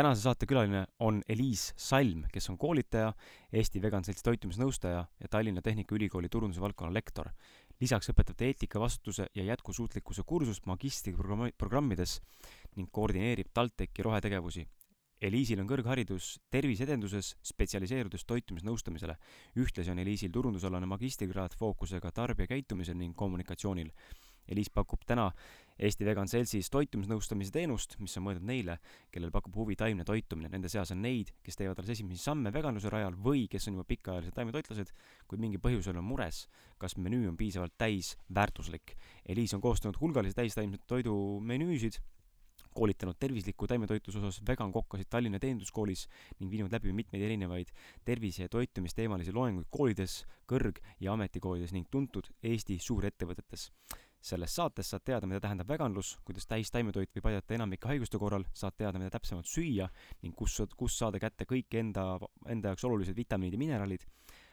tänase saate külaline on Eliis Salm, kes on koolitaja, Eesti Vegan Seltsi toitumisnõustaja ja Tallinna Tehnikaülikooli turunduse valdkonna lektor. lisaks õpetab ta eetika, vastutuse ja jätkusuutlikkuse kursust magistriprogrammides ning koordineerib TalTechi rohetegevusi. Eliisil on kõrgharidus terviseedenduses, spetsialiseerudes toitumisnõustamisele. ühtlasi on Eliisil turundusalane magistrikraad fookusega tarbijakäitumisel ning kommunikatsioonil Eliis pakub täna Eesti Vegan Seltsis toitumisnõustamise teenust, mis on mõeldud neile, kellel pakub huvi taimne toitumine. Nende seas on neid, kes teevad alles esimesi samme veganluse rajal või kes on juba pikaajalised taimetoitlased, kuid mingil põhjusel on mures, kas menüü on piisavalt täisväärtuslik. Eliis on koostanud hulgalisi täistaimset toidu menüüsid, koolitanud tervisliku taimetoitluse osas vegan kokkasid Tallinna Teeninduskoolis ning viinud läbi mitmeid erinevaid tervise- ja toitumisteemalisi loenguid koolides, kõrg- ja ametikoolides ning tuntud Eesti suurettevõtetes selles saates saad teada, mida tähendab veganlus, kuidas täistaimetoit võib aidata enamike haiguste korral, saad teada, mida täpsemalt süüa ning kus, kus saada kätte kõik enda, enda jaoks olulised vitamiinid ja mineraalid.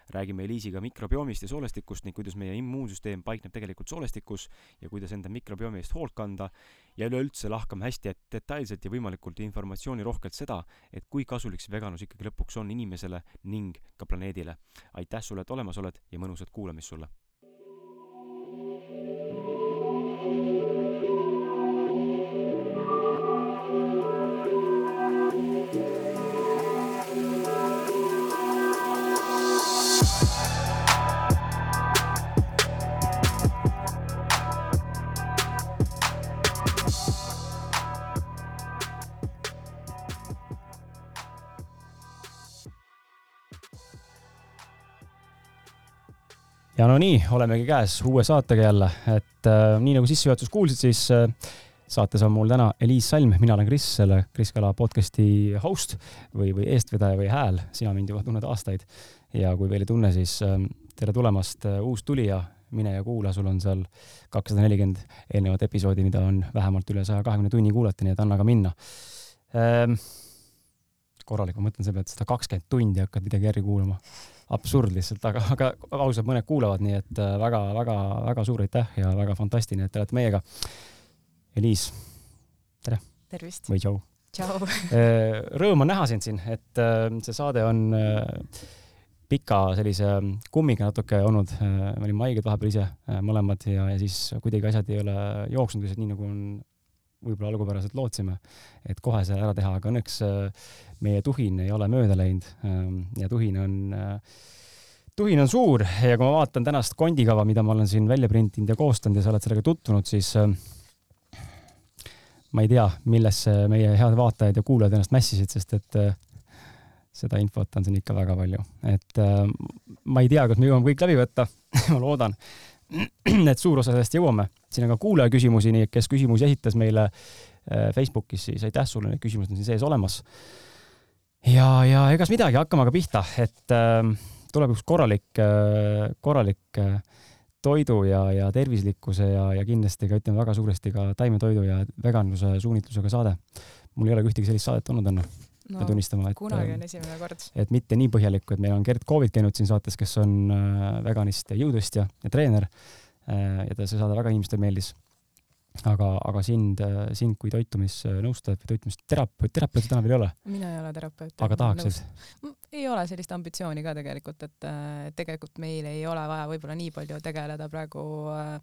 räägime Eliisiga mikrobiomist ja soolestikust ning kuidas meie immuunsüsteem paikneb tegelikult soolestikus ja kuidas enda mikrobiomi eest hoolt kanda ja üleüldse lahkame hästi detailselt ja võimalikult informatsioonirohkelt seda, et kui kasulik see veganlus ikkagi lõpuks on inimesele ning ka planeedile. aitäh sulle, et olemas oled ja mõnusat kuulamist sulle! Ja no nii, olemegi käes uue saatega jälle, et äh, nii nagu sissejuhatuses kuulsid, siis äh, saates on mul täna Eliis Salm, mina olen Kris, selle Kris Kala podcasti host või, või eestvedaja või hääl, sina mind juba tunned aastaid. ja kui veel ei tunne, siis äh, tere tulemast äh,, uus tulija, mine ja kuula, sul on seal kakssada nelikümmend eelnevat episoodi, mida on vähemalt üle saja kahekümne tunni kuulata, nii et anna ka minna ähm,. korralik, ma mõtlen selle peale, et sada kakskümmend tundi hakkad midagi järgi kuulama absurd lihtsalt, aga, aga ausalt, mõned kuulavad, nii et väga-väga-väga äh, suur aitäh ja väga fantastiline, et te olete meiega. Eliis, tere! tervist! või tšau! tšau! Äh, rõõm on näha sind siin, et äh, see saade on pika sellise kummiga natuke olnud, me olime haiged vahepeal ise mõlemad ja, ja siis kuidagi asjad ei ole jooksnud lihtsalt nii, nagu on võib-olla algupäraselt lootsime, et kohe see ära teha, aga õnneks äh, meie tuhin ei ole mööda läinud ähm, ja tuhin on, äh, tuhin on suur ja kui ma vaatan tänast kondikava, mida ma olen siin välja printinud ja koostanud ja sa oled sellega tutvunud, siis äh, ma ei tea, millesse meie head vaatajad ja kuulajad ennast mässisid, sest et seda infot on siin ikka väga palju, et ma ei tea, kas me jõuame kõik läbi võtta ma loodan, et suur osa sellest jõuame. siin on ka kuulaja küsimusi, nii et kes küsimusi esitas meile äh, Facebookis, siis aitäh sulle, need küsimused on siin sees olemas. ja, ja egas midagi, hakkame aga pihta, et äh, tuleb üks korralik äh,, korralik äh, toidu ja, ja tervislikkuse ja, ja kindlasti ka ütleme väga suuresti ka taimetoidu ja veganluse suunitlusega saade. mul ei ole ühtegi sellist saadet olnud enne no, pean tunnistama, et kunagi on esimene kord. et mitte nii põhjalikku, et meil on Gerd Koovit käinud siin saates, kes on äh, veganist ja jõutõstja ja treener äh, ja ta, see saade väga inimestele meeldis. aga, aga sind, äh, sind kui toitumisnõustajat või toitumisterapeut, terapeuti täna veel ei ole? mina ei ole terapeut. aga tahaksid? ei ole sellist ambitsiooni ka tegelikult, et tegelikult meil ei ole vaja võib-olla nii palju tegeleda praegu äh,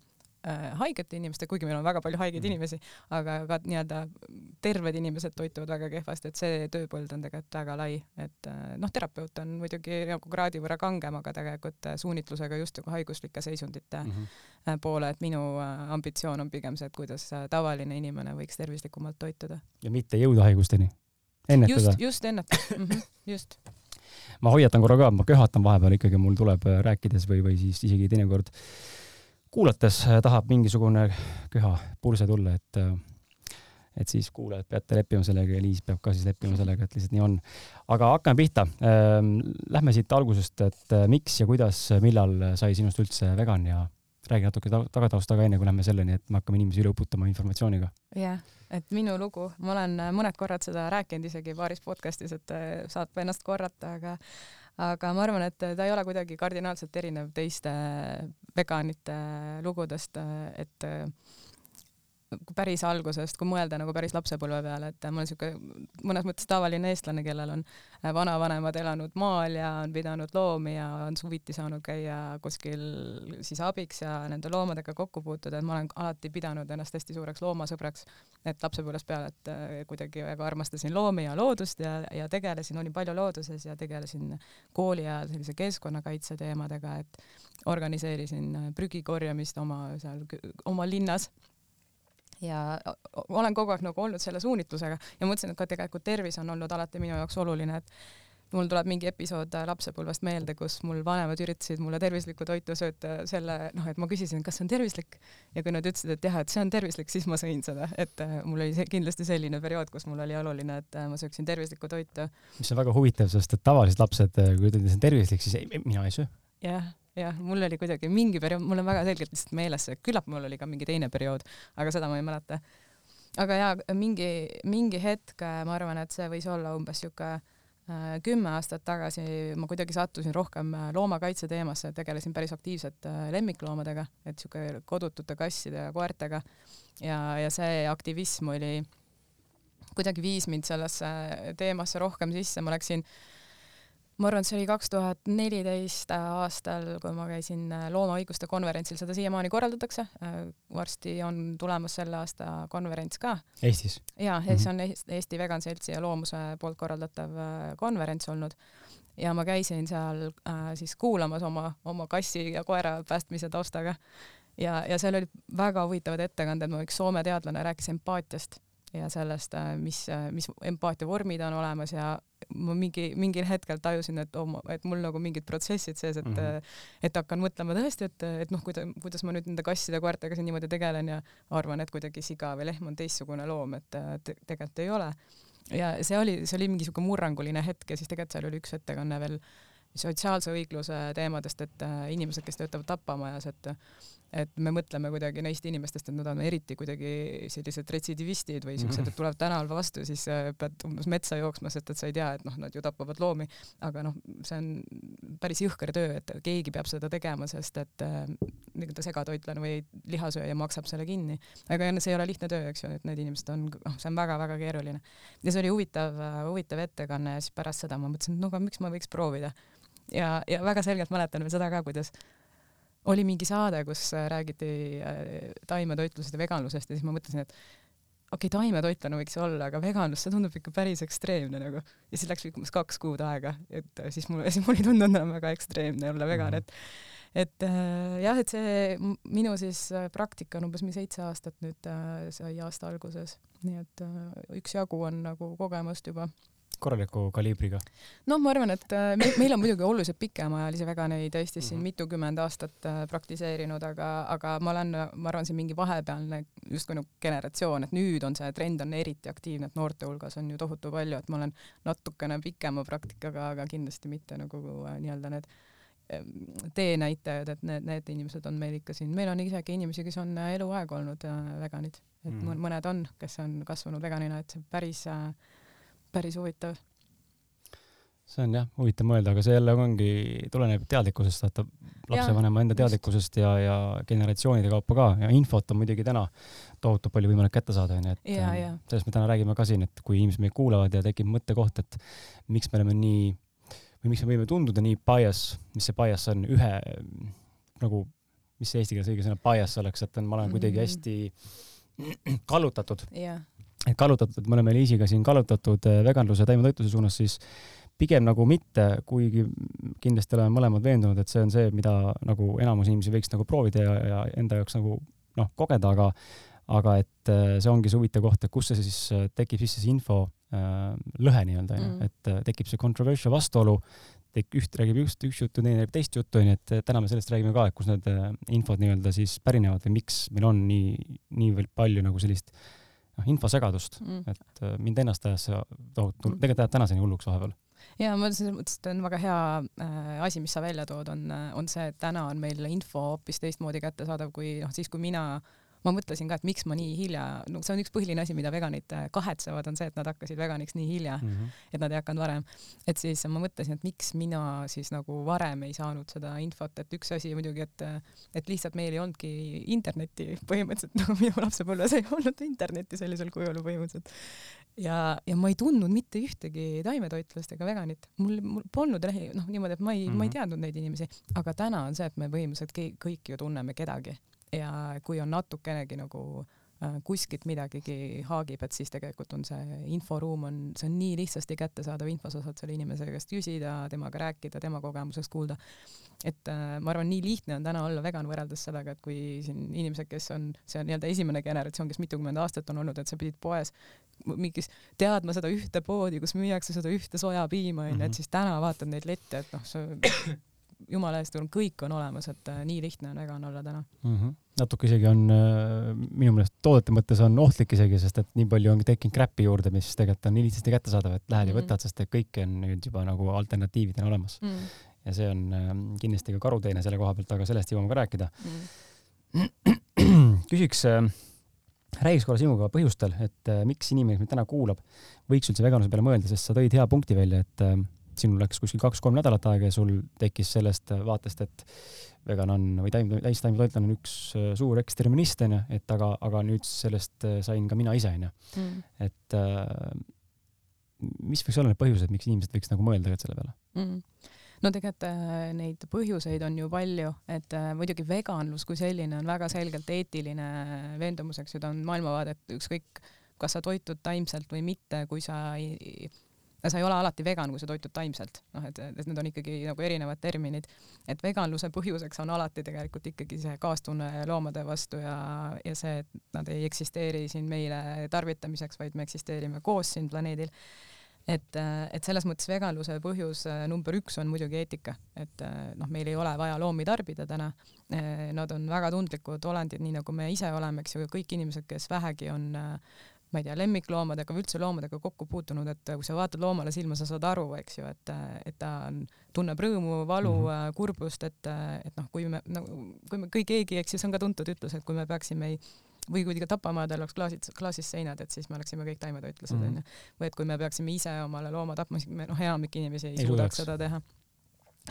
haigete inimestega, kuigi meil on väga palju haigeid mm. inimesi, aga ka nii-öelda terved inimesed toituvad väga kehvasti, et see tööpõld on tegelikult väga lai, et äh, noh, terapeut on muidugi nagu kraadi võrra kangem, aga tegelikult äh, suunitlusega just nagu haiguslike seisundite mm -hmm. poole, et minu äh, ambitsioon on pigem see, et kuidas äh, tavaline inimene võiks tervislikumalt toituda. ja mitte jõuda haigusteni? ennetada? just, just ennetada mm, -hmm, just ma hoiatan korra ka, ma köhatan vahepeal ikkagi, mul tuleb äh, rääkides või, või siis isegi teinekord kuulates äh, tahab mingisugune köha purse tulla, et äh, et siis kuulajad peate leppima sellega ja Liis peab ka siis leppima sellega, et lihtsalt nii on. aga hakkame pihta. Ähm, lähme siit algusest, et äh, miks ja kuidas, millal sai sinust üldse vegan ja räägi natuke tagatausta ka enne, kui lähme selleni, et me hakkame inimesi üle uputama informatsiooniga. jah, et minu lugu, ma olen mõned korrad seda rääkinud isegi paaris podcast'is, et saab ennast korrata, aga aga ma arvan, et ta ei ole kuidagi kardinaalselt erinev teiste veganite lugudest, et päris algusest, kui mõelda nagu päris lapsepõlve peale, et ma olen siuke mõnes mõttes tavaline eestlane, kellel on äh, vanavanemad elanud maal ja on pidanud loomi ja on suviti saanud käia kuskil siis abiks ja nende loomadega kokku puutuda, et ma olen alati pidanud ennast hästi suureks loomasõbraks, et lapsepõlvest peale, et äh, kuidagi väga armastasin loomi ja loodust ja, ja tegelesin, olin palju looduses ja tegelesin kooli ajal sellise keskkonnakaitse teemadega, et organiseerisin prügi korjamist oma seal oma linnas ja olen kogu aeg nagu olnud selle suunitlusega ja mõtlesin, et ka tegelikult tervis on olnud alati minu jaoks oluline, et mul tuleb mingi episood lapsepõlvest meelde, kus mul vanemad üritasid mulle tervislikku toitu sööta selle, noh, et ma küsisin, kas see on tervislik ja kui nad ütlesid, et jah, et see on tervislik, siis ma sõin seda, et äh, mul oli see kindlasti selline periood, kus mul oli oluline, et äh, ma sööksin tervislikku toitu. mis on väga huvitav, sest et tavalised lapsed, kui ütlevad, et see on tervislik, siis ei, mina ei söö. jah jah, mul oli kuidagi mingi periood, mul on väga selgelt lihtsalt meeles see, küllap mul oli ka mingi teine periood, aga seda ma ei mäleta. aga jaa, mingi, mingi hetk ma arvan, et see võis olla umbes sihuke äh, kümme aastat tagasi ma kuidagi sattusin rohkem äh, loomakaitse teemasse, tegelesin päris aktiivselt äh, lemmikloomadega, et sihuke kodutute kasside ja koertega ja, ja see aktivism oli, kuidagi viis mind sellesse teemasse rohkem sisse, ma läksin äh, ma arvan, et see oli kaks tuhat neliteist aastal, kui ma käisin äh, loomaõiguste konverentsil, seda siiamaani korraldatakse. Äh, varsti on tulemas selle aasta konverents ka. Eestis? jaa, see mhm. on Eesti Vegan Seltsi ja Loomuse poolt korraldatav äh, konverents olnud ja ma käisin seal siis kuulamas oma, oma kassi ja koera päästmise taustaga ja, ja seal olid väga huvitavad ettekanded, mu üks Soome teadlane rääkis empaatiast ja sellest, mis, mis empaatia vormid on olemas ja ma mingi, mingil hetkel tajusin, et oh, et mul nagu mingid protsessid sees, et mm, -hmm. et hakkan mõtlema tõesti, et, et noh, kuida-, kuidas ma nüüd nende kasside-koertega siin niimoodi tegelen ja arvan, et kuidagi siga või lehm on teistsugune loom, et te, tegelikult ei ole. ja see oli, see oli mingi siuke murranguline hetk ja siis tegelikult seal oli üks ettekanne veel sotsiaalse õigluse teemadest, et äh, inimesed, kes töötavad tapamajas, et et me mõtleme kuidagi neist inimestest, et nad on eriti kuidagi sellised retsidivistid või siuksed, et tulevad tänaval vastu, siis äh, pead umbes metsa jooksma, sest et sa ei tea, et noh, nad ju tapavad loomi, aga noh, see on päris jõhker töö, et keegi peab seda tegema, sest et äh, nii-öelda segatoitlane või lihasööja maksab selle kinni. aga see ei ole lihtne töö, eks ju, et need inimesed on, noh, see on väga-väga keeruline. ja see oli huvitav, huvitav ettekanne ja siis pärast seda ma mõtlesin, et no aga miks ma võiks proovida ja, ja väga selgelt mäletan veel seda ka, kuidas oli mingi saade, kus äh, räägiti äh, taimetoitlusest ja veganlusest ja siis ma mõtlesin, et okei okay,, taimetoitlane võiks olla, aga veganlus, see tundub ikka päris ekstreemne nagu. ja siis läks umbes kaks kuud aega, et äh, siis mul, siis mul ei tundunud enam väga ekstreemne olla vegan, et et jah, et see minu siis praktika on umbes seitse aastat nüüd sai aasta alguses, nii et üksjagu on nagu kogemust juba korraliku kaliibriga? noh, ma arvan, et äh, me, meil on muidugi oluliselt pikemaajalisi veganeid Eestis siin mm -hmm. mitukümmend aastat äh, praktiseerinud, aga, aga ma olen, ma arvan, see mingi vahepealne justkui nagu generatsioon, et nüüd on see trend on eriti aktiivne, et noorte hulgas on ju tohutu palju, et ma olen natukene pikema praktikaga, aga kindlasti mitte nagu äh, nii-öelda need ähm, teenäitajad, et need, need inimesed on meil ikka siin, meil on isegi inimesi, kes on eluaeg olnud veganid, et mm. mõned on, kes on kasvanud veganina, et see päris äh, päris huvitav. see on jah, huvitav mõelda, aga see jälle ongi, tuleneb teadlikkusest, vaata lapsevanema enda teadlikkusest ja, ja generatsioonide kaupa ka ja infot on muidugi täna tohutult palju võimalik kätte saada, onju, et ja, ja. sellest me täna räägime ka siin, et kui inimesed meid kuulavad ja tekib mõttekoht, et miks me oleme nii või miks me võime tunduda nii bias, mis see bias on, ühe nagu, mis see eesti keeles õige sõna bias oleks, et on, ma olen kuidagi mm. hästi kallutatud yeah et kallutatud, et me oleme Liisiga siin kallutatud eh, veganluse taimetoitluse suunas, siis pigem nagu mitte, kuigi kindlasti oleme mõlemad veendunud, et see on see, mida nagu enamus inimesi võiks nagu proovida ja, ja enda jaoks nagu noh, kogeda, aga aga et eh, see ongi see huvitav koht, et kus see siis eh, tekib sisse see info äh, lõhe nii-öelda onju mm., et tekib see controversial vastuolu, tek-, üht räägib just üks juttu, teine räägib teist juttu onju, et täna me sellest räägime ka, et kus need infod nii-öelda siis pärinevad või miks meil on nii, nii palju nagu sellist äh, noh, infosegadust mm., et äh, mind ennast ajas see tohutu mm., tegelikult ajab tänaseni hulluks vahepeal. ja ma selles mõttes, et on väga hea äh, asi, mis sa välja tood, on, on see, et täna on meil info hoopis teistmoodi kättesaadav kui noh, siis kui mina ma mõtlesin ka, et miks ma nii hilja, no see on üks põhiline asi, mida veganid äh, kahetsevad, on see, et nad hakkasid veganiks nii hilja mm, -hmm. et nad ei hakanud varem. et siis ma mõtlesin, et miks mina siis nagu varem ei saanud seda infot, et üks asi muidugi, et, et lihtsalt meil ei olnudki internetti põhimõtteliselt, nagu minu lapsepõlves ei olnud internetti sellisel kujul põhimõtteliselt ja, ja ma ei tundnud mitte ühtegi taimetoitlast ega veganit, mul, mul polnud lehi, noh, niimoodi, et ma ei mm, -hmm. ma ei mhm. teadnud neid inimesi, aga täna on see, et me põhimõtteliselt kõik ju tunneme kedagi ja kui on natukenegi nagu äh, kuskilt midagigi haagib, et siis tegelikult on see inforuum on, see on nii lihtsasti kättesaadav info, sa saad selle inimese käest küsida, temaga rääkida, tema kogemusest kuulda. et äh, ma arvan, nii lihtne on täna olla vegan võrreldes sellega, et kui siin inimesed, kes on, see on nii-öelda esimene generatsioon, kes mitukümmend aastat on olnud, et sa pidid poes mingis teadma seda ühte poodi, kus müüakse seda ühte sojapiima onju, et mhm. siis täna vaatad neid lette, et noh, see jumala eest, kõik on olemas, et äh, nii lihtne on vegan olla täna mm. -hmm. natuke isegi on äh, minu meelest toodete mõttes on ohtlik isegi, sest et nii palju on tekkinud crap'i juurde, mis tegelikult on nii lihtsasti kättesaadav, et lähed mm -hmm. ja võtad, sest et kõike on nüüd juba nagu alternatiividena olemas mm. -hmm. ja see on äh, kindlasti ka karuteene selle koha pealt, aga sellest jõuame ka rääkida mm. -hmm. küsiks räägiks korra sinuga põhjustel, et miks inimene, kes meid täna kuulab, võiks üldse veganluse peale mõelda, sest sa tõid hea punkti välja, et sinul läks kuskil kaks-kolm nädalat aega ja sul tekkis sellest vaatest, et vegan on või taim, täistaimetoitlane on üks äh, suur ekstreemist onju, et aga, aga nüüd sellest äh, sain ka mina ise onju mm.. et äh, mis võiks olla need põhjused, miks inimesed võiks nagu mõelda selle peale mm.? no tegelikult neid põhjuseid on ju palju, et muidugi veganlus kui selline on väga selgelt eetiline veendumus, eks ju, ta on maailmavaadet, ükskõik kas sa toitud taimselt või mitte, kui sa ei, sa ei ole alati vegan, kui sa toitud taimselt, noh, et, et need on ikkagi nagu erinevad terminid. et veganluse põhjuseks on alati tegelikult ikkagi see kaastunne loomade vastu ja, ja see, et nad ei eksisteeri siin meile tarvitamiseks, vaid me eksisteerime koos siin planeedil. et, et selles mõttes veganluse põhjus äh, number üks on muidugi eetika, et äh, noh, meil ei ole vaja loomi tarbida täna. Äh, nad on väga tundlikud olendid, nii nagu me ise oleme, eks ju, kõik inimesed, kes vähegi on ma ei tea, lemmikloomadega või üldse loomadega kokku puutunud, et kui sa vaatad loomale silma, sa saad aru, eks ju, et, et ta on, tunneb rõõmu, valu mm, -hmm. kurbust, et, et noh, kui me nagu, kui me kõik keegi, eks ju, see on ka tuntud ütlus, et kui me peaksime ei, või kui ka tapamaadel oleks klaasid, klaasist seinad, et siis me oleksime kõik taimetoitlased onju mm -hmm.. või et kui me peaksime ise omale looma tapma, siis me noh, enamik inimesi ei, ei suudaks seda teha.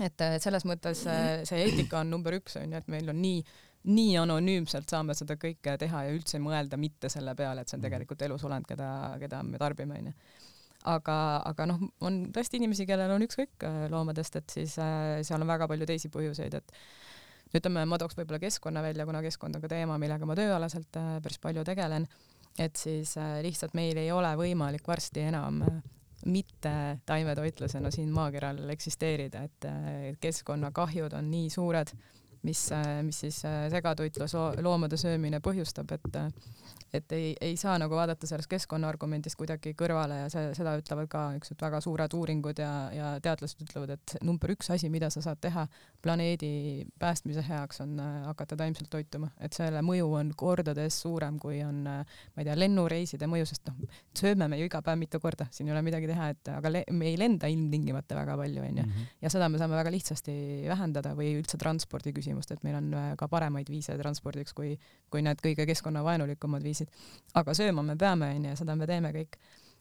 et selles mõttes see eetika on number üks onju, et meil on nii nii anonüümselt saame seda kõike teha ja üldse mõelda mitte selle peale, et see on mhm. tegelikult elusolend, keda, keda me tarbime, onju. aga, aga noh, on tõesti inimesi, kellel on ükskõik äh, loomadest, et siis äh, seal on väga palju teisi põhjuseid, et ütleme, ma tooks võib-olla keskkonna välja, kuna keskkond on ka teema, millega ma tööalaselt äh, päris palju tegelen, et siis äh, lihtsalt meil ei ole võimalik varsti enam äh, mitte taimetoitlasena siin maakeral eksisteerida, et äh, keskkonnakahjud on nii suured mis, mis siis äh, segatoitlus loomade söömine põhjustab, et et ei, ei saa nagu vaadata sellest keskkonnaargumendist kuidagi kõrvale ja see, seda ütlevad ka niisugused väga suured uuringud ja, ja teadlased ütlevad, et number üks asi, mida sa saad teha planeedi päästmise heaks, on äh, hakata taimselt toituma, et selle mõju on kordades suurem, kui on, äh, ma ei tea, lennureiside mõju, sest noh, sööme me ju iga päev mitu korda, siin ei ole midagi teha, et aga me ei lenda ilmtingimata väga palju, onju. Mhm. ja seda me saame väga lihtsasti vähendada või üldse transpordi küsimust, et meil on äh, ka paremaid viise transpordiks kui, kui need kõige keskkonnavaenulikumad viisid aga sööma me peame, onju, ja seda me teeme kõik.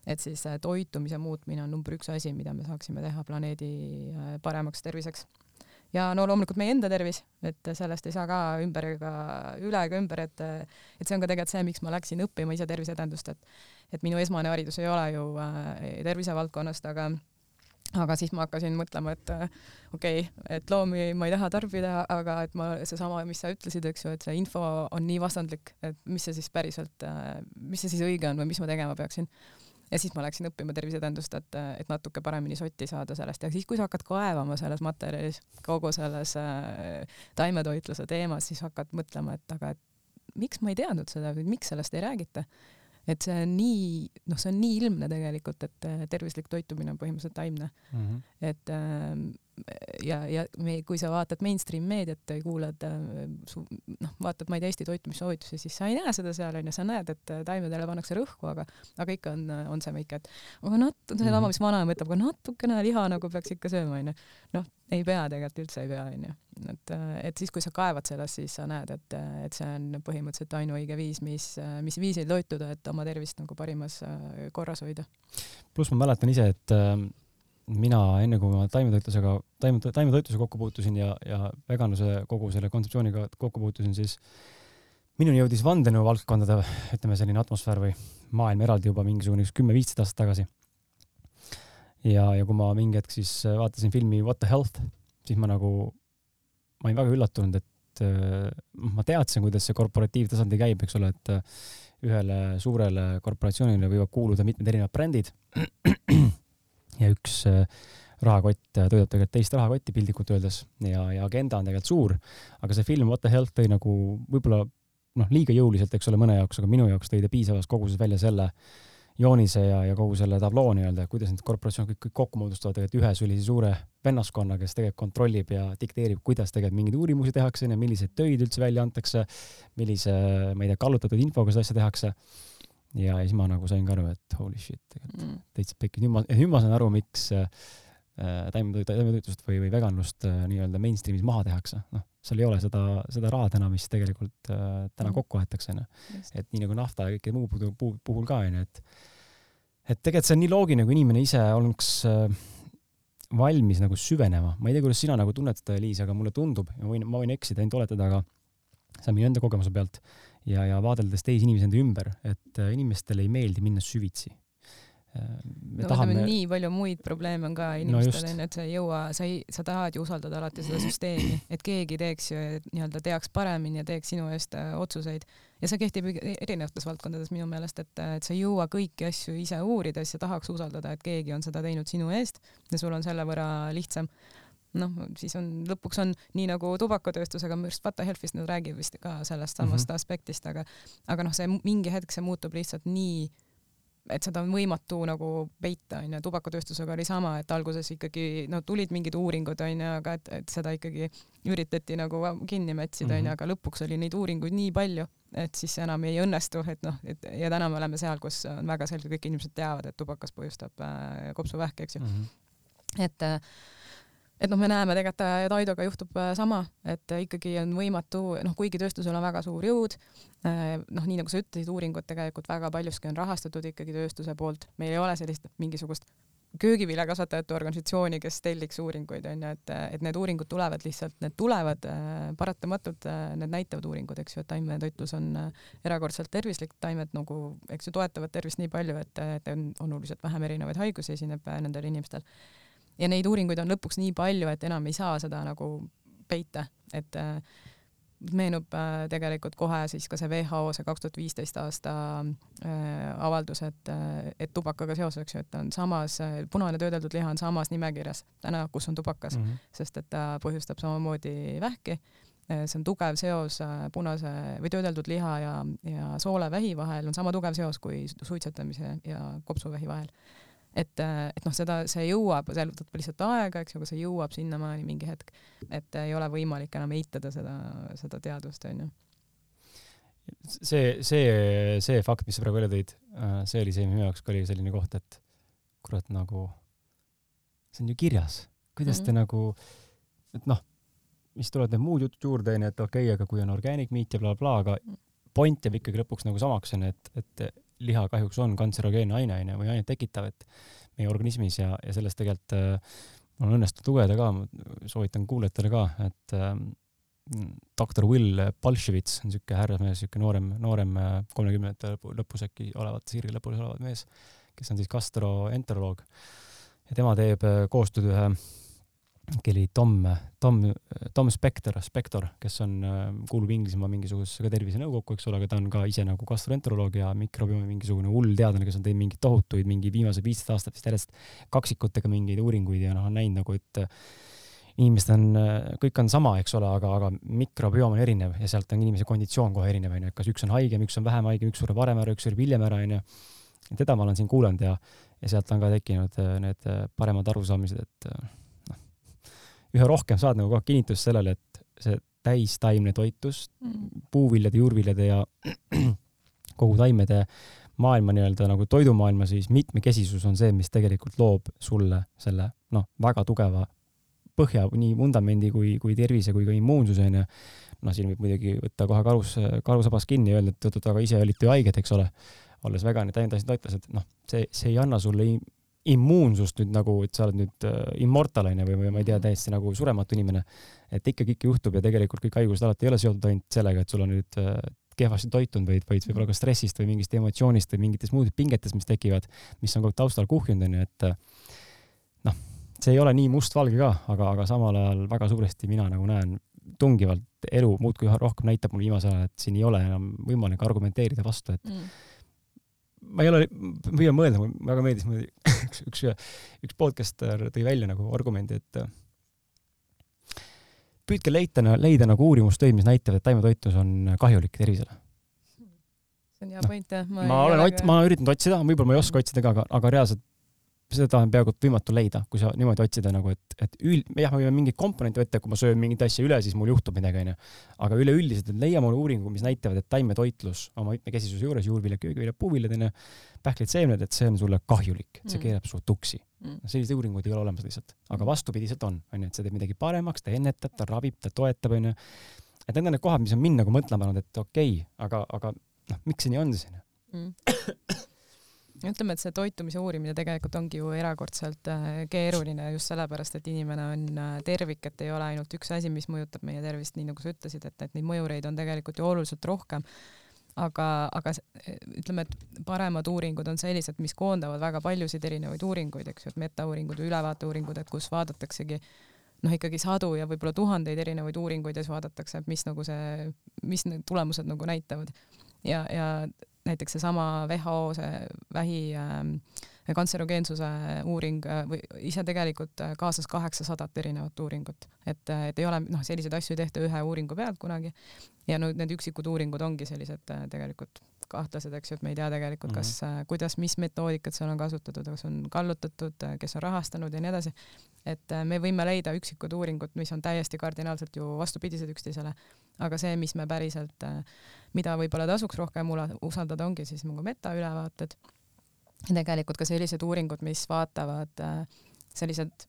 et siis äh, toitumise muutmine on number üks asi, mida me saaksime teha planeedi äh, paremaks terviseks. ja no loomulikult meie enda tervis, et sellest ei saa ka ümber ega üle ega ümber, et et see on ka tegelikult see, miks ma läksin õppima ise terviseedendust, et et minu esmane haridus ei ole ju äh, tervisevaldkonnast, aga aga siis ma hakkasin mõtlema, et äh, okei okay,, et loomi ma ei taha tarbida, aga et ma, seesama, mis sa ütlesid, eks ju, et see info on nii vastandlik, et mis see siis päriselt, äh, mis see siis õige on või mis ma tegema peaksin. ja siis ma läksin õppima terviseedendust, et, et natuke paremini sotti saada sellest ja siis, kui sa hakkad kaevama selles materjalis, kogu selles äh, taimetoitluse teemas, siis hakkad mõtlema, et aga et miks ma ei teadnud seda või miks sellest ei räägita et see on nii, noh, see on nii ilmne tegelikult, et äh, tervislik toitumine on põhimõtteliselt taimne mm. -hmm. et ähm, ja, ja me, kui sa vaatad mainstream meediat kuulad äh, su, noh, vaatad, ma ei tea, Eesti toitumissoovitusi, siis sa ei näe seda seal onju, sa näed, et äh, taimedele pannakse rõhku, aga, aga ikka on, on see ikka, et aga nat-, sedama, mhm. mis vanaema ütleb, aga natukene liha nagu peaks ikka sööma onju. noh, ei pea tegelikult üldse ei pea onju. Et, et siis, kui sa kaevad sellest, siis sa näed, et, et see on põhimõtteliselt ainuõige viis, mis, mis viisil toituda, et oma tervist nagu parimas korras hoida. pluss ma mäletan ise, et äh, mina enne, kui ma taimetoitlusega, taime, taimetoitlusega kokku puutusin ja, ja veganluse kogu selle kontseptsiooniga kokku puutusin, siis minuni jõudis vandenõu valdkondade, ütleme selline atmosfäär või maailm eraldi juba mingisugune kümme-viisteist aastat tagasi. ja, ja kui ma mingi hetk siis vaatasin filmi What the Health, siis ma nagu, ma olin väga üllatunud, et äh, ma teadsin, kuidas see korporatiivtasandi käib, eks ole, et äh, ühele suurele korporatsioonile võivad kuuluda mitmed erinevad brändid. Ja üks äh, rahakott toidab tegelikult teist rahakotti piltlikult öeldes ja, ja agenda on tegelikult suur, aga see film What the Health tõi nagu võib-olla noh, liiga jõuliselt, eks ole, mõne jaoks, aga minu jaoks tõi ta piisavas koguses välja selle joonise ja, ja kogu selle tabloo nii-öelda, kuidas need korporatsioonid kõik, kõik kokku moodustavad tegelikult ühe sellise suure vennaskonna, kes tegelikult kontrollib ja dikteerib, kuidas tegelikult mingeid uurimusi tehakse, milliseid töid üldse välja antakse, millise, ma ei tea, kallutatud infoga seda asja tehakse ja siis ma nagu sain ka aru, et holy shit, tegelikult mm. täitsa pekkis. nüüd ma, nüüd ma saan aru, miks äh, taimetoitlust või, või veganlust äh, nii-öelda mainstream'is maha tehakse. noh, seal ei ole seda, seda raha täna, mis tegelikult äh, täna mm. kokku aetakse, onju. et nii nagu nafta ja kõike muu puhul, puhul ka, onju, et et tegelikult see on nii loogiline, kui inimene ise äh, valmis nagu süvenema. ma ei tea, kuidas sina nagu tunned seda, Liis, aga mulle tundub, ma võin, ma võin eksida, ainult oletada, aga see on minu enda kogemuse pealt ja, ja vaadeldes teisi inimesi enda ümber, et äh, inimestele ei meeldi minna süvitsi. Äh, me no tahame... nii palju muid probleeme on ka inimestel onju no, et sa ei jõua, sa ei, sa tahad ju usaldada alati seda süsteemi, et keegi teeks ju nii-öelda teaks paremini ja teeks sinu eest äh, otsuseid. Ja see kehtib erinevates valdkondades minu meelest, et, et sa ei jõua kõiki asju ise uurida, siis sa tahaks usaldada, et keegi on seda teinud sinu eest ja sul on selle võrra lihtsam. Noh, siis on lõpuks on nii nagu tubakatööstusega, minu arust Vata Healthist nad räägivad vist ka sellest samast mm -hmm. aspektist, aga aga noh, see mingi hetk see muutub lihtsalt nii et seda on võimatu nagu peita, onju, tubakatööstusega oli sama, et alguses ikkagi no tulid mingid uuringud, onju, aga et, et seda ikkagi üritati nagu kinni mätsida, onju, mhm. aga lõpuks oli neid uuringuid nii palju, et siis enam ei õnnestu, et noh, et ja täna me oleme seal, kus on väga selge, kõik inimesed teavad, et tubakas põhjustab äh, kopsuvähki, eks ju mm. -hmm. et äh, et noh, me näeme tegelikult äh, Taidoga juhtub äh, sama, et äh, ikkagi on võimatu, noh, kuigi tööstusel on väga suur jõud, noh, nii nagu sa ütlesid, uuringud tegelikult väga paljuski on rahastatud ikkagi tööstuse poolt, meil ei ole sellist mingisugust köögiviljakasvatajate organisatsiooni, kes telliks uuringuid, onju, et, et need uuringud tulevad lihtsalt, need tulevad paratamatult, need näitavad uuringud, eks ju, et taimetoitlus on erakordselt tervislik, taimed nagu, eks ju, toetavad tervist nii palju, et, et on oluliselt vähem erinevaid haigusi esineb nendel inimestel ja neid uuringuid on lõpuks nii palju, et enam ei saa seda nagu peita, et äh, meenub äh, tegelikult kohe siis ka see WHO see kaks tuhat viisteist aasta äh, avaldus, et, et tubakaga seoses, eks ju, et on samas, punane töödeldud liha on samas nimekirjas täna, kus on tubakas mm, -hmm. sest et ta põhjustab samamoodi vähki. see on tugev seos punase või töödeldud liha ja, ja soolevähi vahel on sama tugev seos kui suitsetamise ja kopsuvähi vahel et, äh, et noh, seda, see jõuab, see võtab lihtsalt aega, eks ju, aga see jõuab sinnamaani mingi hetk, et ei ole võimalik enam eitada seda, seda teadust, onju. see, see, see fakt, mis sa praegu välja tõid, äh, see oli see, minu jaoks ka oli selline koht, et kurat, nagu see on ju kirjas, kuidas mm -hmm. te nagu, et noh, mis tulevad need muud jutud juurde, onju, et okei okay,, aga kui on organic meat ja blablabla bla, bla, aga mm. point jääb ikkagi lõpuks nagu samaks, onju, et, et liha kahjuks on kantserogeenne aine, onju, või ainet tekitav, et meie organismis ja, ja sellest tegelikult äh, mul on õnnestunud lugeda ka, soovitan kuulajatele ka, et äh, doktor Will Balševits on siuke härrasmees, siuke noorem, noorem äh, kolmekümnendate lõpus äkki olevat, sirge lõpus olevat mees, kes on siis gastroenteroloog. Ja tema teeb äh, koostööd ühe keli Tom, Tom, Tom Spector, Spector, kes on, kuulub Inglismaa mingisugusesse ka tervisenõukokku, eks ole, aga ta on ka ise nagu gastroenteroloog ja mikrobiomi mingisugune hull teadlane, kes on teinud mingeid tohutuid, mingi viimased viisteist aastat vist järjest kaksikutega mingeid uuringuid ja noh, on näinud nagu, et inimesed on, kõik on sama, eks ole, aga, aga mikrobioom on erinev ja sealt on inimese konditsioon kohe erinev, onju, et kas üks on haigem, üks on vähem haigem, üks sureb varem ära, üks sureb hiljem ära, onju. teda ma olen siin kuulanud ja, ja sealt on ka tekkinud need paremad arusaamised, et üha rohkem saad nagu aeg kinnitust sellele, et see täistaimne toitlus mm., puuviljade, juurviljade ja kogu taimede maailma nii-öelda nagu toidumaailma siis mitmekesisus on see, mis tegelikult loob sulle selle noh, väga tugeva põhja, nii vundamendi kui, kui tervise kui ka immuunsuse onju. noh, siin võib muidugi võtta kohe karus, karusabas kinni ja öelda, et oot-oot, aga ise olite ju haiged, eks ole. olles vegan ja täiendasid toitlased, noh, see, see ei anna sulle immuunsust nüüd nagu, et sa oled nüüd äh, immortal onju või, või ma ei tea, täiesti nagu surematu inimene. et ikkagi ikka juhtub ja tegelikult kõik haigused alati ei ole seotud ainult sellega, et sul on nüüd äh, kehvasti toitunud, vaid, vaid võib-olla ka stressist või mingist emotsioonist või mingitest muudest pingetest, mis tekivad, mis on kogu taustal kuhjunud, onju, et äh, noh, see ei ole nii mustvalge ka, aga, aga samal ajal väga suuresti mina nagu näen tungivalt elu muudkui rohkem näitab mulle viimasel ajal, et siin ei ole enam võimalik argumenteerida vastu, et mm. Ma ei ole, püüan mõelda, mulle väga meeldis üks, üks, üks podcaster tõi välja nagu argumendi, et püüdke leida, leida nagu uurimustöid, mis näitavad, et taimetoitlus on kahjulik tervisele. see on hea point jah. ma olen ot-, ma olen üritanud otsida, võib-olla ma ei oska otsida ka, aga, aga reaalselt seda on peaaegu võimatu leida, kui sa niimoodi otsida nagu, et, et üld, jah, ma võin mingeid komponente võtta, kui ma söön mingit asja üle, siis mul juhtub midagi, onju. aga üleüldiselt, et leia mulle uuringu, mis näitavad, et taimetoitlus oma mitmekesisuse juures, juurviljad, köögiviljad, puuviljad, onju, pähklid, seemned, et see on sulle kahjulik, et see mm. keerab su tuksi mm.. selliseid uuringuid ei ole olemas lihtsalt, aga mm. vastupidiselt on, onju, et see teeb midagi paremaks, ta ennetab, ta ravib, ta toetab, onju. et need on need kohad, mis on mind nagu mõtlema pannud, et okei okay,, aga, aga noh, miks see nii on siis, onju mm ütleme, et see toitumise uurimine tegelikult ongi ju erakordselt äh, keeruline just sellepärast, et inimene on äh, tervik, et ei ole ainult üks asi, mis mõjutab meie tervist, nii nagu sa ütlesid, et, et neid mõjureid on tegelikult ju oluliselt rohkem. aga, aga ütleme, et paremad uuringud on sellised, mis koondavad väga paljusid erinevaid uuringuid, eks ju, et metauuringud või ülevaateuuringud, et kus vaadataksegi noh, ikkagi sadu ja võib-olla tuhandeid erinevaid uuringuid ja siis vaadatakse, et mis nagu see, mis need tulemused nagu näitavad. ja, ja näiteks seesama WHO see vähi äh, kantserogeensuse uuring äh, või ise tegelikult äh, kaasas kaheksasadat erinevat uuringut, et, äh, et ei ole noh, selliseid asju ei tehta ühe uuringu pealt kunagi. Ja nüüd need üksikud uuringud ongi sellised tegelikult kahtlased, eks ju, et me ei tea tegelikult, kas mm, -hmm. kuidas, mis metoodikat seal on kasutatud, kas on kallutatud, kes on rahastanud ja nii edasi. et me võime leida üksikud uuringud, mis on täiesti kardinaalselt ju vastupidised üksteisele, aga see, mis me päriselt äh, mida võib-olla tasuks rohkem usaldada, ongi siis nagu metaülevaated. ja tegelikult ka sellised uuringud, mis vaatavad äh, sellised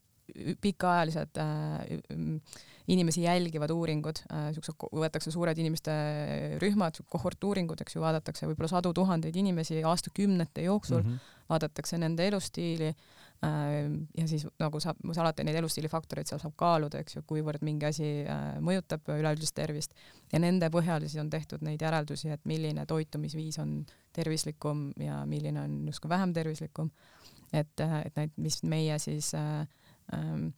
pikaajalised äh, inimesi jälgivad uuringud, äh, siuksed, võetakse suured inimeste rühmad, kohortuuringud, eks ju, vaadatakse võib-olla sadu tuhandeid inimesi aastakümnete jooksul mm, -hmm. vaadatakse nende elustiili Äh, ja siis nagu saab, alati neid elustiilifaktoreid seal saab kaaluda, eks ju, kuivõrd mingi asi äh, mõjutab üleüldist tervist ja nende põhjal siis on tehtud neid järeldusi, et milline toitumisviis on tervislikum ja milline on justkui vähem tervislikum. et, äh, et need, mis meie siis äh, ähm,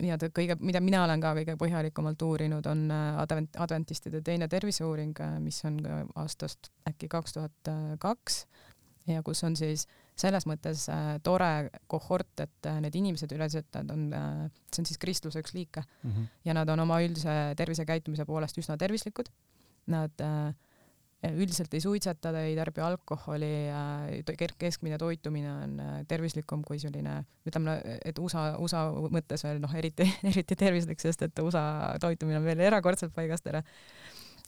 nii-öelda kõige, mida mina olen ka kõige põhjalikumalt uurinud, on advent, adventistide teine terviseuuring, mis on aastast äkki kaks tuhat kaks ja kus on siis selles mõttes äh, tore kohort, et äh, need inimesed üldiselt nad on äh,, see on siis kristluse üks liike mm -hmm. ja nad on oma üldise tervisekäitumise poolest üsna tervislikud. Nad äh, üldiselt ei suitseta, ei tarbi alkoholi keskmine toitumine on äh, tervislikum kui selline, ütleme, et USA, USA mõttes veel noh, eriti, eriti tervislik, sest et USA toitumine on veel erakordselt paigast ära.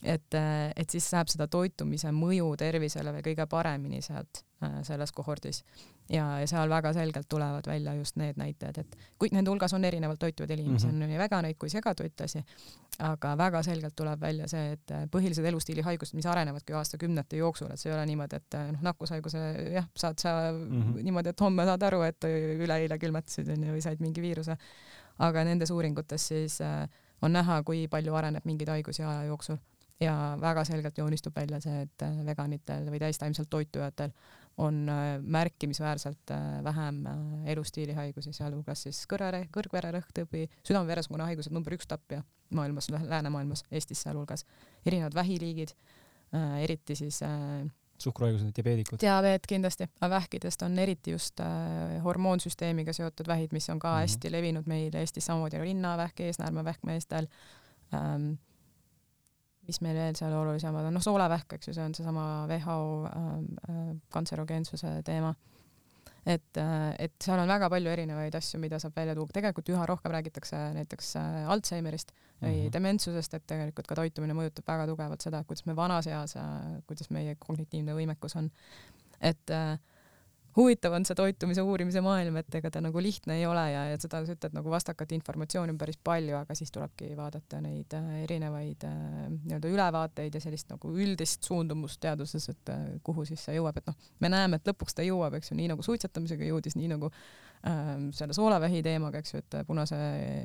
Et, äh, et siis saab seda toitumise mõju tervisele veel kõige paremini sealt selles kohordis ja, ja seal väga selgelt tulevad välja just need näitajad, et kuid nende hulgas on erinevalt toituvaid inimesi mm, -hmm. on nii veganeid kui segatoitlasi, aga väga selgelt tuleb välja see, et äh, põhilised elustiilihaigused, mis arenevadki aastakümnete jooksul, et see ei ole niimoodi, et noh, nakkushaiguse jah, saad sa mm -hmm. niimoodi, et homme saad aru, et üleeile külmetasid onju või said mingi viiruse, aga nendes uuringutes siis on näha, kui palju areneb mingeid haigusi aja jooksul ja väga selgelt joonistub välja see, et äh, veganitel või täistaimselt toitujatel on äh, märkimisväärselt äh, vähem elustiilihaigusi, sealhulgas siis kõrvere, kõrgvererõhktõbi, südame-veresoonkonna haigused number üks tapja maailmas, läänemaailmas, Eestis sealhulgas, erinevad vähiliigid, eriti siis suhkruhaigused, diabeedikud. diabeet kindlasti, aga vähkidest on eriti just äh, hormoonsüsteemiga seotud vähid, mis on ka mm -hmm. hästi levinud meil Eestis, samamoodi rinnavähk, eesnäärmevähk meestel ähm,, mis meil veel seal olulisemad on, noh, soolevähk, eks ju, see on seesama WHO äh, äh, kantserogeensuse teema. et äh,, et seal on väga palju erinevaid asju, mida saab välja tuua, tegelikult üha rohkem räägitakse näiteks äh, Alžeimerist või mm -hmm. dementsusest, et tegelikult ka toitumine mõjutab väga tugevalt seda, kuidas me vanas eas äh,, kuidas meie kognitiivne võimekus on. et äh, huvitav on see toitumise uurimise maailm, et ega ta nagu lihtne ei ole ja, ja seda sa ütled nagu vastakat informatsiooni on päris palju, aga siis tulebki vaadata neid äh, erinevaid äh, nii-öelda ülevaateid ja sellist nagu üldist suundumust teaduses, et äh, kuhu siis see jõuab, et noh, me näeme, et lõpuks ta jõuab, eks ju, nii nagu suitsetamisega jõudis, nii nagu selle soolavähi teemaga, eks ju, et punase,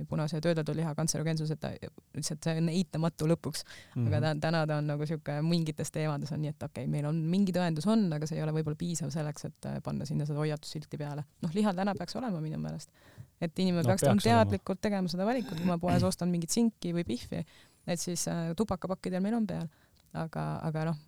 punase töödeldud liha kantserogeensus, et ta lihtsalt see on eitamatu lõpuks mm. -hmm. aga ta, täna ta on nagu sihuke mingites teemades on nii, et okei okay,, meil on mingi tõendus on, aga see ei ole võib-olla piisav selleks, et äh, panna sinna seda hoiatussilti peale. noh, lihal täna peaks olema minu meelest, et inimene no, peaks, peaks teadlikult olema. tegema seda valikut, kui ma poes ostan mingit sinki või pihvi, et siis äh, tubakapakkidel meil on peal, aga, aga noh,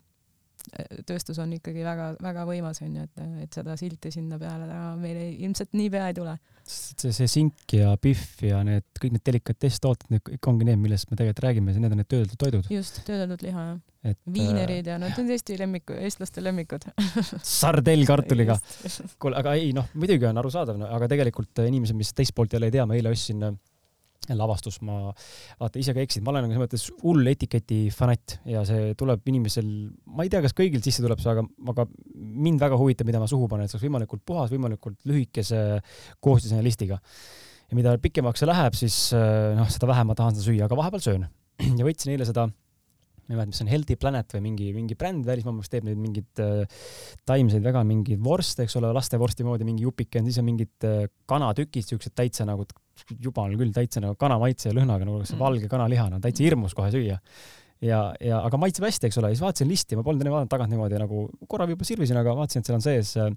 tööstus on ikkagi väga-väga võimas onju, et, et seda silti sinna peale täna meil ei, ilmselt niipea ei tule. see, see sink ja pihv ja need kõik need delikatesstooted, need kõik ongi need, millest me tegelikult räägime, need on need töödeldud toidud. just, töödeldud liha jah. viinerid ja noh, need on Eesti lemmikud, eestlaste lemmikud sardellkartuliga. kuule, aga ei noh, muidugi on arusaadav no,, aga tegelikult inimesed, mis teist poolt jälle ei tea, ma eile ostsin lavastus, ma vaata ise ka eksin, ma olen selles mõttes hull etiketi fanatt ja see tuleb inimesel, ma ei tea, kas kõigil sisse tuleb see, aga, aga mind väga huvitab, mida ma suhu panen, et see oleks võimalikult puhas, võimalikult lühikese koostisena listiga. ja mida pikemaks see läheb, siis noh, seda vähem ma tahan seda süüa, aga vahepeal söön. ja võtsin eile seda ma ei mäleta, mis on, Healthy Planet või mingi, mingi bränd välismaa, mis teeb neid mingeid äh, taimseid vegan mingeid vorste, eks ole, lastevorsti moodi mingi jupike on, siis on mingid äh, kanatükid, siuksed täitsa nagu jumal küll, täitsa nagu kana maitse ja lõhnaga nagu see mm. valge kanaliha, no täitsa hirmus kohe süüa. ja, ja aga maitseb hästi, eks ole, siis vaatasin listi, ma polnud enne vaadanud tagant niimoodi nagu korra võib-olla sirvisin, aga vaatasin, et seal on sees äh,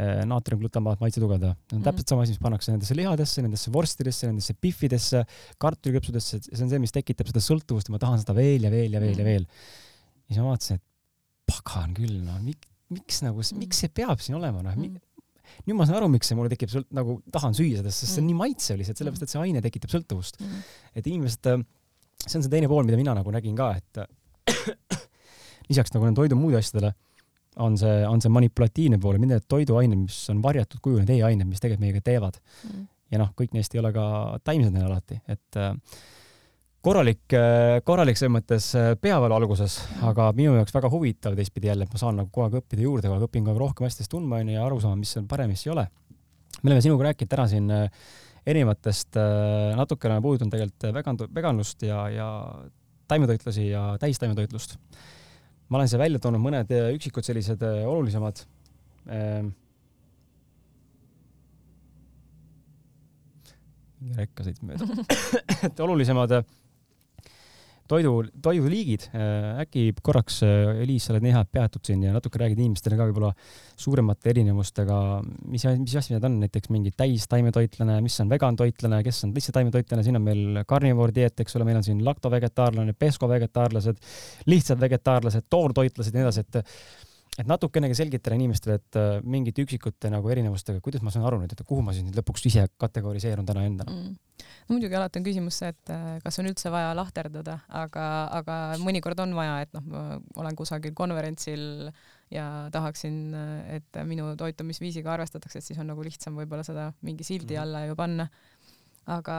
äh naatriumglutamaat maitse tugevdaja. see on mm. täpselt sama asi, mis pannakse nendesse lihadesse, nendesse vorstidesse, nendesse pihvidesse, kartulikõpsudesse, see on see, mis tekitab seda sõltuvust ja ma tahan seda veel ja veel ja veel mm. ja veel. ja siis ma vaatasin, et pagan küll, no miks, miks nagu, miks see peab siin olema, noh mm nüüd ma saan aru, miks see mulle tekib sõlt-, nagu tahan süüa seda, sest see on mm. nii maitsev lihtsalt, sellepärast et see aine tekitab sõltuvust. Mm.. et inimesed, äh, see on see teine pool, mida mina nagu nägin ka, et lisaks nagu nende toidu muude asjadele on see, on see manipulatiivne pool, mitte need toiduained, mis on varjatud kujul, need e-ained, mis tegelikult meiega teevad. Mm.. ja noh, kõik neist ei ole ka taimsed neil alati, et äh, korralik, äh, korralik selles mõttes äh, peavalu alguses, aga minu jaoks väga huvitav teistpidi jälle, et ma saan nagu kogu aeg õppida juurde, kogu aeg õpin kogu aeg rohkem asjadest tundma onju ja aru saama, mis on parem, mis ei ole. me oleme sinuga rääkinud täna siin äh, erinevatest, natukene oleme puudutanud tegelikult vegan, veganlust ja, ja taimetoitlasi ja täistaimetoitlust. ma olen siia välja toonud mõned üksikud sellised olulisemad ähm, mingi rekka sõitma mööda et olulisemad toidu, toiduliigid, äh, äkki korraks, äh, Eliis, sa oled nii hea, et peatud siin ja natuke räägid inimestele ka võib-olla suuremate erinevustega, mis, mis asjad need on, näiteks mingi täistaimetoitlane, mis on vegantoitlane, kes on lihtsalt taimetoitlane, siin on meil carnivore dieet, eks ole, meil on siin laktovegetaarlane, peskovegetaallased, lihtsad vegetaarlased, toortoitlased ja nii edasi, et et natukenegi selgitada inimestele, et äh, mingite üksikute nagu erinevustega, kuidas ma saan aru nüüd, et kuhu ma siis nüüd lõpuks ise kategoriseerun täna endana mm.? no muidugi alati on küsimus see, et äh, kas on üldse vaja lahterdada, aga, aga mõnikord on vaja, et noh, ma olen kusagil konverentsil ja tahaksin, et minu toitumisviisiga arvestatakse, et siis on nagu lihtsam võib-olla seda mingi sildi mm. alla ju panna. aga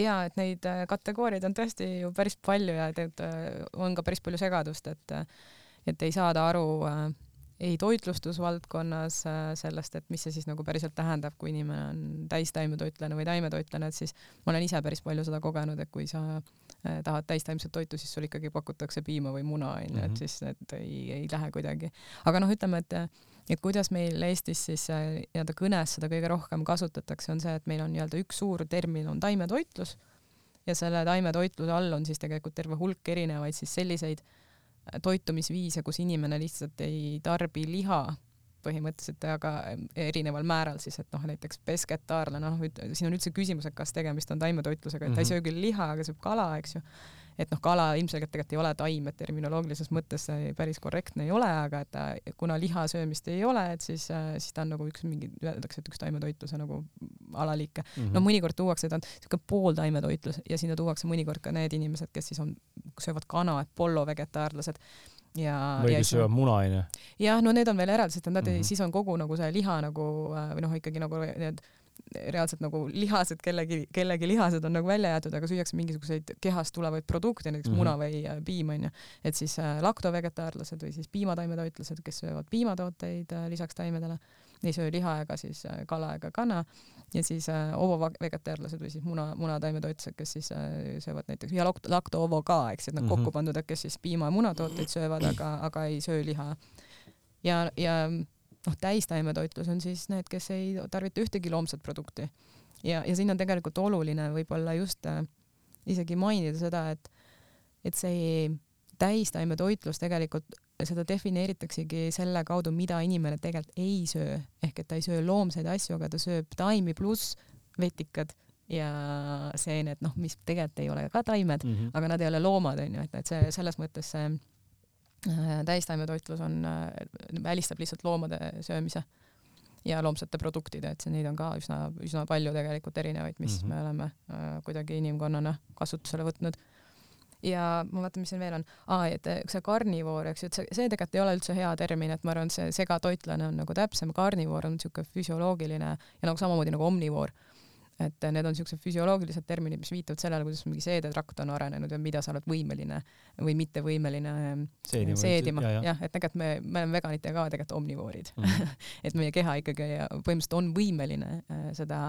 ja et neid äh, kategooriaid on tõesti ju päris palju ja tegelikult on ka päris palju segadust, et et ei saada aru äh, ei toitlustusvaldkonnas äh, sellest, et mis see siis nagu päriselt tähendab, kui inimene on täistaimetoitlane või taimetoitlane, et siis ma olen ise päris palju seda kogenud, et kui sa äh, tahad täistaimset toitu, siis sul ikkagi pakutakse piima või muna onju et mhm. siis need ei, ei lähe kuidagi. aga noh, ütleme, et et kuidas meil Eestis siis nii-öelda kõnes seda kõige rohkem kasutatakse, on see, et meil on nii-öelda üks suur termin on taimetoitlus ja selle taimetoitluse all on siis tegelikult terve hulk erinevaid siis selliseid äh, toitumisviise, kus inimene lihtsalt ei tarbi liha põhimõtteliselt, aga erineval määral siis, et noh, näiteks pesketaarlane, noh, siin on üldse küsimus, et kas tegemist on taimetoitlusega, et ta ei mhm. söö küll liha, aga sööb kala, eks ju et noh, kala ilmselgelt tegelikult ei ole taim, et terminoloogilises mõttes see päris korrektne ei ole, aga et ta, kuna liha söömist ei ole, et siis, siis ta on nagu üks mingi, öeldakse, et üks taimetoitluse nagu alaliike mm. -hmm. no mõnikord tuuakse, ta on niisugune pooltaimetoitlus ja sinna tuuakse mõnikord ka need inimesed, kes siis on, söövad kana, et pollovegetaarlased ja või kes söövad muna onju. jah, no need on veel eraldi, sest nad mm -hmm. siis on kogu nagu see liha nagu või noh, ikkagi nagu need reaalselt nagu lihased, kellegi, kellegi lihased on nagu välja jäetud, aga süüakse mingisuguseid kehast tulevaid produkte, näiteks mm -hmm. muna või äh, piim onju. et siis äh, laktovegetaarlased või siis piimataimetoitlased, kes söövad piimatooteid äh, lisaks taimedele, ei söö liha ega siis kala ega kana ja siis äh, ovovegetaarlased või siis muna, munataimetoitlased, kes siis äh, söövad näiteks ja lakto-ovo ka, eks, et nad mm -hmm. kokku pandud, kes siis piima ja munatooteid söövad, aga, aga ei söö liha. ja, ja noh, täistaimetoitlus on siis need, kes ei tarvita ühtegi loomset produkti. ja, ja siin on tegelikult oluline võib-olla just äh, isegi mainida seda, et, et see täistaimetoitlus tegelikult, seda defineeritaksegi selle kaudu, mida inimene tegelikult ei söö, ehk et ta ei söö loomseid asju, aga ta sööb taimi pluss vetikad ja seened, noh, mis tegelikult ei ole ka taimed mm, -hmm. aga nad ei ole loomad, onju, et, et see selles mõttes see täistaimetoitlus on, äh, välistab lihtsalt loomade söömise ja loomsete produktide, et see, neid on ka üsna, üsna palju tegelikult erinevaid, mis mm -hmm. me oleme äh, kuidagi inimkonnana kasutusele võtnud. ja ma vaatan, mis siin veel on ah,, et äh, see karnivoor, eks ju, et see, see tegelikult ei ole üldse hea termin, et ma arvan, see segatoitlane on nagu täpsem, karnivoor on niisugune füsioloogiline ja nagu samamoodi nagu omnivoor et need on niisugused füsioloogilised terminid, mis viitavad sellele, kuidas mingi seedetrakt on arenenud ja mida sa oled võimeline või mitte võimeline seedima, seedima., jah ja,, et tegelikult me, me oleme veganid ja ka tegelikult omnivoorid mm. -hmm. et meie keha ikkagi põhimõtteliselt on võimeline äh, seda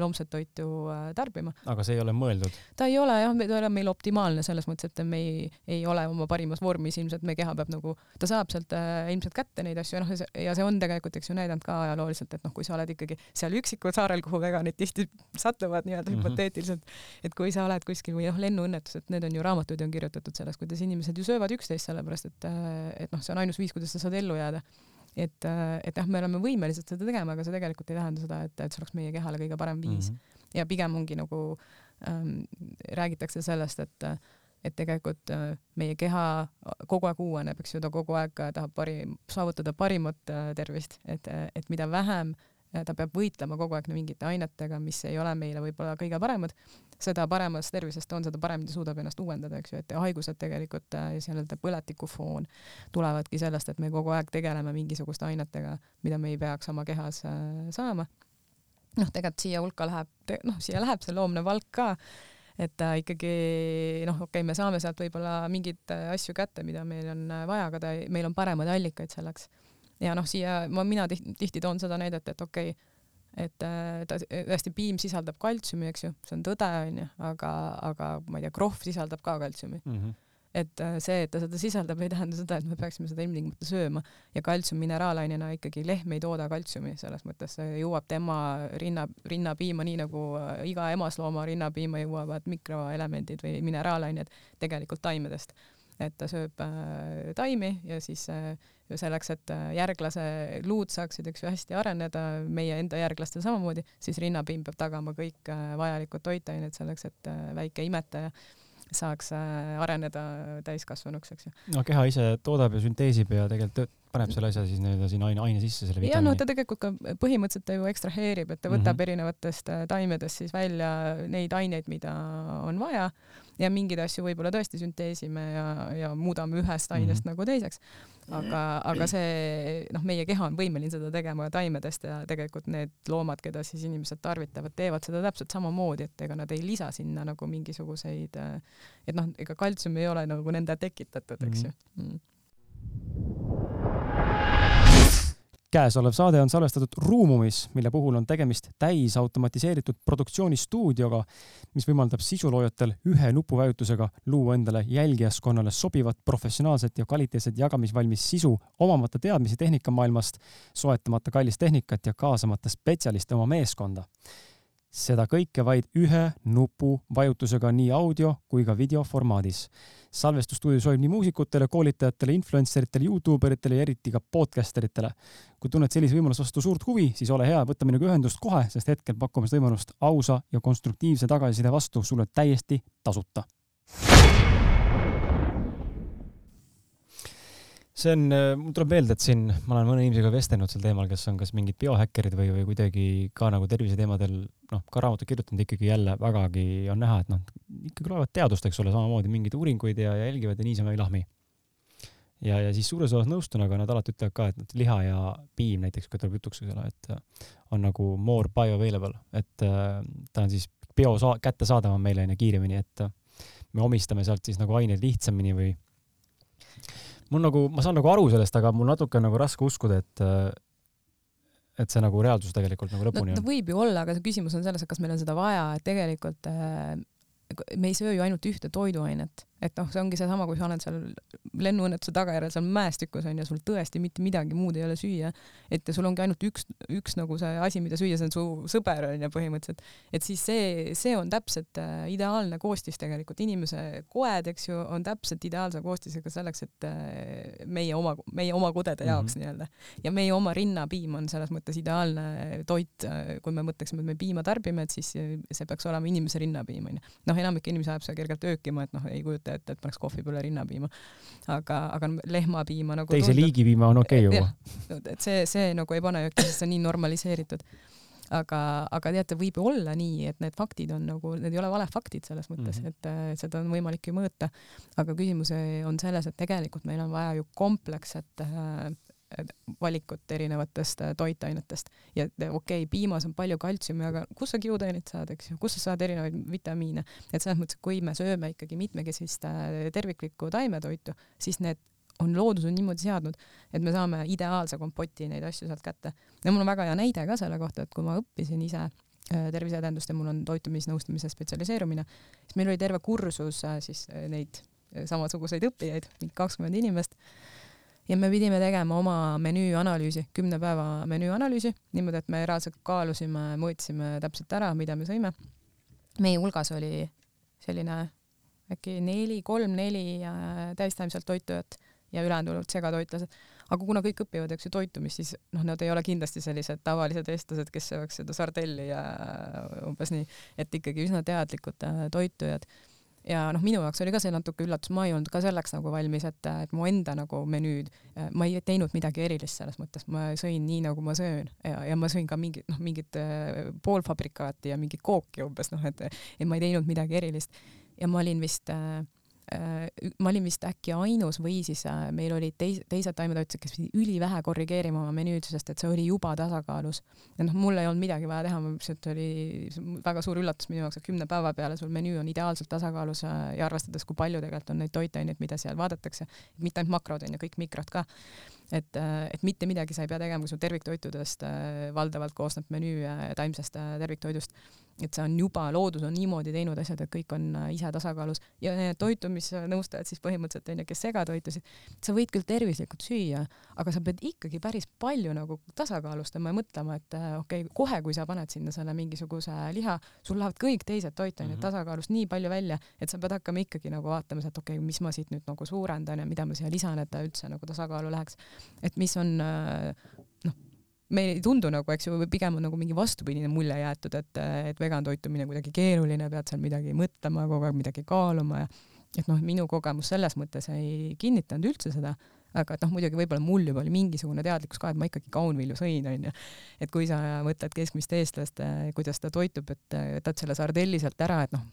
loomset toitu äh, tarbima. aga see ei ole mõeldud? ta ei ole jah, ta ei ole meil optimaalne selles mõttes, et me ei, ei ole oma parimas vormis, ilmselt meie keha peab nagu, ta saab sealt äh, ilmselt kätte neid asju ja noh, ja see on tegelikult, eks ju, näidanud ka ajalooliselt, et noh, kui sa oled ikkagi seal üksikul saarel, kuhu veganid tihti satuvad nii-öelda mm -hmm. hüpoteetiliselt, et kui sa oled kuskil või noh, lennuõnnetus, et need on ju raamatuid on kirjutatud sellest, kuidas inimesed ju söövad üksteist, sellepärast et, et noh, see on ainus viis, kuidas sa saad ellu jääda. et, et jah, me oleme võimelised seda tegema, aga see tegelikult ei tähenda seda, et, et see oleks meie kehale kõige parem viis mm. -hmm. ja pigem ongi nagu ähm, räägitakse sellest, et et tegelikult äh, meie keha kogu aeg uueneb, eks ju, ta kogu aeg tahab pari, saavutada parimat äh, tervist, et, et mida vähem äh, ta peab võitlema kogu aeg mingite ainetega, mis ei ole meile võib-olla kõige paremad, seda paremas tervises ta on, seda paremini suudab ennast uuendada, eks ju, et haigused tegelikult äh, nii-öelda põletikufoon tulevadki sellest, et me kogu aeg tegeleme mingisuguste ainetega, mida me ei peaks oma kehas äh, saama. noh, tegelikult siia hulka läheb, noh, siia läheb see loomne valk ka, et ta ikkagi noh, okei okay,, me saame sealt võib-olla mingeid äh, asju kätte, mida meil on vaja, aga ta, meil on paremaid allikaid selleks ja noh, siia ma, mina tihti, tihti toon seda näidet, et okei okay,, et äh, ta tõesti piim sisaldab kaltsiumi, eks ju, see on tõde, onju, aga, aga ma ei tea, krohv sisaldab ka kaltsiumi mm. -hmm. et äh, see, et ta seda sisaldab, ei tähenda seda, et me peaksime seda ilmtingimata sööma ja kaltsium mineraalainena ikkagi lehm ei tooda kaltsiumi, selles mõttes see jõuab tema rinna, rinnapiima, nii nagu äh, iga emaslooma rinnapiima jõuavad mikroelemendid või mineraalained tegelikult taimedest et ta sööb äh, taimi ja siis äh, selleks, et äh, järglase luud saaksid, eks ju, hästi areneda, meie enda järglastel samamoodi, siis rinnapiim peab tagama kõik vajalikud toitained selleks, et väike imetaja saaks areneda täiskasvanuks, eks ju. no keha ise toodab ja sünteesib ja tegelikult paneb selle asja siis nii-öelda sinna aine, aine sisse, selle vitamiini. ja no ta tegelikult ka põhimõtteliselt ta ju ekstraheerib, et ta võtab mm -hmm. erinevatest äh, taimedest siis välja neid aineid, mida on vaja ja mingeid asju võib-olla tõesti sünteesime ja, ja muudame ühest ainest mm -hmm. nagu teiseks. aga, aga see, noh, meie keha on võimeline seda tegema taimedest ja tegelikult need loomad, keda siis inimesed tarvitavad, teevad seda täpselt samamoodi, et ega nad ei lisa sinna nagu mingisuguseid, äh, et noh, ega kaltsium ei ole nagu nende tekitatud, eks ju mm -hmm käesolev saade on salvestatud Ruumumis, mille puhul on tegemist täisautomatiseeritud produktsioonistuudioga, mis võimaldab sisuloojatel ühe nupuvajutusega luua endale jälgijaskonnale sobivat, professionaalset ja kvaliteetset jagamisvalmis sisu, omamata teadmisi tehnikamaailmast, soetamata kallist tehnikat ja kaasamata spetsialiste oma meeskonda seda kõike vaid ühe nupu vajutusega nii audio kui ka video formaadis. salvestusstuudio sobib nii muusikutele, koolitajatele, influenceritele, Youtube eritele ja eriti ka podcaster itele. kui tunned sellise võimaluse vastu suurt huvi, siis ole hea, võta minuga ühendust kohe, sest hetkel pakume seda võimalust ausa ja konstruktiivse tagasiside vastu sulle täiesti tasuta see on, äh, mul tuleb meelde, et siin ma olen mõne inimesega vestelnud sel teemal, kes on kas mingid biohäkkerid või, või kuidagi ka nagu terviseteemadel noh, ka raamatuid kirjutanud, ikkagi jälle vägagi on näha, et noh, ikkagi loevad teadust, eks ole, samamoodi mingeid uuringuid ja, ja jälgivad ja niisama ei lahmi. ja, ja siis suures osas nõustun, aga nad alati ütlevad ka, et nad liha ja piim näiteks, kui tuleb jutuks, eks ole, et äh, on nagu more bioavailable, et äh, ta on siis bio saa-, kättesaadavam meile onju kiiremini, et me omistame sealt siis nagu aineid lihtsamini või mul nagu, ma saan nagu aru sellest, aga mul natuke nagu raske uskuda, et et see nagu reaalsus tegelikult nagu lõpuni no, on. võib ju olla, aga see küsimus on selles, et kas meil on seda vaja, et tegelikult äh, me ei söö ju ainult ühte toiduainet et noh, see ongi seesama, kui sa oled seal lennuõnnetuse tagajärjel seal mäestikus onju, sul tõesti mitte midagi muud ei ole süüa, et sul ongi ainult üks, üks nagu see asi, mida süüa, see on su sõber onju põhimõtteliselt. et siis see, see on täpselt äh, ideaalne koostis tegelikult, inimese koed, eks ju, on täpselt ideaalse koostisega selleks, et äh, meie oma, meie oma kudede jaoks mm -hmm. nii-öelda. ja meie oma rinnapiim on selles mõttes ideaalne toit, äh, kui me mõtleksime, et me piima tarbime, et siis see peaks olema inimese rinnapiim onju. noh, enamik inimesi ajab seda kergelt öökima, et noh, ei kujuta ette, et paneks kohvi peale rinnapiima. aga, aga lehmapiima nagu teise tundub, liigi piima on okei okay juua. et see, see nagu ei pane ööki, sest see on nii normaliseeritud aga, aga teate, võib ju olla nii, et need faktid on nagu, need ei ole valefaktid selles mõttes mm, -hmm. et seda on võimalik ju mõõta. aga küsimus on selles, et tegelikult meil on vaja ju kompleksset äh, valikut erinevatest äh, toitainetest. Ja okei okay,, piimas on palju kaltsiumi, aga kust sa kiudaineid saad, eks ju, kust sa saad erinevaid vitamiine, et selles mõttes, kui me sööme ikkagi mitmekesist äh, terviklikku taimetoitu, siis need on, loodus on niimoodi seadnud, et me saame ideaalse kompoti neid asju sealt kätte. ja mul on väga hea näide ka selle kohta, et kui ma õppisin ise äh, terviseedendust ja mul on toitumisnõustamise spetsialiseerumine, siis meil oli terve kursus siis neid samasuguseid õppijaid, mingi kakskümmend inimest ja me pidime tegema oma menüü analüüsi, kümne päeva menüü analüüsi, niimoodi, et me reaalselt kaalusime, mõõtsime täpselt ära, mida me sõime. meie hulgas oli selline äkki neli, kolm-neli äh, täistaimselt toitujat ja ülejäänud segatoitlased. aga kuna kõik õpivad, eks ju, toitumist, siis noh, nad ei ole kindlasti sellised tavalised eestlased, kes sööks seda sardelli ja umbes nii, et ikkagi üsna teadlikud äh, toitujad ja noh, minu jaoks oli ka see natuke üllatus, ma ei olnud ka selleks nagu valmis, et, et mu enda nagu menüüd, ma ei teinud midagi erilist selles mõttes, ma sõin nii, nagu ma söön ja, ja ma sõin ka mingit, noh, mingit äh, poolfabrikaati ja mingit kooki umbes noh, et, et ma ei teinud midagi erilist. ja ma olin vist äh, Äh, ma olin vist äkki ainus või siis äh, meil olid teis-, teised taimetoitlased, kes pidid ülivähe korrigeerima oma menüüd, sest et see oli juba tasakaalus. ja noh, mul ei olnud midagi vaja teha, lihtsalt oli väga suur üllatus minu jaoks, et kümne päeva peale sul menüü on ideaalselt tasakaalus äh, ja arvestades, kui palju tegelikult on neid toitaineid, mida seal vaadatakse, mitte ainult makrod on ju, kõik mikrod ka et, et mitte midagi sa ei pea tegema, kui sul terviktoitudest valdavalt koosneb menüü taimsest terviktoidust et see on juba, loodus on niimoodi teinud asjad, et kõik on äh, ise tasakaalus ja need toitumisnõustajad siis põhimõtteliselt onju, kes segatoitusid, sa võid küll tervislikult süüa, aga sa pead ikkagi päris palju nagu tasakaalustama ja mõtlema, et äh, okei okay,, kohe kui sa paned sinna selle mingisuguse liha, sul lähevad kõik teised toitained mm -hmm. tasakaalust nii palju välja, et sa pead hakkama ikkagi nagu vaatama, et okei okay,, mis ma siit nüüd nagu suurendan ja mida ma siia lisan, et ta üldse nagu tasakaalu läheks. Et mis on äh, meile ei tundu nagu, eks ju, pigem on nagu mingi vastupidine mulje jäetud, et, et vegan toitumine kuidagi keeruline, pead seal midagi mõtlema, kogu aeg midagi kaaluma ja et noh, minu kogemus selles mõttes ei kinnitanud üldse seda, aga et noh, muidugi võib-olla mul juba oli mingisugune teadlikkus ka, et ma ikkagi kaunvilju sõin, onju. et kui sa mõtled keskmist eestlast, kuidas ta toitub, et võtad selle sardelli sealt ära, et noh,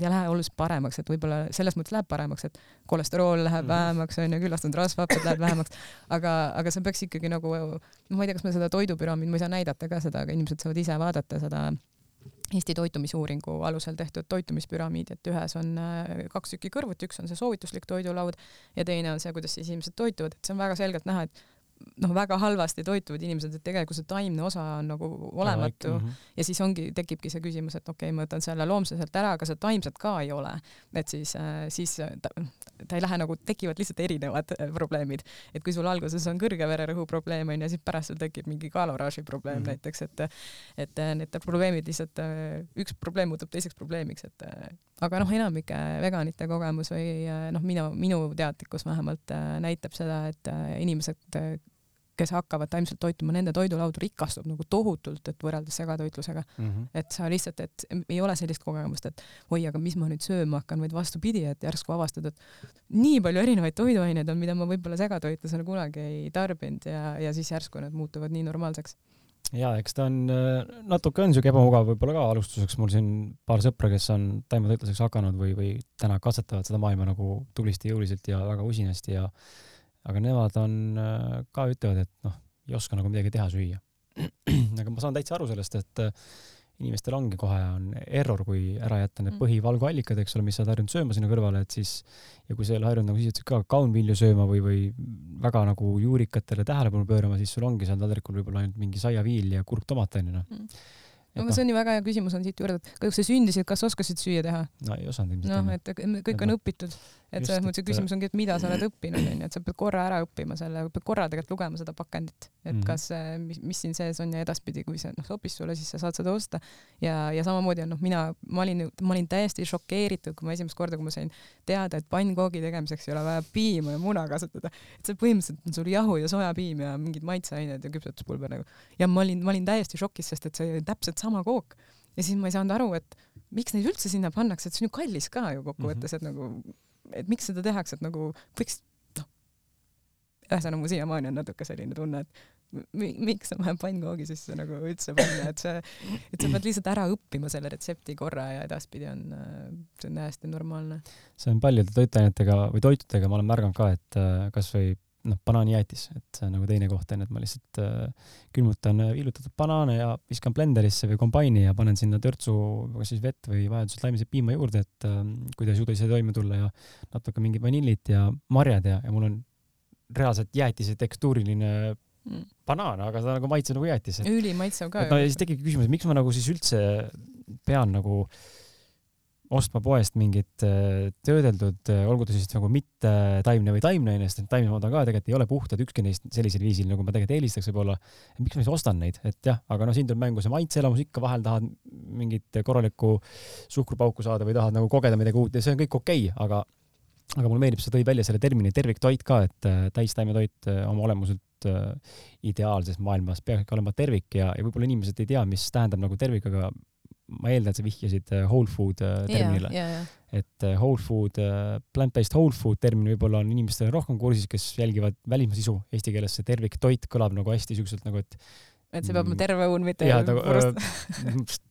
ja läheb oluliselt paremaks, et võib-olla selles mõttes läheb paremaks, et kolesterool läheb -hmm. vähemaks, onju, küllastunud rasvhappeid läheb vähemaks, aga, aga see peaks ikkagi nagu, ma ei tea, kas me seda toidupüramiidi, ma ei saa näidata ka seda, aga inimesed saavad ise vaadata seda Eesti toitumisuuringu alusel tehtud toitumispüramiid, et ühes on äh, kaks tükki kõrvuti, üks on see soovituslik toidulaud ja teine on see, kuidas siis inimesed toituvad, et see on väga selgelt näha, et noh, väga halvasti toituvad inimesed, et tegelikult see taimne osa on nagu olematu mm -hmm. ja siis ongi, tekibki see küsimus, et okei okay,, ma võtan selle loomse sealt ära, aga seda taimset ka ei ole. et siis, äh, siis ta, ta ei lähe nagu, tekivad lihtsalt erinevad äh, probleemid. et kui sul alguses on kõrge vererõhu probleem onju, siis pärast sul tekib mingi kaaloraaži probleem mm -hmm. näiteks, et et äh, need probleemid lihtsalt, üks probleem muutub teiseks probleemiks, et aga noh, enamike veganite kogemus või noh, minu, minu teadlikkus vähemalt näitab seda, et inimesed kes hakkavad taimselt toituma, nende toidulaud rikastub nagu tohutult, et võrreldes segatoitlusega mm. -hmm. et sa lihtsalt, et ei ole sellist kogemust, et oi, aga mis ma nüüd sööma hakkan, vaid vastupidi, et järsku avastad, et nii palju erinevaid toiduaineid on, mida ma võib-olla segatoitlusena kunagi ei tarbinud ja, ja siis järsku need muutuvad nii normaalseks ja eks ta on äh, natuke on siuke ebamugav võib-olla ka alustuseks, mul siin paar sõpra, kes on taimetoitlaseks hakanud või, või täna katsetavad seda maailma nagu tublisti, jõuliselt ja väga usinasti ja aga nemad on ka ütlevad, et noh, ei oska nagu midagi teha süüa. aga ma saan täitsa aru sellest, et inimestel ongi kohe on error, kui ära jätta need mm. põhivalguallikad, eks ole, mis sa oled harjunud sööma sinna kõrvale, et siis ja kui sa ei ole harjunud, nagu sa ütlesid ka, kaunvilju sööma või, või väga nagu juurikatele tähelepanu pöörama, siis sul ongi seal taldrikul võib-olla ainult mingi saiaviil ja kurktomat onju noh mm no aga see on ju väga hea küsimus on siit juurde, et kas sa sündisid, kas oskasid süüa teha? no ei osanud ilmselt. noh, et kõik on õpitud, et selles mõttes küsimus ongi, et mida sa oled õppinud, onju, et sa pead korra ära õppima selle, pead korra tegelikult lugema seda pakendit, et mm -hmm. kas, mis, mis siin sees on ja edaspidi, kui see noh sobis sulle, siis sa saad seda osta. ja, ja samamoodi on noh, mina, ma olin, ma olin täiesti šokeeritud, kui ma esimest korda, kui ma sain teada, et pannkoogi tegemiseks ei ole vaja piima ja muna kasutada, et see põhimõtteliselt on sul jahu ja sojapiim ja mingid maitseained ja küpsetuspulber nagu. ja ma olin, ma olin täiesti šokis, sest et see oli täpselt sama kook ja siis ma ei saanud aru, et miks neid üldse sinna pannakse, et see on ju kallis ka ju kokkuvõttes, et nagu, et miks seda tehakse, et nagu võiks, noh, ühesõnaga mu siiamaani on natuke selline tunne, et miks on vaja pannkoogi sisse nagu üldse panna, et see, et sa pead lihtsalt ära õppima selle retsepti korra ja edaspidi on, see on täiesti normaalne. see on paljude toitainetega või toitudega, ma olen märganud ka, et äh, kasvõi noh, banaanijäätis, et see on nagu teine koht on, et ma lihtsalt äh, külmutan viilutatud banaane ja viskan blenderisse või kombaini ja panen sinna törtsu, kas siis vett või vajadusel taimset piima juurde, et äh, kui ta ei suuda ise toime tulla ja natuke mingit vanillit ja marjad ja, ja mul on reaalselt jäätise tekstuuriline mm. banaan, aga ta nagu maitseb nagu jäätis. ülimaitsev ka. no ja siis tekibki küsimus, miks ma nagu siis üldse pean nagu äh, ostma poest mingit äh, töödeldud, äh, olgu ta siis nagu mitte taimne või taimne sest taimne omad on ka tegelikult ei ole puhtad, ükski neist sellisel viisil, nagu ma tegelikult eelistaks võib-olla. miks ma siis ostan neid, et jah, aga no siin tuleb mängu see maitseelamus ikka, vahel tahad mingit korralikku suhkrupauku saada või tahad nagu kogeda midagi uut ja see on kõik okei okay,, aga aga mulle meeldib, sa tõid välja selle termini terviktoit ka, et äh, täistaimetoit oma olemuselt ideaalses maailmas peaks ikka olema tervik ja, ja võib-olla inimesed ei tea, mis tähendab nagu tervik, aga ma eeldan, et sa vihjasid äh, whole food äh, terminile yeah,. Yeah, yeah. et äh, whole food, plant-based whole food termin võib-olla on inimestele rohkem kursis, kes jälgivad välismaa sisu. Eesti keeles see terviktoit kõlab nagu hästi siukselt nagu, et et see peab olema mm, terve õun, mitte jah, nagu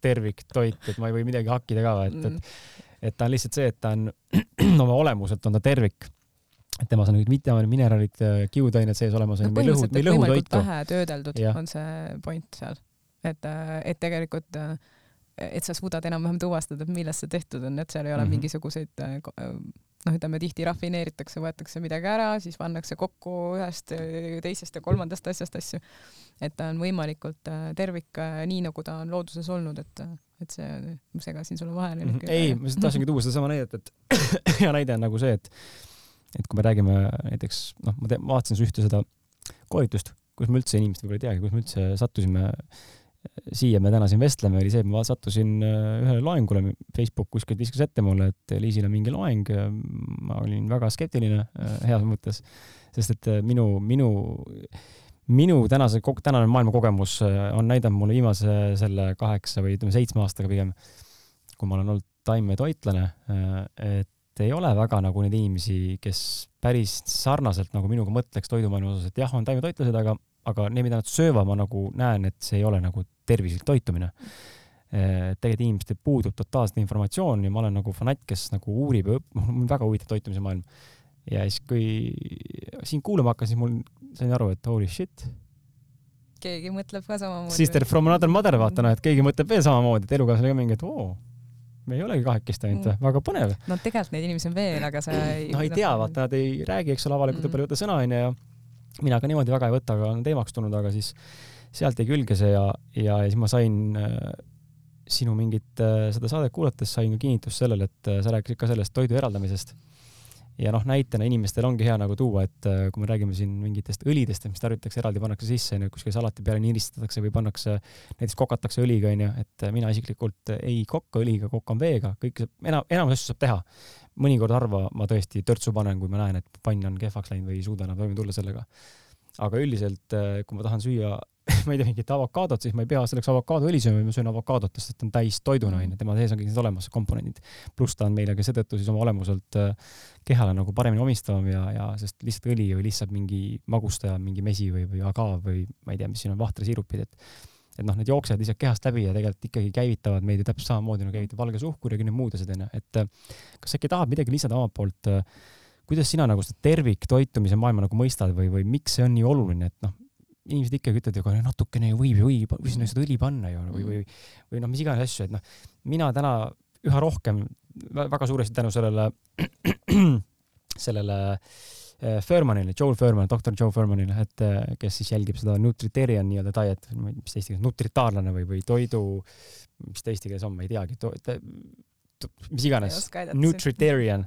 terviktoit, et ma ei või midagi hakkida ka, et, et mm. et ta on lihtsalt see, et ta on oma olemuselt on ta tervik et temas on mingid vitamiinid, mineraalid, kiudained sees olemas. no põhimõtteliselt, et võimalikult vähe töödeldud ja. on see point seal. et, et tegelikult äh, et sa suudad enam-vähem tuvastada, et millest see tehtud on, et seal ei ole mm -hmm. mingisuguseid äh, äh, noh, ütleme tihti rafineeritakse, võetakse midagi ära, siis pannakse kokku ühest, teisest ja kolmandast asjast asju. et ta on võimalikult äh, tervik, nii nagu ta on looduses olnud, et, et see, ma segasin sulle vahele mm. -hmm. ei, ma lihtsalt tahtsingi tuua sedasama näidet, et hea näide on nagu see, et et kui me räägime näiteks, noh, ma vaatasin ühte seda koolitust, kus me üldse, võib-olla ei teagi, kus me üldse sattusime siia me täna siin vestleme, oli see, et ma sattusin äh, ühele loengule, Facebook kuskilt viskas ette mulle, et Liisil on mingi loeng. ma olin väga skeptiline äh, heas mõttes, sest et äh, minu, minu, minu tänase, tänane maailmakogemus on näidanud mulle viimase selle kaheksa või ütleme seitsme aastaga pigem, kui ma olen olnud taimetoitlane, et ei ole väga nagu neid inimesi, kes päris sarnaselt nagu minuga mõtleks toidumaailma osas, et jah, on taimetoitlased, aga aga need, mida nad söövad, ma nagu näen, et see ei ole nagu tervislik toitumine. tegelikult inimestel puudub totaalselt informatsioon ja ma olen nagu fanatt, kes nagu uurib ja õpib, mul väga huvitab toitumise maailm. ja siis, kui sind kuulama hakkasin, mul sain aru, et holy shit. keegi mõtleb ka samamoodi. Sister from another mother, vaata noh, et keegi mõtleb veel samamoodi, et elukaaslane ka mingi, et oo me ei olegi kahekesti ainult mm., väga põnev. no tegelikult neid inimesi on veel, aga sa ei. no ei tea, vaata, nad ei räägi, eks ole, avalikult mm. ei võta sõna onju ja mina ka niimoodi väga ei võta, aga on teemaks tulnud, aga siis sealt jäi külge see ja, ja, ja siis ma sain äh, sinu mingit äh, seda saadet kuulates sain ka kinnitust sellele, et äh, sa rääkisid ka sellest toidu eraldamisest. ja noh, näitena inimestel ongi hea nagu tuua, et kui me räägime siin mingitest õlidest, mis tarvitatakse eraldi, pannakse sisse, onju, kuskil salati peale niristatakse või pannakse, näiteks kokatakse õliga, onju, et mina isiklikult ei kokka õliga, kokan veega, kõik see, enam, enamus asju saab teha mõnikord harva ma tõesti törtsu panen, kui ma näen, et pann on kehvaks läinud või ei suuda enam toime tulla sellega. aga üldiselt, äh, kui ma tahan süüa ma ei tea, mingit avokaadot, siis ma ei pea selleks avokaadoõli sööma, ma söön avokaadot, sest ta on täis toiduna onju, tema sees ongi olemas komponendid. pluss ta on meile ka seetõttu siis oma olemuselt äh, kehale nagu paremini omistavam ja, ja sest lihtsalt õli või lihtsalt mingi magustaja, mingi mesi või, või agav või ma ei tea, mis siin on, vahtrasiirupid, et et noh, need jooksevad lihtsalt kehast läbi ja tegelikult ikkagi käivitavad meid ju täpselt samamoodi nagu käivitab valge suhkur ja kõik need muud asjad onju, et äh, kas äkki tahad midagi lisada omalt poolt, äh, kuidas sina nagu seda terviktoitumise maailma nagu mõistad või, või miks see on nii oluline, et noh, inimesed ikkagi ütlevad ju, aga natukene ju võib ju õli, või sinna seda õli panna ju või, või, või noh, mis iganes asju, et noh, mina täna üha rohkem väga suuresti tänu sellele, sellele äh, Furmanile, Joel Furman, doktor Joe Furmanile, et äh, kes siis jälgib seda nutritarian nii-öelda diet, mis eesti keeles, nutritaarlane või, või toidu, mis ta eesti keeles on, ma ei teagi, mis iganes, nutritarian,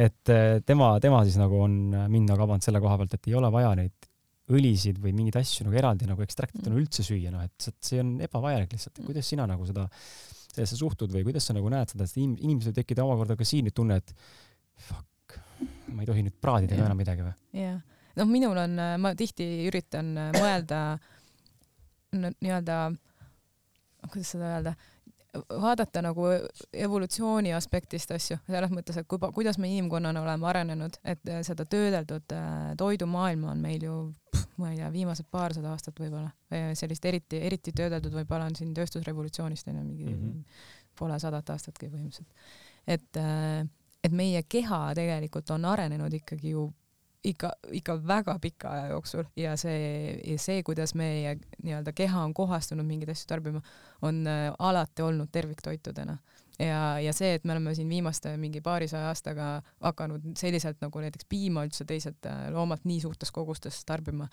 et äh, tema, tema siis nagu on mind nagu avanud selle koha pealt, et ei ole vaja neid õlisid või mingeid asju nagu eraldi nagu ekstraktituna mm. üldse süüa, noh, et see on ebavajalik lihtsalt. Mm. kuidas sina nagu seda, sellesse suhtud või kuidas sa nagu näed seda, et inimesel tekkida omakorda ka siin tunne, et fuck, ma ei tohi nüüd praadida ka enam midagi või? jah, noh, minul on, ma tihti üritan mõelda nii-öelda, kuidas seda öelda, vaadata nagu evolutsiooni aspektist asju, selles mõttes, et kui, kuidas me inimkonnana oleme arenenud, et äh, seda töödeldud äh, toidumaailma on meil ju, ma ei tea, viimased paarsada aastat võib-olla, sellist eriti, eriti töödeldud võib-olla on siin tööstusrevolutsioonist onju mingi mm -hmm. poole sadat aastatki põhimõtteliselt. et, äh, et meie keha tegelikult on arenenud ikkagi ju ikka, ikka väga pika aja jooksul ja see, see, kuidas meie nii-öelda keha on kohastunud mingeid asju tarbima, on äh, alati olnud terviktoitudena. ja, ja see, et me oleme siin viimaste mingi paarisaja aastaga hakanud selliselt nagu näiteks piima üldse teised äh, loomad nii suurtes kogustes tarbima,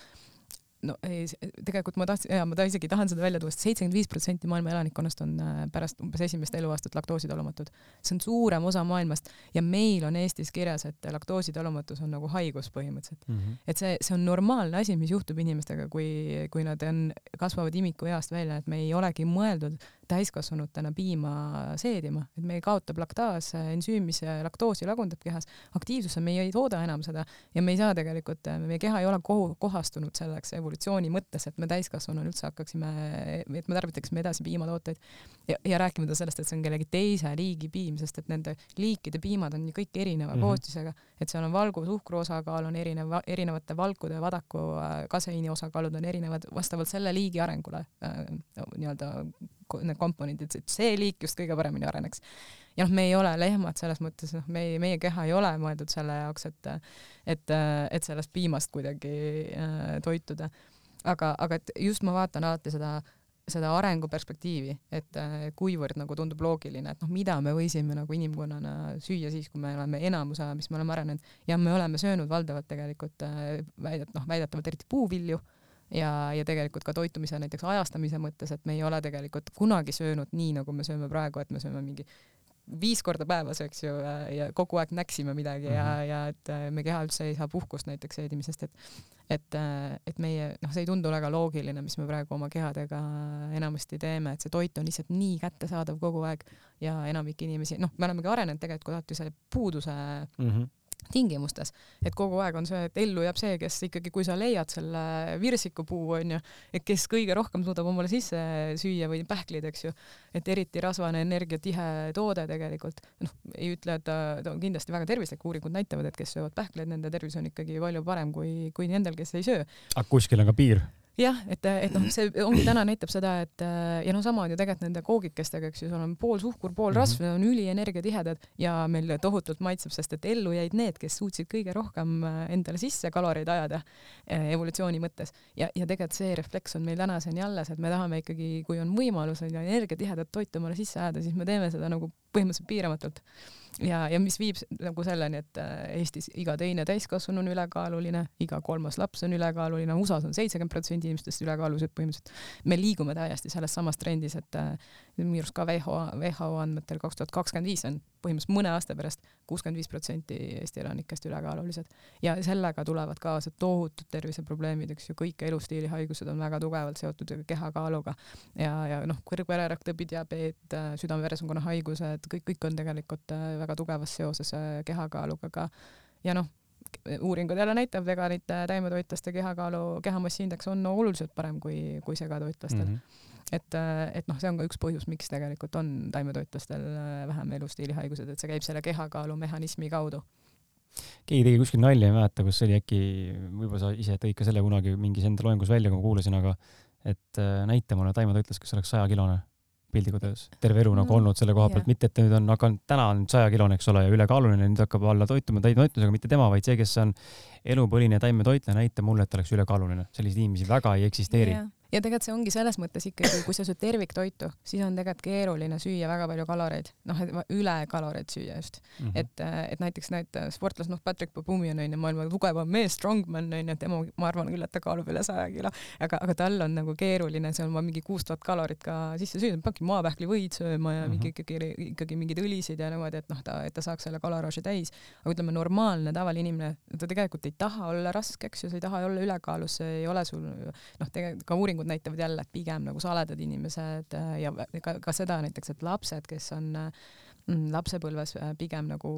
no ei, tegelikult ma tahtsin, jaa, ma ta isegi tahan seda välja tuua, sest seitsekümmend viis protsenti maailma elanikkonnast on äh, pärast umbes esimest eluaastat laktoositalumatud. see on suurem osa maailmast ja meil on Eestis kirjas, et laktoositalumatus on nagu haigus põhimõtteliselt mm. -hmm. et see, see on normaalne asi, mis juhtub inimestega, kui, kui nad on, kasvavad imikueast välja, et me ei olegi mõeldud täiskasvanutena piima seedima, et meil kaotab laktaas ensüüm, mis laktoosi lagundab kehas, aktiivsusse me ei tooda enam seda ja me ei saa tegelikult, meie keha ei ole kohu, kohastunud selleks evolutsiooni mõttes, et me täiskasvanuna üldse hakkaksime, et me tarvitaksime edasi piimatooteid. Ja, ja rääkimata sellest, et see on kellegi teise liigi piim, sest et nende liikide piimad on ju kõik erineva mm -hmm. koostisega, et seal on valgu, suhkru osakaal on erinev, erinevate valkude, vadaku, kaseiini osakaalud on erinevad vastavalt selle liigi arengule äh, nii-öelda need komponendid, et see liik just kõige paremini areneks. ja noh, me ei ole lehmad selles mõttes, noh, meie, meie keha ei ole mõeldud selle jaoks, et, et, et sellest piimast kuidagi äh, toituda. aga, aga et just ma vaatan alati seda seda arenguperspektiivi, et äh, kuivõrd nagu tundub loogiline, et noh, mida me võisime nagu inimkonnana süüa siis, kui me oleme enamuse aja, mis me oleme arenenud ja me oleme söönud valdavalt tegelikult äh, väidet-, noh, väidetavalt eriti puuvilju ja, ja tegelikult ka toitumise näiteks ajastamise mõttes, et me ei ole tegelikult kunagi söönud nii, nagu me sööme praegu, et me sööme mingi viis korda päevas, eks ju, ja kogu aeg näksime midagi mm -hmm. ja, mhm. ja et äh, meie keha üldse ei saa puhkust näiteks seedimisest, et et, äh, et meie, noh, see ei tundu väga loogiline, mis me praegu oma kehadega enamasti teeme, et see toit on lihtsalt nii kättesaadav kogu aeg ja enamik inimesi, noh, me olemegi arenenud tegelikult alati selle puuduse mm -hmm tingimustes, et kogu aeg on see, et ellu jääb see, kes ikkagi, kui sa leiad selle virsikupuu onju, et kes kõige rohkem suudab omale sisse süüa või pähklid, eks ju, et eriti rasvane energiatihe toode tegelikult, noh, ei ütle, et ta, ta on kindlasti väga tervislik, uuringud näitavad, et kes söövad pähkleid, nende tervis on ikkagi palju parem kui, kui nendel, kes ei söö. aga kuskil on ka piir jah, et, et noh, see ongi täna näitab seda, et ja no sama on ju tegelikult nende koogikestega, eks ju, seal on pool suhkur, pool mhm. rasv mm, -hmm. on ülienergiatihedad ja meil tohutult maitseb, sest et ellu jäid need, kes suutsid kõige rohkem äh, endale sisse kaloreid ajada äh, evolutsiooni mõttes ja, ja tegelikult see refleks on meil tänaseni alles, et me tahame ikkagi, kui on võimalus on ju energiatihedat toitu omale sisse ajada, siis me teeme seda nagu põhimõtteliselt piiramatult ja, ja mis viib nagu selleni, et äh, Eestis iga teine täiskasvanu on ülekaaluline, iga kolmas laps on ülekaaluline, USA-s on seitsekümmend protsenti inimestest ülekaalulised põhimõtteliselt. me liigume täiesti selles samas trendis, et äh, minu arust ka WHO, WHO andmetel kaks tuhat kakskümmend viis on põhimõtteliselt mõne aasta pärast kuuskümmend viis protsenti Eesti elanikest ülekaalulised ja sellega tulevad kaasa tohutud terviseprobleemid, eks ju, kõik elustiilihaigused on väga tugevalt seotud kehakaaluga ja, ja noh, kõrgvererakk, tõbidiabeet, äh, südame-veresoonkonna haigused, kõik, kõik on tegelikult äh, väga tugevas seoses äh, kehakaaluga ka ja noh, uuringud jälle näitab, veganite taimetoitlaste kehakaalu, kehamassiindeks on oluliselt parem kui, kui segatoitlastel mm. -hmm et, et noh, see on ka üks põhjus, miks tegelikult on taimetoitlastel äh, vähem elustiilihaigused, et see käib selle kehakaalu mehhanismi kaudu. keegi tegi kuskil nalja, ei mäleta, kus see oli, äkki võib-olla sa ise tõid ka selle kunagi mingis enda loengus välja, kui ma kuulasin, aga et äh, näita mulle taimetoitlast, kes oleks sajakilone piltlikult öeldes, terve elu nagu olnud selle koha pealt, mitte et nüüd on hakanud, täna on sajakilone, eks ole, ja ülekaaluline, nüüd hakkab alla toituma täidetoitlusega, mitte tema, vaid see, kes on elupõline taimetoitleja, näitab mulle, et ta oleks ülekaaluline. selliseid inimesi väga ei eksisteeri. Yeah ja tegelikult see ongi selles mõttes ikkagi, kui sa sööd terviktoitu, siis on tegelikult keeruline süüa väga palju kaloreid, noh, et ülekaloreid süüa just mm. -hmm. et, et näiteks need sportlased, noh, Patrick Babumi on onju maailma tugevam mees, strongman onju, tema, ma arvan küll, et ta kaalub üle saja kilo, aga, aga tal on nagu keeruline seal ma mingi kuus tuhat kalorit ka sisse süüa, peabki maapähklivõid sööma ja mm -hmm. mingi ikkagi, ikkagi mingeid õlisid ja niimoodi, et noh, ta, et ta saaks selle kaloraaži täis. aga ütleme, normaalne tavaline inimene, ta tegelikult ei taha olla raske, eks ju, sa ei taha olla ülekaalus, see ei ole sul noh, tegelikult ka uuringud uuringud näitavad jälle, et pigem nagu saledad inimesed äh, ja ka, ka seda näiteks, et lapsed, kes on mm, lapsepõlves äh, pigem nagu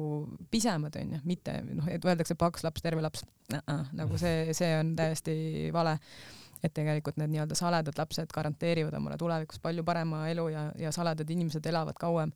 pisemad onju, mitte noh, et öeldakse paks laps, terve laps -uh, nagu see, see on täiesti vale et tegelikult need nii-öelda saledad lapsed garanteerivad omale tulevikus palju parema elu ja, ja saledad inimesed elavad kauem.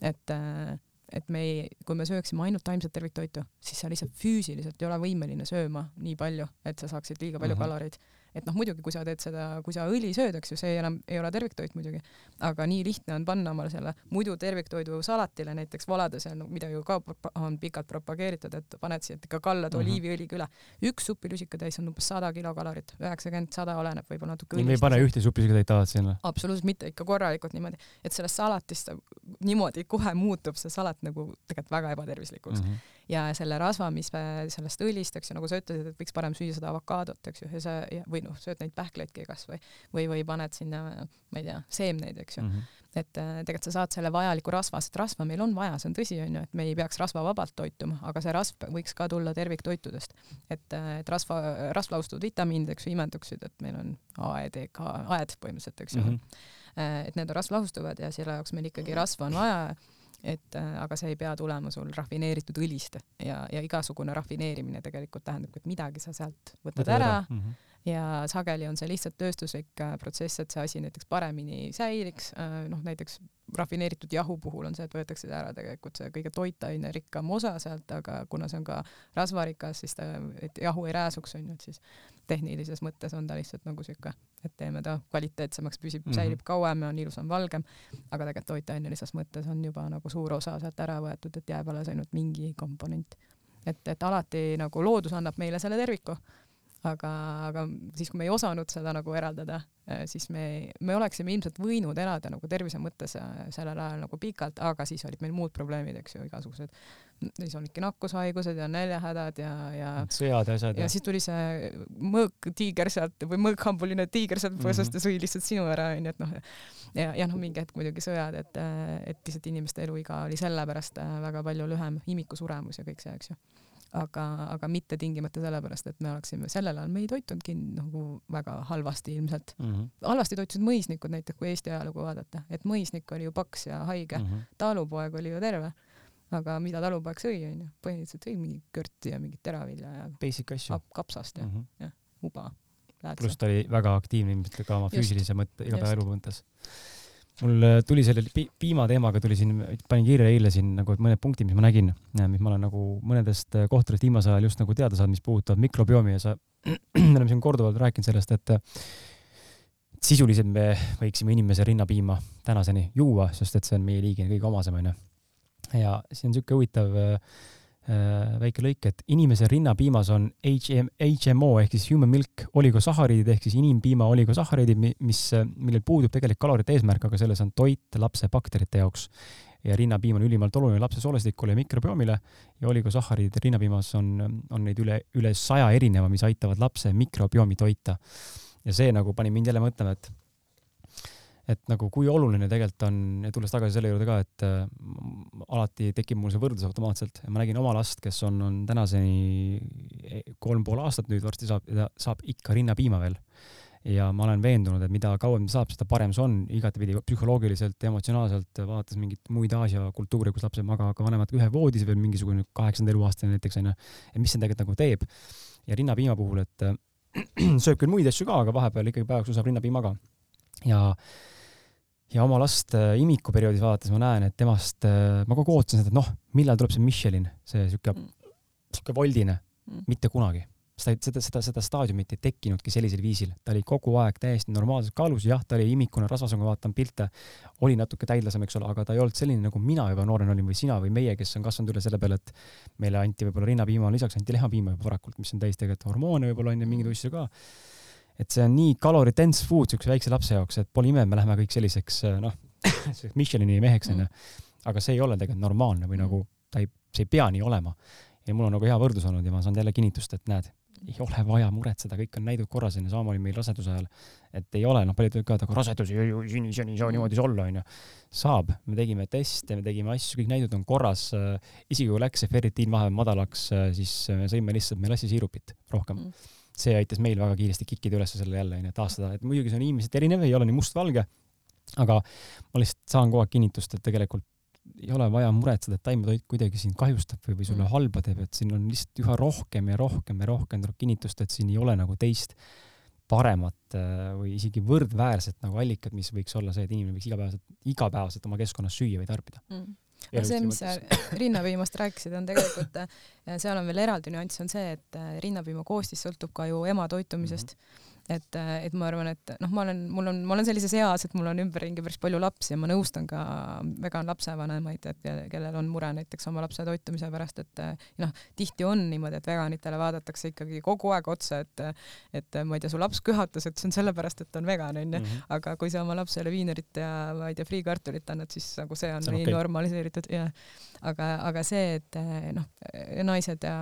et, äh, et me ei, kui me sööksime ainult taimset terviktoitu, siis sa lihtsalt füüsiliselt ei ole võimeline sööma nii palju, et sa saaksid liiga palju mhm. -huh. kaloreid et noh, muidugi kui sa teed seda, kui sa õli sööd, eks ju, see enam ei ole terviktoit muidugi, aga nii lihtne on panna omale selle muidu terviktoidu salatile näiteks valades, mida ju ka on pikalt propageeritud, et paned siia ikka kallad mm -hmm. oliiviõliga üle. üks supilusikatäis on umbes sada kilokalorit, üheksakümmend, sada oleneb võib-olla natuke. me ei pane ühte supilusikatäit alati sinna? absoluutselt mitte, ikka korralikult niimoodi, et sellest salatist niimoodi kohe muutub see salat nagu tegelikult väga ebatervislikuks mm. -hmm ja selle rasva, mis sellest õlist, eks ju, nagu sa ütlesid, et võiks parem süüa seda avokaadot, eks ju, ja see või noh, sööd neid pähkleidki kasvõi või, või paned sinna, ma ei tea, seemneid, eks ju mm. -hmm. et äh, tegelikult sa saad selle vajaliku rasva, sest rasva meil on vaja, see on tõsi, onju, et me ei peaks rasvavabalt toituma, aga see rasv võiks ka tulla terviktoitudest. et, äh, et rasva, rasvlaustuvad vitamiinid, eks ju, imenduksid, et meil on A, D, K, aed põhimõtteliselt, eks ju mm. -hmm. et need rasvlahustuvad ja selle jaoks meil ikkagi rasva on vaja et äh, aga see ei pea tulema sul rafineeritud õlist ja, ja igasugune rafineerimine tegelikult tähendabki, et midagi sa sealt võtad Võtad ära, ära. Mm -hmm. Ja sageli on see lihtsalt tööstuslik äh, protsess, et see asi näiteks paremini säiliks, äh, noh näiteks rafineeritud jahu puhul on see, et võetakse ära tegelikult see kõige toitainerikkam osa sealt, aga kuna see on ka rasvarikas, siis ta, et jahu ei rääsuks, on ju, et siis tehnilises mõttes on ta lihtsalt nagu sihuke, et teeme ta kvaliteetsemaks, püsib mm, -hmm. säilib kauem ja on ilusam, valgem, aga tegelikult toitainelises mõttes on juba nagu suur osa sealt ära võetud, et jääb alles ainult mingi komponent. et, et alati nagu loodus annab meile selle terviku aga, aga siis, kui me ei osanud seda nagu eraldada, äh, siis me, me oleksime ilmselt võinud elada nagu tervise mõttes äh, sellel ajal nagu pikalt, aga siis olid meil muud probleemid, eks ju, igasugused, siis olidki nakkushaigused ja näljahädad ja, ja sõjad ja asjad. ja siis tuli see mõõk tiiger sealt või mõõkhambuline tiiger sealt põõsast mm -hmm. ja sõi lihtsalt sinu ära, onju, et noh, ja, ja noh, mingi hetk muidugi sõjad, et, et lihtsalt inimeste eluiga oli sellepärast äh, väga palju lühem, imikusuremus ja kõik see, eks ju aga, aga mitte tingimata sellepärast, et me oleksime, sellel ajal me ei toitunudki nagu väga halvasti ilmselt mm. -hmm. halvasti toitusid mõisnikud näiteks, kui Eesti ajalugu vaadata, et mõisnik oli ju paks ja haige mm, -hmm. talupoeg oli ju terve. aga mida talupoeg sõi, onju, põhimõtteliselt sõi mingi körti ja mingit teravilja ja basic asju. kapsast ja mm, -hmm. jah, uba. pluss ta oli väga aktiivne ilmselt ka oma füüsilise mõtte, igapäevaelu mõttes mul äh, tuli selle pi piimateemaga tuli siin, panin kirja eile siin nagu mõned punktid, mis ma nägin, mis ma olen nagu mõnedest äh, kohtadest viimasel ajal just nagu teada saanud, mis puudutavad mikrobiomi ja sa, me oleme siin korduvalt rääkinud sellest, et sisuliselt me võiksime inimese rinnapiima tänaseni juua, sest et see on meie liigine kõige omasem, onju. ja siin on siuke huvitav äh, Äh, väike lõik, et inimese rinnapiimas on HM, HMO ehk siis human milk oligosahariidid ehk siis inimpiima oligosahariidid, mis, millel puudub tegelik kalorite eesmärk, aga selles on toit lapse bakterite jaoks. ja rinnapiim on ülimalt oluline lapse soolestikule ja mikrobioomile ja oligosahariidid rinnapiimas on, on neid üle, üle saja erineva, mis aitavad lapse mikrobiomi toita. ja see nagu pani mind jälle mõtlema, et et nagu kui oluline tegelikult on, tulles tagasi selle juurde ka, et äh, alati tekib mul see võrdlus automaatselt ma nägin oma last, kes on, on tänaseni e, kolm pool aastat nüüd varsti saab, saab ikka rinnapiima veel. ja ma olen veendunud, et mida kauem ta saab, seda parem see on igatepidi psühholoogiliselt, emotsionaalselt, vaadates mingeid muid Aasia kultuure, kus lapsed magavad ka vanemad ühe voodis veel mingisugune kaheksanda eluaastane näiteks onju, et mis see tegelikult nagu teeb. ja rinnapiima puhul, et sööb küll muid asju ka, aga vahepeal ikkagi päevaks saab rinnapiima ka. ja ja oma last äh, imikuperioodis vaadates ma näen, et temast, äh, ma kogu aeg ootasin seda, et noh, millal tuleb see Michelin, see sihuke mm., sihuke voldine mm., mitte kunagi. seda, seda, seda, seda staadiumit ei tekkinudki sellisel viisil, ta oli kogu aeg täiesti normaalses kaalus, jah, ta oli imikune, rasvas, kui ma vaatan pilte, oli natuke täidlasem, eks ole, aga ta ei olnud selline, nagu mina juba noorena olin või sina või meie, kes on kasvanud üle selle peale, et meile anti võib-olla rinnapiima, lisaks anti lihapiima juba varakult, mis on täis tegelikult hormoone võib-olla on ju mingeid asju ka. Et see on nii kalori dense food siukse väikse lapse jaoks, et pole ime, et me läheme kõik selliseks noh, Michelini meheks onju. aga see ei ole tegelikult normaalne või nagu ta ei, see ei pea nii olema. ja mul on nagu hea võrdlus olnud ja ma saan jälle kinnitust, et näed ei ole vaja muretseda, kõik on näidud korras onju, sama oli meil raseduse ajal. et ei ole, noh, paljud ütlevad aga rasedus ei, siin, siin ei saa niimoodi olla onju. saab, me tegime teste, me tegime asju, kõik näidud on korras. isegi kui läks see ferritiin vahepeal madalaks, siis me sõime lihtsalt melassisiirupit rohkem mm. See aitas meil väga kiiresti kikkida üles selle jälle onju, taastada, et muidugi see on inimesed erinev, ei ole nii mustvalge. aga ma lihtsalt saan kogu aeg kinnitust, et tegelikult ei ole vaja muretseda, et taimetoit kuidagi sind kahjustab või, või sulle mm. halba teeb, et siin on lihtsalt üha rohkem ja rohkem ja rohkem tuleb kinnitust, et siin ei ole nagu teist paremat äh, või isegi võrdväärset nagu allikat, mis võiks olla see, et inimene võiks igapäevaselt, igapäevaselt oma keskkonnas süüa või tarbida mm aga see, mis sa rinnapiimast rääkisid, on tegelikult, äh, seal on veel eraldi nüanss, on see, et äh, rinnapiima koostis sõltub ka ju ema toitumisest mm. -hmm et, et ma arvan, et noh, ma olen, mul on, ma olen sellises eas, et mul on ümberringi päris palju lapsi ja ma nõustan ka vegan lapsevanemaid, et kellel on mure näiteks oma lapse toitumise pärast, et noh, tihti on niimoodi, et veganitele vaadatakse ikkagi kogu aeg otsa, et et ma ei tea, su laps köhatas, et see on sellepärast, et ta on vegan onju, mhm. aga kui sa oma lapsele viinerit ja ma ei tea, friikartulit annad, siis nagu see on see on nii okay. normaliseeritud ja aga, aga see, et noh, naised ja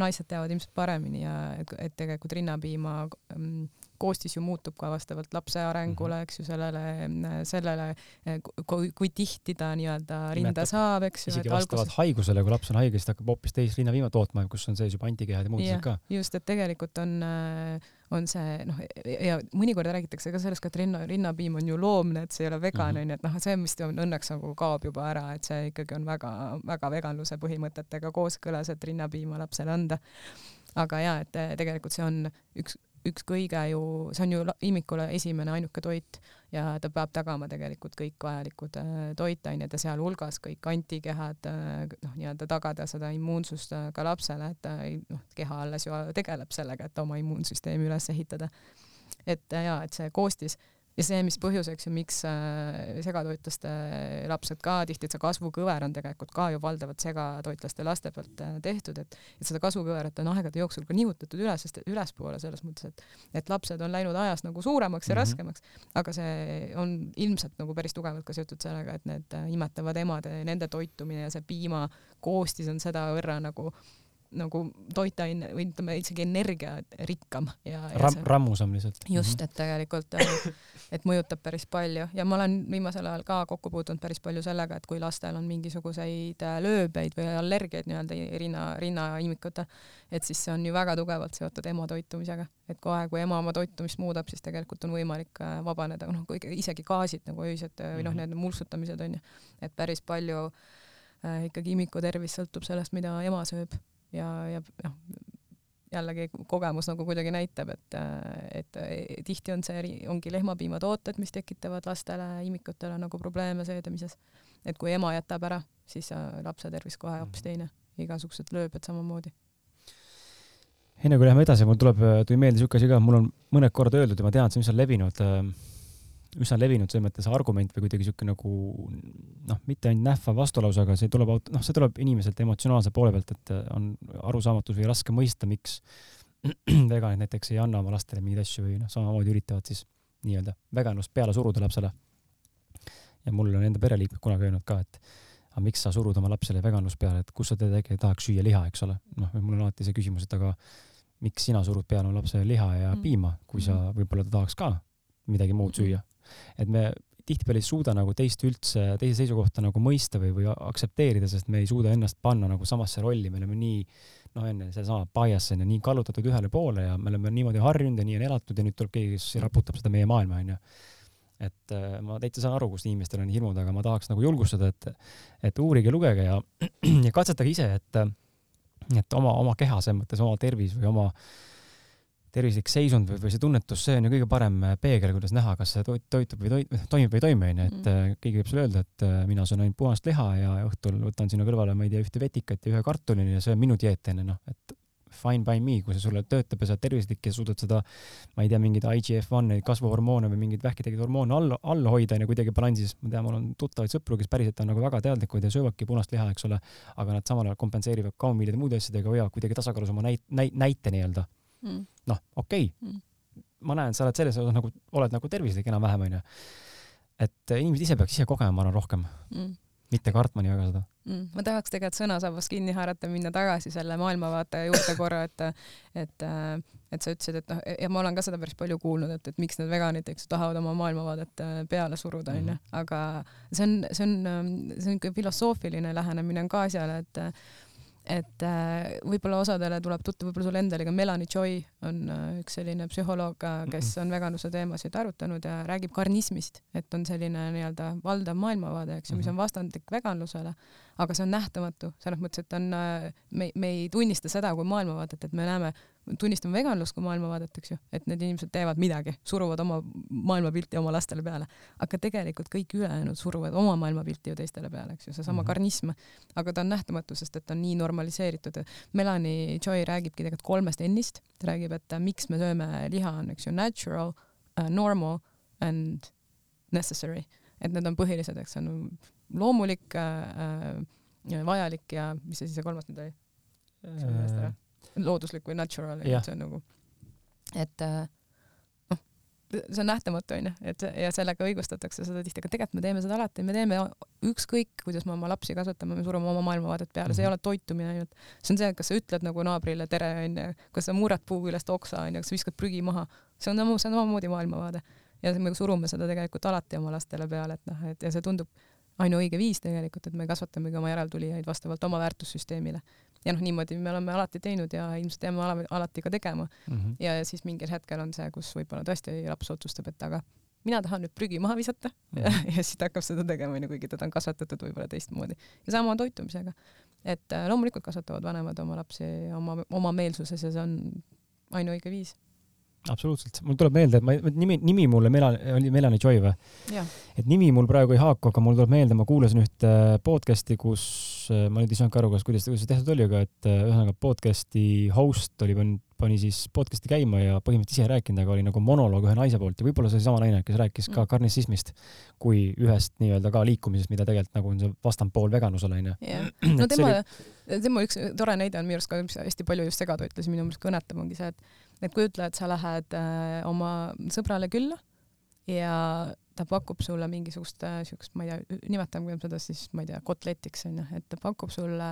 naised teavad ilmselt paremini ja et, et tegelikult rinnapiima mm, koostis ju muutub ka vastavalt lapse arengule, mhm. eks ju, sellele, sellele, kui, kui tihti ta nii-öelda rinda saab, eks ju. isegi vastavalt alguses... haigusele, kui laps on haige, siis ta hakkab hoopis teist rinnapiima tootma, kus on sees juba antikehad ja muud asjad ka. just, et tegelikult on, on see noh, ja mõnikord räägitakse ka sellest ka, et rinna, rinnapiim on ju loomne, et see ei ole vegan onju mm -hmm., et noh, see vist on õnneks nagu kaob juba ära, et see ikkagi on väga-väga veganluse põhimõtetega kooskõlas, et rinnapiima lapsele anda aga ja, et tegelikult see on üks üks kõige ju, see on ju imikule esimene ainuke toit ja ta peab tagama tegelikult kõik vajalikud äh, toitained ja sealhulgas kõik antikehad, äh, noh, nii-öelda tagada seda immuunsust äh, ka lapsele, et noh, keha alles ju tegeleb sellega, et oma immuunsüsteemi üles ehitada. et ja, et see koostis ja see, mis põhjuseks ja miks äh, segatoitlaste lapsed ka tihti, et see kasvukõver on tegelikult ka ju valdavalt segatoitlaste laste pealt äh, tehtud, et et seda kasvukõverat on aegade jooksul ka nihutatud üles, ülespoole selles mõttes, et et lapsed on läinud ajas nagu suuremaks ja mm -hmm. raskemaks, aga see on ilmselt nagu päris tugevalt ka seotud sellega, et need äh, imetavad emad, nende toitumine ja see piima koostis on sedavõrra nagu nagu toitaine või ütleme isegi energiarikkam ja, ja Ram, rammusam lihtsalt. just, mhm. et tegelikult et mõjutab päris palju ja ma olen viimasel ajal ka kokku puutunud päris palju sellega, et kui lastel on mingisuguseid äh, lööbeid või allergiaid nii-öelda rinna, rinnaimikutel, et siis see on ju väga tugevalt seotud ema toitumisega, et kohe, kui ema oma toitumist muudab, siis tegelikult on võimalik äh, vabaneda, noh, isegi gaasid nagu öised äh, või noh, mhm. need mulsutamised on ju, et päris palju äh, ikkagi imiku tervis sõltub sellest, mida ema sööb ja, ja noh, jällegi kogemus nagu kuidagi näitab, et, et tihti on see, ongi lehmapiimatooted, mis tekitavad lastele, imikutele nagu probleeme söödamises. et kui ema jätab ära, siis lapse tervis kohe hoopis mhm. teine, igasugused lööbed samamoodi. enne kui läheme edasi, mul tuleb, tuli meelde niisugune asi ka, mul on mõned korrad öeldud ja ma tean, et see, on levinud äh, üsna levinud selles mõttes argument või kuidagi niisugune nagu noh, mitte ainult nähvav vastulause, aga see tuleb, noh, see tuleb inimeselt emotsionaalse poole pealt, et on arusaamatus või raske mõista, miks veganid näiteks ei anna oma lastele mingeid asju või noh, samamoodi üritavad siis nii-öelda veganlust peale suruda lapsele. ja mul on enda pereliikmed kunagi öelnud ka, et aga miks sa surud oma lapsele veganlust peale, et kus sa tegelikult tahaks süüa liha, eks ole. noh, mul on alati see küsimus, et aga miks sina surud peale oma lapsele liha ja mm. piima, kui sa mm. võib-olla ta tahaks ka midagi muud süüa et me tihtipeale ei suuda nagu teist üldse, teise seisukohta nagu mõista või, või aktsepteerida, sest me ei suuda ennast panna nagu samasse rolli, me oleme nii noh, enne seesama bias on ju nii kallutatud ühele poole ja me oleme niimoodi harjunud ja nii on elatud ja nüüd tuleb keegi, kes raputab seda meie maailma, onju. et äh, ma täitsa saan aru, kust inimestel on hirmud, aga ma tahaks nagu julgustada, et, et uurige, lugege ja, ja katsetage ise, et, et oma, oma keha selles mõttes, oma tervis või oma äh, tervislik seisund või, või see tunnetus, see on ju kõige parem äh, peegel, kuidas näha, kas see toit toitub või toit, toimib või ei toimi, onju, et mm. Keegi võib sulle öelda, et äh, mina söön ainult puhast liha ja õhtul võtan sinna kõrvale, ma ei tea, ühte vetikat ja ühe kartuli ja see on minu dieet, onju, noh, et fine by me, kui see sulle töötab ja sa oled tervislik ja suudad seda, ma ei tea, mingeid IGF-1 kasvuhormoone või mingeid vähki tegevaid hormoone all, all hoida on ju kuidagi balansis. ma tean, mul on tuttavaid sõpru, kes päriselt on nagu väga teadlikud ja söövadki punast liha, eks ole, aga nad samal ajal kompenseerivad kaumiilide muude asjadega, hoiavad kuidagi tasakaalus oma näit-, näit-, näite nii-öelda mm.. noh, okei okay. mm., ma näen, sa oled selles osas nagu, oled nagu tervislik enam-vähem, onju. et inimesed ise peaks ise kogema, ma arvan, rohkem mm mitte kartma nii väga seda mm,. ma tahaks tegelikult sõnasabast kinni haarata, minna tagasi selle maailmavaate juurde korra, et, et, et sa ütlesid, et noh, ja ma olen ka seda päris palju kuulnud, et, et miks need veganid, eks ju, tahavad oma maailmavaadet äh, peale suruda, onju, mhm. aga see on, see on, see on niisugune filosoofiline lähenemine on ka asjale, et et äh, võib-olla osadele tuleb tuttav, võib-olla sulle endale ka Melanie Joy on äh, üks selline psühholoog, äh, kes on veganluse teemasid arutanud ja räägib karnismist, et on selline nii-öelda valdav maailmavaade, eks ju, mis on mhm. vastandlik veganlusele, aga see on nähtamatu selles mõttes, et on, me, me ei tunnista seda kui maailmavaadet, et me näeme tunnistame veganlust kui maailmavaadet, eks ju, et need inimesed teevad midagi, suruvad oma maailmapilti oma lastele peale, aga tegelikult kõik ülejäänud suruvad oma maailmapilti ju teistele peale, eks ju, seesama mm -hmm. karnism, aga ta on nähtamatu, sest et ta on nii normaliseeritud. Melanie Joy räägibki tegelikult kolmest N-ist, ta räägib, et miks me sööme liha, on eks ju natural uh,, normal and necessary, et need on põhilised, eks on loomulik uh,, uh, vajalik ja mis see siis see kolmas nüüd oli? Looduslik või natural, et see on nagu, et äh, noh, see on nähtamatu onju, et ja sellega õigustatakse seda tihti, aga tegelikult me teeme seda alati, me teeme ükskõik, kuidas me oma lapsi kasvatame, me surume oma maailmavaadet peale see ei mhm. ole toitumine ainult. see on see, kas sa ütled nagu naabrile tere onju, kas sa murrad puu küljest oksa onju, kas sa viskad prügi maha, see on, see on omamoodi maailmavaade ja me surume seda tegelikult alati oma lastele peale, et noh, et ja see tundub ainuõige viis tegelikult, et me kasvatamegi oma järeltulijaid vastavalt oma väärtussüsteemile ja noh, niimoodi me oleme alati teinud ja ilmselt jääme alati ka tegema mm. -hmm. ja siis mingil hetkel on see, kus võib-olla tõesti laps otsustab, et aga mina tahan nüüd prügi maha visata mm -hmm. ja, ja siis ta hakkab seda tegema, onju, kuigi teda on kasvatatud võib-olla teistmoodi. ja sama on toitumisega. et äh, loomulikult kasvatavad vanemad oma lapsi oma, oma meelsuses ja see on ainuõige viis absoluutselt, mul tuleb meelde, et ma, nimi, nimi mulle Mela-, oli Melanie Joy või? et nimi mul praegu ei haaku, aga mul tuleb meelde, ma kuulasin ühte podcast'i, kus ma nüüd ei saanud ka aru, kas, kuidas, kuidas see tehtud oli, aga et ühesõnaga podcast'i host oli pannud, pani siis podcast'i käima ja põhimõtteliselt ise ei rääkinud, aga oli nagu monoloog ühe naise poolt ja võib-olla see oli sama naine, kes rääkis ka mm. karnissismist kui ühest nii-öelda ka liikumisest, mida tegelikult nagu on see vastandpool veganlusele onju. no tema oli... tema üks tore näide on minu arust ka, mis hästi palju just segada ütles, minu meelest kõnetab, ongi see, et et kujutle, et sa lähed äh, oma sõbrale külla ja ta pakub sulle mingisugust äh, siukest, ma ei tea, nimetame seda siis, ma ei tea, kotletiks onju, et ta pakub sulle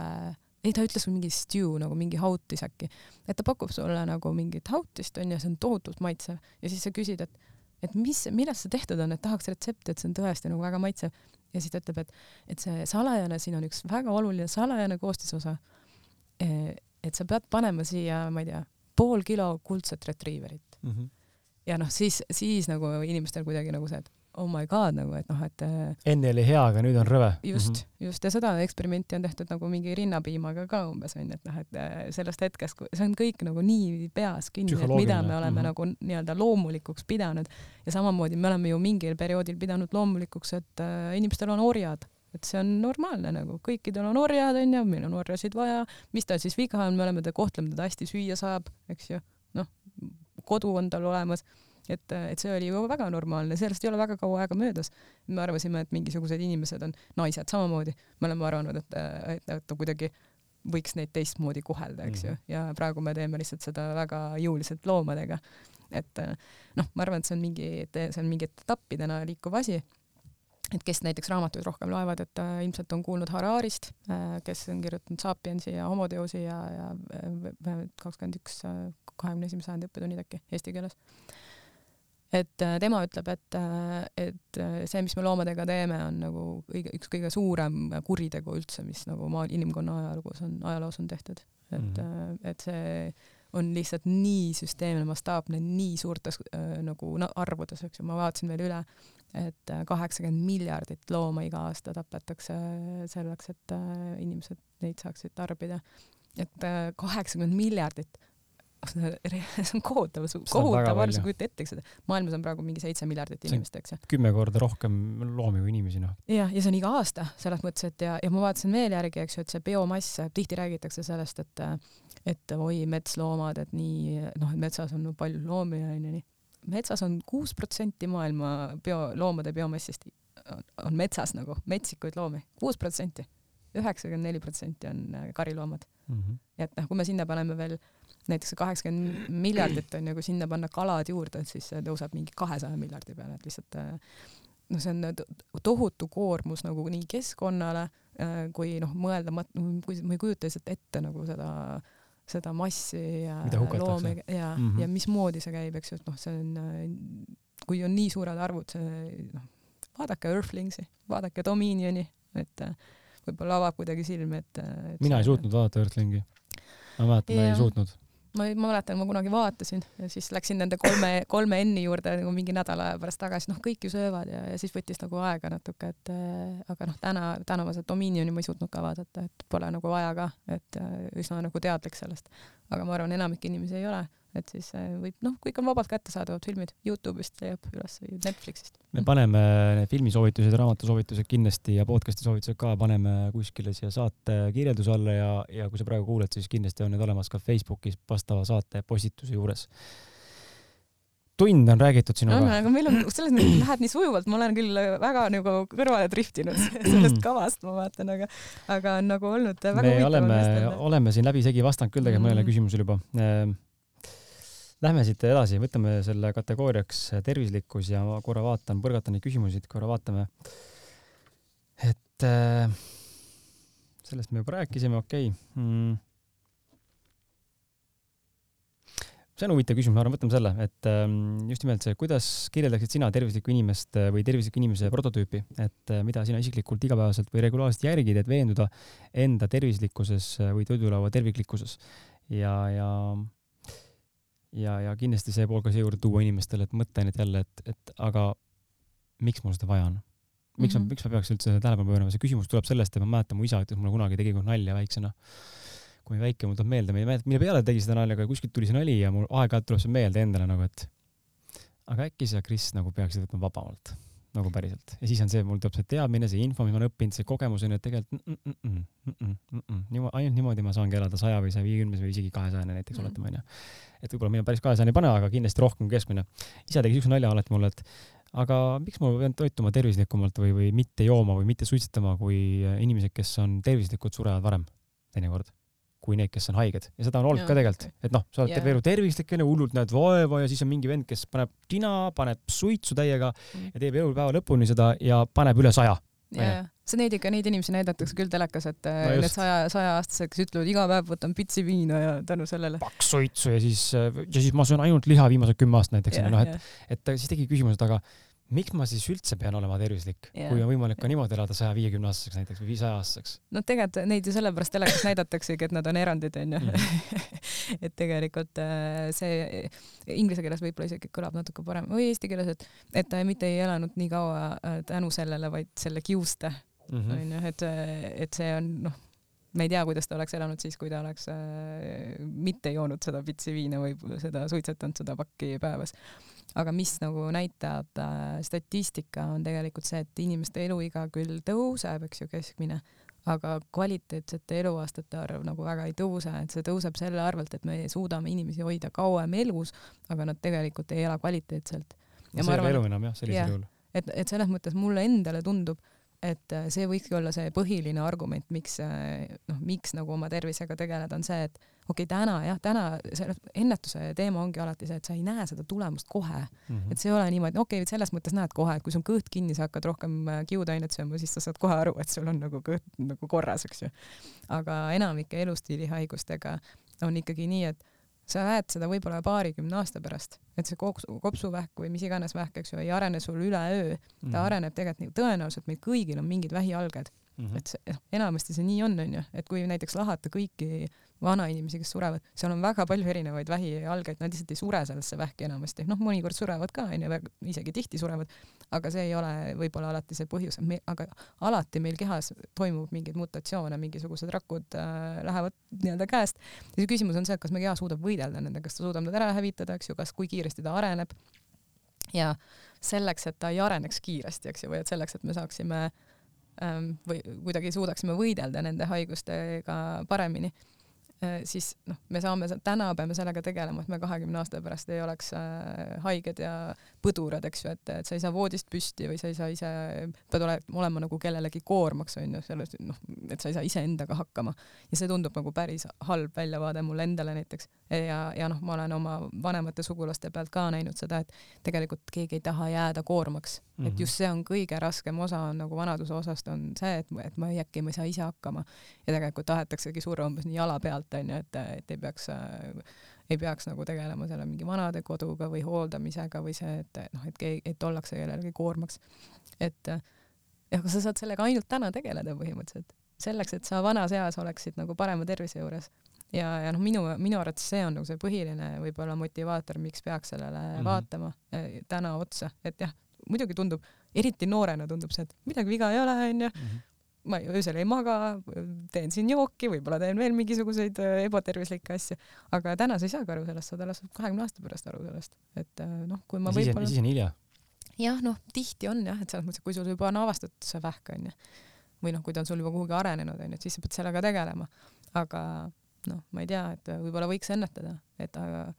ei, ta ütles mingi stew nagu mingi hautis äkki, et ta pakub sulle nagu mingit hautist onju, see on tohutult maitsev ja siis sa küsid, et et mis, millest see tehtud on, et tahaks retsepti, et see on tõesti nagu väga maitsev ja siis ta ütleb, et et see salajane, siin on üks väga oluline salajane koostisosa. et sa pead panema siia, ma ei tea, pool kilo kuldset retriiverit mm. -hmm. ja noh, siis, siis nagu inimestel kuidagi nagu see, et oh my god nagu, et noh, et äh, enne oli hea, aga nüüd on rõve. just mm, -hmm. just ja seda eksperimenti on tehtud nagu mingi rinnapiimaga ka umbes onju, et noh, et äh, sellest hetkest, see on kõik nagu nii peas kinni, et mida me oleme mm -hmm. nagu nii-öelda loomulikuks pidanud ja samamoodi me oleme ju mingil perioodil pidanud loomulikuks, et äh, inimestel on orjad et see on normaalne nagu, kõikidel on orjad onju, meil on orjasid vaja, mis tal siis viga on, me oleme teda, kohtleme teda hästi, süüa saab, eks ju, noh, kodu on tal olemas, et, et see oli ju väga normaalne, sellest ei ole väga kaua aega möödas. me arvasime, et mingisugused inimesed on naised samamoodi, me oleme arvanud, et, et, et kuidagi võiks neid teistmoodi kohelda, eks ju, mhm. ja praegu me teeme lihtsalt seda väga jõuliselt loomadega. et noh, ma arvan, et see on mingi, see on mingi etappidena liikuv asi et kes näiteks raamatuid rohkem loevad, et äh, ilmselt on kuulnud Hararist äh,, kes on kirjutanud Sapiensi ja Homoteosi ja, ja äh, kakskümmend üks, äh, kahekümne esimese sajandi õppetunnid äkki eesti keeles. et äh, tema ütleb, et, äh, et see, mis me loomadega teeme, on nagu kõige, üks kõige suurem kuritegu üldse, mis nagu maa, inimkonna ajaloos on, ajaloos on tehtud. et mm, -hmm. et see on lihtsalt nii süsteemne, mastaapne, nii suurtes äh, nagu arvudes, eks ju, ma vaatasin veel üle, et äh, kaheksakümmend miljardit looma iga aasta tapetakse selleks, et äh, inimesed neid saaksid tarbida. et äh, kaheksakümmend miljardit, see on kohutav, kohutav arv, sa kujuta ettegi seda. maailmas on praegu mingi seitse miljardit inimest, eks ju. kümme korda rohkem loomi kui inimesi, noh. jah, ja see on iga aasta selles mõttes, et ja, ja ma vaatasin veel järgi, eks ju, et see biomass, tihti räägitakse sellest, et et oi, metsloomad, et nii, noh, et metsas on palju loomi ja onju nii. metsas on kuus protsenti maailma bio, loomade biomassist on metsas nagu, metsikuid loomi, kuus protsenti üheksakümmend neli protsenti on kariloomad mm. -hmm. ja et noh, kui me sinna paneme veel näiteks kaheksakümmend miljardit on ju, kui sinna panna kalad juurde, et siis see tõuseb mingi kahesaja miljardi peale, et lihtsalt noh, see on tohutu koormus nagu nii keskkonnale äh, kui noh, mõelda, kui ma ei kujuta lihtsalt ette nagu seda seda massi ja loomi ja mm, -hmm. ja mismoodi see käib, eks ju, et noh, see on, kui on nii suured arvud, see noh, vaadake Earthlings'i, vaadake Dominioni, et võib-olla avab kuidagi silmi, et, et mina ei suutnud vaadata Earthlingi ma mäletan, ma ei suutnud ma, ma mäletan, ma kunagi vaatasin ja siis läksin nende kolme, kolme N-i juurde nagu mingi nädala aja pärast tagasi, noh, kõik ju söövad ja, ja siis võttis nagu aega natuke, et äh, aga noh, täna, täna ma seda Dominioni ma ei suutnud ka vaadata, et pole nagu vaja ka, et äh, üsna nagu teadlik sellest. aga ma arvan, enamik inimesi ei ole et siis äh, võib, noh, kõik on vabalt kättesaadavad filmid, Youtube'ist leiab üles või Netflixist. me paneme need filmisoovitused, raamatusoovitused kindlasti ja podcast'i soovitused ka paneme kuskile siia saate kirjelduse alla ja, ja kui sa praegu kuuled, siis kindlasti on need olemas ka Facebookis vastava saate postituse juures tund on räägitud sinuga. aga meil on, selles mõttes läheb nii sujuvalt, ma olen küll väga nagu kõrvale driftinud sellest kavast, ma vaatan, aga, aga on nagu olnud väga me oleme, oleme siin läbisegi vastanud küll tegelikult mm. mõnele küsimusele juba ehm, Lähme siit edasi, võtame selle kategooriaks tervislikkus ja ma korra vaatan, põrgatan neid küsimusi, korra vaatame. et äh, sellest me juba rääkisime, okei okay. mm.. see on huvitav küsimus, ma arvan, võtame selle, et ähm, just nimelt see, kuidas kirjeldaksid sina tervislikku inimest või tervisliku inimese prototüüpi, et äh, mida sina isiklikult igapäevaselt või regulaarselt järgid, et veenduda enda tervislikkuses või toidulaua terviklikkuses ja, ja ja, ja kindlasti see pool ka siia juurde tuua inimestele, et mõtteainet jälle, et, et aga miks mul seda vaja on? miks mm -hmm. ma, miks ma peaks üldse tähelepanu pöörama, see küsimus tuleb sellest, et ma mäletan, mu isa ütles mulle kunagi, tegi nalja väiksena. kui väike, mul tuleb meelde, ma ei mäleta, mille peale tegi seda nalja, aga kuskilt tuli see nali ja mul aeg-ajalt tuleb see meelde endale nagu, et aga äkki sa, Kris, nagu peaksid võtma vabamalt nagu päriselt. ja siis on see, mul tuleb see teadmine, see info, mis ma olen õppinud, see kogemus on ju, et tegelikult mm, mm, mm, mm, mm, mm, mm, niimoodi, ainult niimoodi ma saangi elada saja või saja viiekümnes või isegi kahesajane näiteks mm. oletame onju. et võib-olla mina päris kahesajani ei pane, aga kindlasti rohkem kui keskmine. isa tegi siukse nalja alati mulle, et aga miks ma pean toituma tervislikumalt või, või mitte jooma või mitte suitsetama, kui inimesed, kes on tervislikud, surevad varem teinekord kui need, kes on haiged. Ja seda on olnud ja, ka tegelikult, et noh, sa oled terve elu tervislik onju, hullult näed vaeva ja siis on mingi vend, kes paneb tina, paneb suitsu täiega mm. ja teeb elupäeva lõpuni seda ja paneb üle saja. jaa, see neid ikka, neid inimesi näidatakse küll telekas, et no need saja, sajaaastased, kes ütlevad iga päev võtan pitsi viina ja tänu sellele. paks suitsu ja siis, ja siis ma söön ainult liha viimased kümme aastat näiteks noh et, et siis tegi küsimuse, et aga miks ma siis üldse pean olema tervislik yeah., kui on võimalik ka niimoodi elada saja viiekümne aastaseks näiteks või viiesaja aastaseks? no tegelikult neid ju sellepärast telekas näidataksegi, et nad on erandid onju. -hmm. et tegelikult äh, see inglise keeles võib-olla isegi kõlab natuke parem või eesti keeles, et, et ta mitte ei elanud nii kaua äh, tänu sellele, vaid selle kiuste mhm. onju et, et see on noh me ei tea, kuidas ta oleks elanud siis, kui ta oleks äh, mitte joonud seda pitsi viina või seda suitsetanud seda pakki päevas aga mis nagu näitab äh, statistika, on tegelikult see, et inimeste eluiga küll tõuseb, eks ju, keskmine, aga kvaliteetsete eluaastate arv nagu väga ei tõuse, et see tõuseb selle arvelt, et me suudame inimesi hoida kauem elus, aga nad tegelikult ei ela kvaliteetselt. ja see ei ole elu enam jah, sellisel juhul. et, et selles mõttes mulle endale tundub, et äh, see võikski olla see põhiline argument, miks äh, noh, miks nagu oma tervisega tegeleda, on see, et okei okay,, täna jah, täna see ennetuse teema ongi alati see, et sa ei näe seda tulemust kohe mm. -hmm. et see ei ole niimoodi, okei okay,, selles mõttes näed kohe, et kui sul kõht kinni, sa hakkad rohkem äh, kiudainet sööma, siis sa saad kohe aru, et sul on nagu kõht nagu korras, eks ju. aga enamike elustiilihaigustega on ikkagi nii, et sa näed seda võib-olla paarikümne aasta pärast, et see kopsuvähk või mis iganes vähk, eks ju, ei arene sul üleöö, ta mm. areneb tegelikult nii, tõenäoliselt meil kõigil on mingid vähialged mm. -hmm. et see, noh, enamasti see nii on, onju, et kui näiteks lahata kõiki vanainimesi, kes surevad, seal on väga palju erinevaid vähialgeid, nad lihtsalt ei sure sellesse vähki enamasti, noh, mõnikord surevad ka, onju, isegi tihti surevad, aga see ei ole võib-olla alati see põhjus, aga alati meil kehas toimub mingeid mutatsioone, mingisugused rakud äh, lähevad nii-öelda käest. ja see küsimus on see, et kas meie keha suudab võidelda nendega, kas ta suudab nad ära hävitada, eks ju, kas, kui kiiresti ta areneb. ja selleks, et ta ei areneks kiiresti, eks ju, või et selleks, et me saaksime ähm, või kuidagi suudaksime võidelda nende haigustega paremini siis noh, me saame, täna peame sellega tegelema, et me kahekümne aasta pärast ei oleks äh, haiged ja põdurad, eks ju, et, et sa ei saa voodist püsti või sa ei saa ise, pead ole, olema nagu kellelegi koormaks, on ju, selles noh, et sa ei saa iseendaga hakkama. ja see tundub nagu päris halb väljavaade mulle endale näiteks. ja, ja noh, ma olen oma vanemate sugulaste pealt ka näinud seda, et tegelikult keegi ei taha jääda koormaks -hmm. et just see on kõige raskem osa on nagu vanaduse osast on see, et, et ma äkki ma ei saa ise hakkama ja tegelikult tahetaksegi surra umbes nii jala pealt onju, et, et ei peaks äh, ei peaks nagu tegelema selle mingi vanadekoduga või hooldamisega või see, et noh, et et ollakse kellelegi koormaks. et jah, aga sa saad sellega ainult täna tegeleda põhimõtteliselt, selleks, et sa vanas eas oleksid nagu parema tervise juures. ja, ja noh, minu, minu arvates see on nagu see põhiline võib-olla motivaator, miks peaks sellele mm -hmm. vaatama eh, täna otsa, et jah, muidugi tundub, eriti noorena tundub see, et midagi viga ei ole, onju. Mhm. Ma öösel ei maga, teen siin jooki, võib-olla teen veel mingisuguseid äh, ebatervislikke asju, aga täna sa ei saagi aru sellest, saad alles kahekümne aasta pärast aru sellest, et äh, noh, kui ma võib-olla siis on hilja. jah, noh, tihti on jah, et selles mõttes, et kui sul juba on avastatud see vähk onju, või noh, kui ta on sul juba kuhugi arenenud onju, et siis sa pead sellega tegelema, aga noh, ma ei tea, et võib-olla võiks ennetada, et aga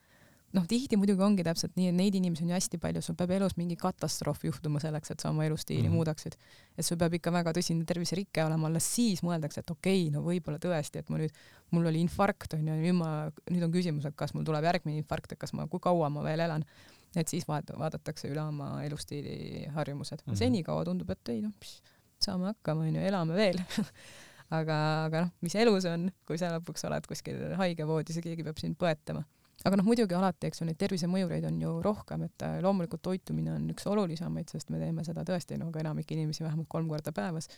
noh, tihti muidugi ongi täpselt nii, et neid inimesi on ju hästi palju, sul peab elus mingi katastroof juhtuma selleks, et sa oma elustiili mm -hmm. muudaksid. et sul peab ikka väga tõsine terviserike olema, alles siis mõeldakse, et okei okay,, no võib-olla tõesti, et ma nüüd, mul oli infarkt onju, nüüd ma, nüüd on küsimus, et kas mul tuleb järgmine infarkt, et kas ma, kui kaua ma veel elan. et siis vaat-, vaadatakse üle oma elustiili harjumused mm -hmm.. senikaua tundub, et ei noh, saame hakkama onju, elame veel aga, aga noh, mis elus on, kui sa lõpuks oled kuskil haigevoodis ja keegi peab sind põetama aga noh, muidugi alati, eks ju, neid tervisemõjureid on ju rohkem, et äh, loomulikult toitumine on üks olulisemaid, sest me teeme seda tõesti nagu no, enamik inimesi vähemalt kolm korda päevas.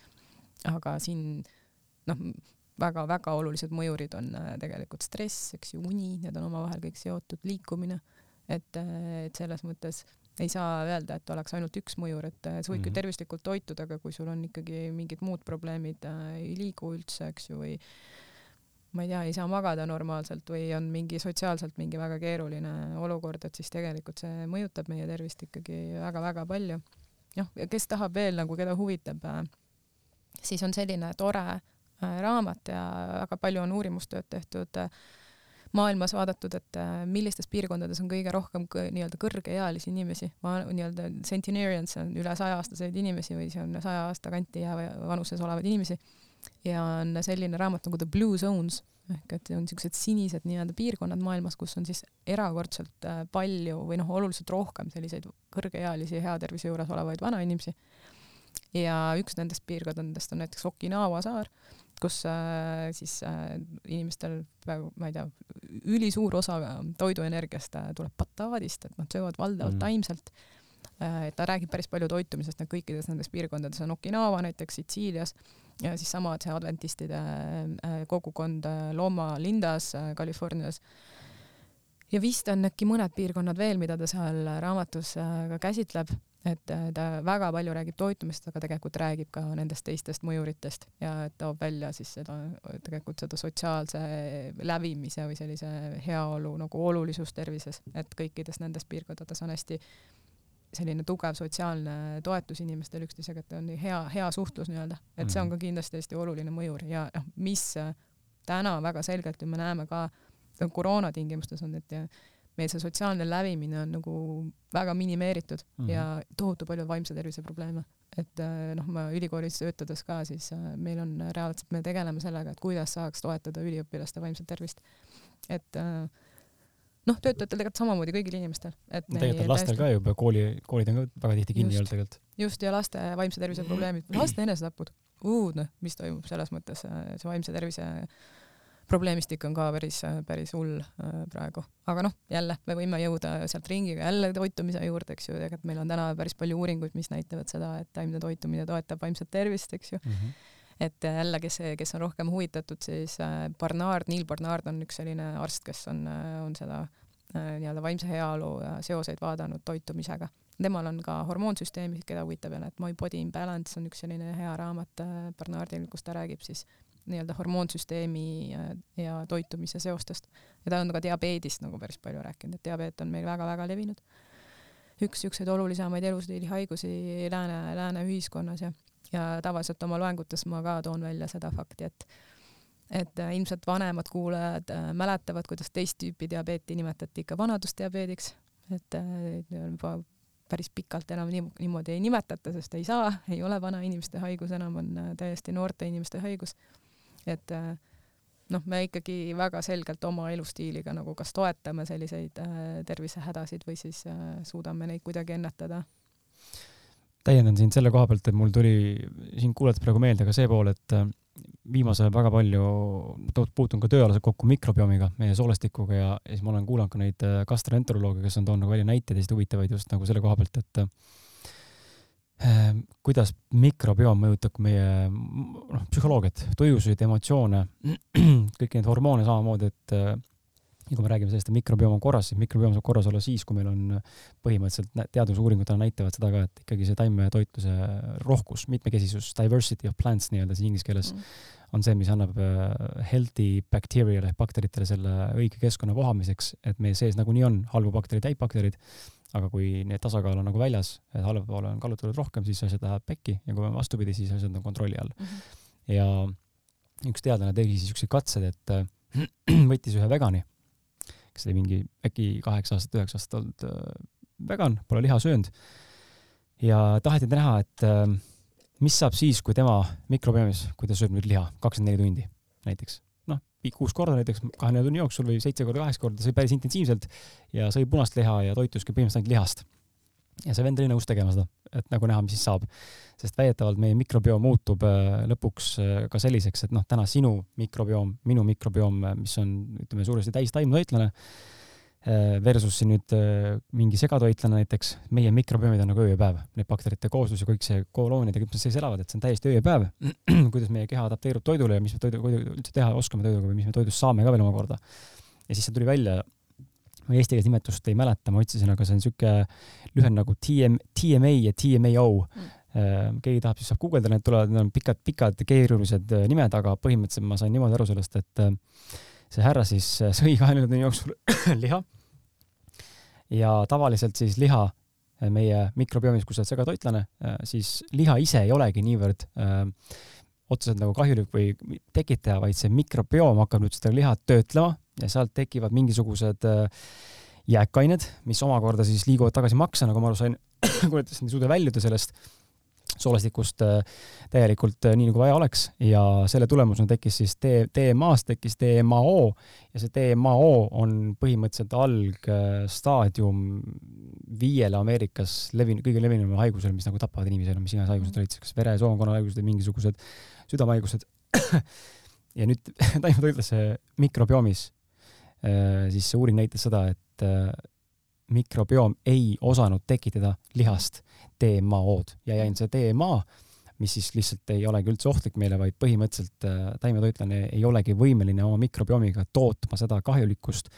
aga siin noh, väga-väga olulised mõjurid on äh, tegelikult stress, eks ju, uni, need on omavahel kõik seotud, liikumine, et, äh, et selles mõttes ei saa öelda, et oleks ainult üks mõjur, et sa võid küll mm -hmm. tervislikult toituda, aga kui sul on ikkagi mingid muud probleemid, ei liigu üldse, eks ju, või ma ei tea, ei saa magada normaalselt või on mingi sotsiaalselt mingi väga keeruline olukord, et siis tegelikult see mõjutab meie tervist ikkagi väga-väga palju. noh, ja kes tahab veel nagu, keda huvitab, äh, siis on selline tore äh, raamat ja väga palju on uurimustööd tehtud äh, maailmas vaadatud, et millistes piirkondades on kõige rohkem nii-öelda kõrgeealisi inimesi, nii-öelda centenarians on üle saja-aastaseid inimesi või see on saja aasta kanti jääva vanuses olevaid inimesi ja on selline raamat nagu The Blue Zones ehk et on niisugused sinised nii-öelda piirkonnad maailmas, kus on siis erakordselt äh, palju või noh, oluliselt rohkem selliseid kõrgeealisi hea tervise juures olevaid vanainimesi. ja üks nendest piirkondadest on näiteks Okinawa saar, kus äh, siis äh, inimestel praegu, ma ei tea, ülisuur osa toiduenergiast äh, tuleb bataadist, et nad söövad valdavalt mm. taimselt. Et ta räägib päris palju toitumisest, et kõikides nendes piirkondades on Okinawa näiteks Sitsiilias ja siis sama see adventistide äh, kogukond äh, Loma Lindas äh, Californias. ja vist on äkki mõned piirkonnad veel, mida ta seal raamatus ka käsitleb, et ta väga palju räägib toitumisest, aga tegelikult räägib ka nendest teistest mõjuritest ja toob välja siis seda, tegelikult seda sotsiaalse lävimise või sellise heaolu nagu olulisust tervises, et kõikides nendes piirkondades on hästi selline tugev sotsiaalne toetus inimestel üksteisega, et on hea, hea suhtlus nii-öelda, et see on mhm. ka kindlasti hästi oluline mõjur ja noh, mis äh, täna väga selgelt ju me näeme ka koroona tingimustes on, et meil see sotsiaalne lävimine on nagu väga minimeeritud mm -hmm. ja tohutu palju vaimse tervise probleeme. et äh, noh, ma ülikoolis töötades ka, siis äh, meil on reaalselt, me tegeleme sellega, et kuidas saaks toetada üliõpilaste vaimset tervist. et äh, noh, töötajatel tegelikult samamoodi kõigil inimestel. et tegelikult on lastel ka juba kooli, koolid on ka väga tihti kinni olnud tegelikult. just, ja laste vaimse tervise probleemid, laste enesetapud, õudne, mis toimub selles mõttes, äh, see vaimse tervise probleemistik on ka päris, päris hull äh, praegu. aga noh, jälle me võime jõuda sealt ringiga jälle toitumise juurde, eks ju, tegelikult meil on täna päris palju uuringuid, mis näitavad seda, et taimne toitumine toetab vaimset tervist, eks ju mm. -hmm et jälle, kes, kes on rohkem huvitatud, siis Barnard, Neil Barnard on üks selline arst, kes on, on seda nii-öelda vaimse heaolu seoseid vaadanud toitumisega. temal on ka hormoonsüsteemi, keda huvitab jälle, et My Body in Balance on üks selline hea raamat Barnardil, kus ta räägib siis nii-öelda hormoonsüsteemi ja toitumise seostest. ja ta on ka diabeedist nagu päris palju rääkinud, et diabeet on meil väga-väga levinud. üks niisuguseid olulisemaid elustiilihaigusi lääne, lääne ühiskonnas ja, ja tavaliselt oma loengutes ma ka toon välja seda fakti, et et äh, ilmselt vanemad kuulajad äh, mäletavad, kuidas teist tüüpi diabeeti nimetati ikka vanadusdiabeediks, et äh, juba päris pikalt enam nii, niimoodi ei nimetata, sest ei saa, ei ole vanainimeste haigus, enam on täiesti noorte inimeste haigus et äh, noh, me ikkagi väga selgelt oma elustiiliga nagu kas toetame selliseid äh, tervisehädasid või siis äh, suudame neid kuidagi ennetada. Täiendan sind selle koha pealt, et mul tuli sind kuulates praegu meelde ka see pool, et viimasel ajal väga palju puutun ka tööalaselt kokku mikrobiomiga, meie soolestikuga ja, ja siis ma olen kuulanud ka neid gastroenterolooge, kes on toonud nagu välja näiteid ja huvitavaid just nagu selle koha pealt, et Ehm, kuidas mikrobioom mõjutab meie noh, psühholoogiat, tujusid, emotsioone, kõiki neid hormoone samamoodi, et ja kui me räägime sellest, et mikrobioom on korras, siis mikrobioom saab korras olla siis, kui meil on põhimõtteliselt teadusuuringud näitavad seda ka, et ikkagi see taimetoitluse rohkus, mitmekesisus, diversity of plants nii-öelda siis inglise keeles mm. on see, mis annab äh, healthy bacterial ehk bakteritele selle õige keskkonna vohamiseks, et meie sees nagunii on halbu baktereid, häid baktereid aga kui need tasakaal on nagu väljas, et halva poole on kallutatud rohkem, siis asjad lähevad pekki ja kui on vastupidi, siis asjad on kontrolli all mm. -hmm. ja üks teadlane tegi siis siukseid katseid, et äh, võttis ühe vegani, kes oli mingi äkki kaheksa aastat, üheksa aastat olnud äh, vegan, pole liha söönud. ja taheti näha, et äh, mis saab siis, kui tema mikrobiomis, kui ta sööb nüüd liha kakskümmend neli tundi näiteks kuus korda näiteks kahekümne tunni jooksul või seitse korda, kaheksa korda, sõi päris intensiivselt ja sõi punast liha ja toituski põhimõtteliselt ainult lihast. Ja see vend oli nõus tegema seda, et nagu näha, mis siis saab. sest väidetavalt meie mikrobioom muutub äh, lõpuks äh, ka selliseks, et noh, täna sinu mikrobioom, minu mikrobioom, mis on, ütleme, suuresti täis taimtoitlane Äh, versus siin nüüd äh, mingi segatoitlane näiteks, meie mikrobiomid on nagu öö ja päev, need bakterite kooslus ja kõik see koloonid ja kõik, mis sees elavad, et see on täiesti öö ja päev. kuidas meie keha adapteerub toidule ja mis me toidu, üldse teha oskame toiduga või mis me toidust saame ka veel omakorda. ja siis see tuli välja, ma eesti keeles nimetust ei mäleta, ma otsisin, aga see on siuke lühend nagu TM, TMA ja TMAO mm. Äh, keegi tahab, siis saab guugeldada, need tulevad, need on pikad, pikad keerulised nimed, aga põhimõtteliselt ma sain niimoodi aru sellest, et see härra siis sõi kahekümne tunni jooksul liha. Ja tavaliselt siis liha äh, meie mikrobiomis, kui sa oled segatoitlane, äh, siis liha ise ei olegi niivõrd öö, äh, otseselt nagu kahjulik või tekitaja, vaid see mikrobioom hakkab nüüd seda liha töötlema ja sealt tekivad mingisugused öö, jääkained, mis omakorda siis liiguvad tagasi maksa, nagu ma aru sain, kui nad ei suuda väljuda sellest soolestikust äh, täielikult äh, nii, nagu vaja oleks. Ja selle tulemusena tekkis siis T, TMA-st tekkis TMAO ja see TMAO on põhimõtteliselt algstaadium viiele Ameerikas levinud, kõige levinuma haigusele, mis nagu tapavad inimesi, mis iganes haigused olid, kas vere-soonkonna haigused või mingisugused südamehaigused ja nüüd taimetoitlase mikrobiomis äh, siis see uuring näitas seda, et mikrobioom ei osanud tekitada lihast DMA-d ja jäin see DMA, mis siis lihtsalt ei olegi üldse ohtlik meile, vaid põhimõtteliselt äh, taimetoitlane ei olegi võimeline oma mikrobiomiga tootma seda kahjulikkust,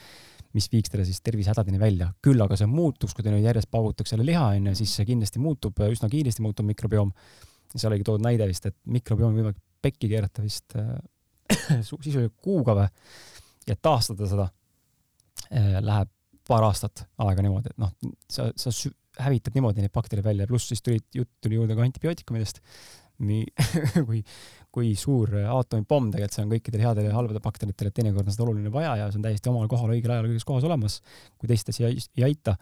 mis viiks talle siis tervisehädadeni välja. küll aga see muutuks, kui nüüd järjest paugutaks selle liha, onju, siis see kindlasti muutub, äh, üsna kiiresti muutub mikrobioom. seal oligi toodud näide vist, et mikrobiomi võimalik pekki keerata vist äh, oli kuuga või, ja taastada seda äh, läheb paar aastat aega niimoodi, et noh, sa, sa hävitad niimoodi neid baktereid välja, pluss siis tulid, jutt tuli juurde ka antibiootikumidest, nii kui, kui suur aatomipomm tegelikult see on kõikidele headele ja halbadele bakteritele, teinekord on seda oluline vaja ja see on täiesti omal kohal õigel ajal õiges kohas olemas, kui teist asi ei, aita.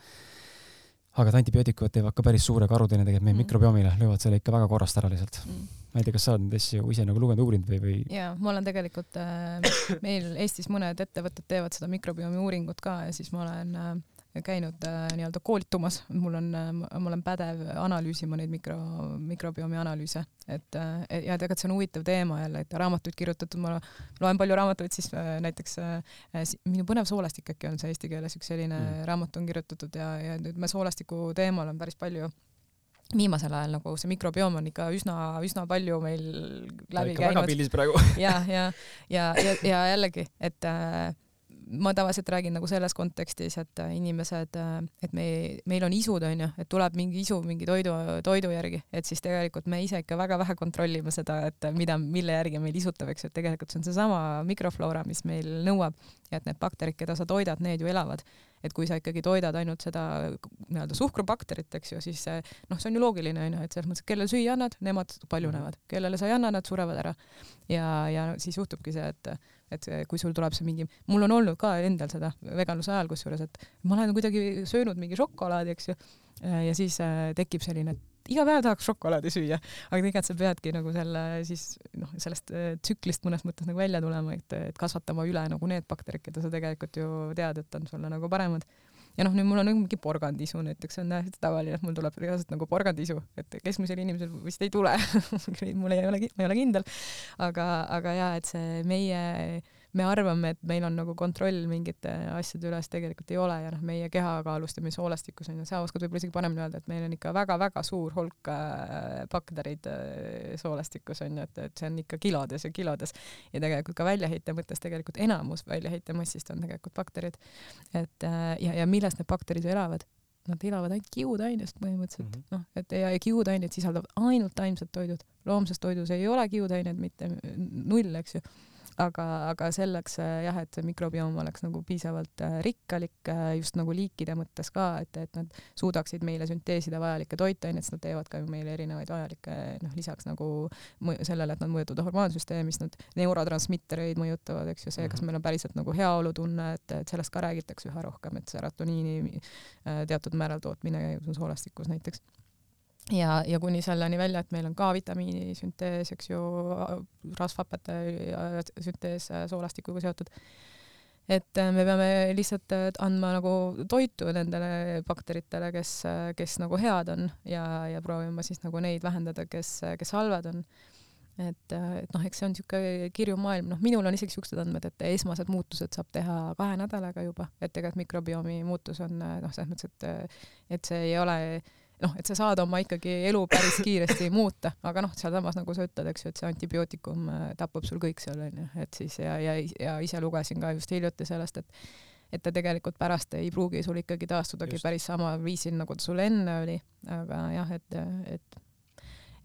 aga et antibiootikumid teevad ka päris suure karuteene tegelikult meie mm. mikrobiomile, löövad selle ikka väga korrast ära lihtsalt mm. Ma ei tea, kas sa oled neid asju ise nagu lugenud, uurinud või, või? jaa, ma olen tegelikult äh,, meil Eestis mõned ettevõtted teevad seda mikrobiomi uuringut ka ja siis ma olen äh, käinud äh, nii-öelda koolitumas, mul on äh,, ma olen pädev analüüsima neid mikro, mikrobiomi analüüse, et äh, ja tegelikult see on huvitav teema jälle, et raamatuid kirjutatud, ma loen palju raamatuid, siis äh, näiteks äh, minu põnev soolestik äkki on see eesti keeles, üks selline mm. raamat on kirjutatud ja, ja nüüd me soolestiku teemal on päris palju viimasel ajal nagu see mikrobioom on ikka üsna, üsna palju meil läbi käinud. väga pildis praegu. Ja, ja, ja, ja, ja jällegi, et äh, ma tavaliselt räägin nagu selles kontekstis, et äh, inimesed, äh, et me, meil on isud, onju, et tuleb mingi isu mingi toidu, toidu järgi, et siis tegelikult me ise ikka väga vähe kontrollime seda, et mida, mille järgi meil isutab, eks ju, et tegelikult see on seesama mikrofloora, mis meil nõuab. Ja et need bakterid, keda sa toidad, need ju elavad et kui sa ikkagi toidad ainult seda nii-öelda suhkrubakterit, eks ju, siis noh, see on ju loogiline onju, et selles mõttes, et kellele süüa annad, nemad paljunevad, kellele sa ei anna, nad surevad ära. ja, ja siis juhtubki see, et, et kui sul tuleb see mingi, mul on olnud ka endal seda veganluse ajal kusjuures, et ma olen kuidagi söönud mingi šokolaadi, eks ju, ja siis äh, tekib selline, et iga päev tahaks šokolaadi süüa, aga tegelikult sa peadki nagu selle siis noh, sellest äh, tsüklist mõnes mõttes nagu välja tulema, et, et kasvatama üle nagu need bakterid, keda sa tegelikult ju tead, et on sulle nagu paremad. ja noh, nüüd mul on mingi porgandisu näiteks, see on täiesti tavaline, et mul tuleb reaalselt nagu porgandisu, et keskmisel inimesel vist ei tule mul ei ole, ma ei ole kindel, aga, aga jaa, et see meie me arvame, et meil on nagu kontroll mingite asjade üles, tegelikult ei ole ja noh, meie kehakaalust ja meie soolestikus on ju, sa oskad võib-olla isegi paremini öelda, et meil on ikka väga-väga suur hulk äh, baktereid äh, soolestikus on ju, et, et see on ikka kilodes ja kilodes ja tegelikult ka väljaheite mõttes tegelikult enamus väljaheite massist on tegelikult bakterid. et äh, ja, ja millest need bakterid elavad? Nad elavad ainult kiudainest põhimõtteliselt mm -hmm., noh, et ja, ja kiudaineid sisaldavad ainult taimsed toidud. loomses toidus ei ole kiudained mitte null, eks ju aga, aga selleks äh, jah, et see mikrobioom oleks nagu piisavalt äh, rikkalik äh, just nagu liikide mõttes ka, et, et nad suudaksid meile sünteesida vajalikke toitaineid, sest nad teevad ka ju meile erinevaid vajalikke noh, lisaks nagu sellele, et nad mõjutavad hormoonsüsteemi, siis nad neurotransmittereid mõjutavad, eks ju, see, kas mhm. meil on päriselt nagu heaolutunne, et, et sellest ka räägitakse üha rohkem, et serotoniini teatud määral tootmine soolestikus näiteks ja, ja kuni selleni välja, et meil on ka-vitamiini süntees, eks ju, rasvhapete süntees soolastikuga seotud. et äh, me peame lihtsalt äh, andma nagu toitu nendele bakteritele, kes, äh, kes nagu head on ja, ja proovima siis nagu neid vähendada, kes, kes halvad on. et, et noh, eks see on niisugune kirju maailm, noh, minul on isegi niisugused andmed, et esmased muutused saab teha kahe nädalaga juba, et tegelikult mikrobiomi muutus on noh, selles mõttes, et, et see ei ole noh, et sa saad oma ikkagi elu päris kiiresti muuta, aga noh, sealsamas nagu sa ütled, eks ju, et see antibiootikum äh, tapab sul kõik seal onju, et siis ja, ja, ja ise lugesin ka just hiljuti sellest, et et ta tegelikult pärast ei pruugi sul ikkagi taastudagi just. päris samal viisil, nagu ta sul enne oli, aga jah, et, et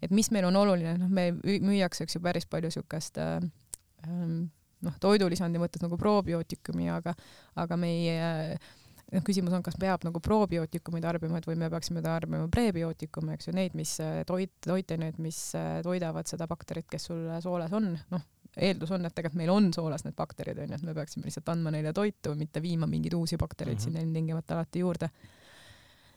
et mis meil on oluline, noh, me müüakse, eks ju, päris palju siukest äh, ähm, noh, toidulisandi mõttes nagu probiootikumi, aga, aga meie äh, noh, küsimus on, kas peab nagu probiootikumi tarbima, et või me peaksime tarbima prebiootikume, eks ju, neid, mis äh, toit, toitaineid, mis äh, toidavad seda bakterit, kes sul sooles on, noh, eeldus on, et tegelikult meil on soolas need bakterid onju, et me peaksime lihtsalt andma neile toitu, mitte viima mingeid uusi baktereid mm -hmm. sinna ilmtingimata alati juurde.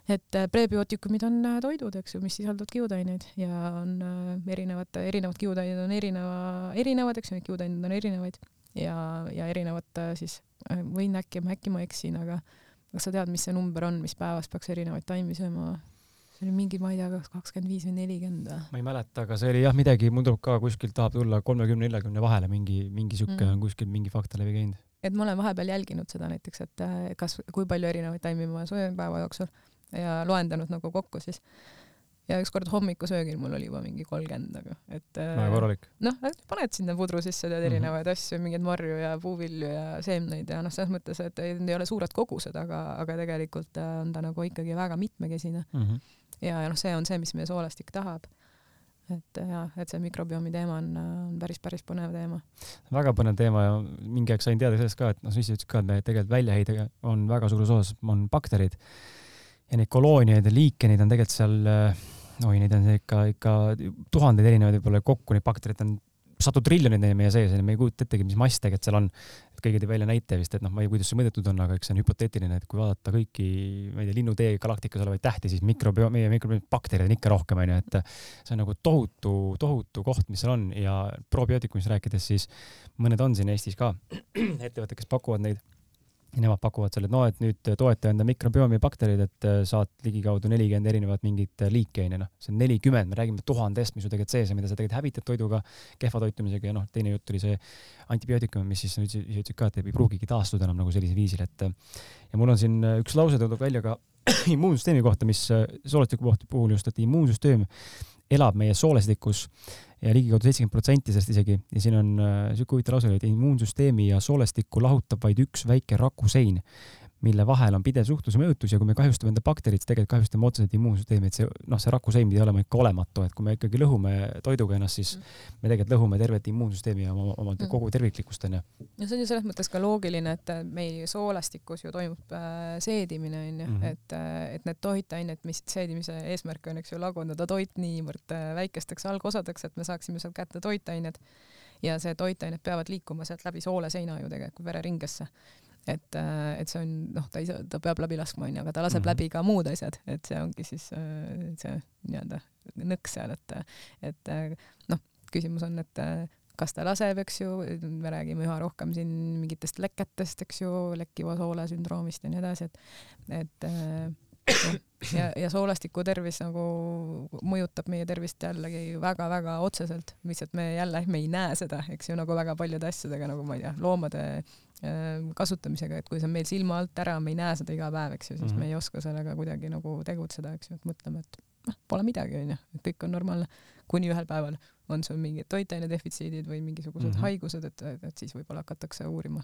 et äh, prebiootikumid on toidud, eks ju, mis sisaldavad kiudaineid ja on erinevad, erinevad kiudained on erineva, erinevad, eks ju, neid kiudaineid on erinevaid ja, ja erinevad siis, võin äkki, äkki ma eksin, aga kas sa tead, mis see number on, mis päevas peaks erinevaid taimi sööma? see oli mingi, ma ei tea, kas kakskümmend viis või nelikümmend või? ma ei mäleta, aga see oli jah midagi, mul tuleb ka kuskilt tahab tulla kolmekümne, neljakümne vahele mingi, mingi sihuke mm. on kuskil mingi fakta läbi käinud. et ma olen vahepeal jälginud seda näiteks, et äh, kas, kui palju erinevaid taimi ma söön päeva jooksul ja loendanud nagu kokku siis ja ükskord hommikusöögil mul oli juba mingi kolmkümmend nagu, et no, korralik. noh, paned sinna pudru sisse, tead erinevaid mm -hmm. asju, mingeid marju ja puuvilju ja seemneid ja noh, selles mõttes, et need ei ole suured kogused, aga, aga tegelikult äh, on ta nagu ikkagi väga mitmekesine mm. -hmm. ja, ja noh, see on see, mis meie soolestik tahab et jah, et see mikrobiomi teema on, on päris, päris põnev teema. väga põnev teema ja mingi aeg sain teada sellest ka, et noh, sa ise ütlesid ka, et me tegelikult väljaheide on väga suures osas on bakterid ja neid kolooniaid ja liike, neid on tegelikult seal, äh, oi, neid on ikka, ikka tuhandeid erinevaid võib-olla kokku, neid baktereid on sadu triljoneid meie sees me ei kujuta ettegi, mis mass tegelikult seal on. keegi tõi välja näite vist, et noh, ma ei tea, kuidas see mõõdetud on, aga eks see on hüpoteetiline, et kui vaadata kõiki, ma ei tea, linnutee galaktikas olevaid tähti, siis mikrobio-, meie mikrobaktereid on ikka rohkem, onju, et see on nagu tohutu, tohutu koht, mis seal on ja probiootikumist rääkides, siis mõned on siin Eestis ka ettevõtted, kes pakuvad neid nemad pakuvad selle, et no, et nüüd toeta enda mikrobiomi bakterid, et äh, saad ligikaudu nelikümmend erinevat mingit äh, liiki onju, noh, see on nelikümmend, me räägime tuhandest, mis sul tegelikult sees on, mida sa tegelikult hävitad toiduga, kehva toitumisega ja noh, teine jutt oli see antibiootikum, mis siis ise ütlesid ka, et ei pruugigi taastuda enam nagu sellisel viisil, et ja mul on siin üks lause, toob välja ka immuunsüsteemi kohta, mis soolestiku puhul just, et immuunsüsteem elab meie soolestikus ja ligikaudu seitsekümmend protsenti sellest isegi ja siin on niisugune huvitav lause, et immuunsüsteemi ja soolestikku lahutab vaid üks väike rakusein mille vahel on pidev suhtluse mõjutus ja kui me kahjustame enda bakterid, siis tegelikult kahjustame otseselt immuunsüsteemi, et see noh, see rakusein pidi olema ikka olematu, et kui me ikkagi lõhume toiduga ennast, siis mm. me tegelikult lõhume tervet immuunsüsteemi ja oma, oma mm. kogu terviklikkust onju. no see on ju selles mõttes ka loogiline, et meil soolastikus ju toimub äh, seedimine onju mm, -hmm. et, äh, et need toitained, mis seedimise eesmärk on, eks ju, lagundada toit niivõrd äh, väikesteks algosadeks, et me saaksime sealt kätte toitained ja see toitained peavad liikuma sealt läbi sooleseina ju tegelikult vereringesse et, äh, et see on noh, ta ei saa, ta peab läbi laskma, onju, aga ta laseb mm -hmm. läbi ka muud asjad, et see ongi siis äh, see nii-öelda nõks seal, et, et äh, noh, küsimus on, et kas ta laseb, eks ju, me räägime üha rohkem siin mingitest leketest, eks ju, lekkiva soole sündroomist ja nii edasi, et, et ja, ja soolastiku tervis nagu mõjutab meie tervist jällegi väga-väga otseselt, lihtsalt me jälle, me ei näe seda, eks ju, nagu väga paljude asjadega, nagu ma ei tea, loomade äh, kasutamisega, et kui see on meil silma alt ära, me ei näe seda iga päev, eks ju, siis mm -hmm. me ei oska sellega kuidagi nagu tegutseda, eks ju, et mõtleme, et noh, pole midagi, onju, et kõik on normaalne, kuni ühel päeval on sul mingid toitainedefitsiidid või mingisugused mm -hmm. haigused, et, et siis võib-olla hakatakse uurima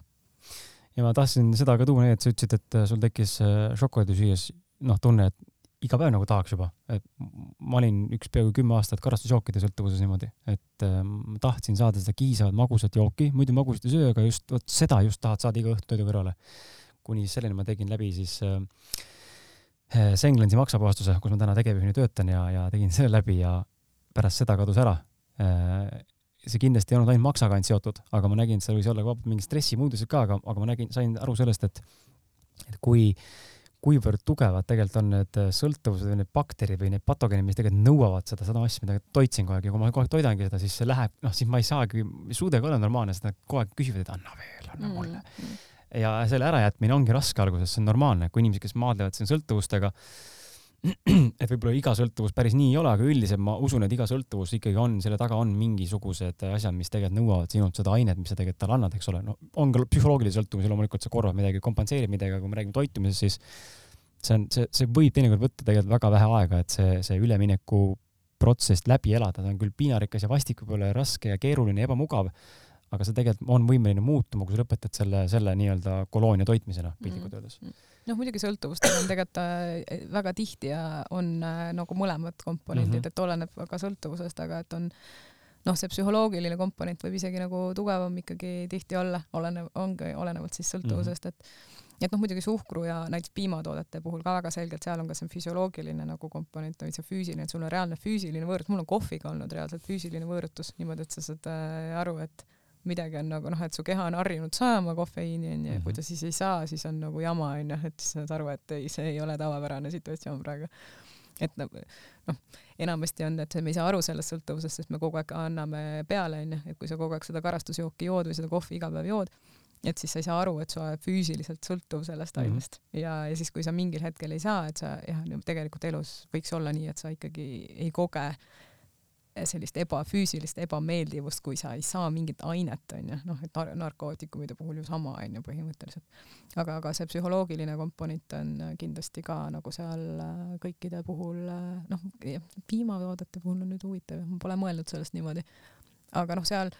ja ma tahtsin seda ka tuua, et sa ütlesid, et sul tekkis äh, šokolaadi süües noh, tunne, et iga päev nagu tahaks juba, et ma olin üks peaaegu kümme aastat karastusjookide sõltuvuses niimoodi, et äh, ma tahtsin saada seda kiisavat magusat jooki, muidu magusat ei söö, aga just vot seda just tahad saada iga õhtu toidu kõrvale. kuni selleni ma tegin läbi siis äh, äh Senglensi maksapuhastuse, kus ma täna tegevjuhina töötan ja, ja tegin selle läbi ja pärast seda kadus ära äh, see kindlasti ei olnud ainult maksaga ainult seotud, aga ma nägin, et seal võis olla ka mingi stressimuudused ka, aga, aga ma nägin, sain aru sellest, et, et kui äh, kuivõrd tugevad tegelikult on need äh, sõltuvused või need bakterid või need patogeenid, mis tegelikult nõuavad seda, seda asja, mida toitsin kogu aeg ja kui ma kogu aeg toidangi seda, siis see läheb, noh, siis ma ei saagi, suudagi olla normaalne, sest nad kogu aeg küsivad, et anna veel, anna mulle mm. -hmm. ja selle ärajätmine ongi raske alguses, see on normaalne, kui inimesed, kes maadlevad siin sõltuvustega, et võib-olla iga sõltuvus päris nii ei ole, aga üldiselt ma usun, et iga sõltuvus ikkagi on, selle taga on mingisugused asjad, mis tegelikult nõuavad sinult seda ainet, mis sa tegelikult talle annad, eks ole, no on ka psühholoogilisi sõltuvusi, loomulikult sa korvad midagi, kompenseerid midagi, aga kui me räägime toitumisest, siis see on, see, see võib teinekord võtta tegelikult väga vähe aega, et see, see ülemineku protsess läbi elada, ta on küll piinarikas ja vastik võib-olla ja raske ja keeruline ja ebamugav, aga see tegelikult on võimeline muutuma, kui sa lõpetad selle, selle nii-öelda koloonia toitmisena piltlikult mm. öeldes. Mm -hmm noh, muidugi sõltuvustel on tegelikult äh, väga tihti ja on äh, nagu mõlemad komponendid mm, -hmm. et oleneb ka sõltuvusest, aga et on noh, see psühholoogiline komponent võib isegi nagu tugevam ikkagi tihti olla, olenev, ongi olenevalt siis sõltuvusest -hmm. et et noh, muidugi suhkru ja näiteks piimatoodete puhul ka väga selgelt, seal on ka see füsioloogiline nagu komponent või see füüsiline, et sul on reaalne füüsiline võõrutus, mul on kohviga olnud reaalselt füüsiline võõrutus niimoodi, et sa saad äh, aru, et midagi on nagu noh, et su keha on harjunud saama kofeiini onju ja kui ta mhm. siis ei saa, siis on nagu jama onju, et siis saad aru, et ei, see ei ole tavapärane situatsioon praegu. et nagu noh, enamasti on, et me ei saa aru sellest sõltuvusest, sest me kogu aeg anname peale onju, et kui sa kogu aeg seda karastusjooki jood või seda kohvi iga päev jood, et siis sa ei saa aru, et sa oled füüsiliselt sõltuv sellest mm -hmm. ainest ja, ja siis, kui sa mingil hetkel ei saa, et sa jah, tegelikult elus võiks olla nii, et sa ikkagi ei koge sellist ebafüüsilist ebameeldivust, kui sa ei saa mingit ainet, onju, noh, et nar narkootikumide puhul ju sama, onju, põhimõtteliselt. aga, aga see psühholoogiline komponent on kindlasti ka nagu seal äh, kõikide puhul, äh, noh, piimatoodete puhul on nüüd huvitav, ma pole mõelnud sellest niimoodi. aga noh, seal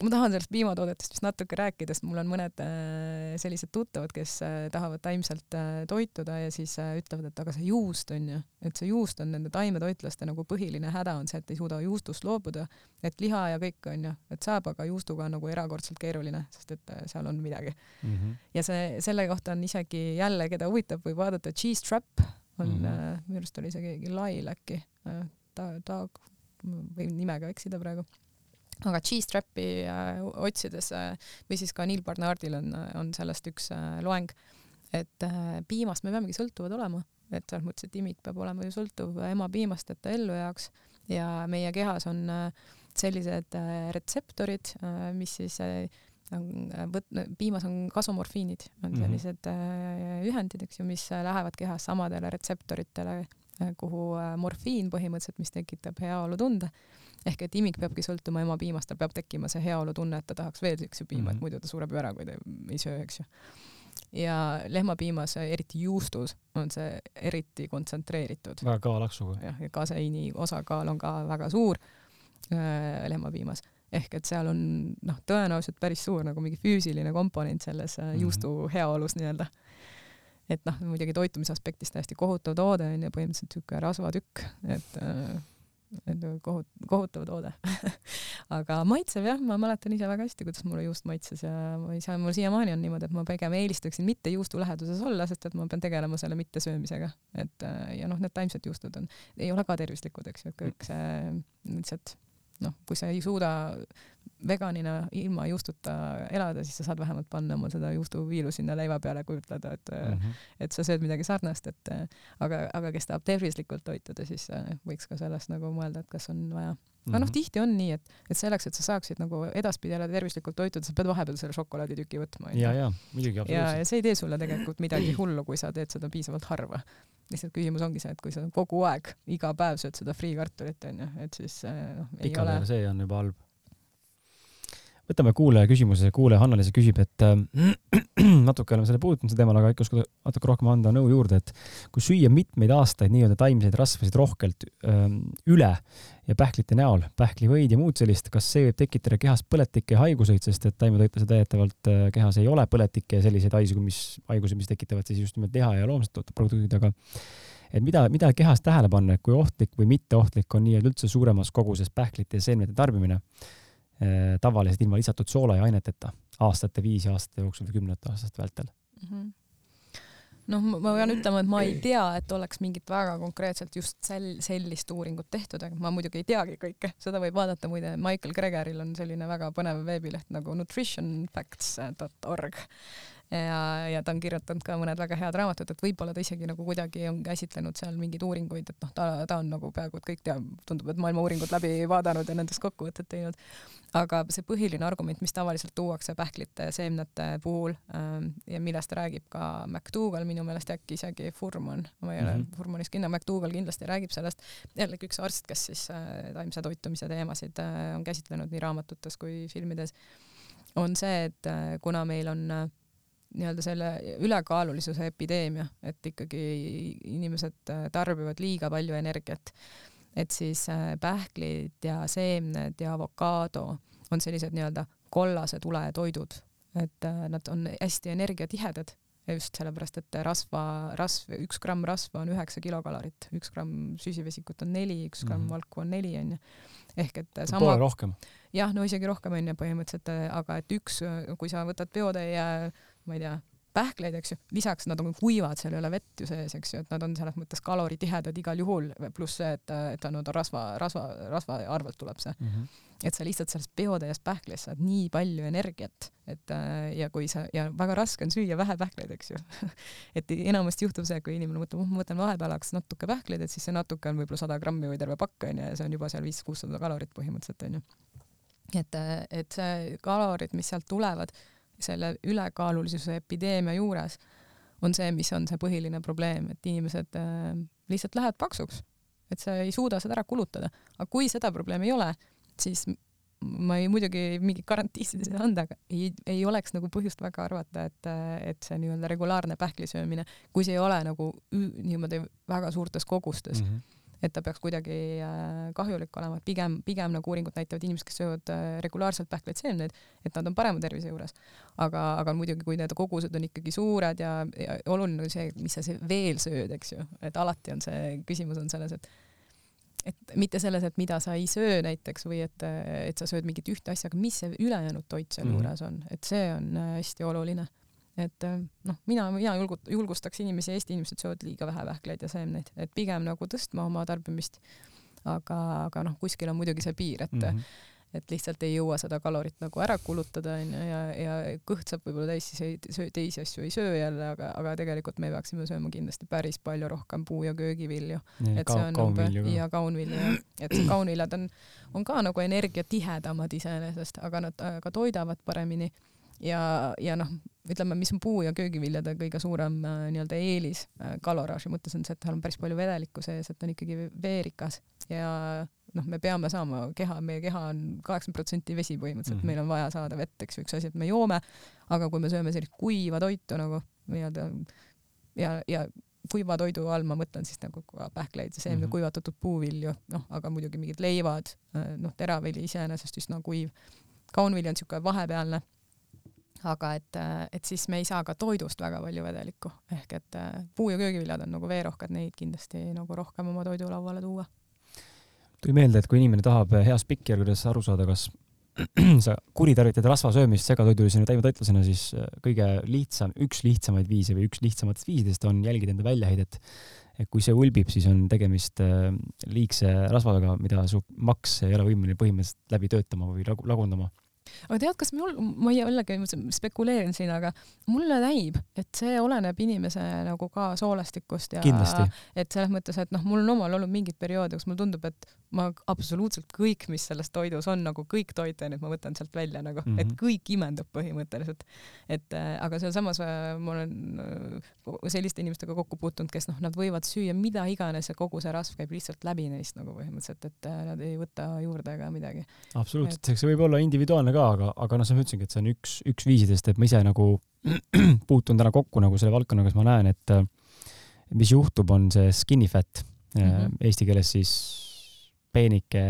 ma tahan sellest piimatoodetest vist natuke rääkida, sest mul on mõned äh, sellised tuttavad, kes äh, tahavad taimselt äh, toituda ja siis ütlevad, et aga see juust on ju, et see juust on nende taimetoitlaste nagu põhiline häda on see, et ei suuda juustust loobuda, et liha ja kõik on ju, et saab, aga juustuga on nagu erakordselt keeruline, sest et seal on midagi mm. -hmm. ja see, selle kohta on isegi jälle, keda huvitab, võib vaadata Cheese Trap on mm, -hmm. minu arust oli isegi Lail äkki, ta, ta võin nimega eksida praegu aga Cheese Trapi äh, otsides äh, või siis ka Neil Barnardil on, on sellest üks äh, loeng, et äh, piimast me peamegi sõltuvad olema, et selles mõttes, et imik peab olema ju sõltuv ema piimast, et ta ellu jääks ja meie kehas on äh, sellised äh, retseptorid äh,, mis siis äh, võt-, piimas on kasomorfiinid, on mhm. sellised äh, ühendid, eks ju, mis lähevad kehas samadele retseptoritele äh,, kuhu äh, morfiin põhimõtteliselt, mis tekitab heaolutunde ehk et imik peabki sõltuma ema piimast, tal peab tekkima see heaolutunne, et ta tahaks veel siukse piima mm, -hmm. et muidu ta sureb ju ära, kui ta ei söö, eks ju. ja lehmapiimas, eriti juustus, on see eriti kontsentreeritud. väga kõva laksuga. jah, ja kaseiini osakaal on ka väga suur äh, lehmapiimas ehk et seal on noh, tõenäoliselt päris suur nagu mingi füüsiline komponent selles mm -hmm. juustu heaolus nii-öelda. et noh, muidugi toitumise aspektist täiesti kohutav toode on ju, põhimõtteliselt niisugune rasvatükk, et äh, kohut-, kohutav toode aga maitsev jah, ma mäletan ise väga hästi, kuidas mulle juust maitses ja ma ei saa, mul siiamaani on niimoodi, et ma pigem eelistaksin mitte juustu läheduses olla, sest et ma pean tegelema selle mittesöömisega. et ja noh, need taimsed juustud on, ei ole ka tervislikud, eks ju, kõik see lihtsalt noh, kui sa ei suuda veganina ilma juustuta elada, siis sa saad vähemalt panna mul seda juustuviilu sinna leiva peale, kujutleda, et mm, -hmm. et sa sööd midagi sarnast, et aga, aga kes tahab tervislikult toituda, siis võiks ka sellest nagu mõelda, et kas on vaja aga noh, mhm. tihti on nii, et, et selleks, et sa saaksid nagu edaspidi jälle tervislikult toituda, sa pead vahepeal selle šokolaaditüki võtma. ja, ja muidugi, absoluutselt. ja see ei tee sulle tegelikult midagi hullu, kui sa teed seda piisavalt harva. lihtsalt küsimus ongi see, et kui sa kogu aeg, iga päev sööd seda friikartulit onju, et siis noh. pikalt ole... see on juba halb võtame kuulaja küsimuse, kuulaja Hannalise küsib, et äh, natuke oleme selle puudutanud sel teemal, aga ikka oskad natuke rohkem anda nõu juurde, et kui süüa mitmeid aastaid nii-öelda taimseid rasvasid rohkelt öö, ähm, üle ja pähklite näol, pähklivõid ja muud sellist, kas see võib tekitada kehas põletikke ja haiguseid, sest et taimetoitlase täietavalt äh, kehas ei ole põletikke ja selliseid haigusi, mis, haigusi, mis tekitavad siis just nimelt liha ja loomsed produktid, aga et mida, mida kehas tähele panna, kui ohtlik või mitteohtlik on nii-öelda üldse suuremas koguses pähklite ja seemnete tarbimine tavaliselt ilma lisatud soola ja aineteta aastate, viisi aastate jooksul või kümnete aastate vältel. Mm. -hmm noh, ma pean ütlema, et ma ei tea, et oleks mingit väga konkreetselt just sel-, sellist uuringut tehtud, aga ma muidugi ei teagi kõike, seda võib vaadata muide, Michael Gregoril on selline väga põnev veebileht nagu nutritionfacts.org ja, ja ta on kirjutanud ka mõned väga head raamatud, et võib-olla ta isegi nagu kuidagi on käsitlenud seal mingeid uuringuid, et noh, ta, ta on nagu peaaegu et kõik teab, tundub, et maailma uuringud läbi vaadanud ja nendest kokkuvõtted teinud. aga see põhiline argument, mis tavaliselt tuuakse pähklite seemnete puhul ähm, ja millest räägib ka McDougall minu meelest äkki isegi Furman, ma ei ole mm -hmm. Furmanist kindel, McDougall kindlasti räägib sellest, jällegi üks arst, kes siis äh, taimse toitumise teemasid äh, on käsitlenud nii raamatutes kui filmides, on see, et äh, kuna meil on äh, nii-öelda selle ülekaalulisuse epideemia, et ikkagi inimesed äh, tarbivad liiga palju energiat, et siis äh, pähklid ja seemned ja avokaado on sellised nii-öelda kollase tule toidud, et äh, nad on hästi energiatihedad just sellepärast, et rasva, rasv, üks gramm rasva on üheksa kilokalorit, üks gramm süsivesikut on neli, üks gramm mm -hmm. valku on neli onju. ehk et sama. poole rohkem. jah, no isegi rohkem onju põhimõtteliselt, aga et üks, kui sa võtad peotäie ma ei tea, pähkleid, eks ju, lisaks nad on kuivad, seal ei ole vett ju sees, eks ju, et nad on selles mõttes kaloritihedad igal juhul, pluss see, et, et on rasva, rasva, rasva arvelt tuleb see mm. -hmm. et sa lihtsalt sellest peotäiest pähklist saad nii palju energiat, et ja kui sa, ja väga raske on süüa vähe pähkleid, eks ju et enamasti juhtub see, kui inimene mõtleb, oh ma võtan vahepealaks natuke pähkleid, et siis see natuke on võib-olla sada grammi või terve pakk onju ja see on juba seal viis-kuussada kalorit põhimõtteliselt onju. et, et see kalorid, mis sealt tulevad selle ülekaalulisuse epideemia juures on see, mis on see põhiline probleem, et inimesed äh, lihtsalt lähevad paksuks, et sa ei suuda seda ära kulutada. aga kui seda probleemi ei ole, siis ma ei, muidugi mingit garantiisid ei saa anda, aga ei, ei oleks nagu põhjust väga arvata, et, et see nii-öelda regulaarne pähklisöömine, kui see ei ole nagu niimoodi väga suurtes kogustes. Mm, -hmm et ta peaks kuidagi äh, kahjulik olema, et pigem, pigem nagu uuringud näitavad inimesed, kes söövad äh, regulaarselt pähkleid seemneid, et nad on parema tervise juures. aga, aga muidugi, kui need kogused on ikkagi suured ja, ja oluline on see, mis sa veel sööd, eks ju, et alati on see küsimus on selles, et et mitte selles, et mida sa ei söö näiteks või et, et sa sööd mingit ühte asja, aga mis see ülejäänud toit sealjuures mm -hmm. on, et see on äh, hästi oluline et äh, noh, mina, mina julgut-, julgustaks inimesi, Eesti inimesed söövad liiga vähe vähkleid ja seemneid, et pigem nagu tõstma oma tarbimist. aga, aga noh, kuskil on muidugi see piir, et mm, -hmm. et lihtsalt ei jõua seda kalorit nagu ära kulutada onju ja, ja kõht saab võib-olla täis, siis ei teisi asju ei söö jälle, aga, aga tegelikult me peaksime sööma kindlasti päris palju rohkem puu- ja köögivilju. et see on kaunvilju ja kaunvilju jah, et kaunviljad on, on ka nagu energiatihedamad iseenesest, aga nad ka toidavad paremini ja, ja noh, ütleme, mis on puu- ja köögiviljade kõige suurem äh, nii-öelda eelis äh, kaloraaži mõttes on see, et seal on päris palju vedelikku sees, et on ikkagi veerikas ja noh, me peame saama keha, meie keha on kaheksakümmend protsenti vesi põhimõtteliselt mm, -hmm. meil on vaja saada vett, eks ju, üks asi, et me joome, aga kui me sööme sellist kuiva toitu nagu, nii-öelda ja, ja kuiva toidu all ma mõtlen siis nagu pähkleid ja seemne mm -hmm. kuivatatud puuvilju, noh, aga muidugi mingid leivad, noh, teravili iseenesest üsna kuiv. kaunvili on niisugune vahepealne aga et, et siis me ei saa ka toidust väga palju vedelikku, ehk et puu- ja köögiviljad on nagu veerohked, neid kindlasti nagu rohkem oma toidulauale tuua. tuli meelde, et kui inimene tahab heast pikkjärgedest aru saada, kas sa kuritarvitad rasvasöömist segatoidulisena taimetoitlasena, siis kõige lihtsam, üks lihtsamaid viise või üks lihtsamatest viisidest on jälgida enda väljaheidet. et kui see ulbib, siis on tegemist liigse rasvaga, mida su maks ei ole võimeline põhimõtteliselt läbi töötama või lagundama aga tead, kas mul, ma jällegi spekuleerin siin, aga mulle näib, et see oleneb inimese nagu ka soolestikust ja Kindlasti. et selles mõttes, et noh, mul on omal olnud mingeid perioode, kus mulle tundub, et ma absoluutselt kõik, mis selles toidus on, nagu kõik toitained, ma võtan sealt välja nagu mm, -hmm. et mhm. kõik imendub põhimõtteliselt. et äh, aga sealsamas äh, ma olen äh, selliste inimestega kokku puutunud, kes noh, nad võivad süüa mida iganes ja kogu see rasv käib lihtsalt läbi neist nagu põhimõtteliselt, et nad ei võta juurde ega midagi. absoluutselt et..., see võib olla individuaalne ka, aga, aga noh, ma ütlesingi, et see on üks, üks viisidest, et ma ise nagu puutun täna kokku nagu selle valdkonnaga, siis ma näen, et äh, mis juhtub, on see skinny fat mm, -hmm. eesti keeles siis peenike,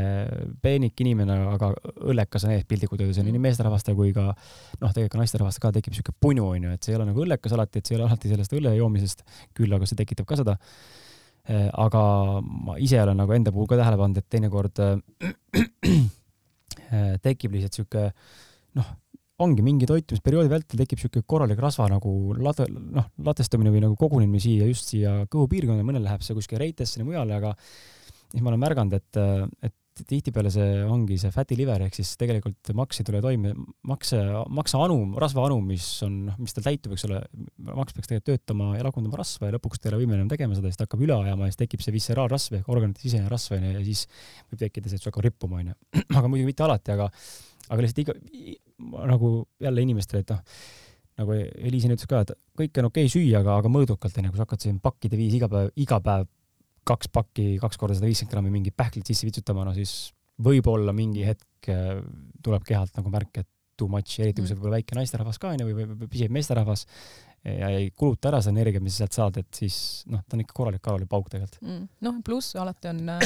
peenik inimene, aga õllekas on ees piltlikult öeldes, on nii mhm. meesterahvastel kui ka noh, tegelikult ka naisterahvastel ka tekib siuke punu onju, et see ei ole nagu õllekas alati, et see ei ole alati sellest õlle joomisest, küll aga see tekitab ka seda. Äh, aga ma ise olen nagu enda puhul ka tähele pannud, et teinekord äh, tekib lihtsalt siuke noh, ongi mingi toitumisperioodi vältel tekib siuke korralik rasva nagu lade, noh, ladestumine või nagu kogunemine siia, just siia kõhupiirkonda, mõnel läheb see kuskile reitesse ja mujale, aga siis ma olen märganud, et, et tihtipeale see ongi see fatty liver ehk siis tegelikult maks ei tule toime, makse, maksaanum, rasvaanum, mis on, noh, mis tal täitub, eks ole, maks peaks tegelikult töötama ja lagundama rasva ja lõpuks ta ei ole võimeline tegema seda, siis ta hakkab üle ajama ja siis tekib see visceraalrasv ehk organite sisene rasv onju ja siis võib tekkida see, et see hakkab rippuma onju. aga muidugi mitte alati, aga, aga lihtsalt iga, nagu jälle inimestele, et noh, nagu Eliisine ütles ka, et kõike on okei okay süüa, aga, aga mõõdukalt onju, kui sa hakkad siin pakkide viisi iga päev, iga päev kaks pakki, kaks korda sada viiskümmend grammi mingit pähklit sisse vitsutama, no siis võib-olla mingi hetk äh, tuleb kehalt nagu märk, et too much, eriti kui sa oled võib-olla väike naisterahvas ka onju või, pisiv meesterahvas ja ei kuluta ära seda energiat, mis sa sealt saad, et siis noh, ta on ikka korralik kaloripauk tegelikult. Mm.. noh, pluss alati on äh,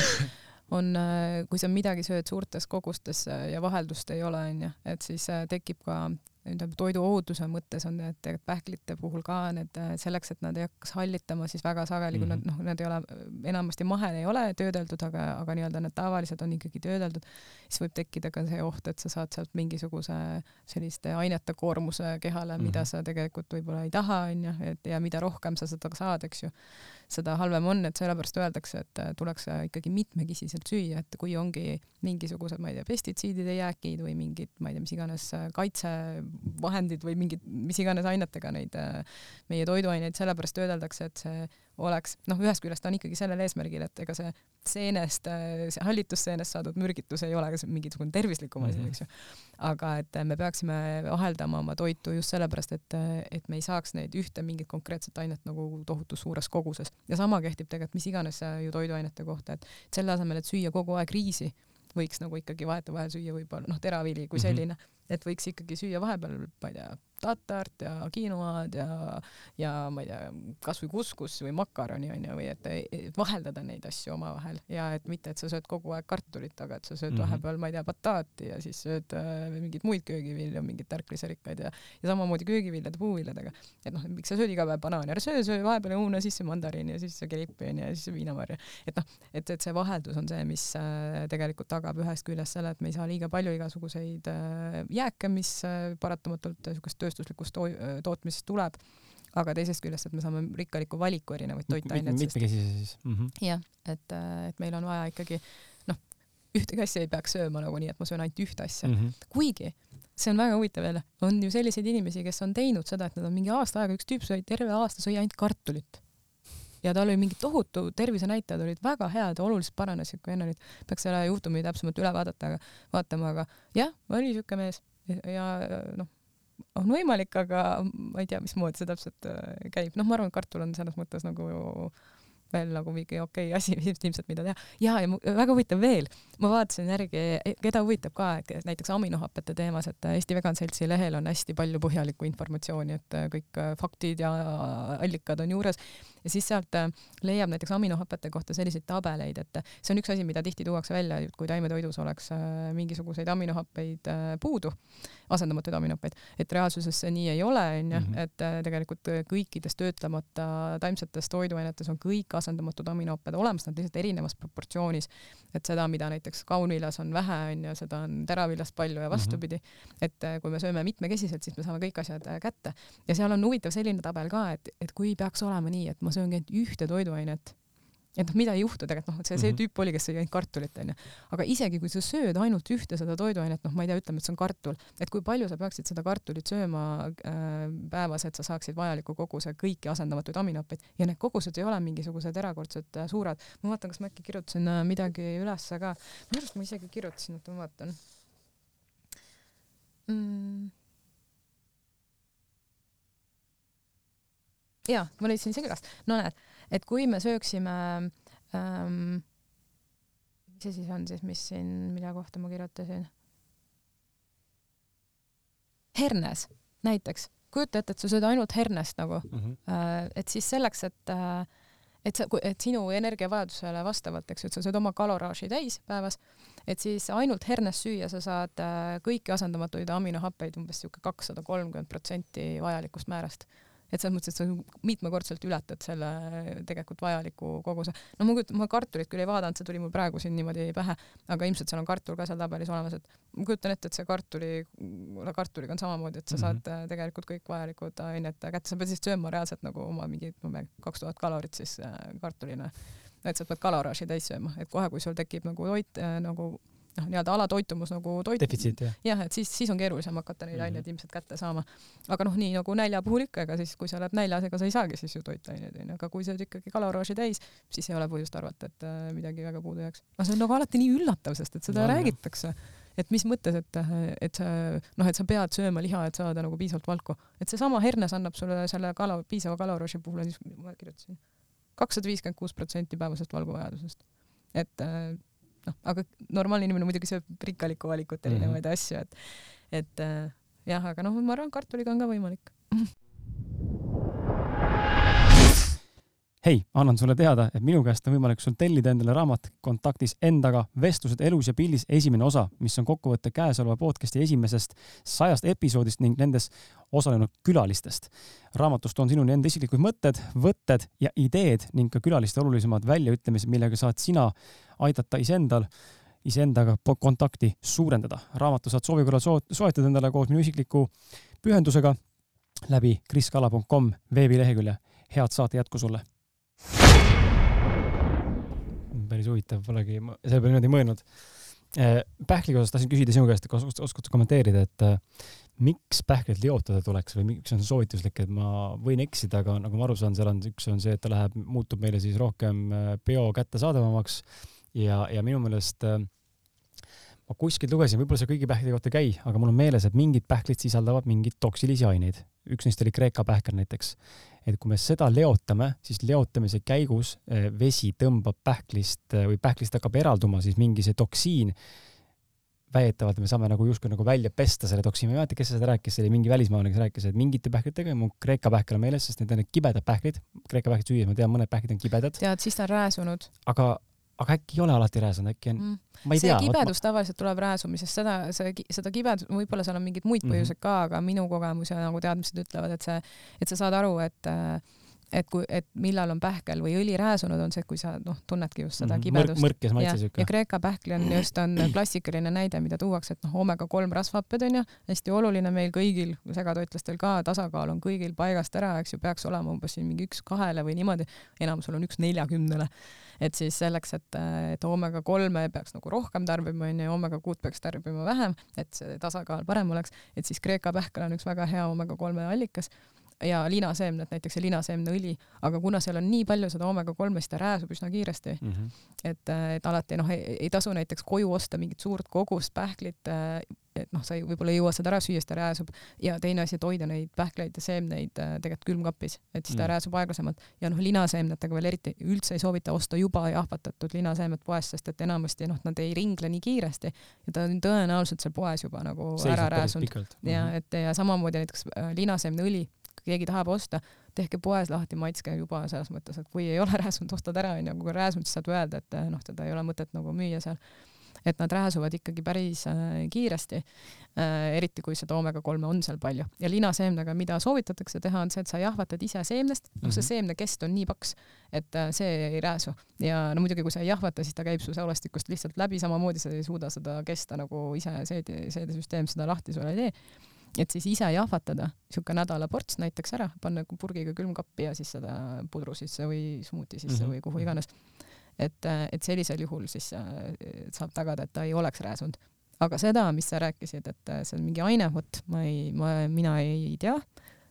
on, äh, kui sa midagi sööd suurtes kogustes ja vaheldust ei ole, onju, et siis tekib ka ütleme toiduohutuse mõttes on need pähklite puhul ka need selleks, et nad ei hakkaks hallitama, siis väga sageli, kui nad mhm. noh, nad ei ole enamasti mahel ei ole töödeldud, aga, aga nii-öelda need tavalised on ikkagi töödeldud, siis võib tekkida ka see oht, et sa saad sealt mingisuguse selliste ainete koormuse kehale, mida mm -hmm. sa tegelikult võib-olla ei taha, onju, et ja mida rohkem sa seda saad, eks ju seda halvem on, et sellepärast öeldakse, et äh, tuleks äh, ikkagi mitmekesiselt süüa, et kui ongi mingisugused, ma ei tea, pestitsiidide jäägid või mingid, ma ei tea, mis iganes äh, kaitsevahendid või mingid, mis iganes ainetega neid meie toiduaineid sellepärast töödeldakse, et see oleks, noh, ühest küljest on ikkagi sellel eesmärgil, et ega see seenest, see hallitusseenest saadud mürgitus ei ole mingisugune tervislikum asi mm, -hmm. eks ju. aga et me peaksime aheldama oma toitu just sellepärast, et, et me ei saaks neid ühte mingit konkreetset ainet nagu tohutu suures koguses. ja sama kehtib tegelikult mis iganes ju toiduainete kohta, et selle asemel, et süüa kogu aeg riisi, võiks nagu ikkagi vahetevahel süüa võib-olla noh, teravili kui mhm. selline mm, -hmm. et võiks ikkagi süüa vahepeal, ma ei tea, tatart ja kiinoad ja, ja ma ei tea, kasvõi kuskus või makaroni onju või et, et vaheldada neid asju omavahel ja et mitte, et sa sööd kogu aeg kartulit, aga et sa sööd mm -hmm. vahepeal, ma ei tea, bataati ja siis sööd äh, mingeid muid köögivilju, mingeid tärklisrikkaid ja, ja samamoodi köögiviljade, puuviljadega. et noh, miks sa sööd iga päev banaani, ära söö, söö vahepeal õuna sisse mandariini ja siis kelippi onju ja siis viinamarja. et noh, et, et see vaheldus on see, mis äh, tegelikult tagab ühest küljest selle, et me ei saa liiga palju igasuguseid äh, jääke, mis äh, paratamatult siukest tööstuslikust to tootmisest tuleb, aga teisest küljest, et me saame rikkaliku valiku erinevaid toitaineid. mitmekesise siis mm -hmm.. jah, et, äh, et meil on vaja ikkagi noh, ühtegi asja ei peaks sööma nagu nii, et ma söön ainult ühte asja mm, -hmm. kuigi see on väga huvitav jälle, on ju selliseid inimesi, kes on teinud seda, et nad on mingi aasta aega, üks tüüp sõi terve aasta, sõi ainult kartulit ja tal oli mingi tohutu tervisenäitajad olid väga head, oluliselt paranesid, kui enne olid, peaks selle juhtumi täpsemalt üle vaadata, aga vaatama, aga jah, oli siuke mees ja noh, on võimalik, aga ma ei tea, mismoodi see täpselt äh, käib. noh, ma arvan, et kartul on selles mõttes nagu veel nagu mingi okei okay asi ilmselt, mida teha. ja, ja väga huvitav veel, ma vaatasin järgi, keda huvitab ka, et näiteks aminohapete teemas, et Eesti Vegan Seltsi lehel on hästi palju põhjalikku informatsiooni, et kõik faktid ja allikad on juures ja siis sealt äh, leiab näiteks aminohapete kohta selliseid tabeleid, et see on üks asi, mida tihti tuuakse välja, kui taimetoidus oleks äh, mingisuguseid aminohappeid äh, puudu, asendamatuid aminohappeid, et reaalsuses see nii ei ole, onju, mhm. et tegelikult kõikides töötlemata taimsetes toiduainetes on kõik asendamatud aminohapped olemas, nad lihtsalt erinevas proportsioonis. et seda, mida näiteks kaunviljas on vähe, onju, seda on teraviljast palju ja vastupidi. Mhm. et kui me sööme mitmekesiselt, siis me saame kõik asjad kätte ja seal on huvitav selline tabel ka, et, et kui peaks olema nii, et ma sööngi ainult ühte toiduainet, et noh, mida ei juhtu tegelikult, noh, see, see mm -hmm. tüüp oli, kes sõi ainult kartulit, onju. aga isegi kui sa sööd ainult ühte seda toiduainet, noh, ma ei tea, ütleme, et see on kartul, et kui palju sa peaksid seda kartulit sööma äh, päevas, et sa saaksid vajaliku koguse kõiki asendamatuid aminohappeid ja need kogused ei ole mingisugused erakordselt äh, suured. ma vaatan, kas ma äkki kirjutasin äh, midagi ülesse ka. minu arust ma isegi kirjutasin, oota ma vaatan mm jaa, ma leidsin isegi üles. no näed, et kui me sööksime ähm,, mis see siis on siis, mis siin, mille kohta ma kirjutasin? hernes näiteks, kujuta ette, et sa sööd ainult hernest nagu mm, -hmm. et siis selleks, et äh, et sa, et sinu energiavajadusele vastavalt, eks ju, et sa sööd oma kaloraaži täis päevas, et siis ainult hernest süüa sa saad äh, kõiki asendamatuid aminohappeid umbes sihuke kakssada kolmkümmend protsenti vajalikust määrast et selles mõttes, et sa mitmekordselt ületad selle tegelikult vajaliku koguse. no ma kujutan, ma kartulit küll ei vaadanud, see tuli mul praegu siin niimoodi pähe, aga ilmselt seal on kartul ka seal tabelis olemas, et ma kujutan ette, et see kartuli, kartuliga on samamoodi, et sa saad mm -hmm. tegelikult kõik vajalikud ained kätte, sa pead siis sööma reaalselt nagu oma mingi, ma ei tea, kaks tuhat kalorit siis äh, kartulina. et sa pead kaloraaži täis sööma, et kohe, kui sul tekib nagu toit äh, nagu noh, nii-öelda alatoitumus nagu toit. defitsiit jah. jah, et siis, siis on keerulisem hakata neid mm -hmm. aineid ilmselt kätte saama. aga noh, nii nagu nälja puhul ikka, ega siis, kui sa oled näljas, ega sa ei saagi siis ju toitaineid onju, aga kui sa oled ikkagi kaloraaži täis, siis ei ole põhjust arvata, et äh, midagi väga puudu jääks. aga see on nagu alati nii üllatav, sest et seda no, räägitakse et mis mõttes, et, et sa noh, et sa pead sööma liha, et saada nagu piisavalt valku, et seesama hernes annab sulle selle kalo, piisava kaloraaži puhul, siis ma kirjutasin kakssada viiskümmend kuus protsenti päevasest valguvajadusest. et äh, noh, aga normaalne inimene muidugi sööb rikkalikku valikut mhm. erinevaid mm -hmm. asju, et, et äh, jah, aga noh, ma arvan, kartuliga on ka võimalik hei, annan sulle teada, et minu käest on võimalik sul tellida endale raamat Kontaktis endaga vestlused elus ja pildis esimene osa, mis on kokkuvõte käesoleva podcasti esimesest sajast episoodist ning nendes osalenud külalistest. raamatus toon sinuni enda isiklikud mõtted, võtted ja ideed ning ka külaliste olulisemad väljaütlemised, millega saad sina aidata iseendal iseendaga kontakti suurendada. raamatu saad soovi korral soetada endale koos minu isikliku pühendusega läbi kriskala.com veebilehekülje. head saate jätku sulle päris huvitav, polegi selle peale niimoodi mõelnud. Äh, pähkli osas tahtsin küsida sinu käest, kas oskad sa kommenteerida, et äh, miks pähklit liotada tuleks või miks on see soovituslik, et ma võin eksida, aga nagu ma aru saan, seal on, üks on see, et ta läheb, muutub meile siis rohkem äh, bio kättesaadavamaks ja, ja minu meelest ma kuskilt lugesin, võib-olla see kõigi pähklite kohta ei käi, aga mul on meeles, et mingid pähklid sisaldavad mingeid toksilisi aineid. üks neist oli Kreeka pähkel näiteks et kui me seda leotame, siis leotamise käigus eh, vesi tõmbab pähklist eh, või pähklist hakkab eralduma siis mingi see toksiin. väidetavalt me saame nagu justkui nagu välja pesta selle toksiini, ma ei mäleta, kes seda rääkis, see oli mingi välismaalane, kes rääkis, et mingite pähklitega, mul Kreeka pähkel on meeles, sest need on need kibedad pähklid, Kreeka pähklit süües ma tean, mõned pähklid on kibedad. tead, siis ta on rääsunud. aga aga äkki ei ole alati rääsunud, äkki on mm., ma ei see tea. see kibedus ma... tavaliselt tuleb rääsumisest, seda, see, seda kibedust, võib-olla seal on mingeid muid põhjuseid mm -hmm. ka, aga minu kogemus ja nagu teadmised ütlevad, et see, et sa saad aru, et äh, et kui, et millal on pähkel või õli rääsunud, on see, kui sa noh, tunnedki just seda mm -hmm. kibedust. mõrkes maitse siuke. ja Kreeka pähkli on just on klassikaline näide, mida tuuakse, et noh, omega kolm rasvhapped on ju, hästi oluline meil kõigil, segatoitlastel ka, tasakaal on kõigil paigast ära, eks ju, peaks olema umbes siin mingi üks kahele või niimoodi, enamusel on üks neljakümnele. et siis selleks, et, et omega kolme peaks nagu rohkem tarbima, on ju, omega kuut peaks tarbima vähem, et see tasakaal parem oleks, et siis Kreeka pähkel on üks väga hea omega kolme allikas ja linaseemned näiteks ja linaseemneõli, aga kuna seal on nii palju seda oomega kolme, siis ta rääsub üsna kiiresti mm. -hmm. et, et alati noh, ei tasu näiteks koju osta mingit suurt kogust pähklit, et noh, sa ei, võib-olla ei jõua seda ära süüa, siis ta rääsub ja teine asi, et hoida neid pähkleid ja seemneid tegelikult külmkapis, et siis ta mm. rääsub aeglasemalt ja noh, linaseemnetega veel eriti üldse ei soovita osta juba jahvatatud linaseemnet poest, sest et enamasti noh, nad ei ringle nii kiiresti ja ta on tõenäoliselt seal poes juba nagu Seisab ära rääsunud ja -hmm. et ja samamoodi näiteks äh, linaseemneõli keegi tahab osta, tehke poes lahti, maitske juba selles mõttes, et kui ei ole rääsunud, ostad ära onju, kui on rääsunud, siis saad öelda, et noh, teda ei ole mõtet nagu müüa seal. Et nad rääsuvad ikkagi päris äh, kiiresti äh,, eriti kui seda oomega kolme on seal palju. ja linaseemnega, mida soovitatakse teha, on see, et sa jahvatad ise seemnest, noh, see mhm. seemnekest on nii paks, et see ei rääsu. Ja no muidugi, kui sa ei jahvata, siis ta käib su säulastikust lihtsalt läbi, samamoodi sa ei suuda seda kesta nagu ise seedi, seedesüsteem seda lahti sulle ei tee et siis ise jahvatada, niisugune nädala ports näiteks ära, panna purgiga külmkappi ja siis seda pudru sisse või smuuti sisse mm -hmm. või kuhu iganes. et, et sellisel juhul siis äh, saab tagada, et ta ei oleks rääsunud. aga seda, mis sa rääkisid, et äh, see on mingi aine, vot ma ei, ma, mina ei tea,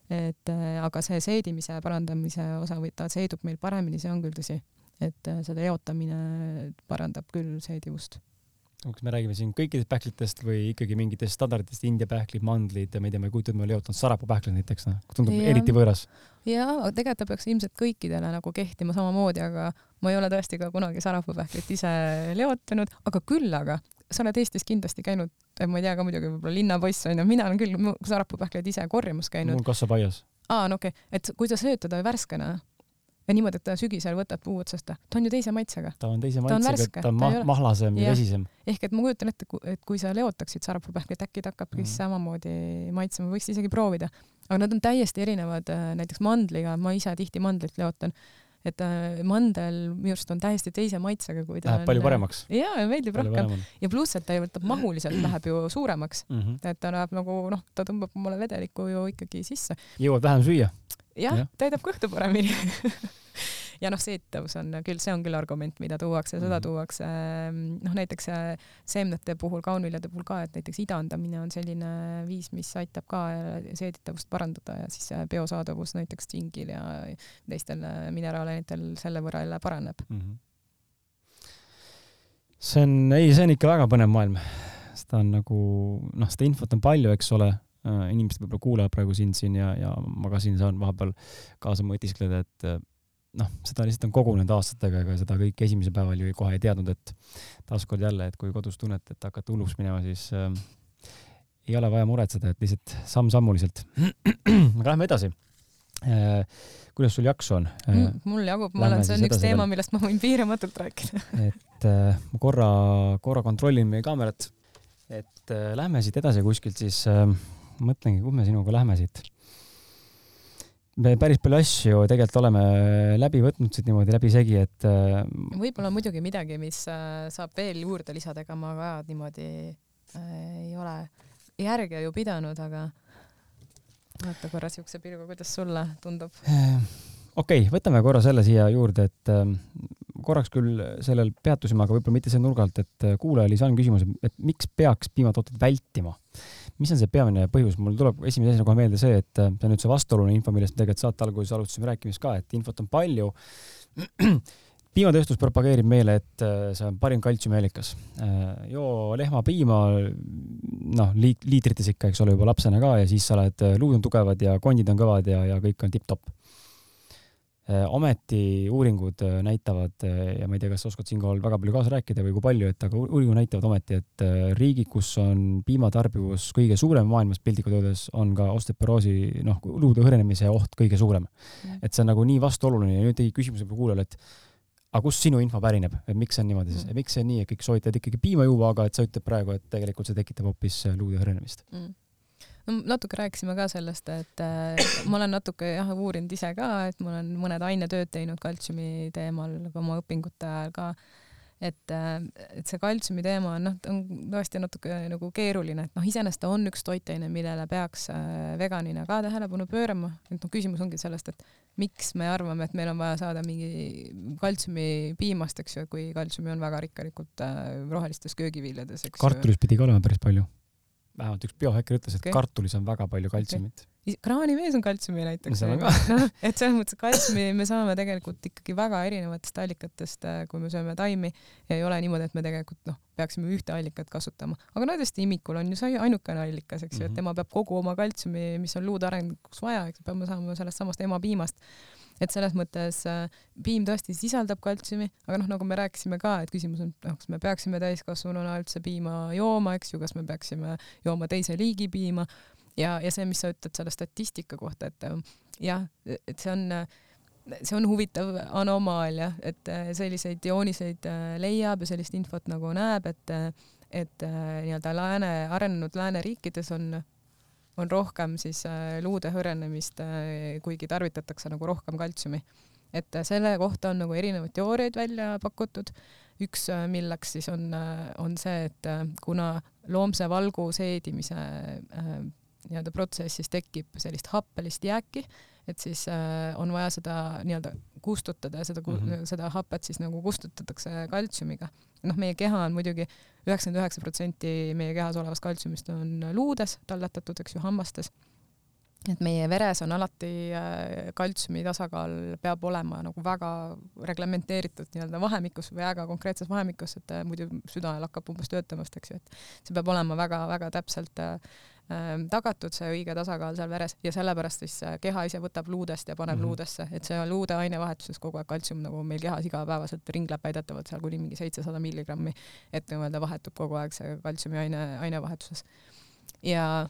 et äh, aga see seedimise parandamise osa või ta seedub meil paremini, see on küll tõsi. et seda eotamine parandab küll seedivust kas me räägime siin kõikidest pähklitest või ikkagi mingitest standarditest, India pähklid, mandlid ja ma ei tea, ma ei kujuta ette, ma olen leotanud sarapuupähklid näiteks, noh, tundub ja. eriti võõras. jaa, tegelikult ta peaks ilmselt kõikidele nagu kehtima samamoodi, aga ma ei ole tõesti ka kunagi sarapuupähklit ise leotanud, aga küll aga sa oled Eestis kindlasti käinud, ma ei tea ka muidugi, võib-olla linnapoiss onju, mina olen küll sarapuupähkleid ise korjamas käinud. mul kasvab aias. aa, no okei okay., et kui sa sööd teda värskena ja niimoodi, et ta sügisel võtad puu otsast, ta on ju teise maitsega. ta on teise maitsega, ta on ma mahlasem ja vesisem. ehk et ma kujutan ette, et kui sa leotaksid sarapuupähklit, äkki ta hakkabki mm. samamoodi maitsema, võiks isegi proovida. aga nad on täiesti erinevad, äh, näiteks mandliga, ma ise tihti mandlit leotan, et äh, mandel minu arust on täiesti teise maitsega, kui ta Läheb on palju paremaks. jaa, meeldib palju rohkem. ja pluss, et ta võtab mahuliselt läheb ju suuremaks mm. -hmm. et ta läheb nagu noh, ta tõmbab mulle vedelikku ju ikkagi sisse. jõuad vähem süüa jah ja., täidab kõhtu paremini ja noh, seetavus on küll, see on küll argument, mida tuuakse, seda mhm. tuuakse ehm, noh, näiteks äh, seemnete puhul, kaunviljade puhul ka, et näiteks idandamine on selline viis, mis aitab ka äh, seeditavust parandada ja siis biosaadavus näiteks tsingil ja teistel äh, mineraalainetel selle võrra jälle paraneb mm. -hmm. see on, ei, see on ikka väga põnev maailm. seda on nagu, noh, seda infot on palju, eks ole Äh, inimesed võib-olla kuulavad praegu sind siin ja, ja ma ka siin saan vahepeal kaasa mõtiskleda, et äh, noh, seda lihtsalt on kogunenud aastatega, ega seda kõik esimesel päeval ju kohe ei teadnud, et taaskord jälle, et kui kodus tunnete, et hakkate hulluks minema, siis äh, ei ole vaja muretseda, et lihtsalt samm-sammuliselt. aga lähme edasi äh,. kuidas sul jaksu on mm,? mul jagub, ma olen, see on üks teema, millest ma võin piiramatult rääkida et äh, ma korra, korra kontrollin meie kaamerat, et äh, lähme siit edasi kuskilt siis äh, mõtlengi, kuhu me sinuga lähme siit. me päris palju asju tegelikult oleme läbi võtnud siit niimoodi läbisegi, et äh, võib-olla muidugi midagi, mis äh, saab veel juurde lisada, ega ma ka niimoodi äh, ei ole järge ju pidanud, aga vaata korra siukse pilguga, kuidas sulle tundub? Okei okay,, võtame korra selle siia juurde, et korraks küll sellel peatusime, aga võib-olla mitte selle nurga alt, et kuulajal ei saanud küsimuse, et miks peaks piimatooteid vältima mis on see peamine põhjus, mul tuleb esimese asjana kohe meelde see, et äh, see on nüüd see vastuoluline info, millest me tegelikult saate alguses alustasime rääkimist ka, et infot on palju. piimatööstus propageerib meile, et äh, see on parim kaltsiumiallikas. Äh, joo lehmapiima, noh, liit-, liitrites ikka, eks ole, juba lapsena ka ja siis sa oled, luud on tugevad ja kondid on kõvad ja, ja kõik on tipp-topp Äh, ometi uuringud äh, näitavad äh, ja ma ei tea, kas sa oskad siinkohal väga palju kaasa rääkida või kui palju, et aga uuringud näitavad ometi, et riigid, kus on piimatarbivus kõige suurem maailmas piltlikult öeldes, on ka osteoporoosi, noh, luude hõrenemise oht kõige suurem. Mm. et see on nagu nii vastuoluline ja nüüd tekib küsimus võib-olla kuulajale, et aga kust sinu info pärineb, et miks see on niimoodi siis mm., miks see on nii, et kõik soovitavad ikkagi piima juua, aga et sa ütled praegu, et tegelikult see tekitab hoopis luude hõrenemist mm no natuke rääkisime ka sellest, et äh, ma olen natuke jah uurinud ise ka, et ma olen mõned ainetööd teinud kaltsiumi teemal oma õpingute ajal ka. et, äh, et see kaltsiumi teema on noh, on tõesti natuke nagu keeruline, et noh, iseenesest ta on üks toitaine, millele peaks äh, veganina ka tähelepanu pöörama, et noh, küsimus ongi sellest, et miks me arvame, et meil on vaja saada mingi kaltsiumi piimast, eks ju, kui kaltsiumi on väga rikkalikult rohelistes köögiviljades, kartulis pidi ka olema päris palju vähemalt üks biohäkker ütles, et okay. kartulis on väga palju kaltsiumit. kraanivees on kaltsiumi näiteks. No, noh, et selles mõttes kaltsiumi me saame tegelikult ikkagi väga erinevatest allikatest, äh, kui me sööme taimi ja ei ole niimoodi, et me tegelikult noh, peaksime ühte allikat kasutama, aga tõesti imikul on ju see ainukene allikas, eks ju mm, -hmm. et mhm. tema peab kogu oma kaltsiumi, mis on luude arenguks vaja, eks peame saama sellest samast emapiimast et selles mõttes äh, piim tõesti sisaldab kaltsiumi, aga noh, nagu me rääkisime ka, et küsimus on, noh, kas me peaksime täiskasvanuna üldse piima jooma, eks ju, kas me peaksime jooma teise liigi piima. Ja, ja see, mis sa ütled selle statistika kohta, et äh, jah, et see on see on huvitav anomaalia, et äh, selliseid jooniseid äh, leiab ja sellist infot nagu näeb, et et nii-öelda lääne, arenenud lääneriikides on, on rohkem siis luude hõrenemist, kuigi tarvitatakse nagu rohkem kaltsiumi. et selle kohta on nagu erinevaid teooriaid välja pakutud. üks, milleks siis on, on see, et kuna loomse valgu seedimise nii-öelda protsessis tekib sellist happelist jääki, et siis äh, on vaja seda nii-öelda kustutada ja seda mm, -hmm. seda hapet siis nagu kustutatakse kaltsiumiga. Noh, meie keha on muidugi üheksakümmend üheksa protsenti meie kehas olevast kaltsiumist on luudes talletatud, eks ju, hammastes. Et meie veres on alati äh, kaltsiumi tasakaal peab olema nagu väga reglementeeritud nii-öelda vahemikus, väga konkreetses vahemikus, et äh, muidu süda lakkab umbes töötamast, eks ju, et see peab olema väga-väga täpselt äh, tagatud, see õige tasakaal seal veres ja sellepärast siis keha ise võtab luudest ja paneb mm -hmm. luudesse, et see luude ainevahetuses kogu aeg kaltsium nagu meil kehas igapäevaselt ringleb väidetavalt seal kuni mingi seitsesada milligrammi, et nii-öelda vahetub kogu aeg see kaltsiumi aine, ainevahetuses. ja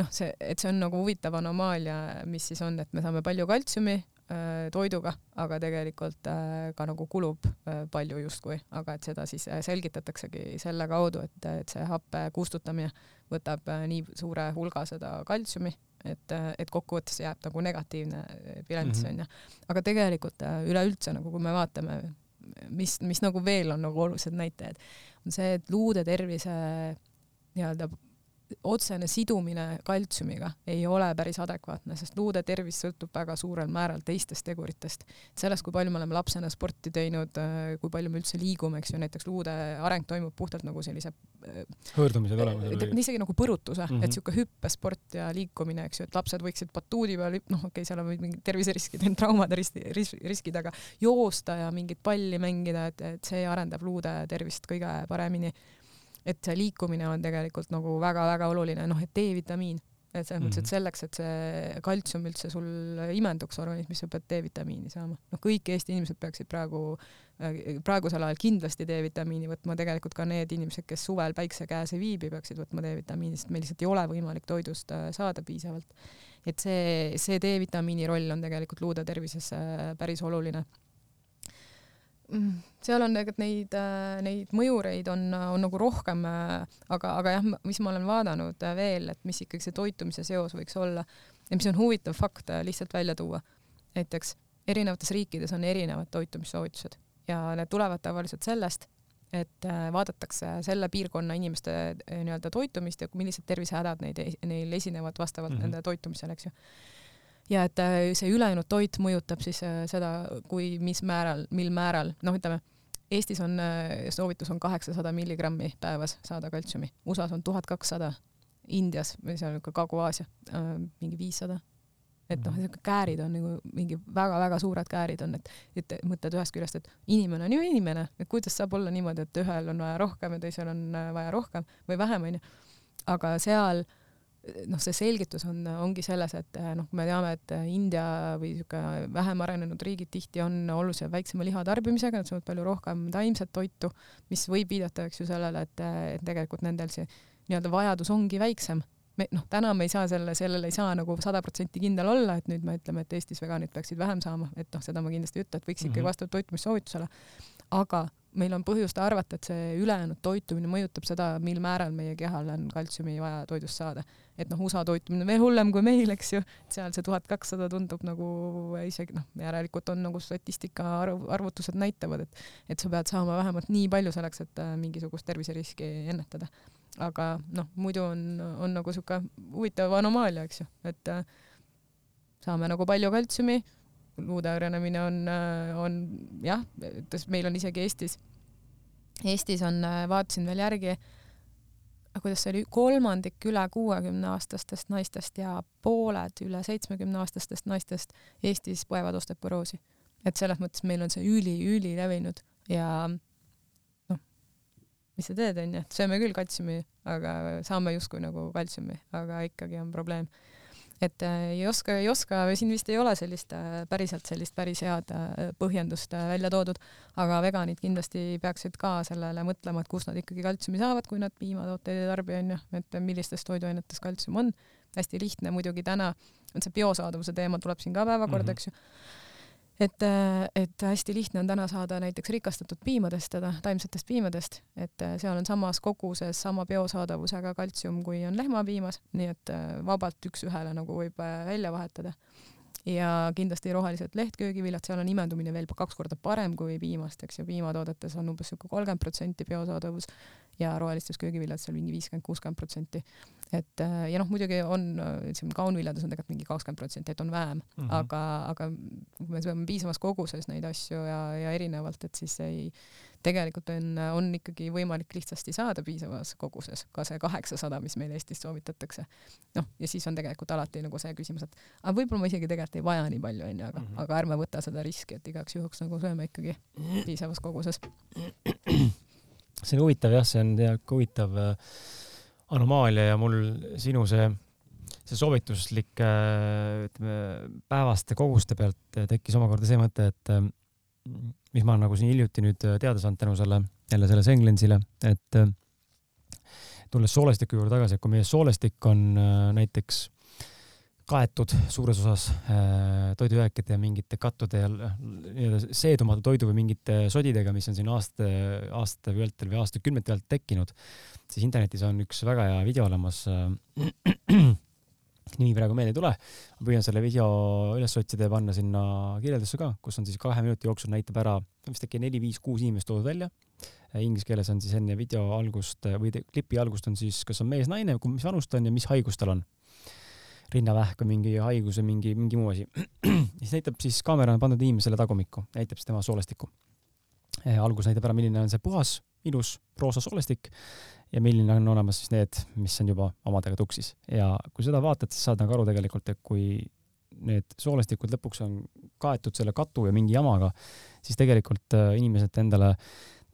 noh, see, et see on nagu huvitav anomaalia, mis siis on, et me saame palju kaltsiumi äh, toiduga, aga tegelikult äh, ka nagu kulub äh, palju justkui, aga et seda siis selgitataksegi selle kaudu, et, et see happe kustutamine võtab äh, nii suure hulga seda kaltsiumi, et, äh, et kokkuvõttes jääb nagu negatiivne äh, bilanss onju. Mm -hmm.. aga tegelikult üleüldse nagu kui me vaatame, mis, mis nagu veel on nagu olulised näitajad, on see, et luude tervise nii-öelda otsene sidumine kaltsiumiga ei ole päris adekvaatne, sest luude tervis sõltub väga suurel määral teistest teguritest. sellest, kui palju me oleme lapsena sporti teinud, äh, kui palju me üldse liigume, eks ju, näiteks luude areng toimub puhtalt nagu sellise äh, hõõrdumise tulemusel. isegi nagu põrutuse mm, -hmm. et niisugune hüppesport ja liikumine, eks ju, et lapsed võiksid batuudi peal, noh, okei okay,, seal on mingid terviseriskid, traumade riski, riskid, aga joosta ja mingit palli mängida, et, et see arendab luude tervist kõige paremini et see liikumine on tegelikult nagu väga-väga oluline, noh, et D-vitamiin, et selles mõttes, et mhm. selleks, et see kaltsium üldse sul imenduks organismis, sa pead D-vitamiini saama. noh, kõik Eesti inimesed peaksid praegu, äh, praegusel ajal kindlasti D-vitamiini võtma, tegelikult ka need inimesed, kes suvel päikse käes ei viibi, peaksid võtma D-vitamiini, sest meil lihtsalt ei ole võimalik toidust äh, saada piisavalt. et see, see D-vitamiini roll on tegelikult luude tervises äh, päris oluline Mm, seal on tegelikult neid, äh, neid mõjureid on, on nagu rohkem, äh, aga, aga jah, mis ma olen vaadanud äh, veel, et mis ikkagi see toitumise seos võiks olla ja mis on huvitav fakt lihtsalt välja tuua. näiteks erinevates riikides on erinevad toitumissoovitused ja need tulevad tavaliselt sellest, et vaadatakse selle piirkonna inimeste nii-öelda toitumist ja millised tervisehädad neid, neil esinevad vastavalt mm -hmm. nende toitumisele, eks ju ja et äh, see ülejäänud toit mõjutab siis äh, seda, kui, mis määral, mil määral, noh, ütleme Eestis on äh, soovitus on kaheksasada milligrammi päevas saada kaltsiumi, USA-s on tuhat kakssada, Indias või seal ka Kagu-Aasia mingi viissada. et noh, mhm. käärid on nagu mingi väga-väga suured käärid on, et, et mõtled ühest küljest, et inimene on ju inimene, et kuidas saab olla niimoodi, et ühel on vaja rohkem ja teisel on vaja rohkem või vähem, onju. aga seal äh, noh, see selgitus on, ongi selles, et eh, noh, me teame, et India või niisugune vähem arenenud riigid tihti on oluliselt väiksema lihatarbimisega, nad söövad palju rohkem taimset toitu, mis võib viidata, eks ju, sellele, et, et tegelikult nendel see nii-öelda vajadus ongi väiksem. me noh, täna me ei saa selle, sellele ei saa nagu sada protsenti kindel olla, et nüüd me ütleme, et Eestis veganid peaksid vähem saama, et noh, seda ma kindlasti ei ütle, et võiks ikkagi mm -hmm. vastavalt toitumissoovitusele, aga meil on põhjust arvata, et see ülejäänud toitumine mõjutab seda, mil määral meie kehal on kaltsiumi vaja toidust saada. Et noh, USA toitumine on veel hullem kui meil, eks ju, et seal see tuhat kakssada tundub nagu isegi noh, järelikult on nagu statistika arv, arvutused näitavad, et et sa pead saama vähemalt nii palju selleks, et äh, mingisugust terviseriski ennetada. aga noh, muidu on, on nagu sihuke huvitav anomaalia, eks ju, et äh, saame nagu palju kaltsiumi luude arenemine on, äh, on jah, meil on isegi Eestis, Eestis on, vaatasin veel järgi, kuidas see oli, kolmandik üle kuuekümne aastastest naistest ja pooled üle seitsmekümne aastastest naistest Eestis põevad osteoporoosi. et selles mõttes meil on see üli-ülilevinud ja noh, mis sa teed, onju, sööme küll kaltsiumi, aga saame justkui nagu kaltsiumi, aga ikkagi on probleem et äh, ei oska, ei oska, siin vist ei ole sellist äh, päriselt sellist päris head äh, põhjendust välja toodud, aga veganid kindlasti peaksid ka sellele mõtlema, et kust nad ikkagi kaltsiumi saavad, kui nad piimatooteid ei tarbi, onju, et millistes toiduainetes kaltsium on. hästi lihtne muidugi täna, on see biosaadavuse teema tuleb siin ka päevakorda mm, -hmm. eks ju et, äh, et hästi lihtne on täna saada näiteks rikastatud piimadest, taimsetest piimadest, et äh, seal on samas koguses sama biosaadavusega kaltsium, kui on lehmapiimas, nii et äh, vabalt üks-ühele nagu võib välja vahetada. Ja kindlasti rohelised lehtköögiviljad, seal on imendumine veel kaks korda parem kui piimast, eks ju, piimatoodetes on umbes sihuke kolmkümmend protsenti biosaadavus ja rohelistes köögiviljades seal mingi viiskümmend, kuuskümmend protsenti et äh, ja noh, muidugi on siin kaunviljades on tegelikult mingi kakskümmend protsenti, et on vähem mm, -hmm. aga, aga kui me sööme piisavas koguses neid asju ja, ja erinevalt, et siis ei, tegelikult on, on ikkagi võimalik lihtsasti saada piisavas koguses ka see kaheksasada, mis meil Eestis soovitatakse. noh, ja siis on tegelikult alati nagu see küsimus, et aga võib-olla ma isegi tegelikult ei vaja nii palju, onju, aga mm, -hmm. aga ärme võta seda riski, et igaks juhuks nagu sööme ikkagi piisavas koguses. see on huvitav jah, see on tegelikult huvitav äh, anomaalia ja mul sinu see, see soovituslik ütleme päevaste koguste pealt tekkis omakorda see mõte, et mis ma nagu siin hiljuti nüüd teada saanud tänu selle, jälle selle Senglensile, et tulles soolestiku juurde tagasi, et kui meie soolestik on näiteks kaetud suures osas äh, toidujääkide ja mingite kattude ja nii-öelda seedumatu toidu või mingite sodidega, mis on siin aasta, aastate vältel või aastakümnete pealt tekkinud, siis internetis on üks väga hea video olemas äh,. Nimi praegu meelde ei tule. ma püüan selle video üles otsida ja panna sinna kirjeldusse ka, kus on siis kahe minuti jooksul näitab ära vist äkki neli-viis-kuus inimest toodud välja. Inglise keeles on siis enne video algust või klipi algust on siis, kas on mees-naine, mis vanus ta on ja mis haigus tal on rinnavähk või mingi haigus või mingi, mingi muu asi. siis näitab siis, kaamera on pandud inimesele tagumikku, näitab siis tema soolestikku. algus näitab ära, milline on see puhas, ilus roosa soolestik ja milline on olemas siis need, mis on juba omadega tuksis. ja kui seda vaatad, siis saad nagu aru tegelikult, et kui need soolestikud lõpuks on kaetud selle katu ja mingi jamaga, siis tegelikult äh, inimesed endale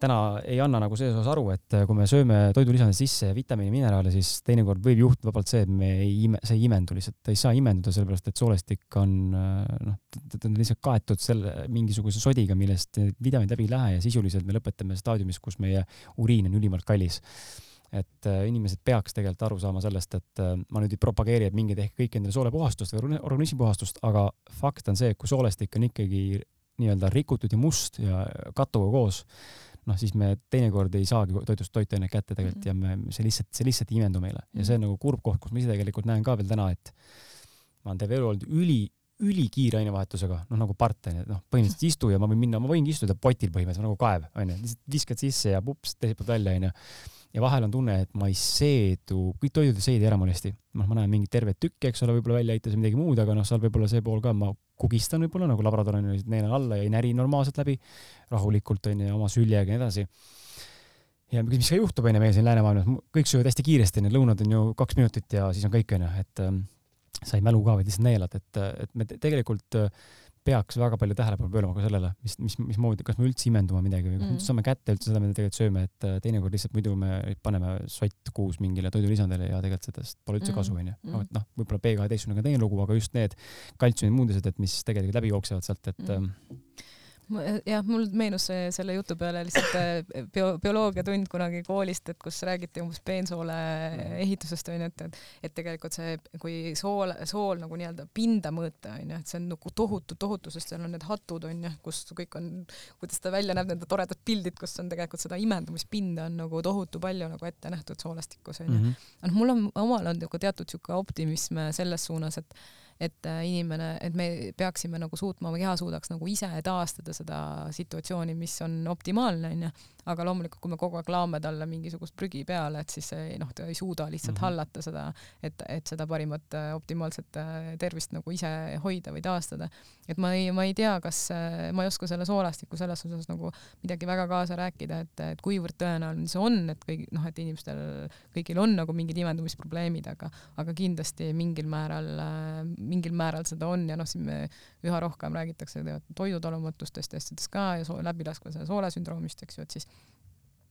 täna ei anna nagu selles osas aru, et äh, kui me sööme toidulisandid sisse vitamiine, mineraale, siis teinekord võib juhtuda vabalt see, et me ei ime, see ei imendu lihtsalt, ta ei saa imenduda, sellepärast et soolestik on äh, noh, ta on lihtsalt kaetud selle mingisuguse sodiga, millest vitamiinid läbi ei lähe ja sisuliselt me lõpetame staadiumis, kus meie uriin on ülimalt kallis et äh, inimesed peaks tegelikult aru saama sellest, et äh, ma nüüd ei propageeri, et minge tehke kõik endale soolepuhastust või organismi puhastust, aga fakt on see, et kui soolestik on ikkagi nii-öelda rikutud ja must ja katuga koos, noh, siis me teinekord ei saagi toidust toitainet kätte tegelikult ja me, see lihtsalt, see lihtsalt ei imendu meile. Ja see on nagu kurb koht, kus ma ise tegelikult näen ka veel täna, et ma olen terve elu olnud üli, ülikiire ainevahetusega, noh nagu part onju, et noh, põhimõtteliselt istu ja ma võin minna, ma võingi istuda potil põhimõtteliselt nagu kaev onju, lihtsalt viskad sisse ja pups, teiselt poolt välja onju ja vahel on tunne, et ma ei seedu, kõik toidud ei seedi ära mul hästi. noh, ma näen mingit tervet tükki, eks ole, võib-olla välja heites midagi muud, aga noh, seal võib-olla see pool ka, ma kugistan võib-olla nagu labrador on ju, neelan alla ja ei näri normaalselt läbi, rahulikult on ju, oma süljega ja nii edasi. ja mis ka juhtub, on ju, meil siin läänemaailmas, kõik söövad hästi kiiresti, need lõunad on ju kaks minutit ja siis on kõik, on ju, et ähm, sa ei mälu ka, vaid lihtsalt neelad, et, et me tegelikult äh, peaks väga palju tähelepanu pöörama ka sellele, mis, mis, mismoodi, kas me üldse imendume midagi või kas mm. me saame kätte üldse seda, mida tegelikult sööme, et äh, teinekord lihtsalt muidu me paneme sott kuus mingile toidulisandile ja tegelikult sellest pole üldse kasu, onju. Mm. et noh, võib-olla B12 on teine lugu, aga just need kaltsiumid, muud asjad, et mis tegelikult läbi jooksevad sealt, et mm ähm, jah, mul meenus selle jutu peale lihtsalt äh, bio, bioloogiatund kunagi koolist, et kus räägiti umbes peensoole ehitusest onju, et, et, et tegelikult see, kui sool, sool nagu nii-öelda pinda mõõta onju, et see on nagu tohutu, tohutu, sest seal on need hatud onju, kus kõik on, kuidas ta välja näeb, need toredad pildid, kus on tegelikult seda imendumispinda on nagu tohutu palju nagu ette nähtud soolestikus onju mm. -hmm. noh, mul on omal on nagu teatud siuke optimism selles suunas, et et äh, inimene, et me peaksime nagu suutma, keha suudaks nagu ise taastada seda situatsiooni, mis on optimaalne onju, aga loomulikult, kui me kogu aeg laome talle mingisugust prügi peale, et siis noh, ta ei suuda lihtsalt mm -hmm. hallata seda, et, et seda parimat äh, optimaalset äh, tervist nagu ise hoida või taastada. et ma ei, ma ei tea, kas, ma ei oska selle soolastiku selles osas nagu midagi väga kaasa rääkida, et, et kuivõrd tõenäoline see on, et kõik noh, et inimestel kõigil on nagu mingid imendumisprobleemid, aga, aga kindlasti mingil määral, mingil määral seda on ja noh, siin me üha rohkem räägitakse toidutalumatustest asjadest ka ja soo, läbilaskvase soolesündroomist, eks ju, et siis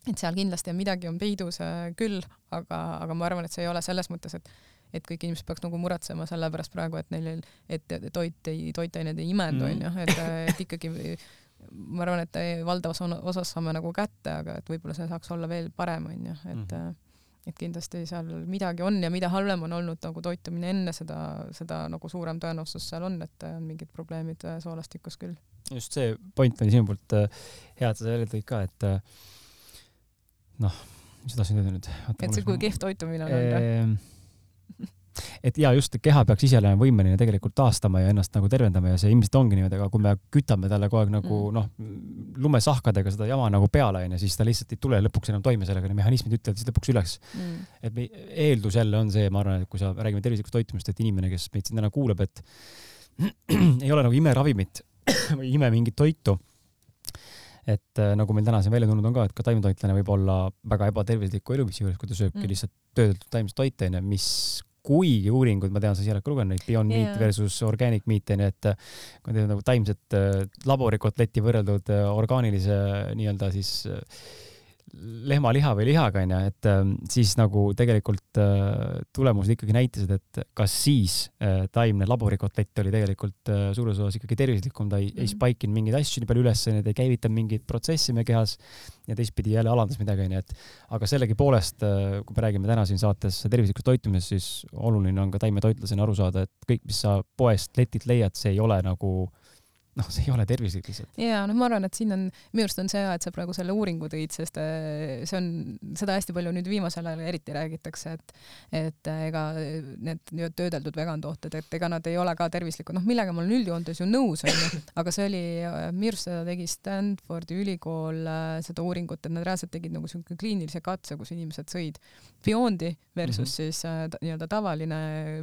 et seal kindlasti on midagi on peidus äh, küll, aga, aga ma arvan, et see ei ole selles mõttes, et et kõik inimesed peaks nagu muretsema selle pärast praegu, et neil, et toit ei, toitained ei imendu, mm. onju, et, et ikkagi ma arvan, et valdavas osas saame nagu kätte, aga et võib-olla see saaks olla veel parem, onju, et mm et kindlasti seal midagi on ja mida halvem on olnud nagu toitumine enne seda, seda nagu suurem tõenäosus seal on, et on mingid probleemid äh, soolastikus küll. just see point oli sinu poolt äh, hea, et sa selle tõid ka, et äh, noh, mis tahtsin öelda nüüd? et see, kui kehv toitumine on olnud? et ja just, keha peaks ise olema võimeline tegelikult taastama ja ennast nagu tervendama ja see ilmselt ongi niimoodi, aga kui me kütame talle kogu aeg nagu mm. noh, lumesahkadega seda jama nagu peale onju, siis ta lihtsalt ei tule lõpuks enam toime sellega, need mehhanismid ütlevad siis lõpuks üles mm.. et me, eeldus jälle on see, ma arvan, et kui sa räägime tervislikust toitumist, et inimene, kes meid siin täna kuulab, et ei ole nagu imeravimit või ime mingit toitu et äh, nagu meil täna siin välja tulnud on ka, et ka taimetoitlane võib olla väga ebatervisliku eluviisi juures, kui ta sööbki mm. lihtsalt töödeldud taimset toite onju, mis kuigi uuringud, ma tean, sa oled ka lugenud neid Beyond yeah. Meat versus Organic Meat onju, et kui teil nagu taimset äh, laborikotletti võrreldud äh, orgaanilise nii-öelda siis äh, lehmaliha või lihaga onju, et ähm, siis nagu tegelikult äh, tulemused ikkagi näitasid, et kas siis äh, taimne laborikotlett oli tegelikult äh, suures osas ikkagi tervislikum, ta ei ei mhm. spike inud mingeid asju nii palju üles, ta ei käivitanud mingeid protsesse meie kehas ja teistpidi jälle alandas midagi onju, et aga sellegipoolest, kui me räägime täna siin saates tervislikust toitumisest, siis oluline on ka taimetoitlasena aru saada, et kõik, mis sa poest letilt leiad, see ei ole nagu noh, see ei ole tervislik lihtsalt. ja noh, ma arvan, et siin on, minu arust on see hea, et sa praegu selle uuringu tõid, sest äh, see on, seda hästi palju nüüd viimasel ajal eriti räägitakse, et et äh, ega need nii-öelda töödeldud vegantooted, et ega nad ei ole ka tervislikud, noh, millega ma olen üldjoontes ju nõus, onju, aga see oli, äh, minu arust seda tegi Stanfordi ülikool seda uuringut, et nad reaalselt tegid nagu siuke kliinilise katse, kus inimesed sõid Beyondi versus mm -hmm. siis nii-öelda tavaline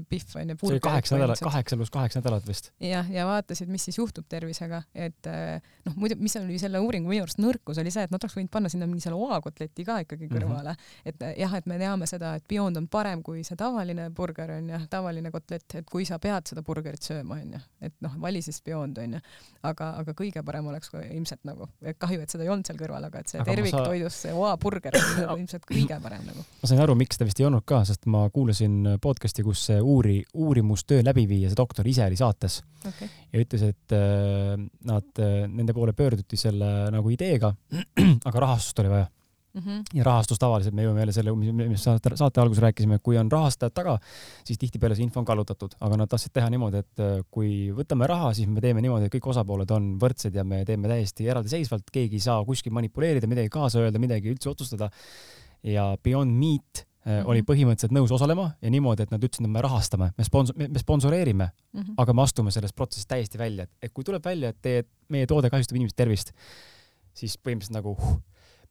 pihv onju. see oli kaheksa nädalat, kaheksa pluss kaheksa nädalat vist. jah, ja vaatasid, mis siis juhtub tervisega, et äh, noh, muidu, mis oli selle uuringu minu arust nõrkus, oli see, et nad oleks võinud panna sinna mingi selle oakotleti ka ikkagi mhm. kõrvale mm, -hmm. et äh, jah, et me teame seda, et Beyond on parem kui see tavaline burger onju, tavaline kotlett, et kui sa pead seda burgerit sööma onju, et noh, vali siis Beyond onju, aga, aga kõige parem oleks ilmselt nagu, kahju, et seda ei olnud seal kõrval, aga et see terviktoidus sa... see oaburger on ilmselt kõige parem nagu. ma sain aru, miks ta vist ei olnud ka, sest ma kuulasin podcast'i, kus see uuri, uurimustöö läbiviija, see doktor ise oli saates okay. ja ütles, et äh, nad, äh, nende poole pöörduti selle nagu ideega, aga rahastust oli vaja mm. -hmm. ja rahastus tavaliselt, me jõuame jälle selle, mis saate, saate alguses rääkisime, kui on rahastajad taga, siis tihtipeale see info on kallutatud, aga nad tahtsid teha niimoodi, et äh, kui võtame raha, siis me teeme niimoodi, et kõik osapooled on võrdsed ja me teeme täiesti eraldiseisvalt, keegi ei saa kuskil manipuleerida, midagi kaasa öelda, midagi üldse otsustada ja Beyond Meat Mm -hmm. oli põhimõtteliselt nõus osalema ja niimoodi, et nad ütlesid, et me rahastame, me sponsor-, me sponsoreerime mm, -hmm. aga me astume sellest protsessist täiesti välja, et, et kui tuleb välja, et teie, meie toode kahjustab inimeste tervist, siis põhimõtteliselt nagu huh,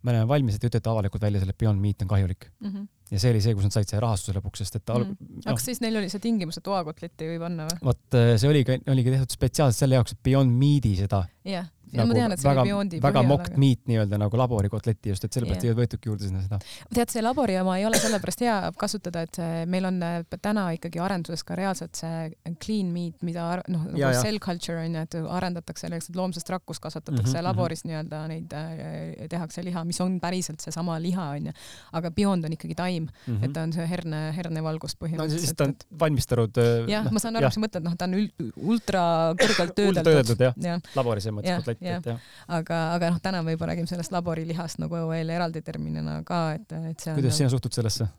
me oleme valmis, et te ütlete avalikult välja selle, et Beyond Meat on kahjulik mm. -hmm. ja see oli see, kus nad said selle rahastuse lõpuks, sest et alg- mm. -hmm. No, aga kas siis neil oli see tingimus, et oakotletti ei või panna või? vot äh, see oligi, oligi tehtud spetsiaalselt selle jaoks, et Beyond Meati seda yeah nagu tean, väga, väga mocked meat nii-öelda nagu laborikotleti just, et sellepärast yeah. ei võetudki juurde sinna seda. tead, see labori oma ei ole sellepärast hea kasutada, et meil on äh, täna ikkagi arenduses ka reaalselt see clean meat, mida noh, nagu cell culture on ju, et arendatakse selleks, et loomsest rakkust kasvatatakse mm -hmm. laboris nii-öelda neid äh, tehakse liha, mis on päriselt seesama liha on ju, aga Beyond on ikkagi taim mm, -hmm. et ta on see herne, hernevalgus põhimõtteliselt. no siis ta on valmistatud. Äh, jah, ma saan aru, mis sa mõtled, noh, ta on ultra kõrgelt töödeldud. jah ja., laboris selles mõttes kotlett et jah. aga, aga noh, täna me juba räägime sellest laborilihast nagu veel eraldi terminina ka, et, et see on kuidas nagu... sina suhtud sellesse?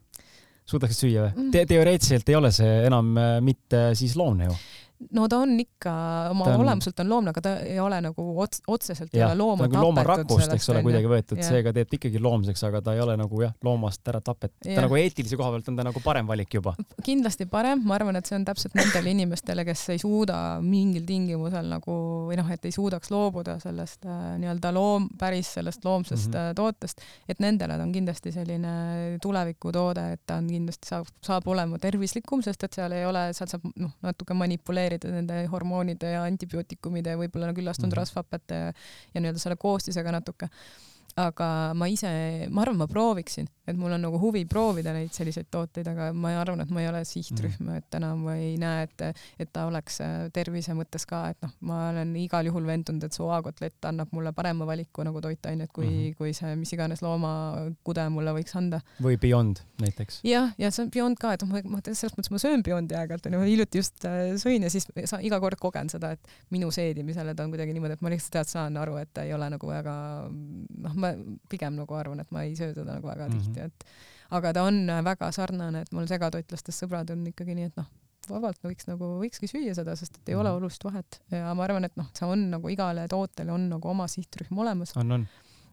suudaksid süüa või mm.? Te teoreetiliselt ei ole see enam äh, mitte siis loomne ju no ta on ikka, oma on... olemuselt on loomne, aga ta ei ole nagu ots-, otseselt ei ole looma tapetud. loomarakust, eks ole, kuidagi võetud, seega teeb ta ikkagi loomseks, aga ta ei ole nagu jah, loomast ära tapetud. ta nagu eetilise koha pealt on ta nagu parem valik juba. kindlasti parem, ma arvan, et see on täpselt nendele inimestele, kes ei suuda mingil tingimusel nagu või noh, et ei suudaks loobuda sellest äh, nii-öelda loom, päris sellest loomsest mm -hmm. tootest, et nendele ta on kindlasti selline tulevikutoode, et ta on kindlasti saab, saab olema tervislikum, sest et seal ei ole, sealt saab noh, natuke manipuleerida manipuleerida nende hormoonide ja antibiootikumide ja võib-olla küllastunud mm -hmm. rasvhapete ja, ja nii-öelda selle koostisega natuke aga ma ise, ma arvan, ma prooviksin, et mul on nagu huvi proovida neid selliseid tooteid, aga ma arvan, et ma ei ole sihtrühm et täna ma ei näe, et, et ta oleks äh, tervise mõttes ka, et noh, ma olen igal juhul veendunud, et soakotlett annab mulle parema valiku nagu toitainet, kui mm, -hmm. kui see mis iganes loomakude mulle võiks anda. või Beyond näiteks. jah, ja see on Beyond ka, et noh, ma selles mõttes ma söön Beyondi aeg-ajalt onju, ma hiljuti just äh, sõin ja siis sa iga kord kogen seda, et minu seedimisele ta on kuidagi niimoodi, et ma lihtsalt tead saan aru, et ta ei ole nagu väga noh, ma pigem nagu arvan, et ma ei söö teda nagu väga mm -hmm. tihti, et aga ta on väga sarnane, et mul segatoitlastest sõbrad on ikkagi nii, et noh, vabalt võiks nagu, võikski süüa seda, sest et ei mm -hmm. ole mhm. olulist vahet ja ma arvan, et noh, see on nagu igale tootele on nagu oma sihtrühm olemas. on, on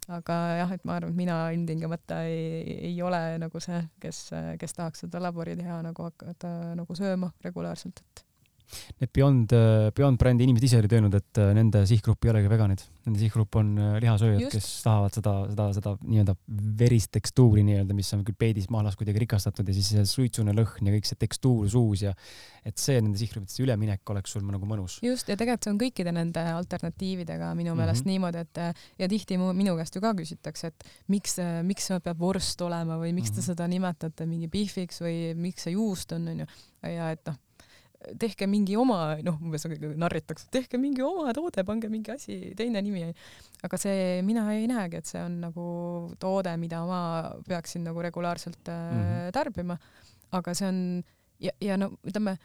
aga jah, et ma arvan, et mina ilmtingimata ei, ei ole nagu see, kes, kes tahaks seda labori teha nagu hakata nagu sööma regulaarselt, et Need Beyond, äh, Beyond brändi inimesed ise olid öelnud, et äh, nende sihtgrupp ei olegi veganid. Nende sihtgrupp on äh, lihasööjad, kes tahavad seda, seda, seda nii-öelda verist tekstuuri nii-öelda, mis on küll peedis mahlas kuidagi rikastatud ja siis see suitsune lõhn ja kõik see tekstuur suus ja et see nende sihtgruppidesse üleminek oleks sul nagu mõnus. just, ja tegelikult see on kõikide nende alternatiividega minu meelest mm -hmm. niimoodi, et ja tihti mu, minu käest ju ka küsitakse, et miks, miks peab vorst olema või miks te mm -hmm. seda nimetate mingi pihviks või miks see juust on, onju. ja et noh tehke mingi oma, noh, umbes narritakse, tehke mingi oma toode, pange mingi asi, teine nimi. aga see, mina ei näegi, et see on nagu toode, mida ma peaksin nagu regulaarselt mm -hmm. tarbima. aga see on ja, ja no ütleme,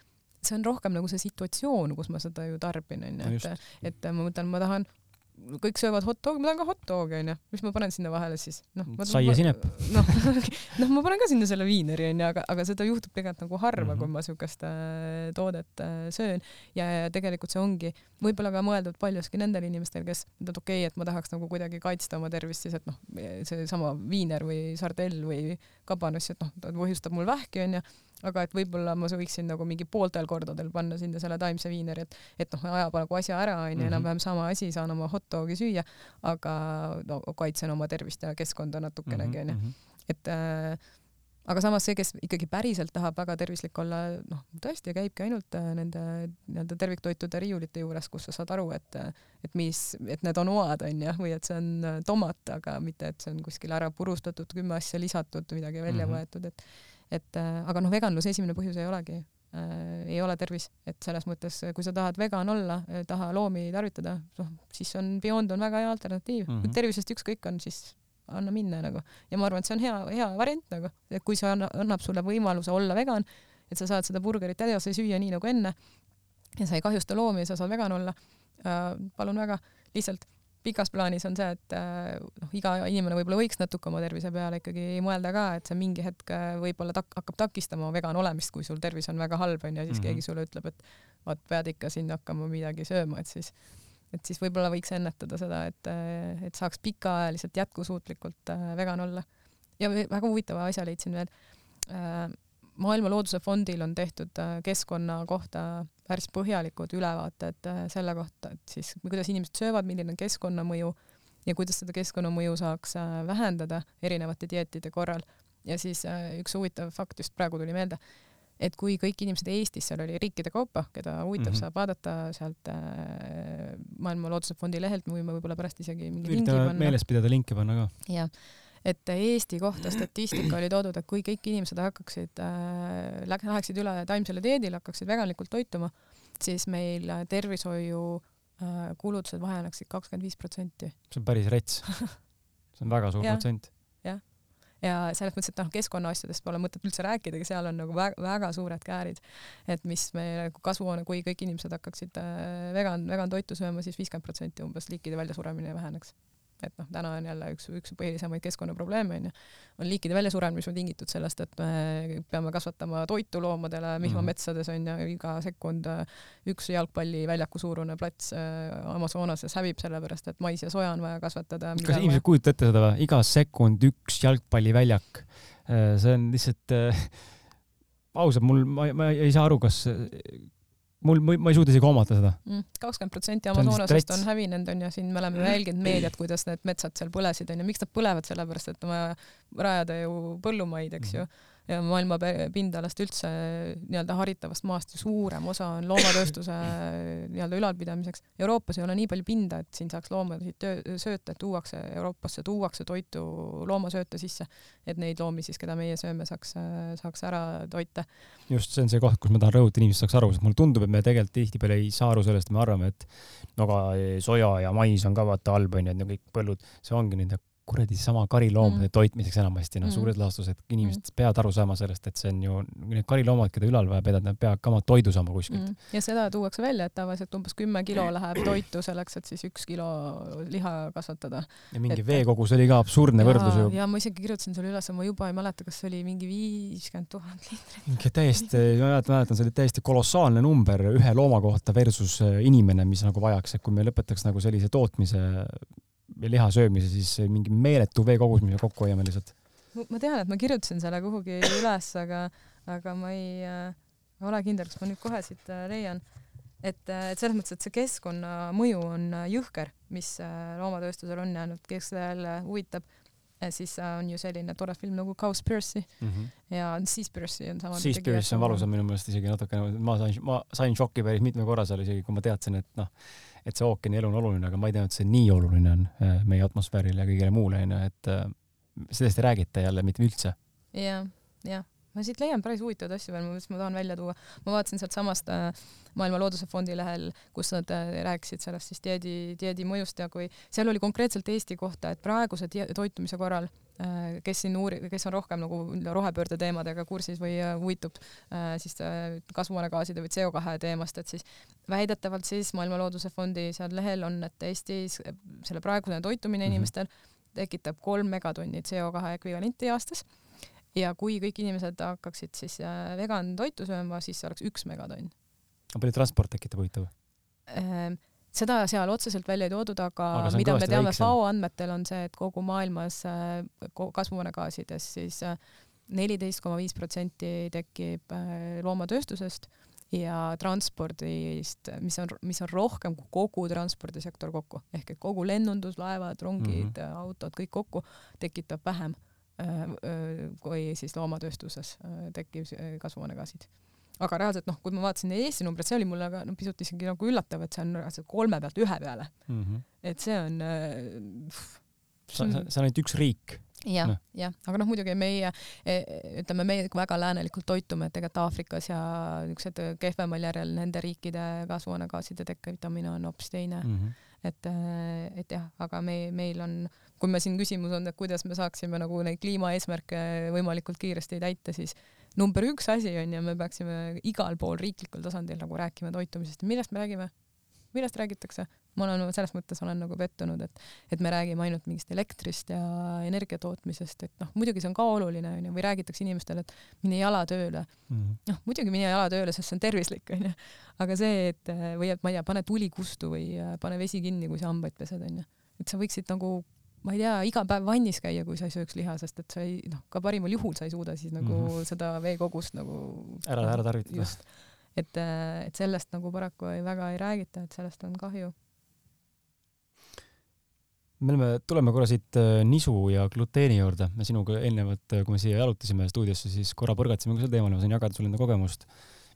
see on rohkem nagu see situatsioon, kus ma seda ju tarbin, onju, et, et ma mõtlen, ma tahan kõik söövad hot dogi, ma tahan ka hot dogi onju, mis ma panen sinna vahele siis? noh, sai ja sinep. noh, noh, ma panen ka sinna selle viineri onju, aga, aga seda juhtub tegelikult nagu harva mm, -hmm. kui ma siukest äh, toodet äh, söön ja, ja tegelikult see ongi võib-olla ka mõeldud paljuski nendele inimestele, kes, et okei okay,, et ma tahaks nagu kuidagi kaitsta oma tervist, siis et noh, seesama viiner või sardell või kabanos, et noh, ta põhjustab mul vähki onju aga et võib-olla ma võiksin nagu mingi pooltel kordadel panna sinna selle taimse viineri, et, et noh, ajab nagu asja ära, onju, mhm. enam-vähem sama asi, saan oma hot dogi süüa, aga no kaitsen oma tervist ja keskkonda natukenegi, mhm, onju. Mhm. et äh, aga samas see, kes ikkagi päriselt tahab väga tervislik olla, noh, tõesti käibki ainult äh, nende nii-öelda terviktoitude riiulite juures, kus sa saad aru, et, et mis, et need on oad, onju, või et see on äh, tomat, aga mitte, et see on kuskil ära purustatud, kümme asja lisatud, midagi välja mm -hmm. võetud, et et äh, aga noh, veganluse esimene põhjus ei olegi äh,, ei ole tervis, et selles mõttes, kui sa tahad vegan olla, ei taha loomi tarvitada, noh, siis on Beyond on väga hea alternatiiv mm. -hmm. kui tervisest ükskõik on, siis anna minna nagu. ja ma arvan, et see on hea, hea variant nagu, et kui see anna, annab sulle võimaluse olla vegan, et sa saad seda burgerit edasi süüa nii nagu enne ja sa ei kahjusta loomi ja sa saad vegan olla äh,, palun väga, lihtsalt pikas plaanis on see, et äh, noh, iga inimene võib-olla võiks natuke oma tervise peale ikkagi mõelda ka, et see mingi hetk äh, võib-olla tak-, hakkab takistama vegan olemist, kui sul tervis on väga halb onju ja siis mm -hmm. keegi sulle ütleb, et vot pead ikka siin hakkama midagi sööma, et siis et siis võib-olla võiks ennetada seda, et, äh, et saaks pikaajaliselt jätkusuutlikult vegan olla. ja väga huvitava asja leidsin veel Maailma Looduse Fondil on tehtud keskkonna kohta päris põhjalikud ülevaated äh, selle kohta, et siis kuidas inimesed söövad, milline on keskkonnamõju ja kuidas seda keskkonnamõju saaks äh, vähendada erinevate dieetide korral. ja siis üks huvitav fakt just praegu tuli meelde, et kui kõik inimesed Eestis, seal oli riikide kaupa, keda huvitab mm, -hmm. saab vaadata sealt äh, Maailma Looduse Fondi lehelt, me võime võib-olla pärast isegi mingi panna. meeles pidada linke panna ka. jah et Eesti kohta statistika oli toodud, et kui kõik inimesed hakkaksid äh,, läheksid üle taimsele dieedile, hakkaksid veganlikult toituma, siis meil tervishoiu äh, kulutused väheneksid kakskümmend viis protsenti. see on päris rets. see on väga suur protsent. jah, ja selles mõttes, et noh, keskkonnaasjadest pole mõtet üldse rääkidagi, seal on nagu väga, väga suured käärid, et mis meil kasvuhoone, kui kõik inimesed hakkaksid äh, vegan, vegan toitu sööma siis, siis viiskümmend protsenti umbes liikide väljasuremine väheneks et noh, täna on jälle üks, üks põhilisemaid keskkonnaprobleeme onju, on liikide väljasuremine, mis on tingitud sellest, et me peame kasvatama toitu loomadele vihmametsades onju, iga sekund üks jalgpalliväljaku suurune plats Amazonases hävib sellepärast, et mais ja soja on vaja kasvatada. kas inimesed kujutavad ette seda või? iga sekund üks jalgpalliväljak. see on lihtsalt äh, ausalt, mul, ma, ma ei saa aru, kas mul, ma ei suuda isegi hoomata seda. Mm, kakskümmend protsenti Amazonasest on hävinenud onju, siin me oleme jälginud meediat, kuidas need metsad seal põlesid onju, miks nad põlevad, sellepärast et on vaja rajada ju põllumaid, eks ju. Mm ja maailma pindalast üldse nii-öelda haritavast maast suurem osa on loomatööstuse nii-öelda ülalpidamiseks. Euroopas ei ole nii palju pinda, et siin saaks loomasid töö, sööta, et tuuakse Euroopasse, tuuakse toitu loomasööta sisse, et neid loomi siis, keda meie sööme, saaks, saaks ära toita. just, see on see koht, kus ma tahan rõhutada, inimesed saaks aru, sest mulle tundub, et me tegelikult tihtipeale ei saa aru sellest, me arvame, et no aga soja ja mais on ka vaata halb onju, et no kõik põllud, see ongi nende kuradi sama kariloomade mm. toitmiseks enamasti, noh mm., suures laastus, et inimesed mm. peavad aru saama sellest, et see on ju, need kariloomad, keda ülal vaja pidada, nad peavad ka oma toidu saama kuskilt mm.. ja seda tuuakse välja, et tavaliselt umbes kümme kilo läheb toitu selleks, et siis üks kilo liha kasvatada. ja mingi et... veekogus oli ka absurdne ja, võrdlus ju. ja ma isegi kirjutasin selle üles, ma juba ei mäleta, kas see oli mingi viiskümmend tuhat liitrit. mingi täiesti, ma mäletan, see oli täiesti kolossaalne number ühe looma kohta versus äh, inimene, mis nagu vajaks, et kui me lõpetaks nagu sellise tootmise liha söömise, siis mingi meeletu veekogus, mis me kokku hoiame lihtsalt. ma tean, et ma kirjutasin selle kuhugi üles, aga, aga ma ei äh, ole kindel, kas ma nüüd kohe siit äh, leian. et, äh, et selles mõttes, et see keskkonnamõju on äh, jõhker, mis äh, loomatööstusel on jäänud, kes jälle huvitab, siis on ju selline tore film nagu Cowspiracy mm -hmm. ja Seaspiracy on sama. Seaspiracy on valusam minu meelest isegi natukene, ma sain, ma sain šoki päris mitme korra seal isegi, kui ma teadsin, et noh et see ookeanielu on oluline, aga ma ei teadnud, et see nii oluline on äh, meie atmosfäärile ja kõigele muule, onju, et äh, sellest ei räägita jälle mitte üldse ja,. jah, jah ma siit leian päris huvitavaid asju veel, mis ma tahan välja tuua. ma vaatasin sealt samast äh, Maailma Looduse Fondi lehel, kus nad äh, rääkisid sellest siis dieedi, dieedi mõjust ja kui seal oli konkreetselt Eesti kohta, et praeguse toitumise korral äh,, kes siin uuri-, kes on rohkem nagu rohepöörde teemadega kursis või huvitub siis kasvuhoonegaaside või CO2 teemast, et siis väidetavalt siis Maailma Looduse Fondi seal lehel on, et Eestis selle praegune toitumine mm -hmm. inimestel tekitab kolm megatonni CO2 ekvivalenti aastas ja kui kõik inimesed hakkaksid siis äh, vegan toitu sööma, siis see oleks üks megatonn. aga palju transport tekitab huvitav? Ehm, seda seal otseselt välja ei toodud, aga, aga mida me teame FAO andmetel on see, et kogu maailmas äh, kasvuhoonegaasides siis äh, neliteist koma viis protsenti tekib loomatööstusest ja transpordist, mis on, mis on rohkem kui kogu transpordisektor kokku, ehk et kogu lennundus, laevad, rongid mm, -hmm. autod, kõik kokku tekitab vähem Äh, äh, kui siis loomatööstuses äh, tekkiv kasvuhoonegaasid. aga reaalselt noh, kui ma vaatasin Eesti numbreid, see oli mulle ka no pisut isegi nagu üllatav, et see on reaalselt kolme pealt ühe peale mm. -hmm. et see on äh,. see on, see on ainult üks riik jah no., jah, aga noh, muidugi meie, e, ütleme, meie väga läänelikult toitume, et tegelikult Aafrikas ja niisugused kehvemal järjel nende riikide kasvuhoonegaaside tekitamine on hoopis teine mm. -hmm. et, et jah, aga me, meil on äh, kui me siin küsimus on, et kuidas me saaksime nagu neid kliimaeesmärke võimalikult kiiresti täita, siis number üks asi on ja me peaksime igal pool riiklikul tasandil nagu rääkima toitumisest. millest me räägime? millest räägitakse? ma olen selles mõttes olen nagu pettunud, et, et me räägime ainult mingist elektrist ja energia tootmisest, et noh, muidugi see on ka oluline onju, või räägitakse inimestele, et mine jala tööle mm -hmm.. noh, muidugi mine jala tööle, sest see on tervislik onju, aga see, et või et ma ei tea, pane tuli kustu või pane vesi kinni, kui sa hambaid pesed onju, et sa võiksid nagu ma ei tea, iga päev vannis käia, kui sa ei sööks liha, sest et sa ei, noh, ka parimal juhul sa ei suuda siis nagu mm -hmm. seda veekogust nagu ära, ära tarvitada. et, et sellest nagu paraku ei, väga ei räägita, et sellest on kahju. me oleme, tuleme korra siit äh, nisu ja gluteeni juurde. me sinuga eelnevalt, äh, kui me siia jalutasime stuudiosse, siis korra põrgatasime ka sel teemal, ma sain jagada sulle enda kogemust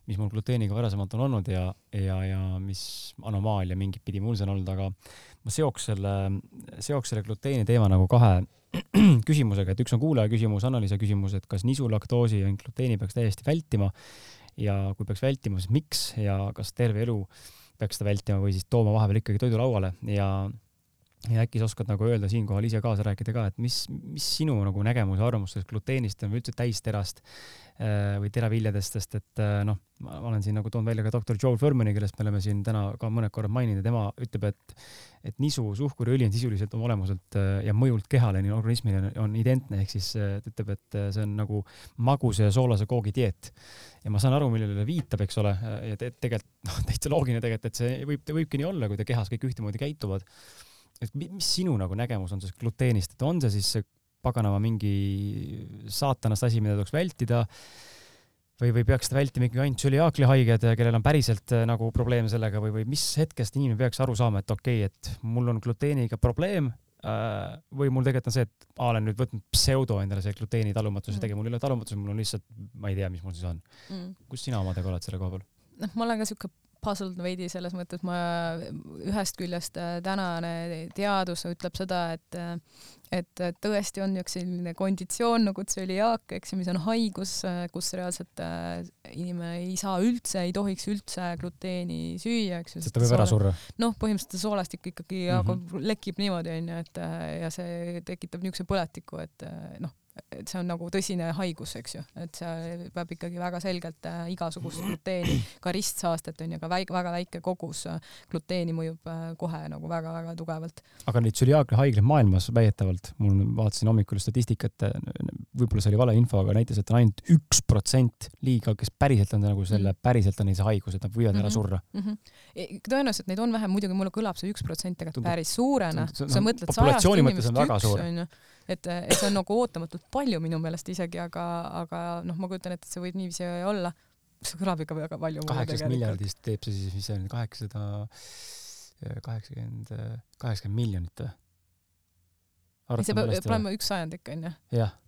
mis mul gluteeniga varasemalt on olnud ja, ja, ja mis anomaalia mingit pidi mul see on olnud, aga ma seoks selle, seoks selle gluteeni teema nagu kahe küsimusega, et üks on kuulaja küsimus, Annaliisa küsimus, et kas nisu, laktoosi ja gluteeni peaks täiesti vältima ja kui peaks vältima, siis miks ja kas terve elu peaks seda vältima või siis tooma vahepeal ikkagi toidulauale. Ja ja äkki sa oskad nagu öelda siinkohal ise kaasa rääkida ka, et mis, mis sinu nagu nägemus ja arvamus sellest gluteenist on või üldse täisterast äh, või teraviljadest, sest et äh, noh, ma olen siin nagu toonud välja ka doktor Joel Furmani, kellest me oleme siin täna ka mõned korrad maininud ja tema ütleb, et et nisu, suhkruõli on sisuliselt oma olemuselt äh, ja mõjult kehale, nii organismile on identne, ehk siis ta ütleb, et see on nagu magusa ja soolase koogi dieet. ja ma saan aru, millele viitab, eks ole, ja te tegelikult noh, täitsa loogiline tegelikult, et see võib, võibki nii olla, kui ta kehas kõik ühtemoodi käituvad et mis sinu nagu nägemus on sellest gluteenist, et on see siis see paganama mingi saatanast asi, mida tuleks vältida või, või peaks seda vältima ikkagi ainult süliaaklihaiged, kellel on päriselt äh, nagu probleem sellega või, või mis hetkest inimene peaks aru saama, et okei okay,, et mul on gluteeniga probleem äh, või mul tegelikult on see, et ma olen nüüd võtnud pseudo endale see gluteeni talumatuse mm., tegelikult mul ei ole talumatus, mul on lihtsalt, ma ei tea, mis mul siis on mm.. kus sina omadega oled selle koha peal? noh, ma olen ka siuke puzzled veidi selles mõttes, ma ühest küljest äh, tänane teadus ütleb seda, et äh, et tõesti on üks selline konditsioon nagu tsöliaak, eks ju, mis on haigus, äh, kus reaalselt inimene ei saa üldse, ei tohiks üldse gluteeni süüa, eks ju. sest ta võib ära surra. noh, põhimõtteliselt soolastik ikkagi mm -hmm. lekib niimoodi onju, et ja see tekitab niisuguse põletiku, et noh, et see on nagu tõsine haigus, eks ju, et see peab ikkagi väga selgelt äh, igasugust gluteeni, ka ristsaastet on ju, ka väike, väga väike kogus äh, gluteeni mõjub äh, kohe nagu väga-väga tugevalt. aga neid tsüliaagia haiglaid maailmas väidetavalt, mul vaatasin hommikul statistikat, võib-olla see oli valeinfo, aga näitas, et on ainult üks protsent liiga, kes päriselt on nagu selle, mhm. päriselt on neil see haigus, et nad võivad mm -hmm. ära mhm. surra mm. -hmm. tõenäoliselt neid on vähem, muidugi mulle kõlab see üks protsent tegelikult päris suurena. sa mõtled sajast inimesest üks onju et, et see on nagu ootamatult palju minu meelest isegi, aga, aga noh, ma kujutan ette, et see võib niiviisi olla. see kõlab ikka väga palju. kaheksast miljardist teeb see siis, mis see on, kaheksasada, kaheksakümmend, kaheksakümmend miljonit või? see peab olema üks sajandik onju. jah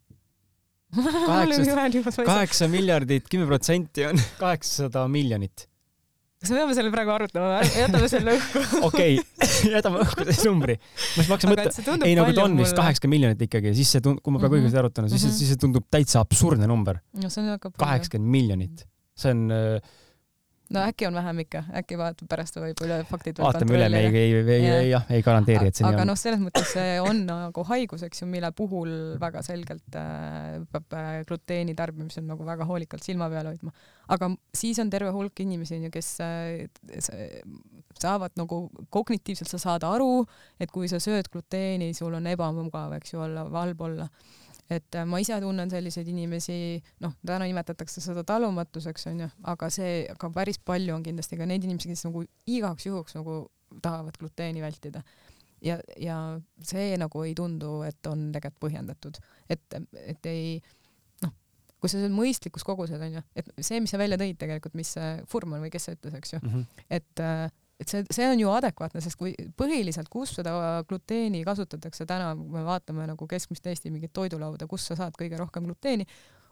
kaheksa, kaheksa miljardit, kümme protsenti on kaheksasada miljonit kas me peame selle praegu arutama või? jätame selle õhku. okei, jätame õhku selle numbri. ma siis hakkasin mõtlema, ei nagu ta on vist kaheksakümmend miljonit ikkagi, siis see tundub, kui ma praegu õigesti arvutan, siis mm, -hmm. siis see tundub täitsa absurdne number. no see on väga palju. kaheksakümmend miljonit, see on äh, no äkki on vähem ikka, äkki vaatame pärast võib-olla faktid vaatame üle, me ei, ei, ei, ei, jah, ei garanteeri, et see aga noh, selles mõttes see on nagu haigus, eks ju, mille puhul väga selgelt äh, peab äh, gluteeni tarbimisel nagu väga hoolikalt silma peal hoidma. aga siis on terve hulk inimesi, on ju, kes äh, saavad nagu kognitiivselt, sa saad aru, et kui sa sööd gluteeni, sul on ebamugav, eks ju, olla, halb olla et äh, ma ise tunnen selliseid inimesi, noh, täna nimetatakse seda talumatuseks onju, aga see, aga päris palju on kindlasti ka neid inimesi, kes nagu igaks juhuks nagu tahavad gluteeni vältida. ja, ja see nagu ei tundu, et on tegelikult põhjendatud, et, et ei noh, kui sa sööd mõistlikus koguses onju, et see, mis sa välja tõid tegelikult, mis Furman või kes see ütles, eks ju mm, -hmm. et äh, et see, see on ju adekvaatne, sest kui põhiliselt, kus seda gluteeni kasutatakse täna, kui me vaatame nagu keskmist Eesti mingit toidulauda, kus sa saad kõige rohkem gluteeni,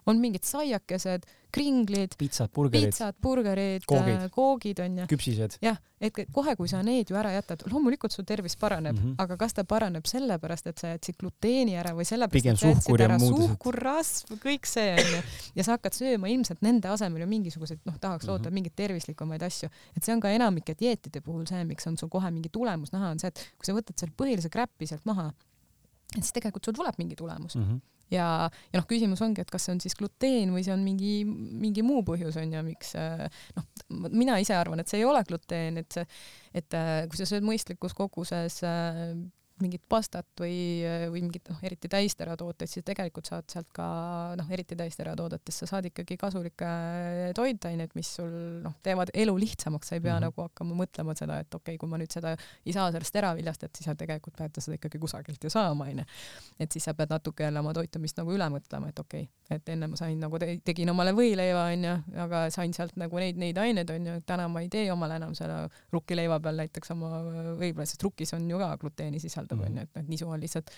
on mingid saiakesed, kringlid, pitsad, burgerid, pitsad, burgerid, koogid, äh, koogid on ju. küpsised. jah, et kohe, kui sa need ju ära jätad, loomulikult su tervis paraneb mm, -hmm. aga kas ta paraneb sellepärast, et sa jätsid gluteeni ära või sellepärast, et sa jätsid ära suhkur, rasv, kõik see on ju, ja sa hakkad sööma ilmselt nende asemel ju mingisuguseid, noh, tahaks loota mm -hmm. mingeid tervislikumaid asju, et see on ka enamike dieetide puhul see, miks on sul kohe mingi tulemus näha, on see, et kui sa võtad selle põhilise kräpi sealt maha, et siis tegelikult sul tuleb mingi tulemus mm. -hmm ja, ja noh, küsimus ongi, et kas see on siis gluteen või see on mingi, mingi muu põhjus on ju, miks noh, mina ise arvan, et see ei ole gluteen, et see, et kui sa sööd mõistlikus koguses mingit pastat või, või mingit noh, eriti täisteratooteid, siis tegelikult saad sealt ka noh, eriti täisteratoodetest sa saad ikkagi kasulikke toitaineid, mis sul noh, teevad elu lihtsamaks, sa ei pea mm -hmm. nagu hakkama mõtlema seda, et okei okay,, kui ma nüüd seda ei saa sellest teraviljast, et siis sa tegelikult pead seda ikkagi kusagilt ju saama, onju. et siis sa pead natuke jälle oma toitumist nagu üle mõtlema, et okei okay,, et enne ma sain nagu te, tegin omale võileiva, onju, aga sain sealt nagu neid, neid aineid, onju, täna ma ei tee omale enam selle rukkileiva peal näiteks oma võileiva, sest rukkis on ju ka gluteeni sisaldav tähendab, onju, et noh, nisu on lihtsalt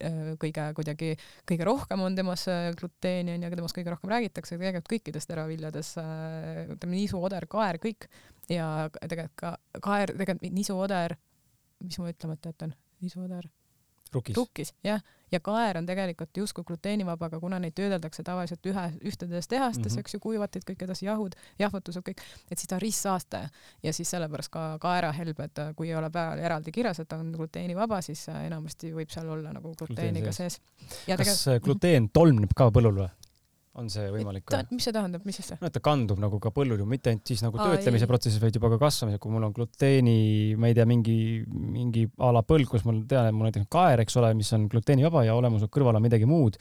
äh, kõige kuidagi, kõige rohkem on temas äh, gluteeni onju, aga temast kõige rohkem räägitakse, tegelikult kõikides teraviljades, äh, ütleme nisu, oder, kaer, kõik. Ja tegelikult ka kaer, tegelikult nisu, oder, mis ma ütlemata jätan, nisu, oder? Rukkis, rukkis, jah, ja kaer on tegelikult justkui gluteenivaba, aga kuna neid töödeldakse tavaliselt ühe, ühtedes tehastes mm, -hmm. eks ju, kuivatid kõik edasi, jahud, jahvatused kõik, et siis ta on ristsaastaja ja siis sellepärast ka kaerahelbed, kui ei ole peal eraldi kirjas, et on gluteenivaba, siis enamasti võib seal olla nagu gluteeni ka sees. kas gluteen tolmneb ka põllul või? On see võimalik või? mis see tähendab, mis see? no et ta kandub nagu ka põllul ju, mitte ainult siis nagu Aa, töötlemise ei. protsessis, vaid juba ka kasvamisel, kui mul on gluteeni, ma ei tea, mingi, mingi a la põld, kus mul tean, et mul näiteks kaer, eks ole, mis on gluteenivaba ja olemuslikult kõrval on midagi muud,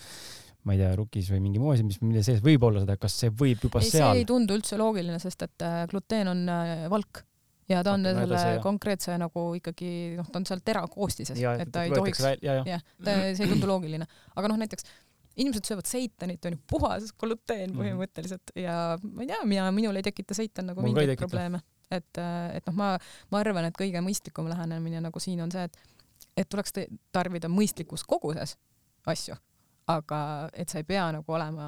ma ei tea, rukis või mingi muu asi, mis, mille sees võib olla seda, kas see võib juba ei, seal? see ei tundu üldse loogiline, sest et äh, gluteen on äh, valk ja ta on selle edasi, konkreetse nagu ikkagi noh, ta on seal tera koostises, et ta ei tohiks, jah, see ei tundu loogiline, aga noh, näiteks inimesed söövad seitanit, on ju puhas gluteen mhm. põhimõtteliselt ja ma ei tea, mina, minul ei tekita seitan nagu mingeid probleeme. et, äh, et noh, ma, ma arvan, et kõige mõistlikum lähenemine nagu siin on see, et, et tuleks tarbida mõistlikus koguses asju, aga et sa ei pea nagu olema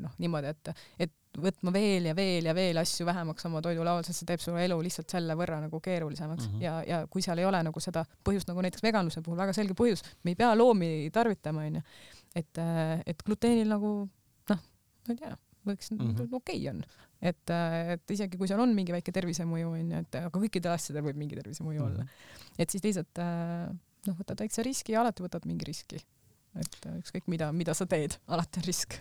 noh, niimoodi, et, et võtma veel ja veel ja veel asju vähemaks oma toidulaual, sest see teeb su elu lihtsalt selle võrra nagu keerulisemaks mm -hmm. ja, ja kui seal ei ole nagu seda põhjust nagu näiteks veganluse puhul väga selge põhjus, me ei pea loomi tarvitama, onju et, äh, et gluteenil nagu noh, ma ei tea, võiks mm -hmm. okei okay on, et, äh, et isegi kui seal on mingi väike tervisemõju onju, et aga kõikidel asjadel võib mingi tervisemõju mm -hmm. olla. et siis lihtsalt äh, noh, võtad väikse riski ja alati võtad mingi riski. et ükskõik mida, mida sa teed, alati on risk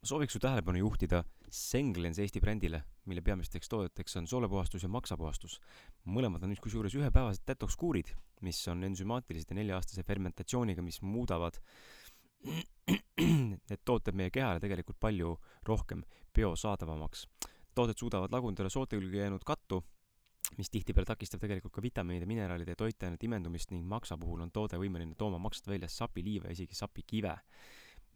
ma sooviks su tähelepanu juhtida Senglens Eesti brändile, mille peamisteks toodeteks on soolepuhastus ja maksapuhastus. mõlemad on kusjuures ühepäevased detox kuurid, mis on ensümaatilised ja nelja-aastase fermentatsiooniga, mis muudavad need tooted meie kehale tegelikult palju rohkem biosaadavamaks. tooted suudavad lagundada soote külge jäänud kattu, mis tihtipeale takistab tegelikult ka vitamiinide, mineraalide ja toitainete imendumist ning maksa puhul on toode võimeline tooma maksast välja sapiliiva ja isegi sapikive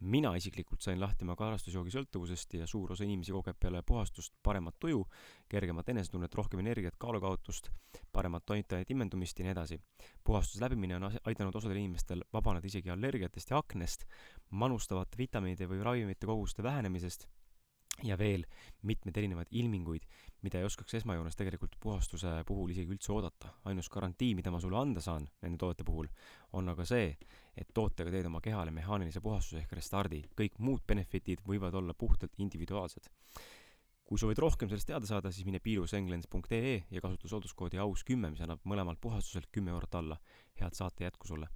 mina isiklikult sain lahti oma karastusjoogi sõltuvusest ja suur osa inimesi kogeb peale puhastust paremat tuju, kergemat enesetunnet, rohkem energiat, kaalukaotust, paremat toitainete imendumist ja nii edasi. puhastuse läbimine on aidanud osadel inimestel vabaneda isegi allergiatest ja aknest, manustavate vitamiinide või ravimite koguste vähenemisest ja veel mitmeid erinevaid ilminguid, mida ei oskaks esmajoones tegelikult puhastuse puhul isegi üldse oodata. ainus garantii, mida ma sulle anda saan nende toodete puhul, on aga see, et tootega teed oma kehale mehaanilise puhastuse ehk restardi. kõik muud benefitid võivad olla puhtalt individuaalsed. kui soovid rohkem sellest teada saada, siis mine piilusenglands.ee ja kasuta sooduskoodi aus kümme, mis annab mõlemalt puhastuselt kümme eurot alla. head saate jätku sulle!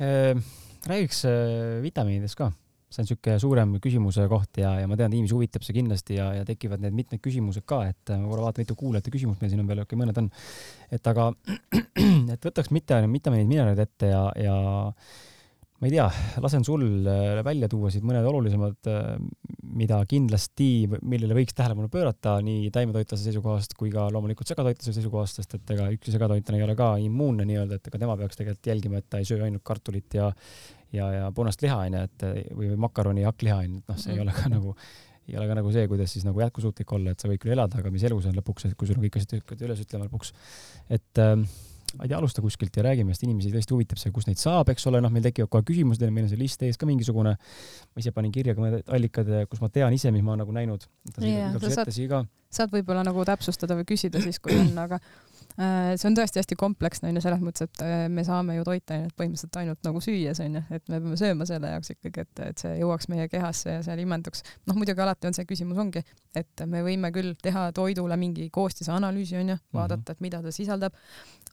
Ehm, räägiks äh, vitamiinidest ka see on niisugune suurem küsimuse koht ja, ja ma tean, inimesi huvitab see kindlasti ja, ja tekivad need mitmed küsimused ka, et ma korra vaatan, mitu kuulajate küsimust meil siin on veel, okei okay,, mõned on. et aga, et võtaks mitte, mitte neid mineraalid ette ja, ja ma ei tea, lasen sul äh, välja tuua siit mõned olulisemad, äh, mida kindlasti, millele võiks tähelepanu pöörata nii taimetoitlase seisukohast kui ka loomulikult segatoitlase seisukohast, sest et ega üks segatoitlane ei ole ka immuunne nii-öelda, et ega tema peaks tegelikult jälgima, et ta ei söö ainult kartulit ja ja, ja punast liha onju, et või, või makaroni ja hakkliha onju, et noh, see ei ole ka nagu, ei ole ka nagu see, kuidas siis nagu jätkusuutlik olla, et sa võid küll elada, aga mis elu see on lõpuks, et kui sul on kõik asjad hakkavad üles ütlema lõpuks. et ähm, ma ei tea, alusta kuskilt ja räägime, sest inimesi tõesti huvitab see, kust neid saab, eks ole, noh, meil tekivad kohe küsimused, meil on see list ees ka mingisugune. ma ise panin kirja ka mõned allikad, kus ma tean ise, mis ma nagu näinud. saad võib-olla nagu täpsustada või küsida siis, kui on, aga see on tõesti hästi kompleksne onju selles mõttes, et äh, me saame ju toitainet põhimõtteliselt ainult nagu süües onju, et me peame sööma selle jaoks ikkagi, et, et see jõuaks meie kehasse ja seal imenduks. noh, muidugi alati on see küsimus ongi, et me võime küll teha toidule mingi koostise analüüsi onju, mhm. vaadata, et mida ta sisaldab,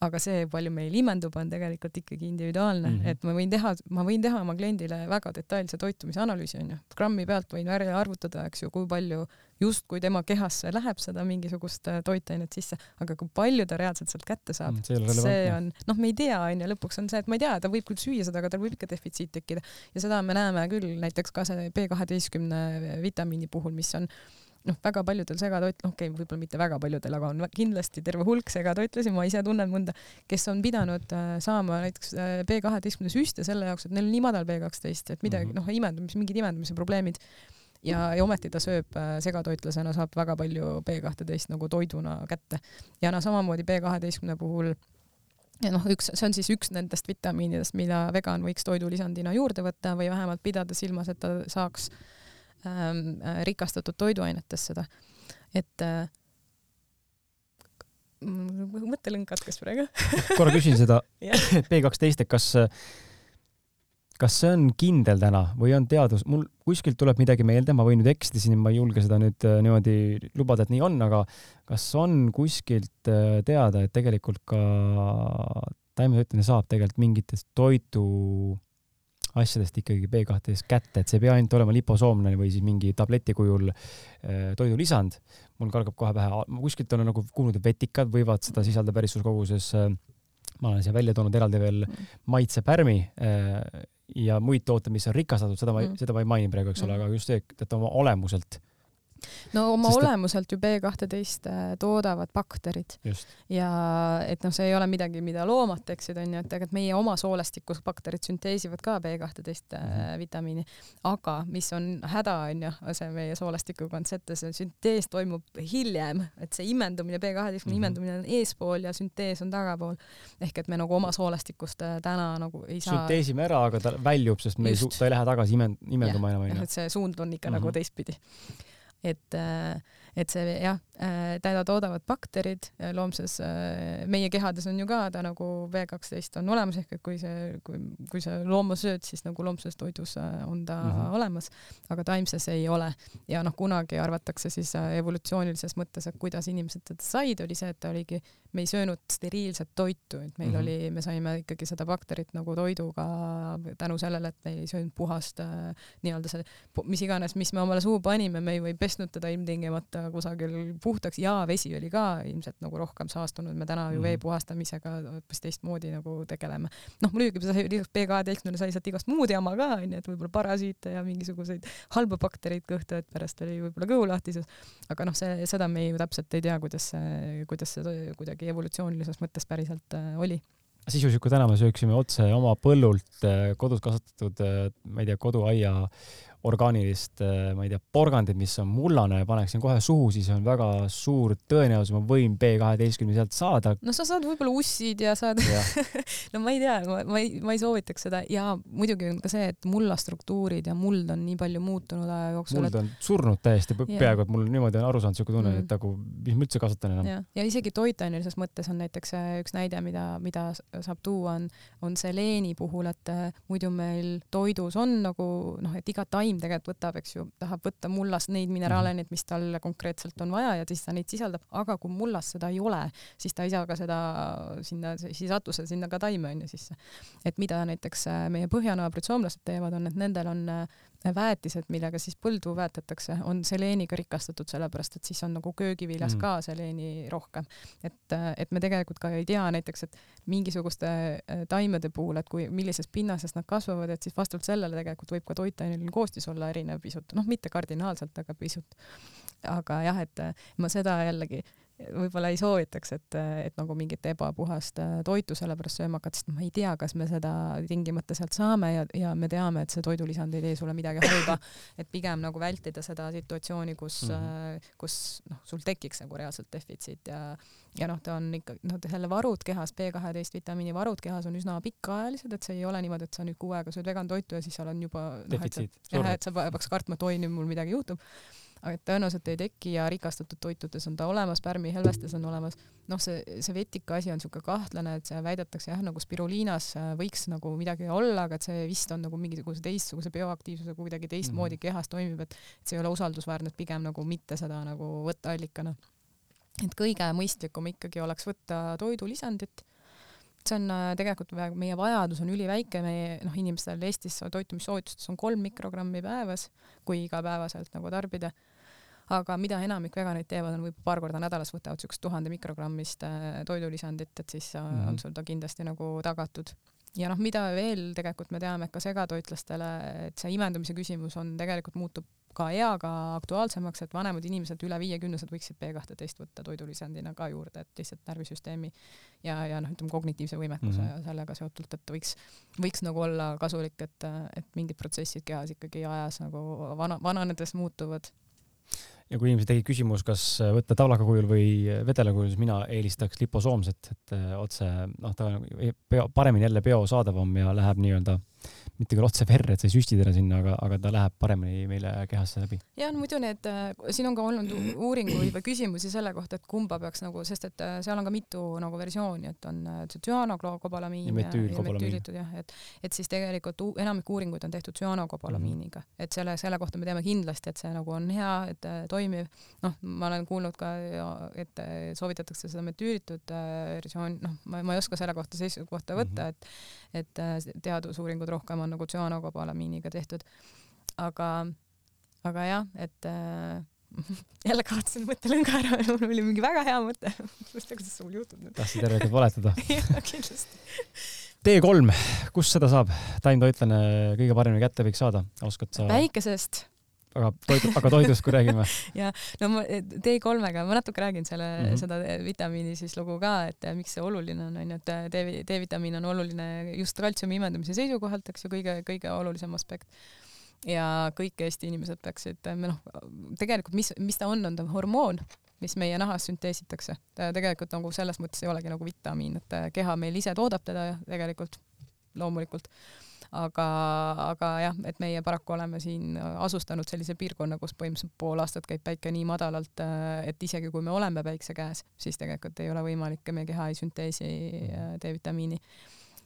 aga see, palju meil imendub, on tegelikult ikkagi individuaalne mm, -hmm. et ma võin teha, ma võin teha oma kliendile väga detailse toitumise analüüsi onju, grammi pealt võin välja arvutada, eks ju, kui palju justkui tema kehasse läheb seda mingisugust äh, toitainet sisse, aga kui palju ta reaalselt sealt kätte saab mm,, see on, noh, me ei tea, onju, lõpuks on see, et ma ei tea, ta võib küll süüa seda, aga tal võib ikka defitsiit tekkida. Ja seda me näeme küll näiteks ka see B kaheteistkümne vitamiini puhul, mis on noh, väga paljudel segatoit-, noh, okei okay,, võib-olla mitte väga paljudel, aga on kindlasti terve hulk segatoitlasi, ma ise tunnen mõnda, kes on pidanud äh, saama näiteks äh, B kaheteistkümne süste selle jaoks, et neil on nii madal B kaksteist, et midagi mm -hmm. noh, imendumis, mingid imendumise probleemid ja, ja ometi ta sööb äh, segatoitlasena, saab väga palju B kahteteist nagu toiduna kätte. ja noh, samamoodi B kaheteistkümne puhul ja noh, üks, see on siis üks nendest vitamiinidest, mida vegan võiks toidulisandina juurde võtta või vähemalt pidada silmas, et ta saaks ähm, äh, rikastatud toiduainetest seda et äh, mõttelõng katkes praegu korra küsin seda Jah. B kaksteist, et kas, kas see on kindel täna või on teadus, mul kuskilt tuleb midagi meelde, ma võin nüüd eksida siin, ma ei julge seda nüüd äh, niimoodi lubada, et nii on, aga kas on kuskilt äh, teada, et tegelikult ka taimetoitlane saab tegelikult mingitest toidu asjadest ikkagi B12 kätte, et see ei pea ainult olema liposoomne või siis mingi tableti kujul äh, toidulisand. mul kargab kohe pähe, kuskilt olen nagu kuulnud, et vetikad võivad seda sisaldada päris suures koguses. ma olen siia välja toonud eraldi veel maitsepärmi ja muid tooteid, mis on rikastatud, seda ma Mm. seda ma ei maini praegu, eks ole, Mm. aga just see, et oma olemuselt no oma Sest olemuselt ju B kahteteist toodavad bakterid just ja et noh, see ei ole midagi, mida loomad teeksid, onju, et tegelikult meie oma soolestikus bakterid sünteesivad ka B kahteteist Mhm. vitamiini. aga mis on häda, onju, see meie soolestikuga on see, et see süntees toimub hiljem, et see imendumine, B kaheteistkümne Mhm. imendumine on eespool ja süntees on tagapool. ehk et me nagu oma soolestikust äh, täna nagu ei saa. sünteesime ära, aga ta väljub, sest me ei Just. suu-, ta ei lähe tagasi imen-, imenduma enam, onju. et see suund on ikka mm -hmm. Mhm. nagu teistpidi. Et, et see jah, teda toodavad bakterid loomses, meie kehades on ju ka ta nagu B kaksteist on olemas, ehk et kui see, kui, kui sa looma sööd, siis nagu loomses toidus äh, on ta mm. -hmm. olemas, aga taimses ei ole. ja noh, kunagi arvatakse siis äh, evolutsioonilises mõttes, et kuidas inimesed teda said, oli see, et ta oligi, me ei söönud steriilset toitu, et meil mm. -hmm. oli, me saime ikkagi seda bakterit nagu toiduga tänu sellele, et me ei söönud puhast äh, nii-öelda see, mis iganes, mis me omale suhu panime, me ju ei pesnud teda ilmtingimata kusagil puhtaks ja vesi oli ka ilmselt nagu rohkem saastunud, me täna ju Mhm. vee puhastamisega hoopis teistmoodi nagu tegeleme. noh, muidugi sa lisaks B12-le sai sealt igast muud jama ka onju, et võib-olla parasiite ja mingisuguseid halbu baktereid kõhtu, et pärast oli võib-olla kõhulahtisus. aga noh, see, seda me ju täpselt ei tea, kuidas see, kuidas see kuidagi evolutsioonilises mõttes päriselt äh, oli sisuliselt täna me sööksime otse oma põllult äh, kodus kasvatatud, äh, ma ei tea, koduaia orgaanilist, ma ei tea, porgandit, mis on mullane ja paneksin kohe suhu, siis on väga suur tõenäosus, ma võin B12 sealt saada. no sa saad võib-olla ussid ja saad no ma ei tea, ma, ma ei, ma ei soovitaks seda ja muidugi on ka see, et mulla struktuurid ja muld on nii palju muutunud aja jooksul. muld on surnud täiesti yeah. peaaegu, et mul niimoodi on aru saanud siuke tunne mm., et nagu, mis ma üldse kasutan enam. ja, ja isegi toitainelises mõttes on näiteks üks näide, mida, mida saab tuua, on, on seleeni puhul, et muidu meil toidus on nagu noh, et iga taim tegelikult võtab, eks ju, tahab võtta mullast neid mineraalaineid, mis talle konkreetselt on vaja ja siis ta neid sisaldab, aga kui mullas seda ei ole, siis ta ei saa ka seda sinna, siis ei satu see sinna ka taime onju sisse. et mida näiteks meie põhjanaabrid soomlased teevad, on, et nendel on väetised, millega siis põldu väetatakse, on seleeniga rikastatud, sellepärast et siis on nagu köögiviljas mm. ka seleeni rohkem. et, et me tegelikult ka ei tea näiteks, et mingisuguste taimede puhul, et kui, millises pinnases nad kasvavad, et siis vastavalt sellele tegelikult võib ka toitaineline koostis olla erinev pisut, noh, mitte kardinaalselt, aga pisut. aga jah, et ma seda jällegi võib-olla ei soovitaks, et, et nagu mingit ebapuhast toitu sellepärast sööma hakata, sest ma ei tea, kas me seda tingimata sealt saame ja, ja me teame, et see toidulisand ei tee sulle midagi halba. et pigem nagu vältida seda situatsiooni, kus mm, -hmm. kus noh, sul tekiks nagu reaalselt defitsiit ja, ja noh, ta on ikka, noh, selle varud kehas, B12 vitamiini varud kehas on üsna pikaajalised, et see ei ole niimoodi, et sa nüüd kuu aega sööd vegan toitu ja siis sa oled juba defitsiit noh,. jah, et sa peaks kartma, et oi, nüüd mul midagi juhtub aga tõenäoliselt ei teki ja rikastatud toitudes on ta olemas, pärmihelvestes on olemas. noh, see, see vetika asi on niisugune kahtlane, et see väidetakse jah, nagu spiruliinas võiks nagu midagi olla, aga et see vist on nagu mingisuguse teistsuguse bioaktiivsusega kuidagi teistmoodi mm -hmm. kehas toimib, et see ei ole usaldusväärne, et pigem nagu mitte seda nagu võtta allikana. et kõige mõistlikum ikkagi oleks võtta toidulisandit see on tegelikult meie vajadus on üliväike, meie noh, inimestel Eestis toitumissoovitustes on kolm mikrogrammi päevas, kui igapäevaselt nagu tarbida. Aga mida enamik veganid teevad, on võib-olla paar korda nädalas võtavad siukest tuhande mikrogrammist toidulisandit, et siis mm on sul ta kindlasti nagu tagatud. Ja noh, mida veel tegelikult me teame ka segatoitlastele, et see imendumise küsimus on tegelikult muutub ka eaga aktuaalsemaks, et vanemad inimesed, üle viiekümnesed võiksid B12 võtta toidulisandina ka juurde, et lihtsalt närvisüsteemi ja, ja noh, ütleme kognitiivse võimekuse mm -hmm. ja sellega seotult, et võiks, võiks nagu olla kasulik, et, et mingid protsessid kehas ikkagi ajas nagu vana, vananedes muutuvad ja kui inimesel tekib küsimus, kas võtta tavlaka kujul või vedela kujul, siis mina eelistaks liposoomset, et otse noh, ta on peo, paremini jälle biosaadavam ja läheb nii-öelda mitte küll otse verre, et sa ei süsti teda sinna, aga, aga ta läheb paremini meile kehasse läbi. ja no muidu need, äh, siin on ka olnud uuringuid või küsimusi selle kohta, et kumba peaks nagu, sest et äh, seal on ka mitu nagu versiooni, et on tsüanoglobaalamiin ja metüülkobaalamiin. jah, et, et siis tegelikult enamik uuringuid on tehtud tsüanoglobaalamiiniga mm, -hmm. et selle, selle kohta me teame kindlasti, et see nagu on hea, et toimiv. noh, ma olen kuulnud ka, et soovitatakse seda metüülitud versiooni, noh, ma, ma ei oska selle kohta seisukohta võtta mm, -hmm. et, et teadusuuringud rohkem on nagu tsüanokobaalamiiniga tehtud. aga, aga jah, et äh, jälle kaotasin mõttelõnga ära, mul oli mingi väga hea mõte. ma ei tea, kuidas sul juhtub nüüd. tahtsid järelikult valetada jah, kindlasti. T3, kust seda saab? taimtoitlane kõige paremini kätte võiks saada, oskad sa? päikesest aga toidu, aga toidust, kui räägime ja no ma D3-ga ma natuke räägin selle mm, -hmm. seda vitamiini siis lugu ka, et miks see oluline on, onju, et D, D-vitamiin on oluline just kaltsiumi imendamise seisukohalt, eks ju, kõige, kõige olulisem aspekt. ja kõik Eesti inimesed peaksid, noh, tegelikult mis, mis ta on, on ta hormoon, mis meie nahas sünteesitakse. ta tegelikult nagu selles mõttes ei olegi nagu vitamiin, et keha meil ise toodab teda tegelikult loomulikult aga, aga jah, et meie paraku oleme siin asustanud sellise piirkonna, kus põhimõtteliselt pool aastat käib päike nii madalalt, et isegi kui me oleme päikse käes, siis tegelikult ei ole võimalik, meie keha ei sünteesi äh, D-vitamiini.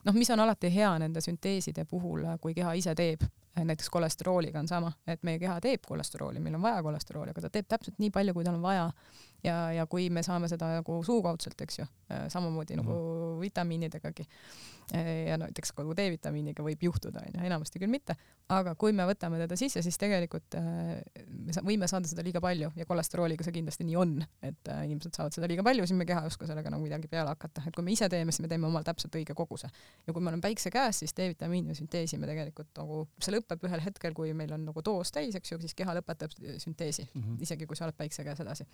noh, mis on alati hea nende sünteeside puhul, kui keha ise teeb, näiteks kolesterooliga on sama, et meie keha teeb kolesterooli, meil on vaja kolesterooli, aga ta teeb täpselt nii palju, kui tal on vaja ja, ja kui me saame seda nagu suukaudselt, eks ju, äh, samamoodi mm -hmm. nagu mhm. vitamiinidegagi. Äh, ja näiteks kogu D-vitamiiniga võib juhtuda, onju, enamasti küll mitte, aga kui me võtame teda sisse, siis tegelikult äh, me võime saada seda liiga palju ja kolesterooliga see kindlasti nii on, et inimesed saavad seda liiga palju, siis me keha ei oska sellega nagu midagi peale hakata, et kui me ise teeme, siis me teeme omal täpselt õige koguse. ja kui meil on päikse käes, siis D-vitamiini sünteesime tegelikult nagu, see lõpeb ühel hetkel, kui meil on nagu doos täis, eks ju, siis keha lõpetab sünteesi mm, -hmm. isegi kui sa oled päikse käes edasi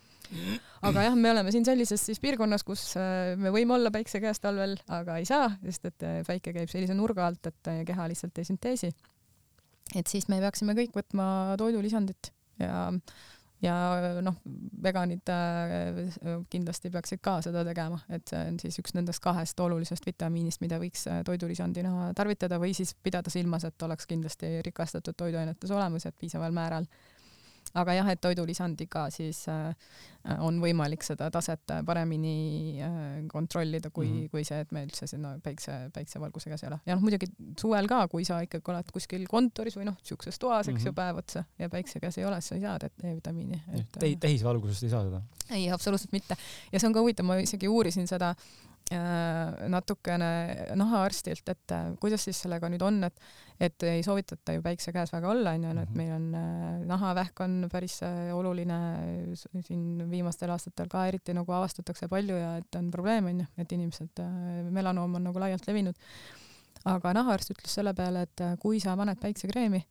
aga jah, me oleme siin sellises siis piirkonnas, kus äh, me võime olla päikse käes talvel, aga ei saa, sest et äh, päike käib sellise nurga alt, et äh, keha lihtsalt ei sünteesi. et siis me peaksime kõik võtma toidulisandit ja ja noh, veganid kindlasti peaksid ka seda tegema, et see on siis üks nendest kahest olulisest vitamiinist, mida võiks toidulisandina tarvitada või siis pidada silmas, et oleks kindlasti rikastatud toiduainetes olemas, et piisaval määral aga jah, et toidulisandiga siis äh, on võimalik seda taset paremini äh, kontrollida, kui mm, -hmm. kui see, et me üldse sinna päikse, päiksevalguse käes ei ole. ja noh, muidugi suvel ka, kui sa ikkagi oled kuskil kontoris või noh, siukses toas, eks mm -hmm. ju, mhm. päev otsa ja päikse käes ei ole, siis sa ei saa D-vitamiini. Te täisvalgusest ei saa seda? ei, absoluutselt mitte. ja see on ka huvitav, ma isegi uurisin seda Äh, natukene nahaarstilt, et äh, kuidas siis sellega nüüd on, et et ei soovitata ju päikse käes väga olla, onju, et mhm. meil on äh, nahavähk on päris oluline siin viimastel aastatel ka eriti nagu avastatakse palju ja et on probleem, onju, et inimesed, melanoom on nagu laialt levinud. aga nahaarst ütles selle peale, et kui sa paned päiksekreemi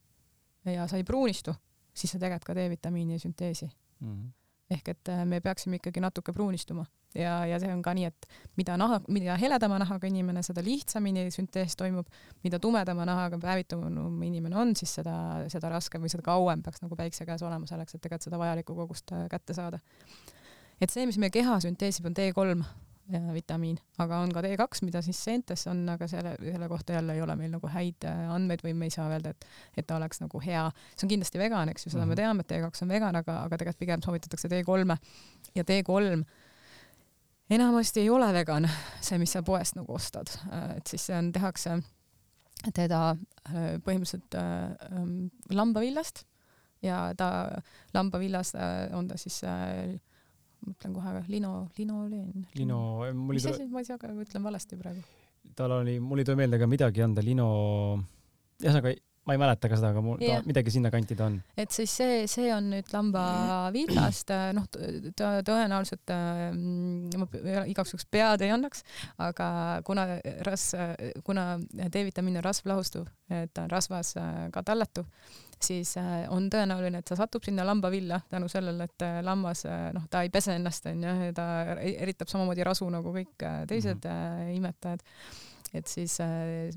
ja sa ei pruunistu, siis sa tegelikult ka D-vitamiini sünteesi mm. -hmm ehk et äh, me peaksime ikkagi natuke pruunistuma. Ja, ja see on ka nii, et mida naha, mida heledama nahaga inimene, seda lihtsamini süntees toimub, mida tumedama nahaga päevitunum inimene on, siis seda, seda raskem või seda kauem peaks nagu päikse käes olema selleks, et tegelikult seda vajalikku kogust äh, kätte saada. et see, mis meie keha sünteesib, on D3 vitamiin, aga on ka D2, mida siis seentes on, aga selle, selle kohta jälle ei ole meil nagu häid äh, andmeid või me ei saa öelda, et, et ta oleks nagu hea. see on kindlasti vegan, eks ju, seda mm -hmm. me mhm. teame, et D2 on vegan, aga, aga tegelikult pigem soovitatakse D3-e ja D3 enamasti ei ole vegan, see, mis sa poest nagu ostad, äh, et siis see on, tehakse teda äh, põhimõtteliselt ähm, lambavillast ja ta lambavillas on ta siis äh, mõtlen kohe, lino, linoleen. lino, mul ei tule. ma ei tea, aga ma ütlen valesti praegu. tal oli, mul ei tule meelde ka midagi anda, lino, ühesõnaga ma ei mäleta ka seda, aga mul ta, midagi sinnakanti ta on. et siis see, see on nüüd lambavillast, noh, ta tõenäoliselt mm, ma igaks juhuks pead ei annaks, aga kuna ras-, kuna D-vitamiin on rasvlahustuv, et ta on rasvas ka tallatuv, siis äh, on tõenäoline, et ta satub sinna lambavilla tänu sellele, et äh, lammas, äh, noh, ta ei pese ennast, onju, ta eritab samamoodi rasu nagu kõik teised mm -hmm. imetajad. et siis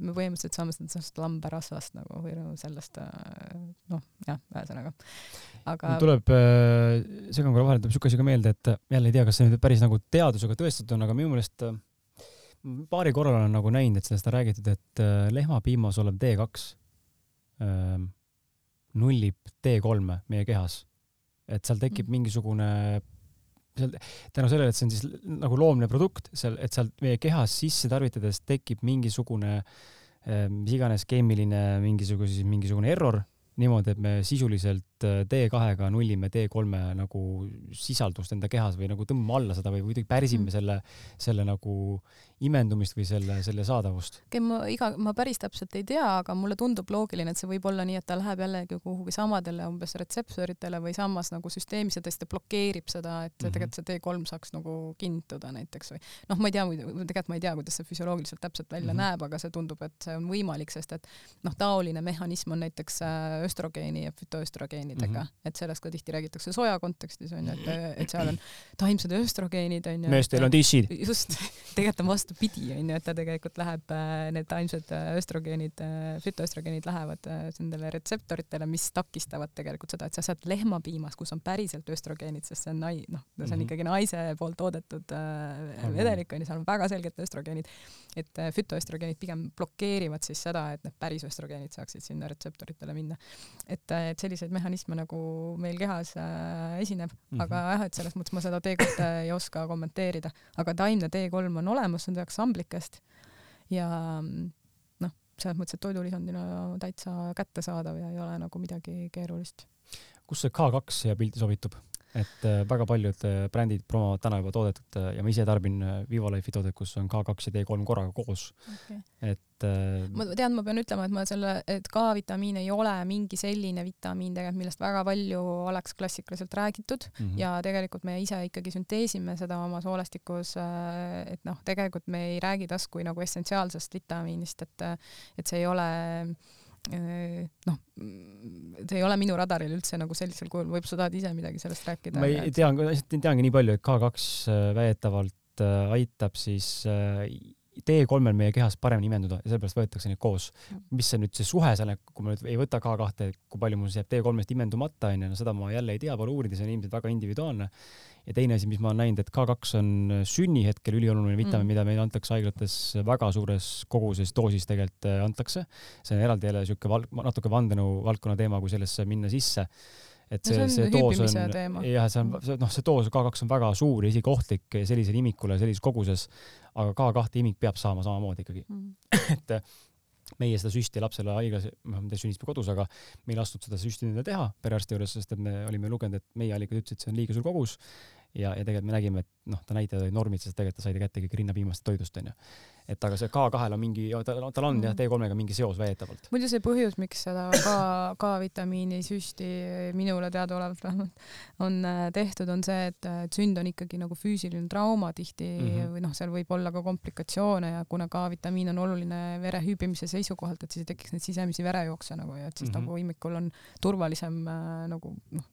me põhimõtteliselt saame seda sellest lambarasvast nagu või no sellest, noh, jah, ühesõnaga. aga. tuleb, segan korra vahele, tuleb siuke asi ka meelde, et jälle ei tea, kas see nüüd päris nagu teadusega tõestatud on, aga minu meelest paari korral olen nagu näinud, et sellest on räägitud, et lehmapiimas olev D2 ähm, nullib T3-e meie kehas. et seal tekib mm. mingisugune, seal, tänu sellele, et see on siis nagu loomne produkt, seal, et seal meie kehas sisse tarvitades tekib mingisugune äh, mis iganes keemiline mingisuguse, mingisugune error niimoodi, et me sisuliselt äh, D2-ga nullime D3-e nagu sisaldust enda kehas või nagu tõmbame alla seda või kuidagi pärsime mm. selle, selle nagu imendumist või selle, selle saadavust? okei ma iga, ma päris täpselt ei tea, aga mulle tundub loogiline, et see võib olla nii, et ta läheb jällegi kuhugi samadele umbes retseptoritele või samas nagu süsteemis ja tõesti blokeerib seda, et mm -hmm. tegelikult see T3 saaks nagu kinnituda näiteks või noh, ma ei tea, tegelikult ma ei tea, kuidas see füsioloogiliselt täpselt välja mm -hmm. näeb, aga see tundub, et see on võimalik, sest et noh, taoline mehhanism on näiteks äh, östrogeeni ja fütoöstrogeenidega mm, -hmm. et sellest ka tihti räägitakse soja kontekstis onju, et, et seal on taimsed östrogeenid onju. meestel on dissid. just, tegelikult on vastu vastupidi, onju, et ta tegelikult läheb, äh, need taimsed äh, östrogeenid, äh, fütoöstrogeenid lähevad nendele retseptoritele, mis takistavad tegelikult seda, et sa saad lehmapiimas, kus on päriselt östrogeenid, sest see on nai-, noh, see on mm -hmm. ikkagi naise poolt toodetud äh, vedelik onju, seal on väga selged östrogeenid. et fütoöstrogeenid pigem blokeerivad siis seda, et need päris östrogeenid saaksid sinna retseptoritele minna. et, et selliseid mehhanisme nagu meil kehas äh, esineb mm, -hmm. aga jah, et selles mõttes ma seda T-kohta ei oska kommenteerida, aga taimne T3 on olemas, see on tehakse amblikest ja noh, selles mõttes, et toidulisandina täitsa kättesaadav ja ei ole nagu midagi keerulist. kus see K2 siia pilti sobitub? Et äh, väga paljud äh, brändid promovad täna juba toodet äh, ja ma ise tarbin Vivo Life'i toodet, kus on K2 ja D3 korraga koos. Okay.. et ma tean, ma pean ütlema, et ma selle, et K-vitamiin ei ole mingi selline vitamiin tegelikult, millest väga palju oleks klassikaliselt räägitud. Mm -hmm. ja tegelikult me ise ikkagi sünteesime seda oma soolestikus, et noh, tegelikult me ei räägi tast kui nagu essentsiaalsest vitamiinist, et et see ei ole noh, see ei ole minu radaril üldse nagu sellisel kujul, võib-olla sa tahad ise midagi sellest rääkida? ma ei tea, lihtsalt teangi nii palju, et K2 äh, väidetavalt äh, aitab siis äh, D3-l meie kehas paremini imenduda ja sellepärast võetakse neid koos. mis see nüüd see suhe seal, kui ma nüüd ei võta K2, kui palju mul jääb D3-st imendumata onju, no seda ma jälle ei tea, pole uurida, see on ilmselt väga individuaalne ja teine asi, mis ma olen näinud, et K2 on sünnihetkel ülioluline vitamiin mm., mida meile antakse haiglates väga suures koguses, doosis tegelikult äh, antakse. see on eraldi jälle siuke val-, natuke vandenõu valdkonna teema, kui sellesse minna sisse et see, see, see doos on, jah, see on, noh, see doos K2 on väga suur ja isegi ohtlik sellisele imikule sellises koguses, aga K2 imik peab saama samamoodi ikkagi mm. et meie seda süsti lapsele haiglas, noh, ta sünnis kodus, aga me ei lasknud seda süsti endale teha perearsti juures, sest et me olime lugenud, et meie allikad ütlesid, et see on liiga suur kogus ja, ja tegelikult me nägime, et noh, ta näitajad olid normid, sest tegelikult ta sai kätte ikkagi rinnapiimast toidust onju. Et aga see K2-l on mingi, tal, tal on jah, D3-ga mm. mingi seos väidetavalt. muidu see põhjus, miks seda K, K-vitamiini süsti minule teadaolevalt vähemalt on äh, tehtud, on see, et sünd on ikkagi nagu füüsiline trauma tihti mm -hmm. või noh, seal võib olla ka komplikatsioone ja kuna K-vitamiin on oluline vere hüübimise seisukohalt, et siis ei tekiks neid sisemisi verejookse nagu ja et siis mm -hmm. nagu imikul on turvalisem äh, nagu noh,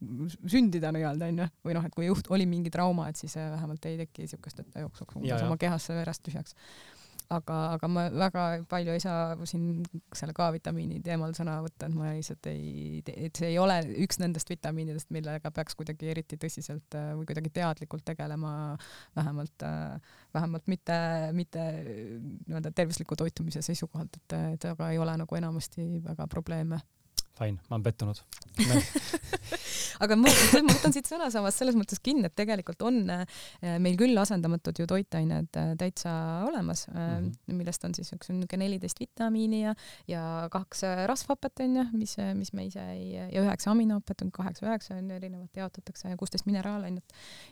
sündida nii-öelda onju, või noh, et kui juht oli mingi trauma, et siis äh, vähemalt ei teki siukest, et ta jooksuks umbes oma kehasse verest tühjaks. Aga, aga ma väga palju ei saa siin selle K-vitamiini teemal sõna võtta, et ma lihtsalt ei, et see ei ole üks nendest vitamiinidest, millega peaks kuidagi eriti tõsiselt äh, või kuidagi teadlikult tegelema, vähemalt, äh, vähemalt mitte, mitte nii-öelda tervisliku toitumise seisukohalt, et, et temaga ei ole nagu enamasti väga probleeme Fine, ma olen pettunud aga ma, ma võtan siit sõnasamast selles mõttes kinni, et tegelikult on äh, meil küll asendamatud ju toitained äh, täitsa olemas mm, -hmm. millest on siis üks niisugune neliteist vitamiini ja, ja kaks rasvhapet onju, mis, mis me ise ei, ja üheksa aminohapet on kaheksa-üheksa on erinevalt jaotatakse ja kuusteist mineraalainet.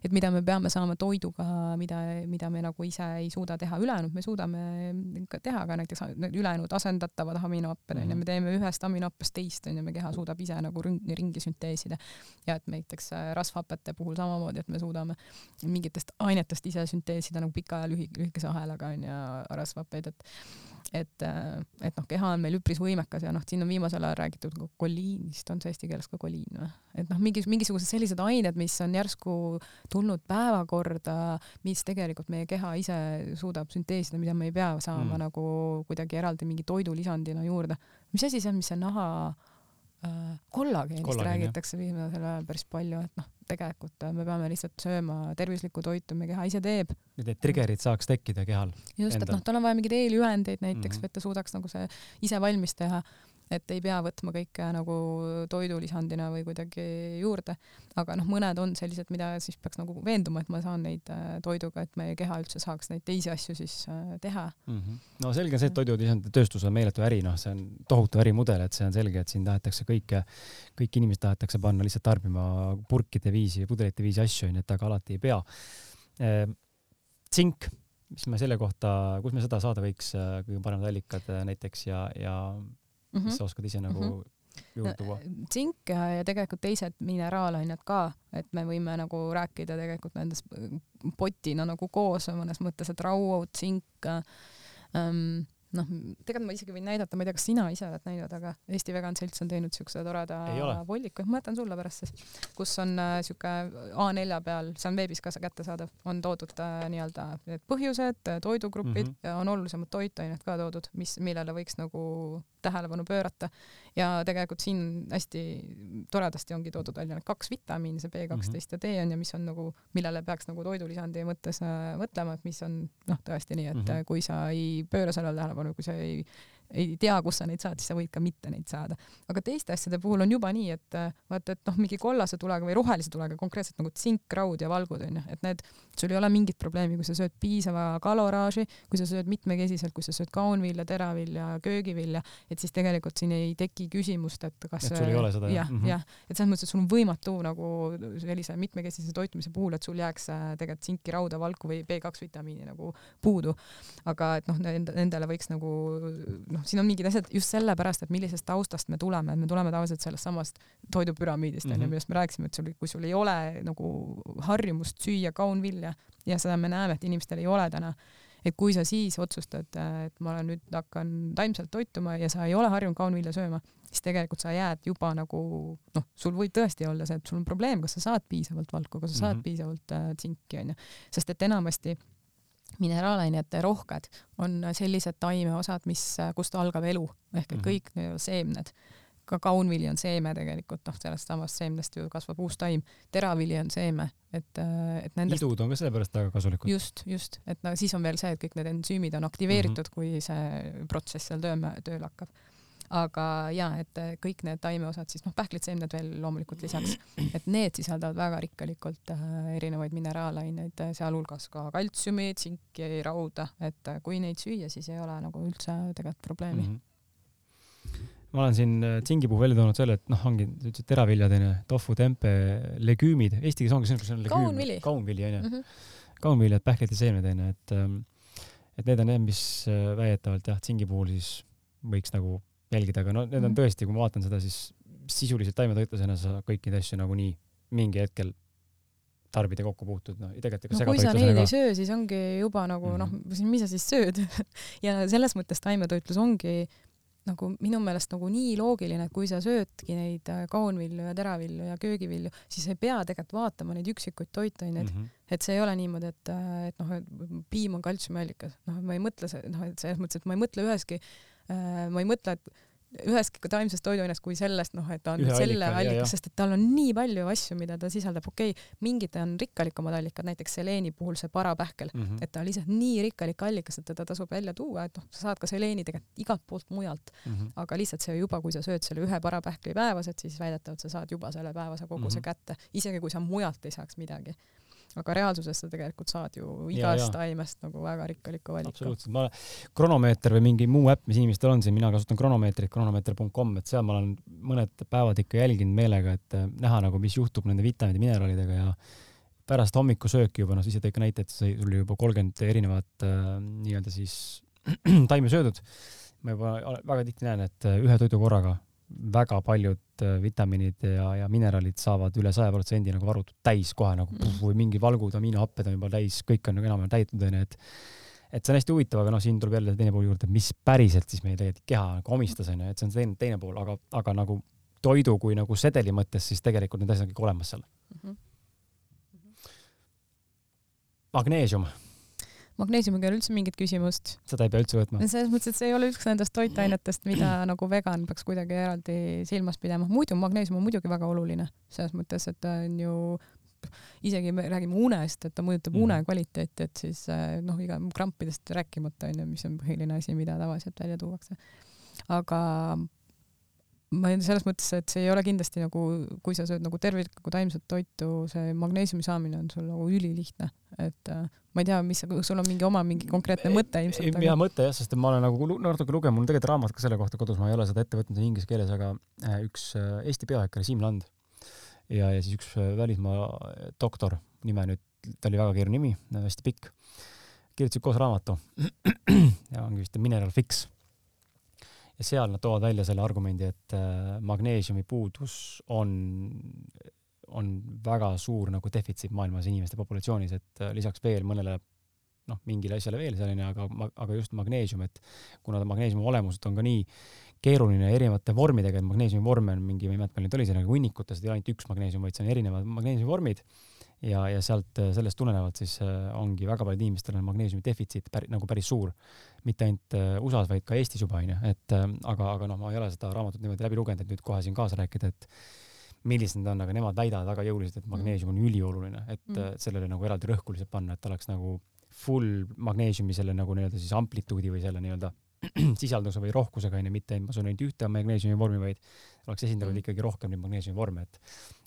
et mida me peame saama toiduga, mida, mida me nagu ise ei suuda teha, ülejäänud me suudame teha, aga näiteks ülejäänud asendatavad aminohapped onju mm -hmm., me teeme ühest aminohappest teist onju, me keha suudab ise nagu ringi sünteesida ja et näiteks äh, rasvhapete puhul samamoodi, et me suudame mingitest ainetest ise sünteesida nagu pika ja lühi-, lühikese ahelaga onju rasvhappeid, et et, äh, et noh, keha on meil üpris võimekas ja noh, siin on viimasel ajal räägitud koliinist, on see eesti keeles ka koliin või? et noh, mingi, mingisugused sellised ained, mis on järsku tulnud päevakorda, mis tegelikult meie keha ise suudab sünteesida, mida me ei pea saama mm. nagu kuidagi eraldi mingi toidulisandina juurde. mis asi see on, mis see naha Äh, kollageenist Kollageen, räägitakse viimasel ajal päris palju, et noh, tegelikult me peame lihtsalt sööma tervislikku toitu, meie keha ise teeb. et need trigger'id saaks tekkida kehal. just, et noh, tal on vaja mingeid eelühendeid näiteks mm, -hmm. et ta suudaks nagu see ise valmis teha et ei pea võtma kõike nagu toidulisandina või kuidagi juurde, aga noh, mõned on sellised, mida siis peaks nagu veenduma, et ma saan neid äh, toiduga, et meie keha üldse saaks neid teisi asju siis äh, teha mm. -hmm. no selge on see, et toidulisandite tööstus on meeletu äri, noh, see on tohutu ärimudel, et see on selge, et siin tahetakse kõike, kõik inimesed tahetakse panna lihtsalt tarbima purkide viisi, pudelite viisi asju, onju, et aga alati ei pea. tsink mis me selle kohta, kus me seda saada võiks, kõige paremad allikad näiteks ja, ja mm, -hmm. mis sa oskad ise nagu mm -hmm juurde tuua? tsink ja, ja tegelikult teised mineraalained ka, et me võime nagu rääkida tegelikult nendest potina nagu koos mõnes mõttes, et rauaud, tsink ähm,, noh, tegelikult ma isegi võin näidata, ma ei tea, kas sina ise oled näinud, aga Eesti Vegan Selts on teinud siukse toreda volliku, ma jätan sulle pärast siis, kus on äh, siuke A4 peal, see on veebis ka kättesaadav, on toodud äh, nii-öelda need põhjused, toidugrupid mm -hmm. on olulisemad toitained ka toodud, mis, millele võiks nagu tähelepanu pöörata. Ja tegelikult siin hästi toredasti ongi toodud välja need kaks vitamiini, see B kaksteist mm -hmm. ja D on ja mis on nagu, millele peaks nagu toidulisandi mõttes äh, mõtlema, et mis on noh, tõesti nii, et mm -hmm. kui sa ei pööra sellele tähelepanu, kui sa ei ei tea, kus sa neid saad, siis sa võid ka mitte neid saada. aga teiste asjade puhul on juba nii, et äh, vaata, et noh, mingi kollase tulega või rohelise tulega konkreetselt nagu tsink, raud ja valgud onju, et need, sul ei ole mingit probleemi, kui sa sööd piisava kaloraaži, kui sa sööd mitmekesiselt, kui sa sööd kaunvilja, teravilja, köögivilja, et siis tegelikult siin ei teki küsimust, et kas et sul ei ole seda jah, jah, jah, et selles mõttes, et sul on võimatu nagu sellise mitmekesise toitumise puhul, et sul jääks äh, tegelikult tsinki, rauda, valku või B2 vitamiini nagu puudu. aga et noh, nendele võiks nagu noh, siin on mingid asjad just sellepärast, et millisest taustast me tuleme, et me tuleme tavaliselt sellest samast toidupüramiidist onju mm -hmm., millest me rääkisime, et sul, kui sul ei ole nagu harjumust süüa kaunvilja ja seda me näeme, et inimestel ei ole täna, et kui sa siis otsustad, et ma olen nüüd hakkan taimselt toituma ja sa ei ole harjunud kaunvilja sööma, siis tegelikult sa jääd juba nagu noh, sul võib tõesti olla see, et sul on probleem, kas sa saad piisavalt valku, kas sa saad mm -hmm. piisavalt äh, tsinki onju, sest et enamasti mineraalainete rohked on sellised taimeosad, mis, kust algab elu ehk et mhm. kõik mm -hmm. seemned, ka kaunvili on seeme tegelikult, noh, sellest samast seemnest ju kasvab uus taim, teravili on seeme, et, et nendest. idud on ka sellepärast väga kasulikud. just, just, et no siis on veel see, et kõik need ensüümid on aktiveeritud mm, -hmm. kui see protsess seal tööle, tööle hakkab aga ja et äh, kõik need taimeosad siis noh, pähklitseemned veel loomulikult lisaks, et need sisaldavad väga rikkalikult äh, erinevaid mineraalaineid, äh, sealhulgas ka kaltsiumi, tsinki, rauda, et kui neid süüa, siis ei ole nagu üldse tegelikult probleemi mm. -hmm. ma olen siin tsingi puhul välja toonud selle, et noh, ongi, sa ütlesid teraviljad onju, tofu, tempe, legüümid, eesti keeles ongi see, kus on legüüm. kaunvili. kaunvili onju -hmm.. kaunviljad, pähklid ja seemned onju, et ähm, et need on need, mis väidetavalt jah, tsingi puhul siis võiks nagu jälgida, aga no need on mhm. tõesti, kui ma vaatan seda, siis sisuliselt taimetoitlasena sa kõiki neid asju nagunii mingi hetkel tarbid ja kokku puutud, noh, tegelikult no, kui sa neid ei söö, siis ongi juba nagu mm -hmm. noh, mis sa siis sööd ja selles mõttes taimetoitlus ongi nagu minu meelest nagu nii loogiline, et kui sa söödki neid äh, kaunvilju ja teravilju ja köögivilju, siis ei pea tegelikult vaatama neid üksikuid toitaineid mm. -hmm. et see ei ole niimoodi, et, äh, et noh, et piim on kaltsiumiallikas, noh, ma ei mõtle, noh, et selles mõttes, et ma ei mõtle üheski Äh, ma ei mõtle, et ühestki taimsest toiduainest kui sellest, noh, et ta on Ühe selle allikas, sest et tal on nii palju asju, mida ta sisaldab, okei okay,, mingid on rikkalikumad allikad, näiteks seleeni puhul see parapähkel mm, -hmm. et ta on lihtsalt nii rikkalik allikas, et teda tasub välja tuua, et noh, sa saad ka seleeni tegelikult igalt poolt mujalt mm, -hmm. aga lihtsalt see juba, kui sa sööd selle ühe parapähkli päevas, et siis väidetavalt sa saad juba selle päevase koguse mm -hmm. kätte, isegi kui sa mujalt ei saaks midagi aga reaalsuses sa tegelikult saad ju igast taimest nagu väga rikkalikku valiku. absoluutselt, ma, kronomeeter või mingi muu äpp, mis inimestel on siin, mina kasutan kronomeetrit, kronomeeter.com, et seal ma olen mõned päevad ikka jälginud meelega, et äh, näha nagu, mis juhtub nende vitamiinide, mineraalidega ja pärast hommikusööki juba, noh, siis tõi ka näite, et sul oli juba kolmkümmend erinevat äh, nii-öelda siis taime söödud. ma juba väga tihti näen, et äh, ühe toidu korraga väga paljud äh, vitamiinid ja, ja mineraalid saavad üle saja protsendi nagu varutud täis kohe nagu mm. või mingi valgud, aminohapped on juba täis, kõik on nagu enam-vähem täidetud onju, et et see on hästi huvitav, aga noh, siin tuleb jälle teine pool juurde, mis päriselt siis meie tegelikult keha nagu omistas onju, et see on see teine, teine pool, aga, aga nagu toidu kui nagu sedeli mõttes, siis tegelikult need asjad on kõik olemas seal mm. -hmm. magneesium magneesiumiga ei ole üldse mingit küsimust. seda ei pea üldse võtma? selles mõttes, et see ei ole üks nendest toitainetest, mida nagu vegan peaks kuidagi eraldi silmas pidama. muidu magneesium on muidugi väga oluline, selles mõttes, et ta on ju isegi me räägime unest, et ta mõjutab mm. une kvaliteeti, et siis eh, noh, iga krampidest rääkimata onju, mis on põhiline asi, mida tavaliselt välja tuuakse. aga ma selles mõttes, et see ei ole kindlasti nagu, kui sa sööd nagu terviklikku taimset toitu, see magneesiumi saamine on sul nagu ülilihtne, et äh, ma ei tea, mis, sul on mingi oma mingi konkreetne mõte ilmselt. hea mõte jah, sest ma olen nagu natuke lugenud, mul on tegelikult raamat ka selle kohta kodus, ma ei ole seda ette võtnud inglise keeles, aga äh, üks äh, Eesti peaõekar Siim Land. Ja, ja siis üks välismaa doktor, nime nüüd, ta oli väga keeruline nimi, hästi pikk, kirjutasid koos raamatu. Ja ongi vist Mineral Fix ja seal nad toovad välja selle argumendi, et äh, magneesiumi puudus on, on väga suur nagu defitsiit maailmas inimeste populatsioonis, et äh, lisaks veel mõnele noh, mingile asjale veel selline, aga, aga just magneesium, et kuna ta magneesiumi olemuselt on ka nii keeruline erinevate vormidega, et magneesiumi vorme on mingi, ma ei mäleta, palju neid oli, see nagu hunnikutes ei ole ainult üks magneesium, vaid see on erinevad magneesiumi vormid ja, ja sealt, äh, sellest tulenevalt siis äh, ongi väga paljudel inimestel on magneesiumi defitsiit päri, nagu päris suur. mitte ainult äh, USA-s, vaid ka Eestis juba onju, et aga, aga noh, ma ei ole seda raamatut niimoodi läbi lugenud, et nüüd kohe siin kaasa rääkida, et millised need on, aga nemad väidavad väga jõuliselt, et magneesium on ülioluline, et mm. sellele nagu eraldi rõhku lihtsalt panna, et oleks nagu full magneesiumi selle nagu nii-öelda siis amplituudi või selle nii-öelda sisalduse või rohkusega onju, mitte ma söön ainult ühte magneesiumi vormi, vaid oleks esindatud mm. ikkagi rohkem neid magneesiumi vorme, et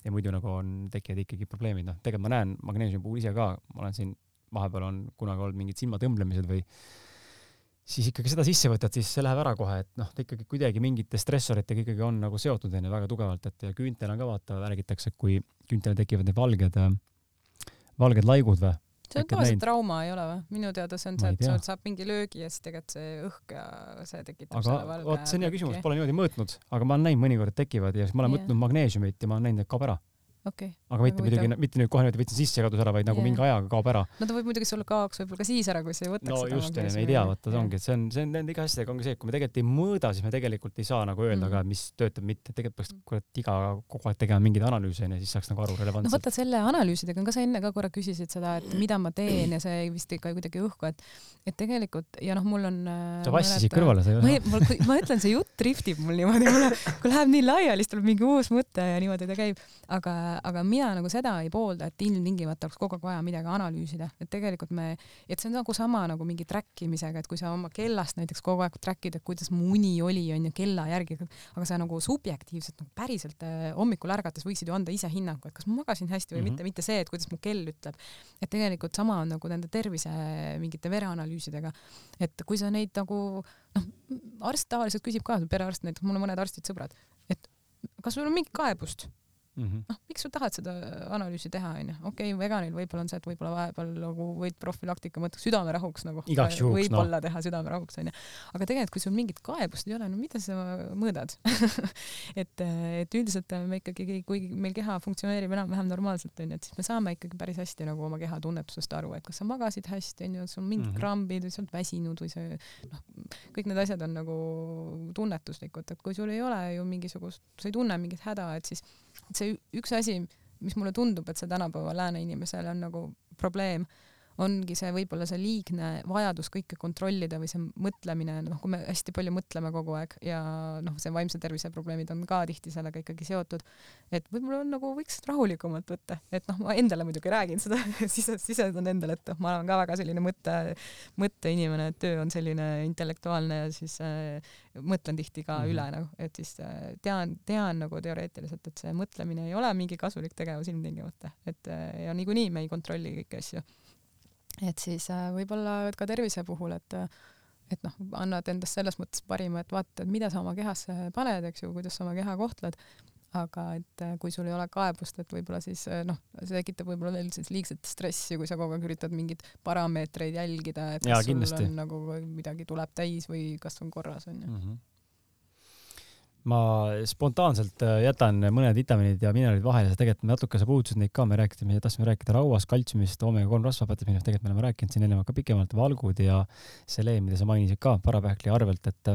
ja muidu nagu on, tekivad ikkagi probleemid, noh, tegelikult ma näen magneesiumi puhul ise ka, ma olen siin vahepeal on kunagi olnud mingid silmatõmblemised või siis ikkagi seda sisse võtad, siis see läheb ära kohe, et noh, ta ikkagi kuidagi mingite stressoritega ikkagi on nagu seotud onju väga tugevalt, et ja küüntel on ka vaata, räägitakse, kui küüntele tekivad need valged, valged laigud või see on tavaliselt trauma, ei ole või? minu teada see on see, et sul saab mingi löögi ja siis tegelikult see õhk ja see tekitab aga selle valge. vot see on hea küsimus, pole niimoodi mõõtnud, aga ma olen näinud mõnikord tekivad ja siis ma olen yeah. võtnud magneesiumit ja ma olen näinud, et kaob ära okay.. Aga mitte muidugi, mitte nüüd kohe niimoodi võtsin sisse ja kadus ära, vaid nagu yeah. mingi ajaga kaob ära. no ta võib muidugi sulle kaoks võib-olla ka siis ära, kui sa ei võtaks no, seda. no just, me ei tea, vaata see ongi, et see on, see on nende iga asjadega ongi see, et kui me tegelikult ei mõõda, siis me tegelikult ei saa nagu öelda mm. ka, mis töötab, mitte, tegelikult peaks kurat iga kogu aeg tegema mingeid analüüse onju, siis saaks nagu aru relevantselt. no vaata selle analüüsidega on ka, sa enne ka korra küsisid seda, et mida ma teen ja see vist ikka kuidagi õhku, et et tegelikult ja noh, mul on äh, sa vassisid kõrvale, sa ei ole. ma, ma ütlen, see jutt driftib mul niimoodi, kui läheb nii laiali, siis tuleb mingi uus mõte ja niimoodi ta käib, aga, aga mina nagu seda ei poolda, et ilmtingimata oleks kogu aeg vaja midagi analüüsida, et tegelikult me, et see on nagu sama nagu mingi track imisega, et kui sa oma kellast näiteks kogu aeg track'id, et kuidas mu uni oli, onju, kella järgi, aga sa nagu subjektiivselt nagu päriselt äh, hommikul ärgates võiksid ju anda ise hinnangu, et kas ma magasin hästi või mm -hmm. mitte, mitte see, et kuidas mu kell ütleb. et tegelikult sama on nagu nende tervise mingite vereanalüüsidega, et kui sa neid nagu noh, arst tavaliselt küsib ka, perearst näiteks, mul on mõned arstid sõbrad, et kas sul on mingit kaebust -hmm. noh, miks sa tahad seda analüüsi teha, onju. okei okay,, veganil võib-olla on see, et võib-olla vahepeal nagu võid profülaktika mõtteks südamerahuks nagu võib-olla no. teha südamerahuks, onju. aga tegelikult, kui sul mingit kaebust ei ole, no mida sa mõõdad et, et üldiselt me ikkagi, kui meil keha funktsioneerib enam-vähem normaalselt, onju, et siis me saame ikkagi päris hästi nagu oma keha tunnetusest aru, et kas sa magasid hästi, onju, sul mingid mm -hmm. krambid või sa oled väsinud või see, noh, kõik need asjad on nagu tunnetuslikud, et kui sul ei ole ju mingisugust, sa ei tunne mingit häda, et siis see üks asi, mis mulle tundub, et see tänapäeva lääne inimesele on nagu probleem, ongi see võib-olla see liigne vajadus kõike kontrollida või see mõtlemine, noh, kui me hästi palju mõtleme kogu aeg ja noh, see vaimse tervise probleemid on ka tihti sellega ikkagi seotud, et võib-olla on nagu võiks rahulikumalt võtta, et noh, ma endale muidugi räägin seda sise, sisendan endale, et noh, ma olen ka väga selline mõtte, mõtteinimene, et töö on selline intellektuaalne ja siis äh, mõtlen tihti ka mm -hmm. üle nagu, et siis äh, tean, tean nagu teoreetiliselt, et see mõtlemine ei ole mingi kasulik tegevus ilmtingimata, et äh, ja niikuinii me ei kontrolli kõiki asju et siis äh, võib-olla ka tervise puhul, et et noh, annad endast selles mõttes parima, et vaata, et mida sa oma kehasse paned, eks ju, kuidas sa oma keha kohtled, aga et äh, kui sul ei ole kaebust, et võib-olla siis äh, noh, see tekitab võib-olla veel siis liigset stressi, kui sa kogu aeg üritad mingeid parameetreid jälgida, et kas ja, sul on nagu midagi tuleb täis või kas on korras, onju mm -hmm ma spontaanselt äh, jätan mõned vitamiinid ja mineraalid vahele, sest tegelikult natuke sa puudutasid neid ka, me rääkisime, tahtsime rääkida rauast, kaltsiumist, oomega kolm rasvhapetest, tegelikult me oleme rääkinud siin eelnevalt ka pikemalt, valgud ja seleen, mida sa mainisid ka parapähkli arvelt, et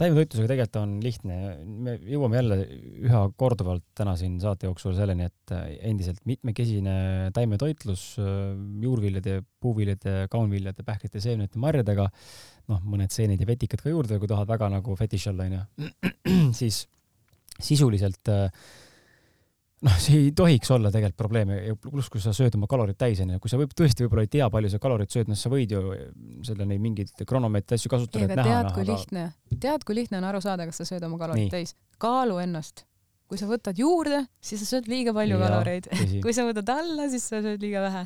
taimetoitlusega tegelikult on lihtne, me jõuame jälle üha korduvalt täna siin saate jooksul selleni, et endiselt mitmekesine taimetoitlus juurviljade, puuviljade, kaunviljade, pähklite, seemnete, marjadega, noh, mõned seened ja vetikad ka juurde, kui tahad väga nagu fetiš olla, onju, siis sisuliselt noh, see ei tohiks olla tegelikult probleem ja pluss, kui sa sööd oma kalorid täis, onju, kui sa võib tõesti võib-olla ei tea, palju sa kaloreid sööd, noh, sa võid ju selle neid mingeid kronomeetri asju kasutada, tead, kui lihtne, tead, kui lihtne on aru saada, kas sa sööd oma kalorid Nii. täis. kaalu ennast kui sa võtad juurde, siis sa sööd liiga palju ja, kaloreid kui sa võtad alla, siis sa sööd liiga vähe.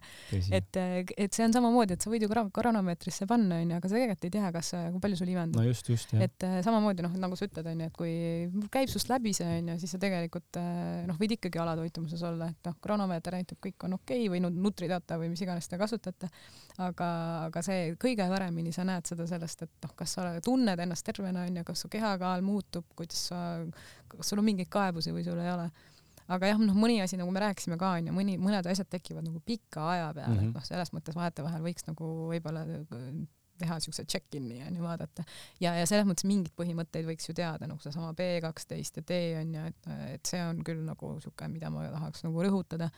et, et see on samamoodi, et sa võid ju kronomeetrisse panna, onju, aga sa tegelikult ei tea, kas, kui palju sul ivendab. no just, just, jah. et äh, samamoodi noh, nagu sa ütled, onju, et kui käib sust läbi see, onju, siis sa tegelikult noh, võid ikkagi alatoitumuses olla, et noh, kronomeeter näitab, kõik on okei okay, või Nutridata või mis iganes te kasutate. aga, aga see kõige paremini sa näed seda sellest, et noh, kas sa tunned ennast tervena, onju, kas su kehakaal muutub, kuidas sa, kas sul on mingeid kaebusi või sul ei ole. aga jah, noh, mõni asi, nagu me rääkisime ka, onju, mõni, mõned asjad tekivad nagu pika aja peale mm, -hmm. et noh, selles mõttes vahetevahel võiks nagu võib-olla teha siukse check-in'i onju, vaadata. ja, ja selles mõttes mingeid põhimõtteid võiks ju teada, nagu seesama B kaksteist ja D onju, et, et see on küll nagu siuke, mida ma tahaks nagu rõhutada.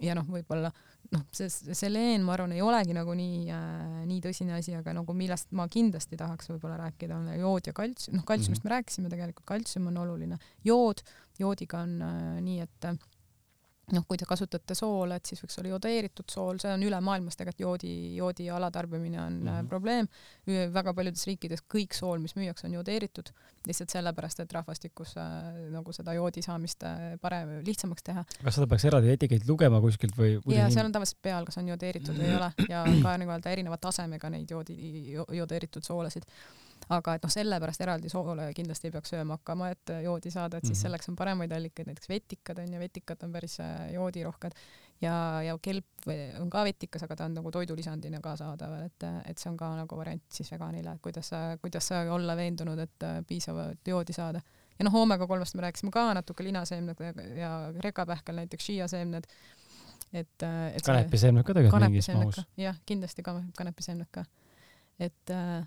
Ja noh, võib-olla noh, see, see leen, ma arvan, ei olegi nagu nii äh,, nii tõsine asi, aga nagu millest ma kindlasti tahaks võib-olla rääkida, on jood ja kaltsium, noh, kaltsiumist mm -hmm. me rääkisime tegelikult, kaltsium on oluline. jood, joodiga on äh, nii, et äh, noh, kui te kasutate soola, et siis võiks olla jodeeritud sool, see on üle maailmas tegelikult joodi, joodi alatarbimine on mm -hmm. probleem. väga paljudes riikides kõik sool, mis müüakse, on jodeeritud, lihtsalt sellepärast, et rahvastikus äh, nagu seda joodi saamist äh, parem, lihtsamaks teha. kas seda peaks eraldi etiketti lugema kuskilt või? ja seal on tavaliselt peal, kas on jodeeritud või ei ole ja ka nii-öelda erineva tasemega neid joodi, jodeeritud soolasid aga et noh, sellepärast eraldi soole kindlasti ei peaks sööma hakkama, et joodi saada, et siis -hmm. selleks on paremaid allikaid, näiteks vetikad on ju, vetikad on päris äh, joodirohked ja, ja kelp on ka vetikas, aga ta on nagu toidulisandina ka saadaval, et, et see on ka nagu variant siis veganile, et kuidas kuidas olla veendunud, et äh, piisavalt joodi saada. ja noh, oomega kolmest me rääkisime ka natuke, linaseemned ja rekapähkel näiteks šiiaseemned et, äh, et kanepiseemned ka tegelikult mingis mahus. jah, kindlasti ka kanepiseemned ka. et äh,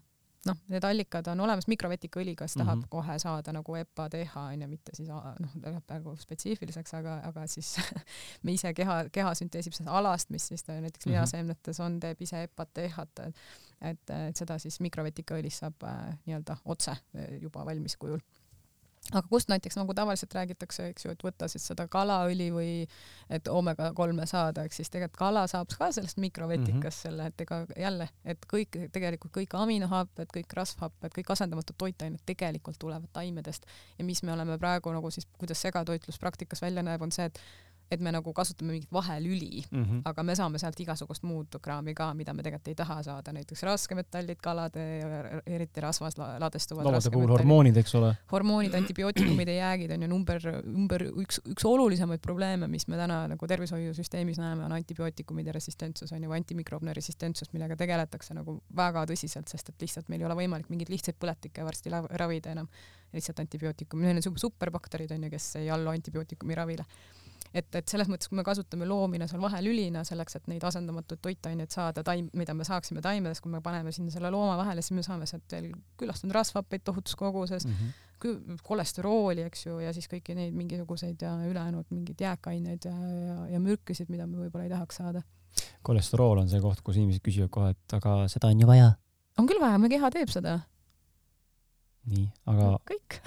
noh, need allikad on olemas, mikrovetikaõli, kes tahab mm -hmm. kohe saada nagu EPA, DH onju, mitte siis noh, läheb praegu spetsiifiliseks, aga, aga siis me ise keha, keha sünteesib seda alast, mis siis näiteks mhm. lihaseemnetes on, teeb ise EPA-t, DH-t, et, et, et seda siis mikrovetikaõlis saab äh, nii-öelda otse äh, juba valmis kujul aga kust näiteks nagu tavaliselt räägitakse, eks ju, et võtta siis seda kalaõli või et oomega kolme saada, ehk siis tegelikult kala saab ka sellest mikrovetikast mm -hmm. selle, et ega jälle, et kõik tegelikult kõik aminohapped, kõik rasvhapped, kõik asendamatud toitained tegelikult tulevad taimedest ja mis me oleme praegu nagu siis, kuidas segatoitlus praktikas välja näeb, on see, et et me nagu kasutame mingit vahelüli mm, -hmm. aga me saame sealt igasugust muud kraami ka, mida me tegelikult ei taha saada, näiteks raskemetallid, kalade, eriti rasvas ladestuvad loomade puhul hormoonid, eks ole. hormoonid, antibiootikumid ja jäägid on ju number, number üks, üks olulisemaid probleeme, mis me täna nagu tervishoiusüsteemis näeme, on antibiootikumide resistentsus on ju, või antimikroobne resistentsus, millega tegeletakse nagu väga tõsiselt, sest et lihtsalt meil ei ole võimalik mingeid lihtsaid põletikke varsti ravida enam lihtsalt antibiootikumi, need on superbakterid on ju, kes ei allu antibiootikumi ravile et, et selles mõttes, kui me kasutame loomina seal vahelülina selleks, et neid asendamatuid toitaineid saada, taim, mida me saaksime taimedest, kui me paneme sinna selle looma vahele, siis me saame sealt veel küllast rasvhappeid tohutus koguses mm, -hmm. kolesterooli, eks ju, ja siis kõiki neid mingisuguseid ja ülejäänud mingeid jääkaineid ja, ja, ja mürkisid, mida me võib-olla ei tahaks saada. kolesterool on see koht, kus inimesed küsivad kohe, et aga seda on ju vaja. on küll vaja, meie keha teeb seda nii, aga kõik.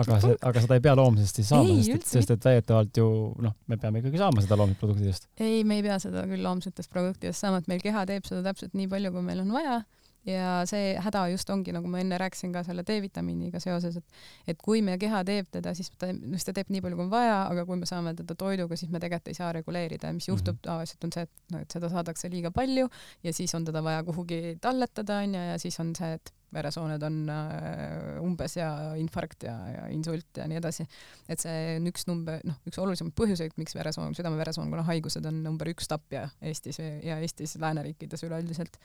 aga, see, aga seda ei pea loomsest siis saama, sest et, sest et väidetavalt ju noh, me peame ikkagi saama seda loomsetproduktidest. ei, me ei pea seda küll loomsetest produktidest saama, et meil keha teeb seda täpselt nii palju, kui meil on vaja ja see häda just ongi, nagu ma enne rääkisin ka selle D-vitamiiniga seoses, et et kui meie keha teeb teda, siis ta, siis ta teeb nii palju, kui on vaja, aga kui me saame teda toiduga, siis me tegelikult ei saa reguleerida ja mis juhtub mm -hmm. tavaliselt on see, et noh, et seda saadakse liiga palju ja siis on teda vaja kuhugi talletada onju ja siis on see, et veresooned on äh, umbes ja infarkt ja, ja insult ja nii edasi. et see on üks number, noh, üks olulisemaid põhjuseid, miks veresoon, südame-veresoonkonna haigused on number üks tapja Eestis ja Eestis lääneriikides üleüldiselt.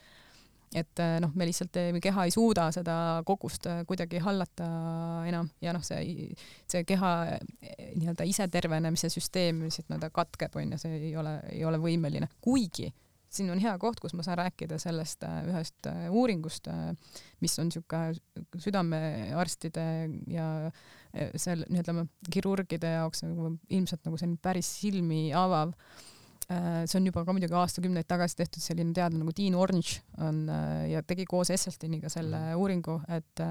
Et äh, noh, me lihtsalt, keha ei suuda seda kogust äh, kuidagi hallata enam ja noh, see, see keha nii-öelda isetervenemise süsteem lihtsalt nii-öelda katkeb, onju, see ei ole, ei ole võimeline, kuigi siin on hea koht, kus ma saan rääkida sellest äh, ühest äh, uuringust, äh, mis on niisugune südamearstide ja seal ütleme kirurgide jaoks nagu ilmselt nagu selline päris silmi avav. See on juba ka muidugi aastakümneid tagasi tehtud selline teadlane nagu Dean Orange on ja tegi koos Esselstiniga selle mm. uuringu, et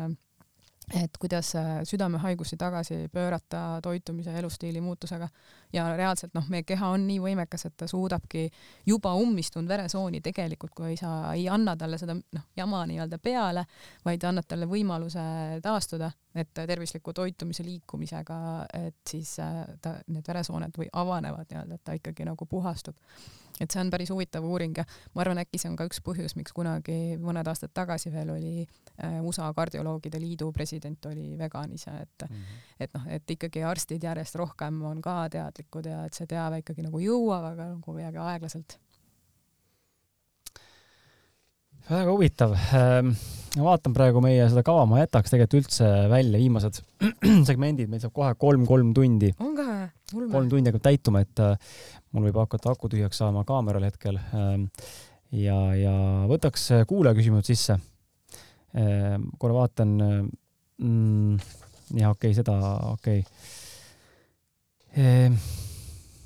et kuidas äh, südamehaigusi tagasi pöörata toitumise ja elustiili muutusega. Ja reaalselt noh, meie keha on nii võimekas, et ta suudabki juba ummistunud veresooni tegelikult, kui sa ei anna talle seda noh, jama nii-öelda peale, vaid annad talle võimaluse taastuda, et tervisliku toitumise liikumisega, et siis äh, ta, need veresooned või avanevad nii-öelda, et ta ikkagi nagu puhastub et see on päris huvitav uuring ja ma arvan, äkki see on ka üks põhjus, miks kunagi mõned aastad tagasi veel oli äh, USA kardioloogide liidu president oli vegan ise, et mm -hmm. et noh, et ikkagi arstid järjest rohkem on ka teadlikud ja et see teave ikkagi nagu jõuab, aga nagu kuidagi aeglaselt. väga huvitav ähm ma vaatan praegu meie seda kava, ma jätaks tegelikult üldse välja viimased segmendid, meil saab kohe kolm-kolm tundi. on ka või? kolm tundi hakkab täituma, et äh, mul võib hakata aku tühjaks saama kaameral hetkel. Ähm, ja, ja võtaks äh, kuulajaküsimused sisse. Ähm, korra vaatan äh, mm,. jah, okei okay,, seda, okei okay..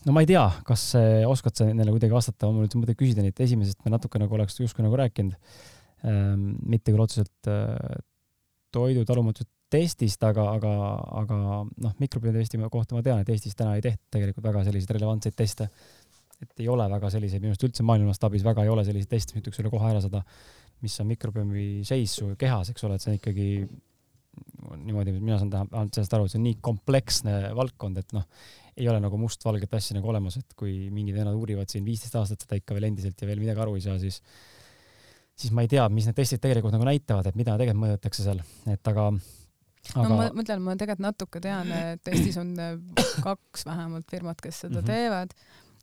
no ma ei tea, kas oskad sa neile kuidagi vastata, mul nüüd mõte küsida neid, esimesest me natuke nagu oleks justkui nagu rääkinud mitte küll otseselt äh, toidu talumatuse testist, aga, aga, aga noh, mikrobiootesti kohta ma tean, et Eestis täna ei tehta tegelikult väga selliseid relevantseid teste. et ei ole väga selliseid, minu arust üldse maailma mastaabis väga ei ole selliseid teste, mis ütleks sulle kohe ära seda, mis on mikrobiomi seis su kehas, eks ole, et see on ikkagi niimoodi, mina saan teha, sellest aru, et see on nii kompleksne valdkond, et noh, ei ole nagu mustvalget asja nagu olemas, et kui mingid vennad uurivad siin viisteist aastat seda ikka veel endiselt ja veel midagi aru ei saa, siis siis ma ei tea, mis need testid tegelikult nagu näitavad, et mida tegelikult mõõdetakse seal, et aga aga... no ma mõtlen, ma tegelikult natuke tean, et Eestis on kaks vähemalt firmat, kes seda mm -hmm. teevad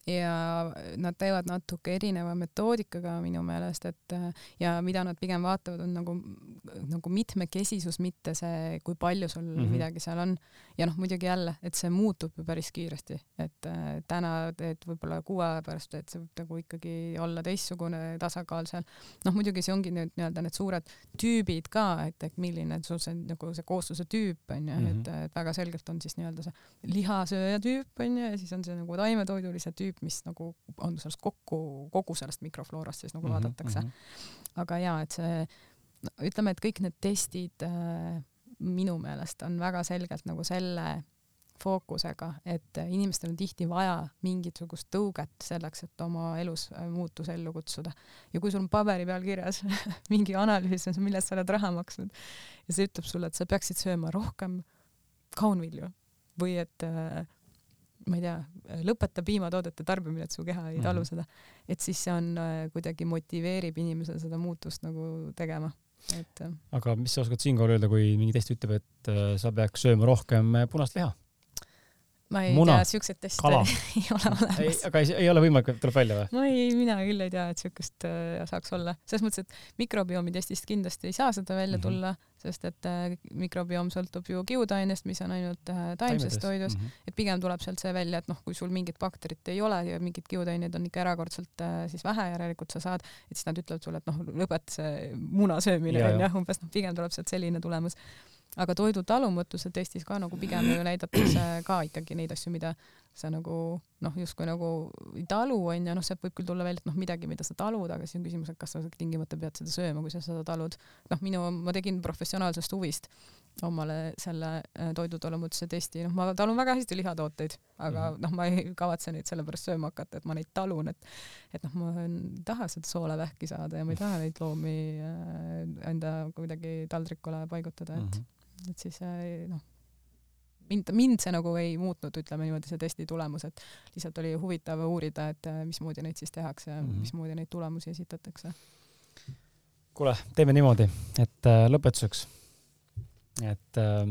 ja nad teevad natuke erineva metoodikaga minu meelest, et ja mida nad pigem vaatavad, on nagu, nagu mitmekesisus, mitte see, kui palju sul mm -hmm. midagi seal on. Ja noh, muidugi jälle, et see muutub ju päris kiiresti, et äh, täna teed võib-olla kuu aja pärast, et see võib nagu ikkagi olla teistsugune tasakaal seal. noh, muidugi see ongi nüüd nii-öelda need suured tüübid ka, et, et milline sul see nagu see koosluse tüüp on ju mm, -hmm. et, et väga selgelt on siis nii-öelda see lihasööja tüüp on ju ja siis on see nagu taimetoidulise tüüp, tüüp, mis nagu on sellest kokku, kogu sellest mikrofloorast siis nagu mm -hmm, vaadatakse mm. -hmm. aga jaa, et see, no ütleme, et kõik need testid äh, minu meelest on väga selgelt nagu selle fookusega, et inimestel on tihti vaja mingisugust tõuget selleks, et oma elus äh, muutus ellu kutsuda. ja kui sul on paberi peal kirjas mingi analüüs, millest sa oled raha maksnud ja see ütleb sulle, et sa peaksid sööma rohkem kaunvilju või et äh, ma ei tea, lõpeta piimatoodete tarbimine, et su keha ei talu -hmm. seda. et siis see on äh, kuidagi motiveerib inimesel seda muutust nagu tegema, et. Äh. aga mis sa oskad siinkohal öelda, kui mingi test ütleb, et äh, sa peaks sööma rohkem punast liha? Ma ei Muna, tea, siukseid teste ei ole olemas. aga ei, ei ole võimalik, tuleb välja või? ma ei, mina küll ei tea, et siukest äh, saaks olla. selles mõttes, et mikrobiomi testist kindlasti ei saa seda välja mhm. tulla mm, -hmm. sest et äh, mikrobioom sõltub ju kiudainest, mis on ainult äh, taimsest toidust mm, -hmm. et pigem tuleb sealt see välja, et noh, kui sul mingit bakterit ei ole ja mingid kiudaineid on ikka erakordselt äh, siis vähe järelikult sa saad, et siis nad ütlevad sulle, et noh, lõpeta see muna söömine onju, umbes noh, pigem tuleb sealt selline tulemus aga toidu talumõttuse testis ka nagu pigem ju näidatakse ka ikkagi neid asju, mida sa nagu noh, justkui nagu ei talu onju, noh, sealt võib küll tulla välja, et noh, midagi, mida sa talud, aga siis on küsimus, et kas sa tingimata pead seda sööma, kui sa seda talud. noh, minu, ma tegin professionaalsest huvist omale selle äh, toidutalumõttuse testi, noh, ma talun väga hästi lihatooteid, aga mm -hmm. noh, ma ei kavatse neid sellepärast sööma hakata, et ma neid talun, et et noh, ma ei taha seda soolevähki saada ja ma ei taha neid loomi äh, enda kuidagi taldrikule paigutada, et mm -hmm et siis äh, noh, mind, mind see nagu ei muutnud, ütleme niimoodi, see testi tulemus, et lihtsalt oli huvitav uurida, et äh, mismoodi neid siis tehakse ja mm -hmm. mismoodi neid tulemusi esitatakse. kuule, teeme niimoodi, et äh, lõpetuseks, et äh,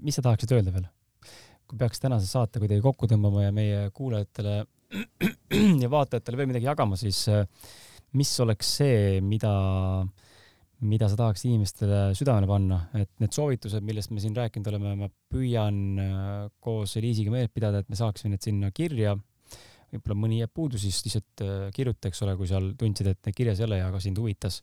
mis sa tahaksid öelda veel? kui peaks tänase saate kuidagi kokku tõmbama ja meie kuulajatele ja vaatajatele veel midagi jagama, siis äh, mis oleks see, mida äh, mida sa tahaks inimestele südamele panna, et need soovitused, millest me siin rääkinud oleme, ma püüan äh, koos Eliisiga meelt pidada, et me saaksime need sinna kirja. võib-olla mõni jääb puudu, siis lihtsalt äh, kirjuta, eks ole, kui seal tundsid, et kirjas ei ole ja ka sind huvitas.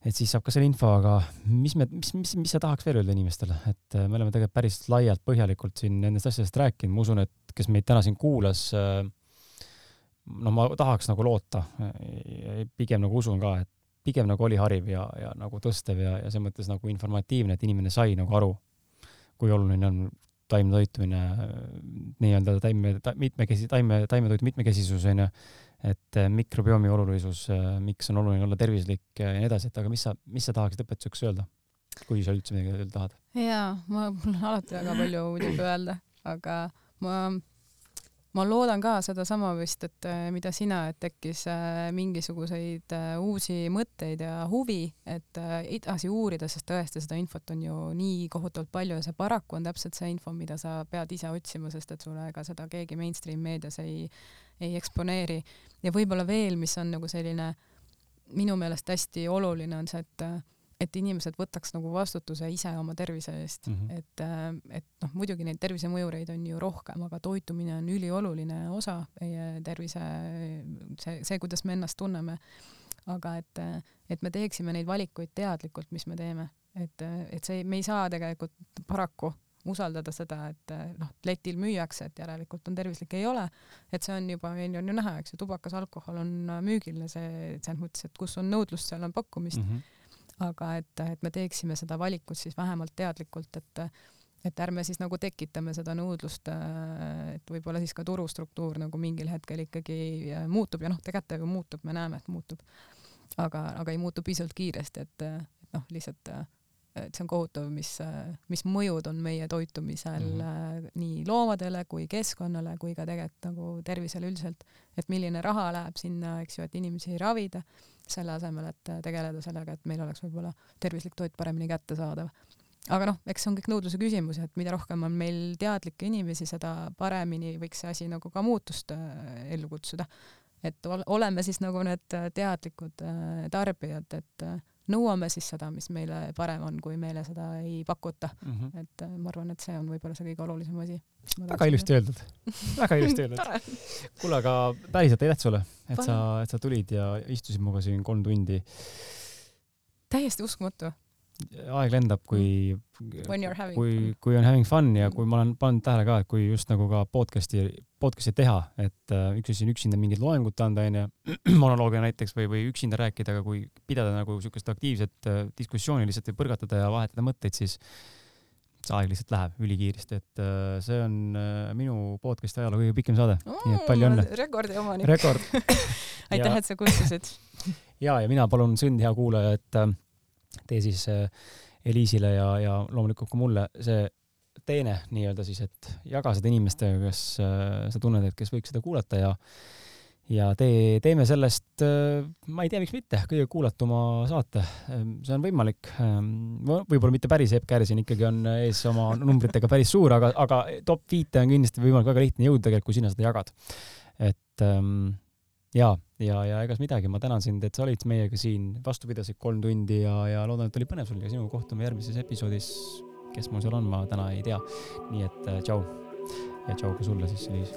et siis saab ka selle info, aga mis me, mis, mis, mis sa tahaks veel öelda inimestele, et äh, me oleme tegelikult päris laialt põhjalikult siin nendest asjadest rääkinud, ma usun, et kes meid täna siin kuulas, no ma tahaks nagu loota, pigem nagu usun ka, et pigem nagu oli hariv ja, ja nagu tõstev ja, ja selles mõttes nagu informatiivne, et inimene sai nagu aru, kui oluline on taimne toitumine, nii-öelda taime ta,, mitmekesi-, taime, taimetoidu mitmekesisus onju, et äh, mikrobiomi olulisus, äh, miks on oluline olla tervislik ja nii edasi, et aga mis sa, mis sa tahaksid õpetuseks öelda, kui sa üldse midagi öelda tahad? jaa, ma, mul on alati väga palju muidugi öelda, aga ma ma loodan ka sedasama vist, et äh, mida sina, et tekkis äh, mingisuguseid äh, uusi mõtteid ja huvi, et edasi uurida, sest tõesti seda infot on ju nii kohutavalt palju ja see paraku on täpselt see info, mida sa pead ise otsima, sest et sulle ega seda keegi mainstream meedias ei, ei eksponeeri. ja võib-olla veel, mis on nagu selline minu meelest hästi oluline, on see, et et inimesed võtaks nagu vastutuse ise oma tervise eest mm, -hmm. et, äh, et noh, muidugi neid tervisemõjureid on ju rohkem, aga toitumine on ülioluline osa meie tervise, see, see, kuidas me ennast tunneme. aga et, et me teeksime neid valikuid teadlikult, mis me teeme, et, et see, me ei saa tegelikult paraku usaldada seda, et noh, letil müüakse, et järelikult on tervislik, ei ole, et see on juba, on ju näha, eks ju, tubakas, alkohol on müügil ja see, selles mõttes, et kus on nõudlust, seal on pakkumist mm. -hmm aga et, et me teeksime seda valikut siis vähemalt teadlikult, et et ärme siis nagu tekitame seda nõudlust, et võib-olla siis ka turustruktuur nagu mingil hetkel ikkagi muutub ja noh, tegelikult ta ju muutub, me näeme, et muutub. aga, aga ei muutu piisavalt kiiresti, et, et noh, lihtsalt et see on kohutav, mis, mis mõjud on meie toitumisel mm -hmm. nii loomadele kui keskkonnale kui ka tegelikult nagu tervisele üldiselt, et milline raha läheb sinna, eks ju, et inimesi ravida selle asemel, et tegeleda sellega, et meil oleks võib-olla tervislik toit paremini kättesaadav. aga noh, eks see on kõik nõudluse küsimus, et mida rohkem on meil teadlikke inimesi, seda paremini võiks see asi nagu ka muutust äh, ellu kutsuda. et oleme siis nagu need teadlikud äh, tarbijad, et äh, nõuame siis seda, mis meile parem on, kui meile seda ei pakuta mm. -hmm. et ma arvan, et see on võib-olla see kõige olulisem asi. väga ilusti öeldud väga ilusti öeldud kuule, aga päriselt aitäh sulle, et sa, et sa tulid ja istusid minuga siin kolm tundi. täiesti uskumatu. aeg lendab, kui, kui, kui on having fun ja kui ma olen pannud tähele ka, et kui just nagu ka podcast'i, podcast'i teha, et uh, üks asi on üksinda mingit loengut anda, onju, monoloogia näiteks või, või üksinda rääkida, aga kui pidada nagu siukest aktiivset uh, diskussiooni lihtsalt või põrgatada ja vahetada mõtteid, siis see aeg lihtsalt läheb ülikiiresti, et äh, see on äh, minu podcast'i ajaloo kõige pikem saade mm,, nii et palju õnne. rekordi omanik. rekord aitäh, et sa kutsusid. ja, ja mina palun sind, hea kuulaja, et äh, tee siis Eliisile ja, ja loomulikult ka mulle see teene nii-öelda siis, et jaga seda inimestega, kes sa tunned, et kes võiks seda kuulata ja ja tee, teeme sellest, äh, ma ei tea, miks mitte, kõige kuulatuma saate. Ähm, see on võimalik. Ähm, võib-olla mitte päris Epp Kärsin ikkagi on ees oma numbritega päris suur, aga, aga top viite on kindlasti võimalik väga lihtne jõuda tegelikult, kui sina seda jagad. et ähm, ja, ja, ja egas midagi, ma tänan sind, et sa olid meiega siin, vastu pidasid kolm tundi ja, ja loodan, et oli põnev sul ja sinuga kohtume järgmises episoodis. Kes mul seal on, ma täna ei tea. nii et äh, tšau ja tšau ka sulle siis, Liis.